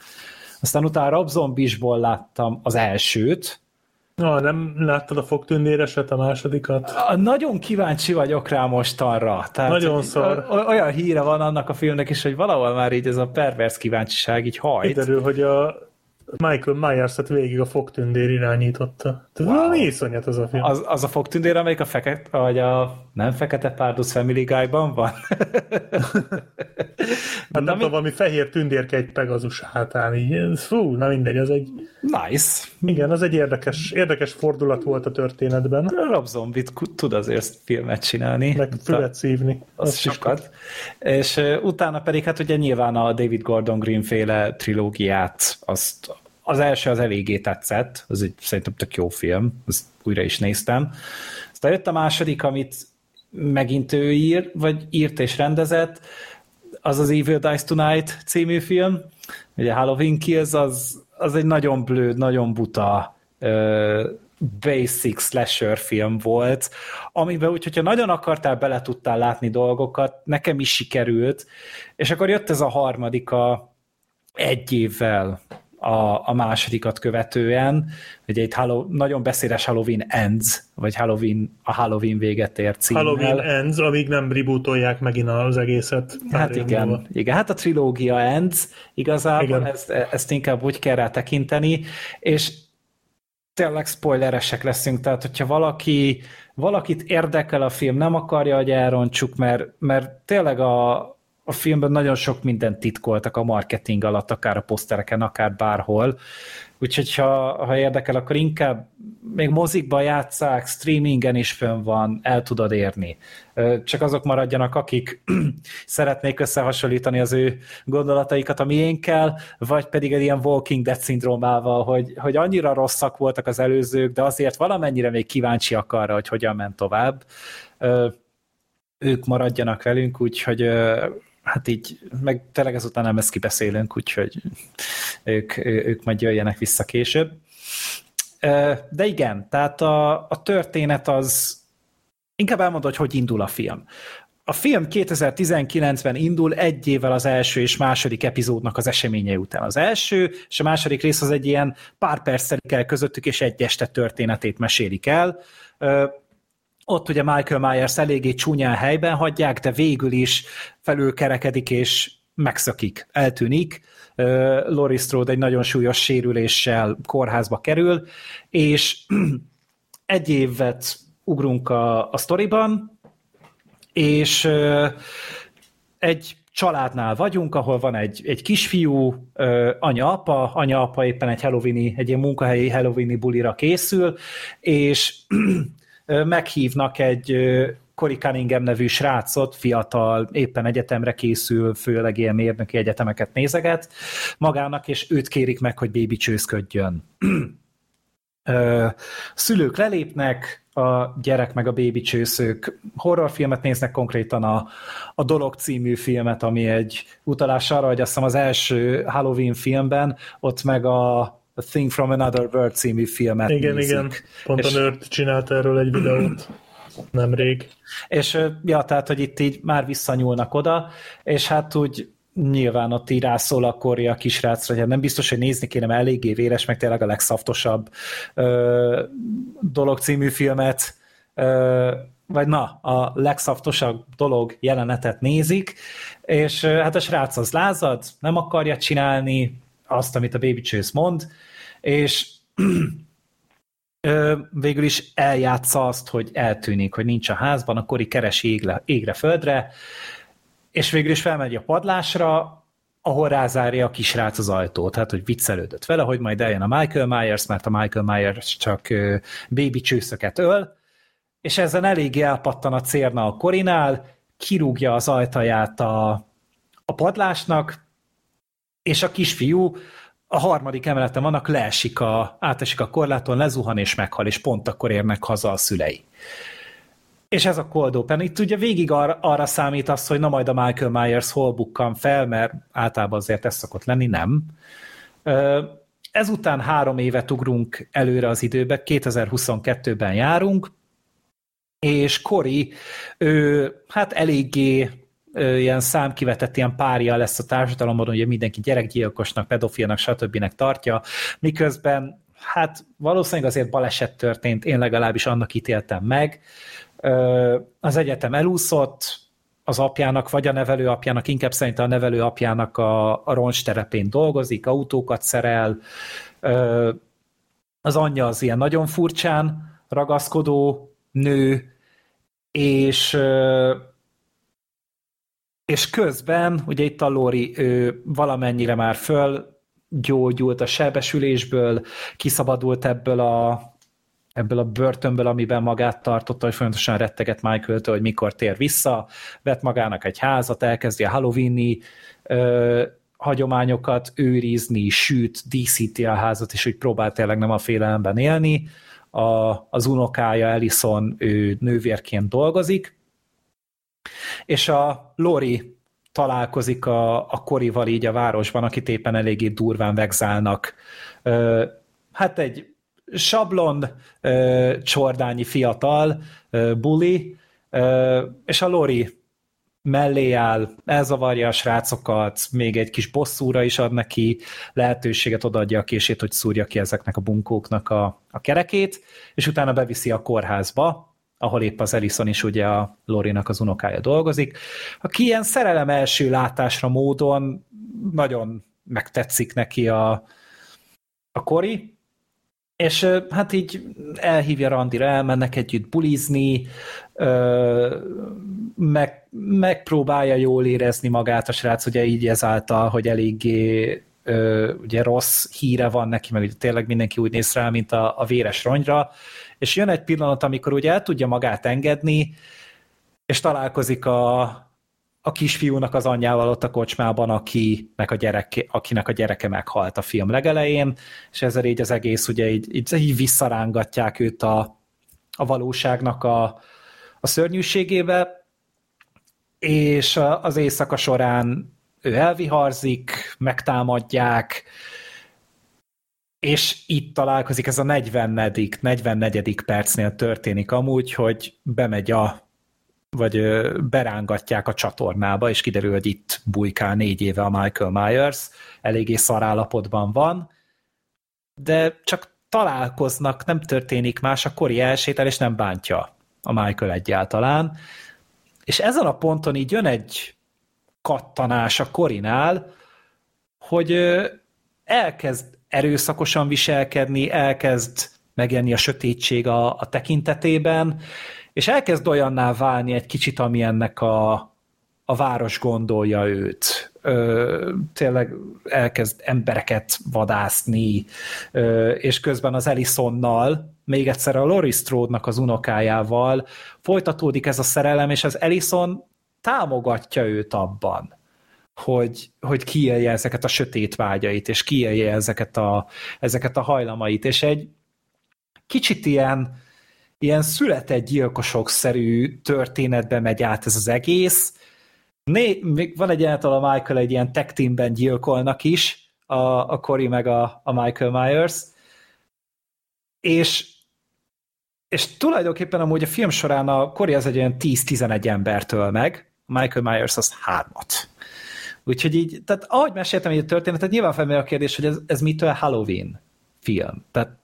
Aztán utána Rob Zombisból láttam az elsőt. Na, nem láttad a fogtündéreset, a másodikat? Nagyon kíváncsi vagyok rá most arra. Tehát Nagyon szar. Olyan híre van annak a filmnek is, hogy valahol már így ez a pervers kíváncsiság így hajt. Kiderül, hogy a Michael Myers-et végig a fogtündér irányította. Tehát wow. valami iszonyat az a film. Az, az a fogtündér, amelyik a fekete, vagy a nem fekete párduc Family Guy-ban van? hát nem tudom, valami fehér tündérke egy Pegazus hátán, így. Fú, na mindegy, az egy... Nice. Igen, az egy érdekes, érdekes fordulat volt a történetben. Rob Zombie tud azért filmet csinálni. Meg fület szívni. Az, az sokat. És uh, utána pedig hát ugye nyilván a David Gordon Green féle trilógiát, azt az első az eléggé tetszett, az egy szerintem tök jó film, azt újra is néztem. Aztán jött a második, amit megint ő ír, vagy írt és rendezett, az az Evil Dies Tonight című film. Ugye Halloween Kills az, az egy nagyon blőd, nagyon buta uh, basic slasher film volt, amiben úgy, hogyha nagyon akartál, bele tudtál látni dolgokat, nekem is sikerült, és akkor jött ez a harmadika egy évvel a, a másodikat követően, hogy egy Hallow, nagyon beszédes Halloween Ends, vagy Halloween, a Halloween véget ér címmel. Halloween Ends, amíg nem rebootolják megint az egészet. Hát igen, igen, hát a trilógia Ends, igazából igen. Ezt, ezt inkább úgy kell rá tekinteni, és tényleg spoileresek leszünk, tehát hogyha valaki, valakit érdekel a film, nem akarja, hogy elrontsuk, mert, mert tényleg a, a filmben nagyon sok mindent titkoltak a marketing alatt, akár a posztereken, akár bárhol. Úgyhogy ha, ha érdekel, akkor inkább még mozikba játszák, streamingen is fönn van, el tudod érni. Csak azok maradjanak, akik szeretnék összehasonlítani az ő gondolataikat a miénkkel, vagy pedig egy ilyen Walking Dead szindrómával, hogy, hogy annyira rosszak voltak az előzők, de azért valamennyire még kíváncsiak arra, hogy hogyan ment tovább. Ők maradjanak velünk, úgyhogy hát így, meg tényleg ezután nem ezt kibeszélünk, úgyhogy ők, ők majd jöjjenek vissza később. De igen, tehát a, a történet az inkább elmondod, hogy hogy indul a film. A film 2019-ben indul egy évvel az első és második epizódnak az eseménye után. Az első és a második rész az egy ilyen pár perc el közöttük, és egy este történetét mesélik el. Ott ugye Michael Myers eléggé csúnyán helyben hagyják, de végül is felülkerekedik és megszökik, eltűnik. Laurie Strode egy nagyon súlyos sérüléssel kórházba kerül, és egy évet ugrunk a, a sztoriban, és egy családnál vagyunk, ahol van egy, egy kisfiú, anya-apa, anya-apa éppen egy halloweeni, egy ilyen munkahelyi halloweeni bulira készül, és meghívnak egy Cory Cunningham nevű srácot, fiatal, éppen egyetemre készül, főleg ilyen mérnöki egyetemeket nézeget magának, és őt kérik meg, hogy bébi csőszködjön. szülők lelépnek, a gyerek meg a bébi csőszők horrorfilmet néznek, konkrétan a, a Dolog című filmet, ami egy utalás arra, hogy azt hiszem az első Halloween filmben, ott meg a A Thing from Another World című filmet Igen, nézik. igen. Pont És- a Nerd csinált erről egy videót nemrég. És ja, tehát, hogy itt így már visszanyúlnak oda, és hát úgy nyilván ott így rászól a Corey a kisrácra, hogy hát nem biztos, hogy nézni kéne, mert eléggé véres, meg tényleg a legszaftosabb ö, dolog című filmet, ö, vagy na, a legszaftosabb dolog jelenetet nézik, és hát a srác az lázad, nem akarja csinálni azt, amit a Baby Chase mond, és végül is eljátsza azt, hogy eltűnik, hogy nincs a házban, akkor így keresi égre, égre földre, és végül is felmegy a padlásra, ahol rázárja a kisrác az ajtót, hát hogy viccelődött vele, hogy majd eljön a Michael Myers, mert a Michael Myers csak ö, baby csőszöket öl, és ezen eléggé elpattan a cérna a korinál, kirúgja az ajtaját a, a padlásnak, és a kisfiú a harmadik emeleten vannak, leesik a, átesik a korláton, lezuhan és meghal, és pont akkor érnek haza a szülei. És ez a cold open. Itt ugye végig arra, arra számít az, hogy na majd a Michael Myers hol bukkan fel, mert általában azért ez szokott lenni, nem. Ezután három évet ugrunk előre az időbe, 2022-ben járunk, és Cory, ő, hát eléggé ilyen számkivetett ilyen párja lesz a társadalomban, ugye mindenki gyerekgyilkosnak, pedofilnak, stb. tartja, miközben hát valószínűleg azért baleset történt, én legalábbis annak ítéltem meg. Az egyetem elúszott, az apjának, vagy a nevelő apjának, inkább szerintem a nevelő apjának a, a roncs terepén dolgozik, autókat szerel, az anyja az ilyen nagyon furcsán ragaszkodó nő, és és közben, ugye itt a Lori ő valamennyire már föl gyógyult a sebesülésből, kiszabadult ebből a, ebből a börtönből, amiben magát tartotta, hogy folyamatosan retteget michael hogy mikor tér vissza, vett magának egy házat, elkezdi a Halloweeni ö, hagyományokat őrizni, süt, díszíti a házat, és úgy próbál tényleg nem a félelemben élni. A, az unokája Ellison, ő nővérként dolgozik, és a Lori találkozik a, a Korival így a városban, akit éppen eléggé durván vegzálnak. Hát egy sablon, ö, csordányi fiatal, ö, buli, és a Lori mellé áll, elzavarja a srácokat, még egy kis bosszúra is ad neki, lehetőséget odaadja a kését, hogy szúrja ki ezeknek a bunkóknak a, a kerekét, és utána beviszi a kórházba, ahol épp az Ellison is ugye a Lorinak az unokája dolgozik, aki ilyen szerelem első látásra módon nagyon megtetszik neki a, a Kori, és hát így elhívja Randira, elmennek együtt bulizni, meg, megpróbálja jól érezni magát a srác, ugye így ezáltal, hogy eléggé ö, ugye rossz híre van neki, meg ugye tényleg mindenki úgy néz rá, mint a, a véres rongyra, és jön egy pillanat, amikor ugye el tudja magát engedni, és találkozik a, a kisfiúnak az anyjával ott a kocsmában, akinek a, gyereke, akinek a gyereke meghalt a film legelején, és ezzel így az egész ugye így, így, így visszarángatják őt a, a valóságnak a, a szörnyűségébe, és az éjszaka során ő elviharzik, megtámadják, és itt találkozik, ez a 40. 44. percnél történik amúgy, hogy bemegy a vagy berángatják a csatornába, és kiderül, hogy itt bujkál négy éve a Michael Myers, eléggé szarállapotban van, de csak találkoznak, nem történik más, a Kori elsétál, és nem bántja a Michael egyáltalán. És ezen a ponton így jön egy kattanás a Korinál, hogy elkezd erőszakosan viselkedni, elkezd megjelenni a sötétség a, a tekintetében, és elkezd olyanná válni egy kicsit, ami ennek a, a város gondolja őt. ö, tényleg elkezd embereket vadászni, ö, és közben az Ellisonnal, még egyszer a Laurie Strode-nak az unokájával folytatódik ez a szerelem, és az Ellison támogatja őt abban, hogy, hogy kiélje ezeket a sötét vágyait, és kiélje ezeket a, ezeket a hajlamait, és egy kicsit ilyen, ilyen született gyilkosok-szerű történetbe megy át ez az egész. Né, még van egy jelenet, a Michael egy ilyen tech teamben gyilkolnak is, a, a Cory meg a, a Michael Myers, és és tulajdonképpen amúgy a film során a Cory az egy olyan 10-11 embertől meg, Michael Myers az hármat. Úgyhogy így, tehát ahogy meséltem egy történetet, nyilván felmerül a kérdés, hogy ez, ez mitől Halloween film. Tehát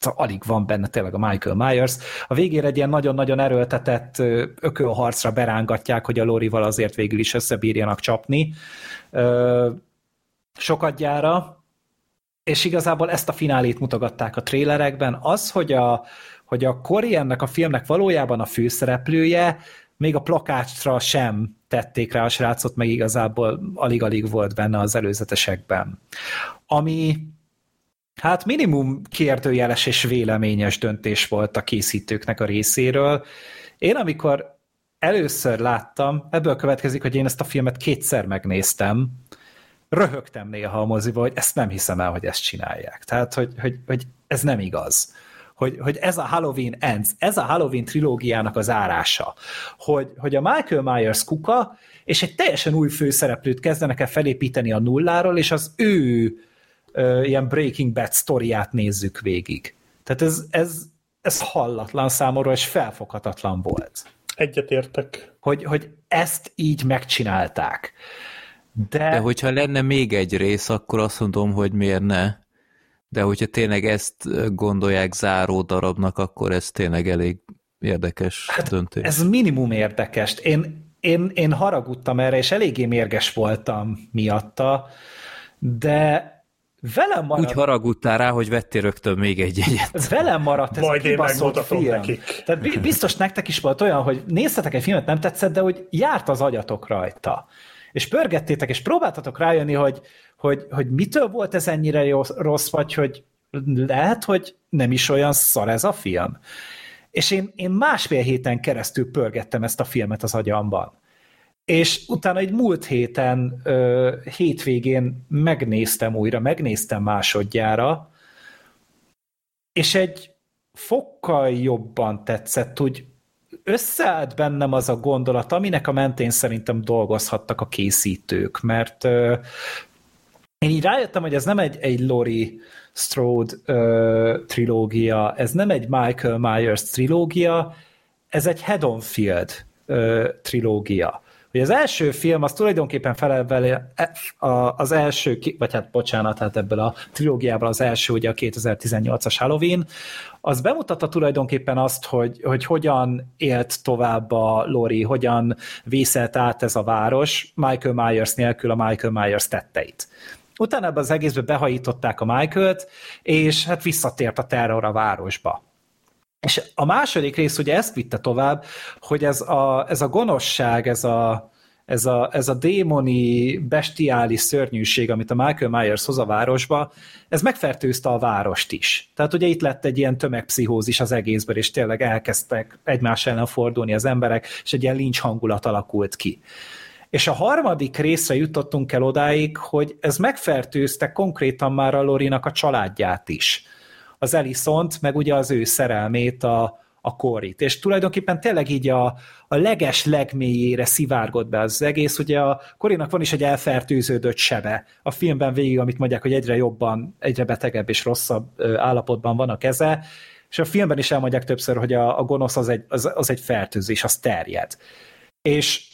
alig van benne tényleg a Michael Myers. A végére egy ilyen nagyon-nagyon erőltetett ökölharcra berángatják, hogy a Lorival azért végül is összebírjanak csapni. Sokadjára, és igazából ezt a finálét mutogatták a trélerekben. Az, hogy a, hogy a Cory ennek a filmnek valójában a főszereplője, még a plakátra sem tették rá a srácot, meg igazából alig-alig volt benne az előzetesekben. Ami hát minimum kérdőjeles és véleményes döntés volt a készítőknek a részéről. Én amikor először láttam, ebből következik, hogy én ezt a filmet kétszer megnéztem, röhögtem néha a moziba, hogy ezt nem hiszem el, hogy ezt csinálják. Tehát, hogy, hogy, hogy ez nem igaz hogy, hogy ez a Halloween Ends, ez a Halloween trilógiának az árása, hogy, hogy a Michael Myers kuka, és egy teljesen új főszereplőt kezdenek el felépíteni a nulláról, és az ő ö, ilyen Breaking Bad sztoriát nézzük végig. Tehát ez, ez, ez hallatlan számomra, és felfoghatatlan volt. Egyetértek. Hogy, hogy ezt így megcsinálták. De... De hogyha lenne még egy rész, akkor azt mondom, hogy miért ne. De hogyha tényleg ezt gondolják záró darabnak, akkor ez tényleg elég érdekes hát döntés. Ez minimum érdekes. Én, én, én haragudtam erre, és eléggé mérges voltam miatta, de velem maradt... Úgy haragudtál rá, hogy vettél rögtön még egy egyet. Velem maradt ez Majd a kibaszott film. Nekik. Tehát biztos nektek is volt olyan, hogy néztetek egy filmet, nem tetszett, de hogy járt az agyatok rajta. És pörgettétek, és próbáltatok rájönni, hogy, hogy, hogy mitől volt ez ennyire rossz, vagy hogy lehet, hogy nem is olyan szar ez a film. És én, én másfél héten keresztül pörgettem ezt a filmet az agyamban. És utána egy múlt héten, ö, hétvégén megnéztem újra, megnéztem másodjára, és egy fokkal jobban tetszett, úgy összeállt bennem az a gondolat, aminek a mentén szerintem dolgozhattak a készítők, mert én így rájöttem, hogy ez nem egy, egy Lori Strode ö, trilógia, ez nem egy Michael Myers trilógia, ez egy Haddonfield ö, trilógia. Hogy az első film az tulajdonképpen felel vele az első, vagy hát bocsánat, hát ebből a trilógiából az első, ugye a 2018-as Halloween, az bemutatta tulajdonképpen azt, hogy, hogy hogyan élt tovább a Lori, hogyan vészelt át ez a város Michael Myers nélkül a Michael Myers tetteit. Utána ebben az egészbe behajították a Michael-t, és hát visszatért a terror a városba. És a második rész ugye ezt vitte tovább, hogy ez a, ez a gonoszság, ez a, ez a, ez a démoni, bestiális szörnyűség, amit a Michael Myers hoz a városba, ez megfertőzte a várost is. Tehát ugye itt lett egy ilyen tömegpszichózis az egészből, és tényleg elkezdtek egymás ellen fordulni az emberek, és egy ilyen lincs hangulat alakult ki. És a harmadik részre jutottunk el odáig, hogy ez megfertőzte konkrétan már a Lorinak a családját is. Az Elisont, meg ugye az ő szerelmét, a, a korit. És tulajdonképpen tényleg így a, a leges legmélyére szivárgott be az egész. Ugye a Korinak van is egy elfertőződött sebe. A filmben végig, amit mondják, hogy egyre jobban, egyre betegebb és rosszabb állapotban van a keze, és a filmben is elmondják többször, hogy a, a gonosz az egy, az, az egy fertőzés, az terjed. És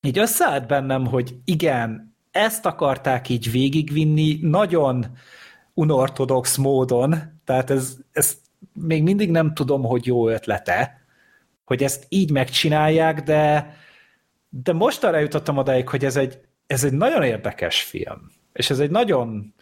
így összeállt bennem, hogy igen, ezt akarták így végigvinni, nagyon unortodox módon, tehát ez, ez még mindig nem tudom, hogy jó ötlete, hogy ezt így megcsinálják, de, de most arra jutottam odáig, hogy ez egy, ez egy nagyon érdekes film, és ez egy nagyon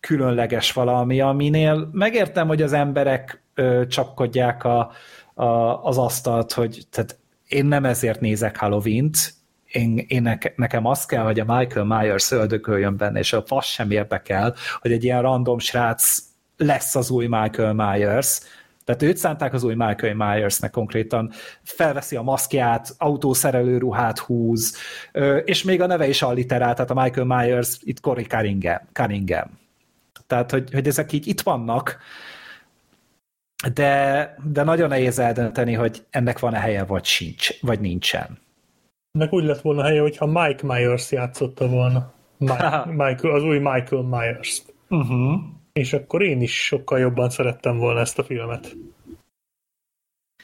különleges valami, aminél megértem, hogy az emberek ö, csapkodják a, a, az asztalt, hogy tehát én nem ezért nézek Halloween-t, én, én neke, nekem az kell, hogy a Michael Myers öldököljön benne, és a fasz sem érdekel, hogy egy ilyen random srác lesz az új Michael Myers, tehát őt szánták az új Michael Myersnek konkrétan, felveszi a maszkját, autószerelő ruhát húz, és még a neve is alliterál, tehát a Michael Myers itt Cory Cunningham. Cunningham. Tehát, hogy, hogy ezek így itt vannak, de, de nagyon nehéz eldönteni, hogy ennek van-e helye, vagy sincs, vagy nincsen. Ennek úgy lett volna helye, hogyha Mike Myers játszotta volna. Mike, Michael, az új Michael Myers. Uh-huh. És akkor én is sokkal jobban szerettem volna ezt a filmet.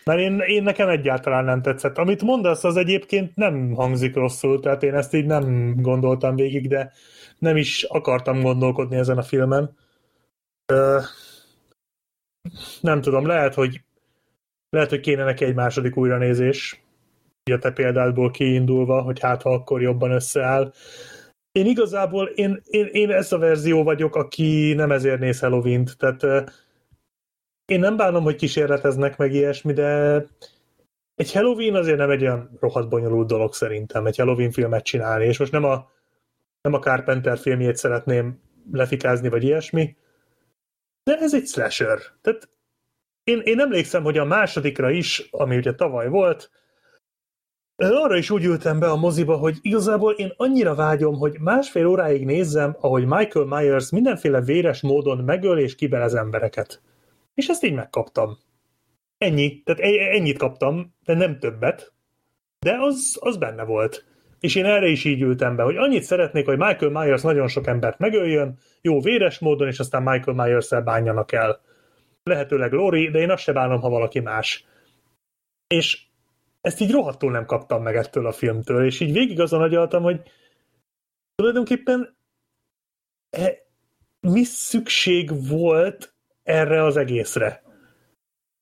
Mert én, én nekem egyáltalán nem tetszett. Amit mondasz, az egyébként nem hangzik rosszul, tehát én ezt így nem gondoltam végig, de nem is akartam gondolkodni ezen a filmen. Ö, nem tudom, lehet, hogy lehet, hogy kéne neki egy második újranézés, a te példádból kiindulva, hogy hát ha akkor jobban összeáll. Én igazából, én, én, én ez a verzió vagyok, aki nem ezért néz Halloween-t, tehát én nem bánom, hogy kísérleteznek meg ilyesmi, de egy Halloween azért nem egy olyan rohadt bonyolult dolog szerintem, egy Halloween filmet csinálni, és most nem a, nem a Carpenter filmjét szeretném lefikázni, vagy ilyesmi, de ez egy slasher. Tehát én, én emlékszem, hogy a másodikra is, ami ugye tavaly volt, arra is úgy ültem be a moziba, hogy igazából én annyira vágyom, hogy másfél óráig nézzem, ahogy Michael Myers mindenféle véres módon megöl és kibelez embereket. És ezt így megkaptam. Ennyi, tehát e- ennyit kaptam, de nem többet, de az, az benne volt. És én erre is így ültem be, hogy annyit szeretnék, hogy Michael Myers nagyon sok embert megöljön, jó véres módon, és aztán Michael Myers-el bánjanak el. Lehetőleg Lori, de én azt se bánom, ha valaki más. És ezt így rohadtul nem kaptam meg ettől a filmtől, és így végig azon agyaltam, hogy tulajdonképpen e, mi szükség volt erre az egészre.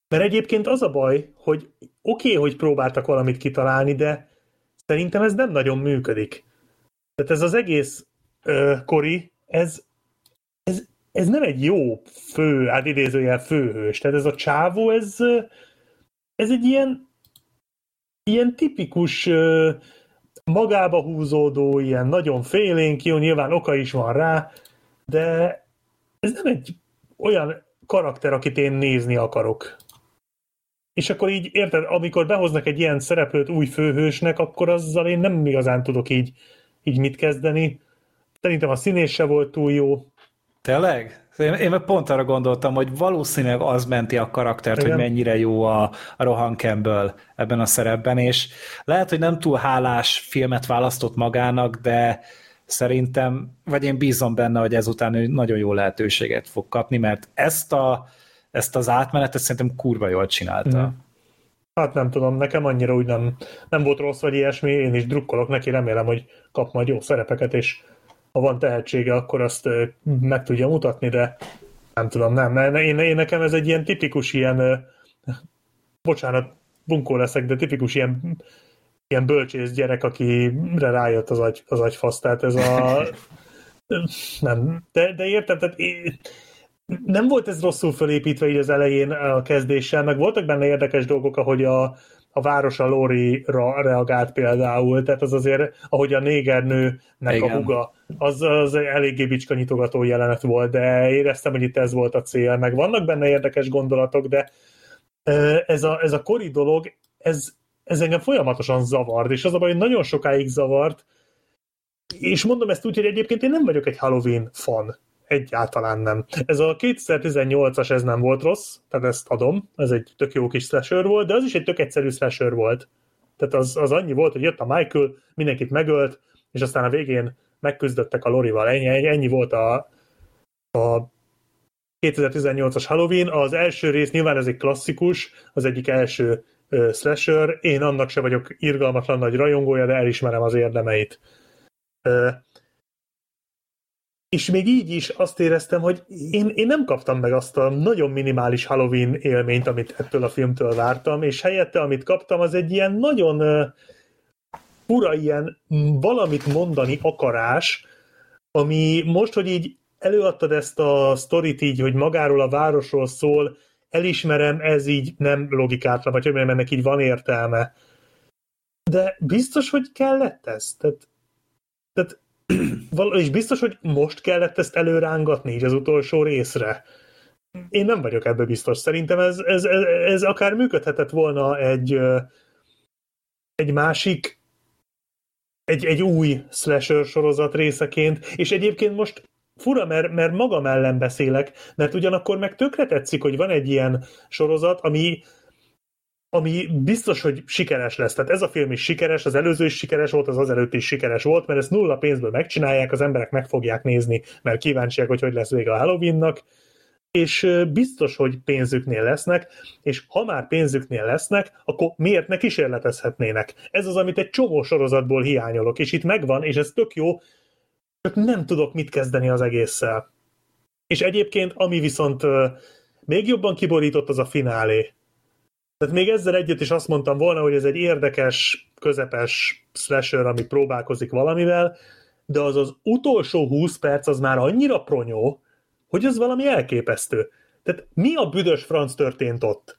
Mert egyébként az a baj, hogy oké, okay, hogy próbáltak valamit kitalálni, de szerintem ez nem nagyon működik. Tehát ez az egész uh, kori, ez, ez, ez nem egy jó fő, hát idézőjel főhős. Tehát ez a csávó, ez, ez egy ilyen ilyen tipikus magába húzódó, ilyen nagyon félénk, jó, nyilván oka is van rá, de ez nem egy olyan karakter, akit én nézni akarok. És akkor így, érted, amikor behoznak egy ilyen szereplőt új főhősnek, akkor azzal én nem igazán tudok így, így mit kezdeni. Szerintem a színés se volt túl jó. Tényleg? Én, én pont arra gondoltam, hogy valószínűleg az menti a karaktert, Igen. hogy mennyire jó a, a Rohan Campbell ebben a szerepben, és lehet, hogy nem túl hálás filmet választott magának, de szerintem, vagy én bízom benne, hogy ezután ő nagyon jó lehetőséget fog kapni, mert ezt, a, ezt az átmenetet szerintem kurva jól csinálta. Mm. Hát nem tudom, nekem annyira úgy nem, nem volt rossz, vagy ilyesmi, én is drukkolok neki, remélem, hogy kap majd jó szerepeket, és ha van tehetsége, akkor azt meg tudja mutatni, de nem tudom, nem. Én, én nekem ez egy ilyen tipikus ilyen, bocsánat, bunkó leszek, de tipikus ilyen, ilyen bölcsész gyerek, akire rájött az, agy, az agyfasz. Tehát ez a... nem. De, de értem, tehát én, nem volt ez rosszul felépítve így az elején a kezdéssel, meg voltak benne érdekes dolgok, ahogy a, a város a Lori-ra reagált például, tehát az azért, ahogy a négernőnek Igen. a huga, az, az eléggé bicskanyitogató jelenet volt, de éreztem, hogy itt ez volt a cél, meg vannak benne érdekes gondolatok, de ez a, ez a kori dolog, ez, ez engem folyamatosan zavart, és az a baj, hogy nagyon sokáig zavart, és mondom ezt úgy, hogy egyébként én nem vagyok egy Halloween fan egyáltalán nem. Ez a 2018-as ez nem volt rossz, tehát ezt adom, ez egy tök jó kis slasher volt, de az is egy tök egyszerű slasher volt. Tehát az, az annyi volt, hogy jött a Michael, mindenkit megölt, és aztán a végén megküzdöttek a Lorival. Ennyi, ennyi volt a, a 2018-as Halloween. Az első rész nyilván ez egy klasszikus, az egyik első uh, slasher. Én annak se vagyok irgalmatlan nagy rajongója, de elismerem az érdemeit. Uh, és még így is azt éreztem, hogy én, én nem kaptam meg azt a nagyon minimális Halloween élményt, amit ettől a filmtől vártam, és helyette, amit kaptam, az egy ilyen nagyon fura ilyen valamit mondani akarás, ami most, hogy így előadtad ezt a sztorit így, hogy magáról a városról szól, elismerem, ez így nem logikátlan, vagy hogy ennek így van értelme. De biztos, hogy kellett ez? Tehát, tehát és biztos, hogy most kellett ezt előrángatni így az utolsó részre? Én nem vagyok ebbe biztos. Szerintem ez, ez, ez, ez akár működhetett volna egy, egy másik egy, egy új slasher sorozat részeként, és egyébként most fura, mert, mert magam ellen beszélek, mert ugyanakkor meg tökre tetszik, hogy van egy ilyen sorozat, ami, ami biztos, hogy sikeres lesz. Tehát ez a film is sikeres, az előző is sikeres volt, az az előtt is sikeres volt, mert ezt nulla pénzből megcsinálják, az emberek meg fogják nézni, mert kíváncsiak, hogy hogy lesz vége a Halloweennak, és biztos, hogy pénzüknél lesznek, és ha már pénzüknél lesznek, akkor miért ne kísérletezhetnének? Ez az, amit egy csomó sorozatból hiányolok, és itt megvan, és ez tök jó, csak nem tudok mit kezdeni az egésszel. És egyébként, ami viszont még jobban kiborított, az a finálé. Tehát még ezzel együtt is azt mondtam volna, hogy ez egy érdekes, közepes slasher, ami próbálkozik valamivel, de az az utolsó 20 perc az már annyira pronyó, hogy ez valami elképesztő. Tehát mi a büdös franc történt ott?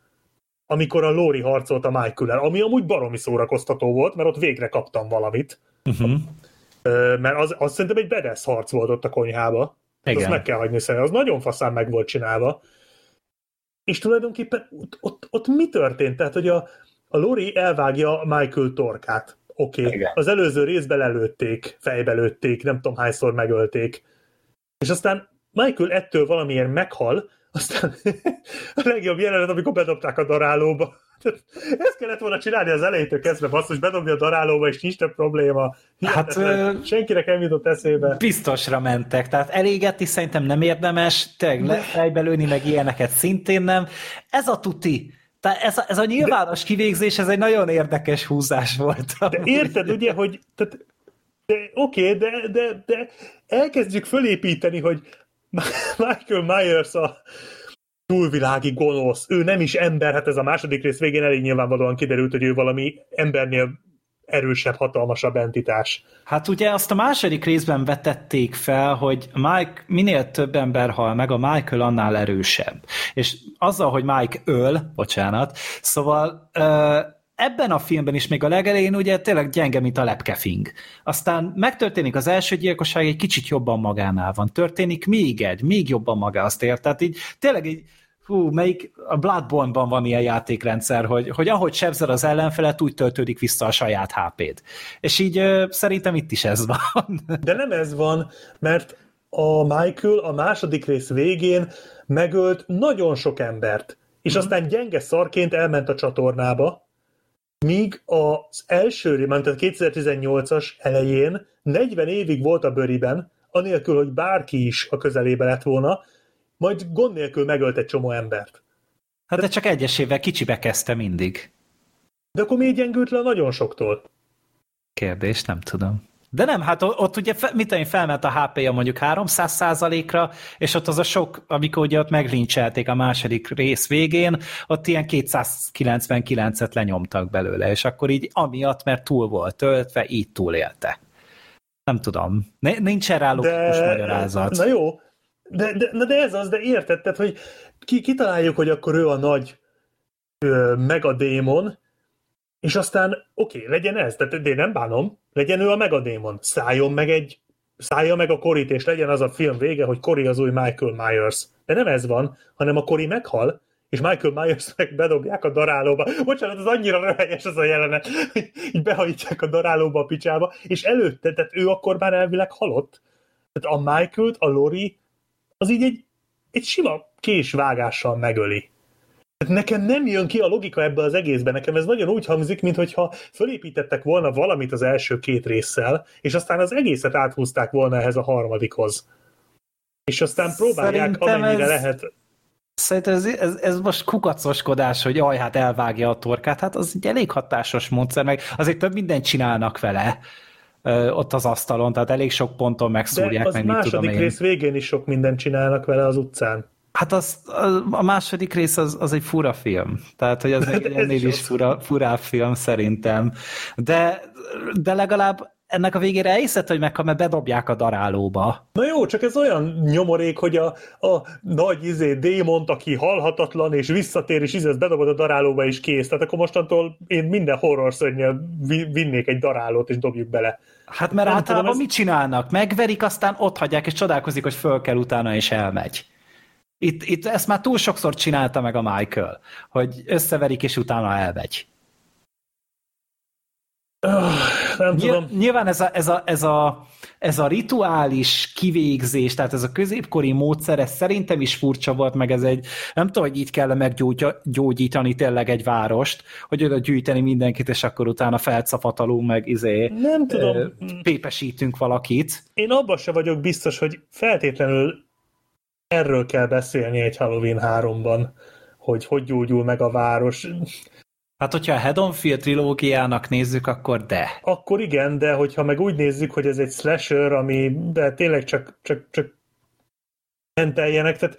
amikor a Lóri harcolt a michael ami amúgy baromi szórakoztató volt, mert ott végre kaptam valamit. Uh-huh. Mert az, az szerintem egy bedesz harc volt ott a konyhába. Igen. Azt meg kell hagyni szerintem, az nagyon faszán meg volt csinálva. És tulajdonképpen ott, ott, ott mi történt? Tehát, hogy a, a Lori elvágja Michael torkát. Oké, okay. az előző részben lelőtték, fejbe lőtték, nem tudom hányszor megölték. És aztán Michael ettől valamiért meghal, aztán a legjobb jelenet, amikor bedobták a darálóba. Ezt kellett volna csinálni az elejétől kezdve, basszus, bedobni a darálóba, és nincs több probléma. Hát, senkinek nem jutott eszébe. Biztosra mentek, tehát elégetni szerintem nem érdemes, tényleg fejbe lőni, meg ilyeneket szintén nem. Ez a tuti. Tehát ez a, ez a nyilvános de, kivégzés, ez egy nagyon érdekes húzás volt. De érted, ugye, hogy tehát, de, oké, de, de, de elkezdjük fölépíteni, hogy Michael Myers a túlvilági gonosz, ő nem is ember, hát ez a második rész végén elég nyilvánvalóan kiderült, hogy ő valami embernél erősebb, hatalmasabb entitás. Hát ugye azt a második részben vetették fel, hogy Mike minél több ember hal meg, a Michael annál erősebb. És azzal, hogy Mike öl, bocsánat, szóval ebben a filmben is még a legelején ugye tényleg gyenge, mint a lepkefing. Aztán megtörténik az első gyilkosság, egy kicsit jobban magánál van. Történik még egy, még jobban magázt ér. Tehát így tényleg így hú, melyik a Bloodborne-ban van ilyen játékrendszer, hogy, hogy ahogy sebzel az ellenfelet, úgy töltődik vissza a saját HP-d. És így ö, szerintem itt is ez van. De nem ez van, mert a Michael a második rész végén megölt nagyon sok embert, és mm-hmm. aztán gyenge szarként elment a csatornába, míg az első, mert a 2018-as elején 40 évig volt a bőriben, anélkül, hogy bárki is a közelébe lett volna, majd gond nélkül megölt egy csomó embert. Hát de, de csak egyesével kicsibe kezdte mindig. De akkor miért gyengült le nagyon soktól? Kérdés, nem tudom. De nem, hát ott ugye, mit tudom, felment a HP-ja mondjuk 300 ra és ott az a sok, amikor ugye ott meglincselték a második rész végén, ott ilyen 299-et lenyomtak belőle, és akkor így amiatt, mert túl volt töltve, így túlélte. Nem tudom. Nincs erre logikus magyarázat. Na jó, de, de, na de ez az, de érted, tehát, hogy ki, kitaláljuk, hogy akkor ő a nagy ö, megadémon, és aztán oké, okay, legyen ez, tehát én nem bánom, legyen ő a megadémon, szálljon meg egy, szállja meg a Korit, és legyen az a film vége, hogy Kori az új Michael Myers. De nem ez van, hanem a Kori meghal, és Michael Myers meg bedobják a darálóba. Bocsánat, az annyira röhelyes az a jelenet, hogy így behajítják a darálóba a picsába, és előtte, tehát ő akkor már elvileg halott. Tehát a Michael-t, a Lori, az így egy, egy sima késvágással megöli. Nekem nem jön ki a logika ebbe az egészben. Nekem ez nagyon úgy hangzik, mintha fölépítettek volna valamit az első két résszel, és aztán az egészet áthúzták volna ehhez a harmadikhoz. És aztán próbálják Szerintem amennyire ez... lehet Szerintem ez, ez, ez most kukacoskodás, hogy aj, hát elvágja a torkát, hát az egy elég hatásos módszer, meg azért több mindent csinálnak vele ö, ott az asztalon, tehát elég sok ponton megszúrják, De az meg mit tudom én. rész végén is sok mindent csinálnak vele az utcán. Hát az, a második rész az, az egy fura film. Tehát, hogy az egy ennél is fura, furább film szerintem. De, de legalább ennek a végére elhiszed, hogy meghal, mert bedobják a darálóba. Na jó, csak ez olyan nyomorék, hogy a, a nagy izé démont, aki halhatatlan, és visszatér, és izé, bedobod a darálóba, és kész. Tehát akkor mostantól én minden horror szörnyel vinnék egy darálót, és dobjuk bele. Hát mert Nem általában tudom, ez- mit csinálnak? Megverik, aztán ott hagyják, és csodálkozik, hogy föl kell utána, és elmegy. Itt, itt ezt már túl sokszor csinálta meg a Michael, hogy összeverik, és utána elmegy. Nem Nyil- tudom. Nyilván ez a, ez, a, ez, a, ez a rituális kivégzés, tehát ez a középkori módszer, ez szerintem is furcsa volt, meg ez egy, nem tudom, hogy így kell meggyógyítani tényleg egy várost, hogy oda gyűjteni mindenkit, és akkor utána felcapatalunk, meg izé, Nem tudom. ö, pépesítünk valakit. Én abban se vagyok biztos, hogy feltétlenül erről kell beszélni egy Halloween 3-ban, hogy hogy gyógyul meg a város. Hát, hogyha a Haddonfield trilógiának nézzük, akkor de. Akkor igen, de hogyha meg úgy nézzük, hogy ez egy slasher, ami de tényleg csak, csak, csak menteljenek, tehát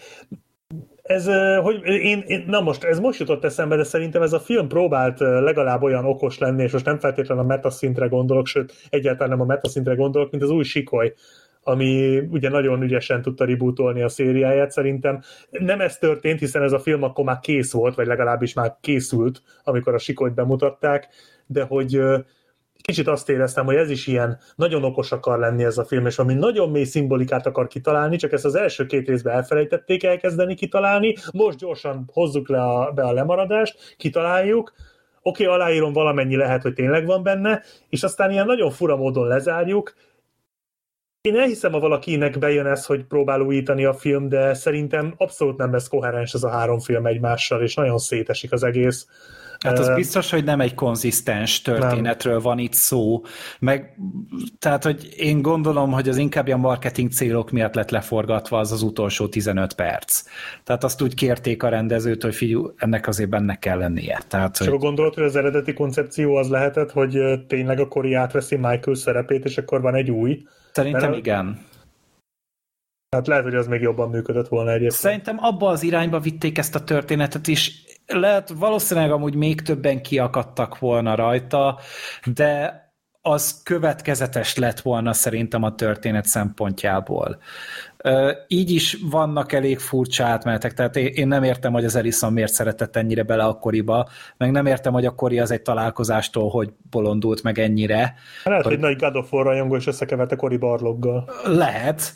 ez, hogy én, én, na most, ez most jutott eszembe, de szerintem ez a film próbált legalább olyan okos lenni, és most nem feltétlenül a metaszintre gondolok, sőt, egyáltalán nem a metaszintre gondolok, mint az új Sikoly, ami ugye nagyon ügyesen tudta rebootolni a szériáját, szerintem. Nem ez történt, hiszen ez a film akkor már kész volt, vagy legalábbis már készült, amikor a Sikolyt bemutatták, de hogy kicsit azt éreztem, hogy ez is ilyen nagyon okos akar lenni ez a film, és ami nagyon mély szimbolikát akar kitalálni, csak ezt az első két részben elfelejtették elkezdeni kitalálni, most gyorsan hozzuk le a, be a lemaradást, kitaláljuk, oké, okay, aláírom valamennyi lehet, hogy tényleg van benne, és aztán ilyen nagyon fura módon lezárjuk. Én elhiszem, ha valakinek bejön ez, hogy próbál újítani a film, de szerintem abszolút nem lesz koherens ez a három film egymással, és nagyon szétesik az egész. Hát az biztos, hogy nem egy konzisztens történetről van itt szó, meg tehát, hogy én gondolom, hogy az inkább a marketing célok miatt lett leforgatva az az utolsó 15 perc. Tehát azt úgy kérték a rendezőt, hogy figyelj, ennek azért benne kell lennie. Tehát, És akkor hogy gondolod, hogy az eredeti koncepció az lehetett, hogy tényleg a Cory átveszi Michael szerepét, és akkor van egy új. szerintem mert- igen. Hát lehet, hogy az még jobban működött volna egyébként. Szerintem abba az irányba vitték ezt a történetet is. Lehet, valószínűleg amúgy még többen kiakadtak volna rajta, de az következetes lett volna szerintem a történet szempontjából. Így is vannak elég furcsa átmenetek, tehát én nem értem, hogy az Ellison miért szeretett ennyire bele a koriba, meg nem értem, hogy a kori az egy találkozástól, hogy bolondult meg ennyire. Lehet, hogy nagy God of War rajongó is összekeverte Cory Barloggal. Lehet,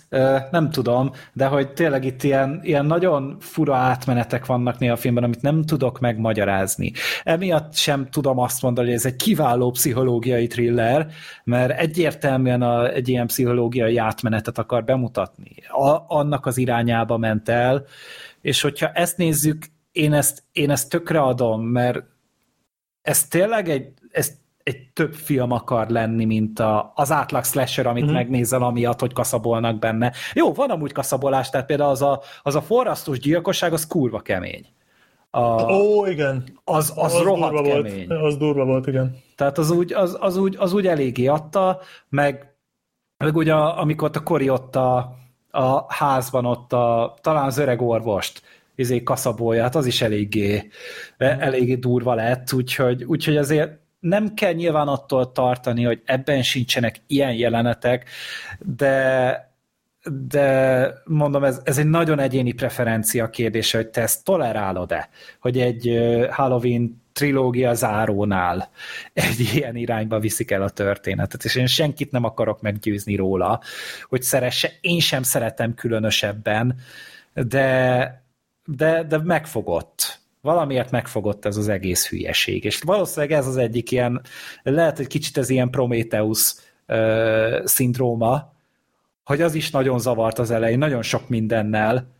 nem tudom, de hogy tényleg itt ilyen, ilyen nagyon fura átmenetek vannak néha a filmben, amit nem tudok megmagyarázni. Emiatt sem tudom azt mondani, hogy ez egy kiváló pszichológiai thriller, mert egyértelműen a, egy ilyen pszichológiai átmenetet akar bemutatni. A, annak az irányába ment el, és hogyha ezt nézzük, én ezt, én ezt tökre adom, mert ez tényleg egy, ez egy több film akar lenni, mint a, az átlag slasher, amit mm-hmm. megnézel, amiatt, hogy kaszabolnak benne. Jó, van amúgy kaszabolás, tehát például az a, az a forrasztós gyilkosság, az kurva kemény. A, Ó, igen. az, az, rohadt durva kemény. volt. Az durva volt, igen. Tehát az úgy, az, az, úgy, az úgy eléggé adta, meg, meg ugye amikor a Kori ott a, a házban ott a, talán az öreg orvost izé kaszabolja, hát az is eléggé, eléggé durva lett, úgyhogy, úgyhogy azért nem kell nyilván attól tartani, hogy ebben sincsenek ilyen jelenetek, de de mondom, ez, ez egy nagyon egyéni preferencia kérdése, hogy te ezt tolerálod-e, hogy egy Halloween trilógia zárónál egy ilyen irányba viszik el a történetet, és én senkit nem akarok meggyőzni róla, hogy szeresse, én sem szeretem különösebben, de, de, de megfogott. Valamiért megfogott ez az egész hülyeség, és valószínűleg ez az egyik ilyen, lehet, hogy kicsit ez ilyen Prometheus ö, szindróma, hogy az is nagyon zavart az elején, nagyon sok mindennel,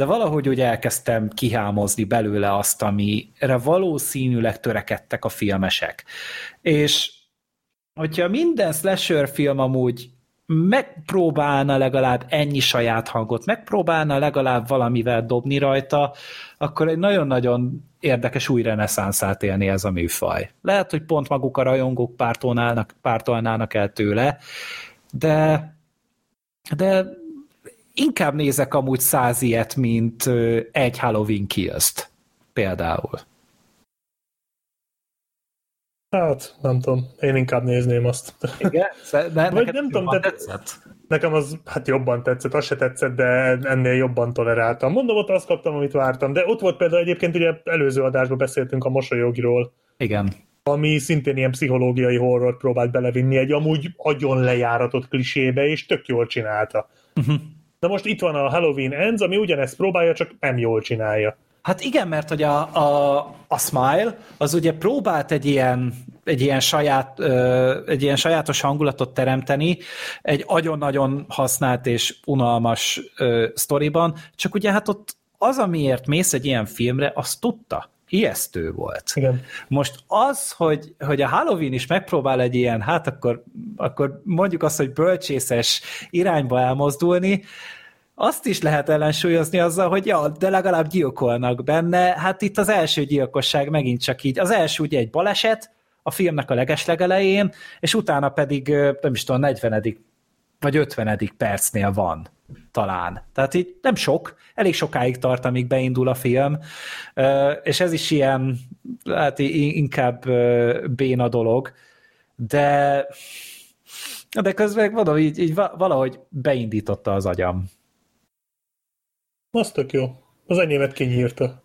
de valahogy úgy elkezdtem kihámozni belőle azt, amire valószínűleg törekedtek a filmesek. És hogyha minden slasher film amúgy megpróbálna legalább ennyi saját hangot, megpróbálna legalább valamivel dobni rajta, akkor egy nagyon-nagyon érdekes új reneszánszát élni ez a műfaj. Lehet, hogy pont maguk a rajongók pártolnának, pártolnának el tőle, de de inkább nézek amúgy száz ilyet, mint egy Halloween kills például. Hát, nem tudom. Én inkább nézném azt. Igen? De Vagy nem tudom, de- tetszett. Nekem az hát jobban tetszett, az se tetszett, de ennél jobban toleráltam. Mondom, ott azt kaptam, amit vártam. De ott volt például egyébként, ugye előző adásban beszéltünk a mosolyogiról, Igen. ami szintén ilyen pszichológiai horror próbált belevinni egy amúgy agyon lejáratott klisébe, és tök jól csinálta. Mhm. De most itt van a Halloween Ends, ami ugyanezt próbálja, csak nem jól csinálja. Hát igen, mert hogy a, a, a Smile az ugye próbált egy ilyen, egy ilyen, saját, egy ilyen sajátos hangulatot teremteni egy nagyon-nagyon használt és unalmas ö, sztoriban, csak ugye hát ott az, amiért mész egy ilyen filmre, azt tudta. Ijesztő volt. Igen. Most az, hogy, hogy a Halloween is megpróbál egy ilyen, hát akkor, akkor mondjuk azt, hogy bölcsészes irányba elmozdulni, azt is lehet ellensúlyozni azzal, hogy ja, de legalább gyilkolnak benne. Hát itt az első gyilkosság megint csak így. Az első ugye egy baleset, a filmnek a legeslegelején, és utána pedig, nem is tudom, 40 vagy 50 percnél van talán. Tehát így nem sok, elég sokáig tart, amíg beindul a film, és ez is ilyen, hát inkább béna dolog, de de közben mondom, így, így va- valahogy beindította az agyam. Az tök jó. Az enyémet kinyírta.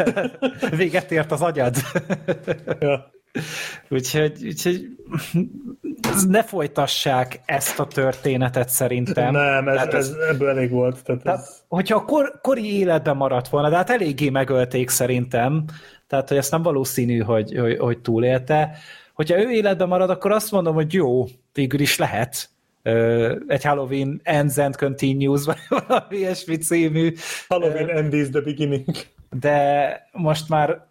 Véget ért az agyad. Ja. Úgyhogy, úgyhogy ne folytassák ezt a történetet szerintem. Nem, ez, Tehát ez, ebből elég volt. Tehát Tehát, ez, hogyha a kor, kori életben maradt volna, de hát eléggé megölték szerintem, tehát hogy ezt nem valószínű, hogy, hogy, hogy túlélte. Hogyha ő életben marad, akkor azt mondom, hogy jó, végül is lehet. Egy Halloween Ends and Continues, vagy valami ilyesmi című, Halloween End is the beginning. de most már,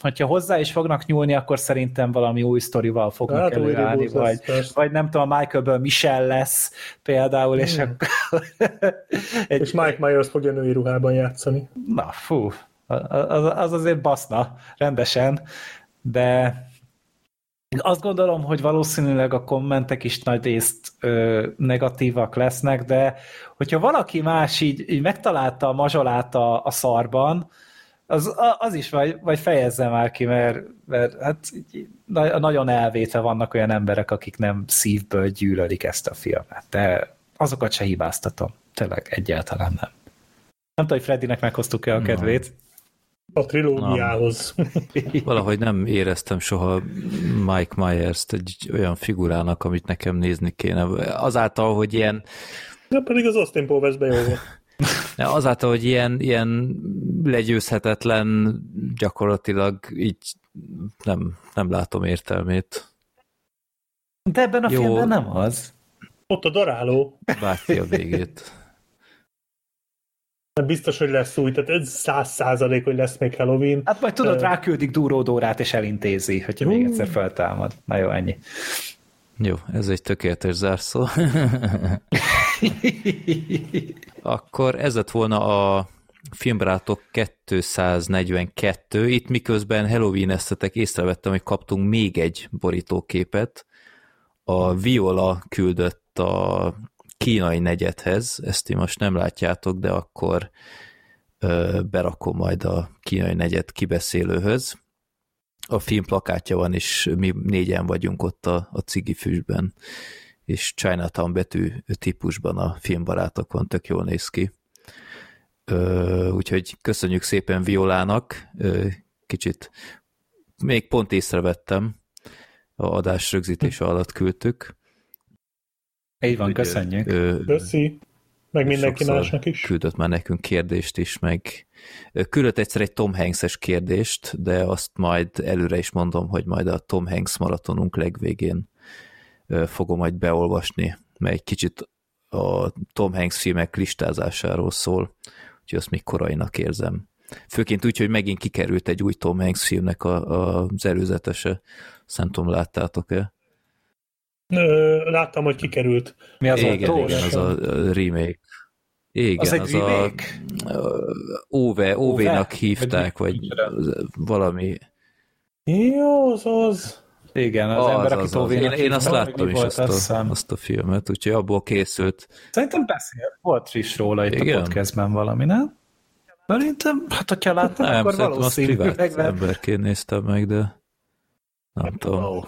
hogyha hozzá is fognak nyúlni, akkor szerintem valami új sztorival fognak Hát, előállni, lesz, vagy, vagy nem tudom, Michaelből Michelle lesz például, és Hmm. akkor egy, És Mike Myers fogja női ruhában játszani. Na, fú, az, az azért baszna rendesen, de azt gondolom, hogy valószínűleg a kommentek is nagy részt ö, negatívak lesznek, de hogyha valaki más így, így megtalálta a mazsolát a, a szarban, az, az is vagy, vagy fejezze már ki, mert, mert hát így, na- nagyon elvétve vannak olyan emberek, akik nem szívből gyűlölik ezt a filmet, de azokat se hibáztatom. Tényleg egyáltalán nem. Nem tudom, hogy Freddynek meghoztuk-e a kedvét. A trilógiához. Valahogy nem éreztem soha Mike Myers-t egy olyan figurának, amit nekem nézni kéne. Azáltal, hogy ilyen, De pedig az Austin Powers be jó volt. azáltal, hogy ilyen, ilyen legyőzhetetlen, gyakorlatilag így nem, nem látom értelmét. De ebben a Jó. filmben nem az. Ott a daráló. Várti a végét. Biztos, hogy lesz új, tehát ez száz százalék, hogy lesz még Halloween. Hát majd tudod, Ö. ráküldik Dúró Dórát, és elintézi, hogyha még egyszer feltámad. Na jó, ennyi. Jó, ez egy tökéletes zárszó. Akkor ez lett volna a Filmbarátok 242. Itt miközben halloween esztetek észrevettem, hogy kaptunk még egy borítóképet. A Viola küldött a kínai negyedhez, ezt ti most nem látjátok, de akkor ö, berakom majd a kínai negyed kibeszélőhöz. A film plakátja van, és mi négyen vagyunk ott a, a cigi füstben, és Chinatown betű típusban a filmbarátokon, tök jól néz ki. Ö, úgyhogy köszönjük szépen Violának, Ö, kicsit még pont észrevettem, a adás rögzítése alatt küldtük. Így van, Hogy, köszönjük. Ö, Köszi. Meg mindenki másnak is. Küldött már nekünk kérdést is, meg küldött egyszer egy Tom Hanks-es kérdést, de azt majd előre is mondom, hogy majd a Tom Hanks maratonunk legvégén fogom majd beolvasni, mert egy kicsit a Tom Hanks filmek listázásáról szól, úgyhogy azt még korainak érzem. Főként úgy, hogy megint kikerült egy új Tom Hanks filmnek a, a, az előzetese. Azt nem tudom, láttátok-e? Láttam, hogy kikerült. Mi az igen, autós? igen, az a a remake. Igen, Az egy az remake? a Óve, Óvénak hívták, Vagy valami. Jó, az az. Igen, az, Az, ember, az, aki az. Tóvénak Én, én azt láttam is, volt, azt a, azt a filmet, úgyhogy abból készült. Szerintem beszél. Volt is róla itt Igen? a podcastben valami, nem? Szerintem, hát hogyha láttam, Nem, akkor valószínűleg nem. emberként néztem meg, de Nem tudom. Oh.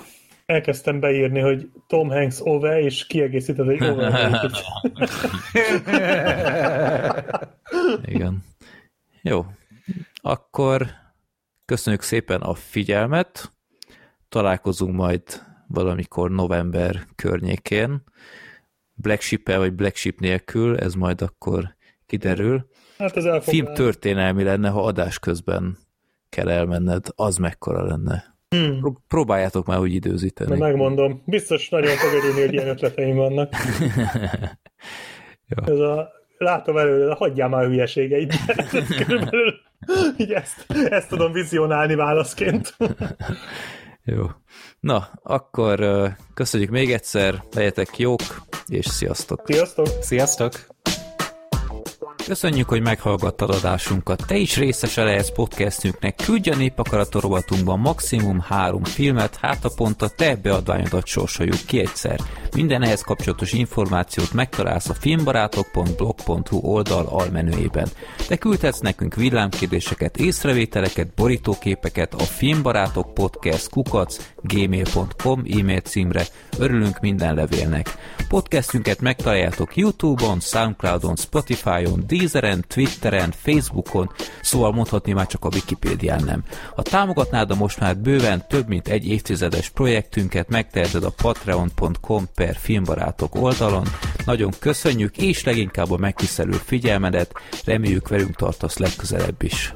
Elkezdtem beírni, hogy Tom Hanks ove, és kiegészíted egy ove Igen. Jó. Akkor köszönjük szépen a figyelmet. Találkozunk majd valamikor november környékén. Black ship vagy Black Ship nélkül, ez majd akkor kiderül. Hát ez Film történelmi lenne, ha adás közben kell elmenned, az mekkora lenne. Hmm. Pró- Próbáljátok már úgy időzíteni. Na, megmondom. Biztos nagyon fog örülni, hogy ilyen ötleteim vannak. Jó. Ez a, látom előre, de hagyjál már a hülyeségeid. Körülbelül így ezt, ezt tudom vizionálni válaszként. Jó. Na, akkor köszönjük még egyszer, legyetek jók, és sziasztok! Sziasztok! Sziasztok! Köszönjük, hogy meghallgattad adásunkat. Te is részese lehetsz podcastünknek. Küldj a népakarat rovatunkban maximum három filmet, hát a pont a te beadványodat sorsoljuk ki egyszer. Minden ehhez kapcsolatos információt megtalálsz a filmbarátok.blog.hu oldal almenüjében. Te küldhetsz nekünk villámkérdéseket, észrevételeket, borítóképeket a filmbarátok podcast kukac gmail.com e-mail címre. Örülünk minden levélnek. Podcastünket megtaláljátok Youtube-on, Soundcloud-on, Spotify-on, Deezeren, Twitteren, Facebookon, szóval mondhatni már csak a Wikipédián nem. Ha támogatnád a most már bőven több mint egy évtizedes projektünket, megteheted a patreon.com per filmbarátok oldalon. Nagyon köszönjük, és leginkább a megtisztelő figyelmedet, reméljük velünk tartasz legközelebb is.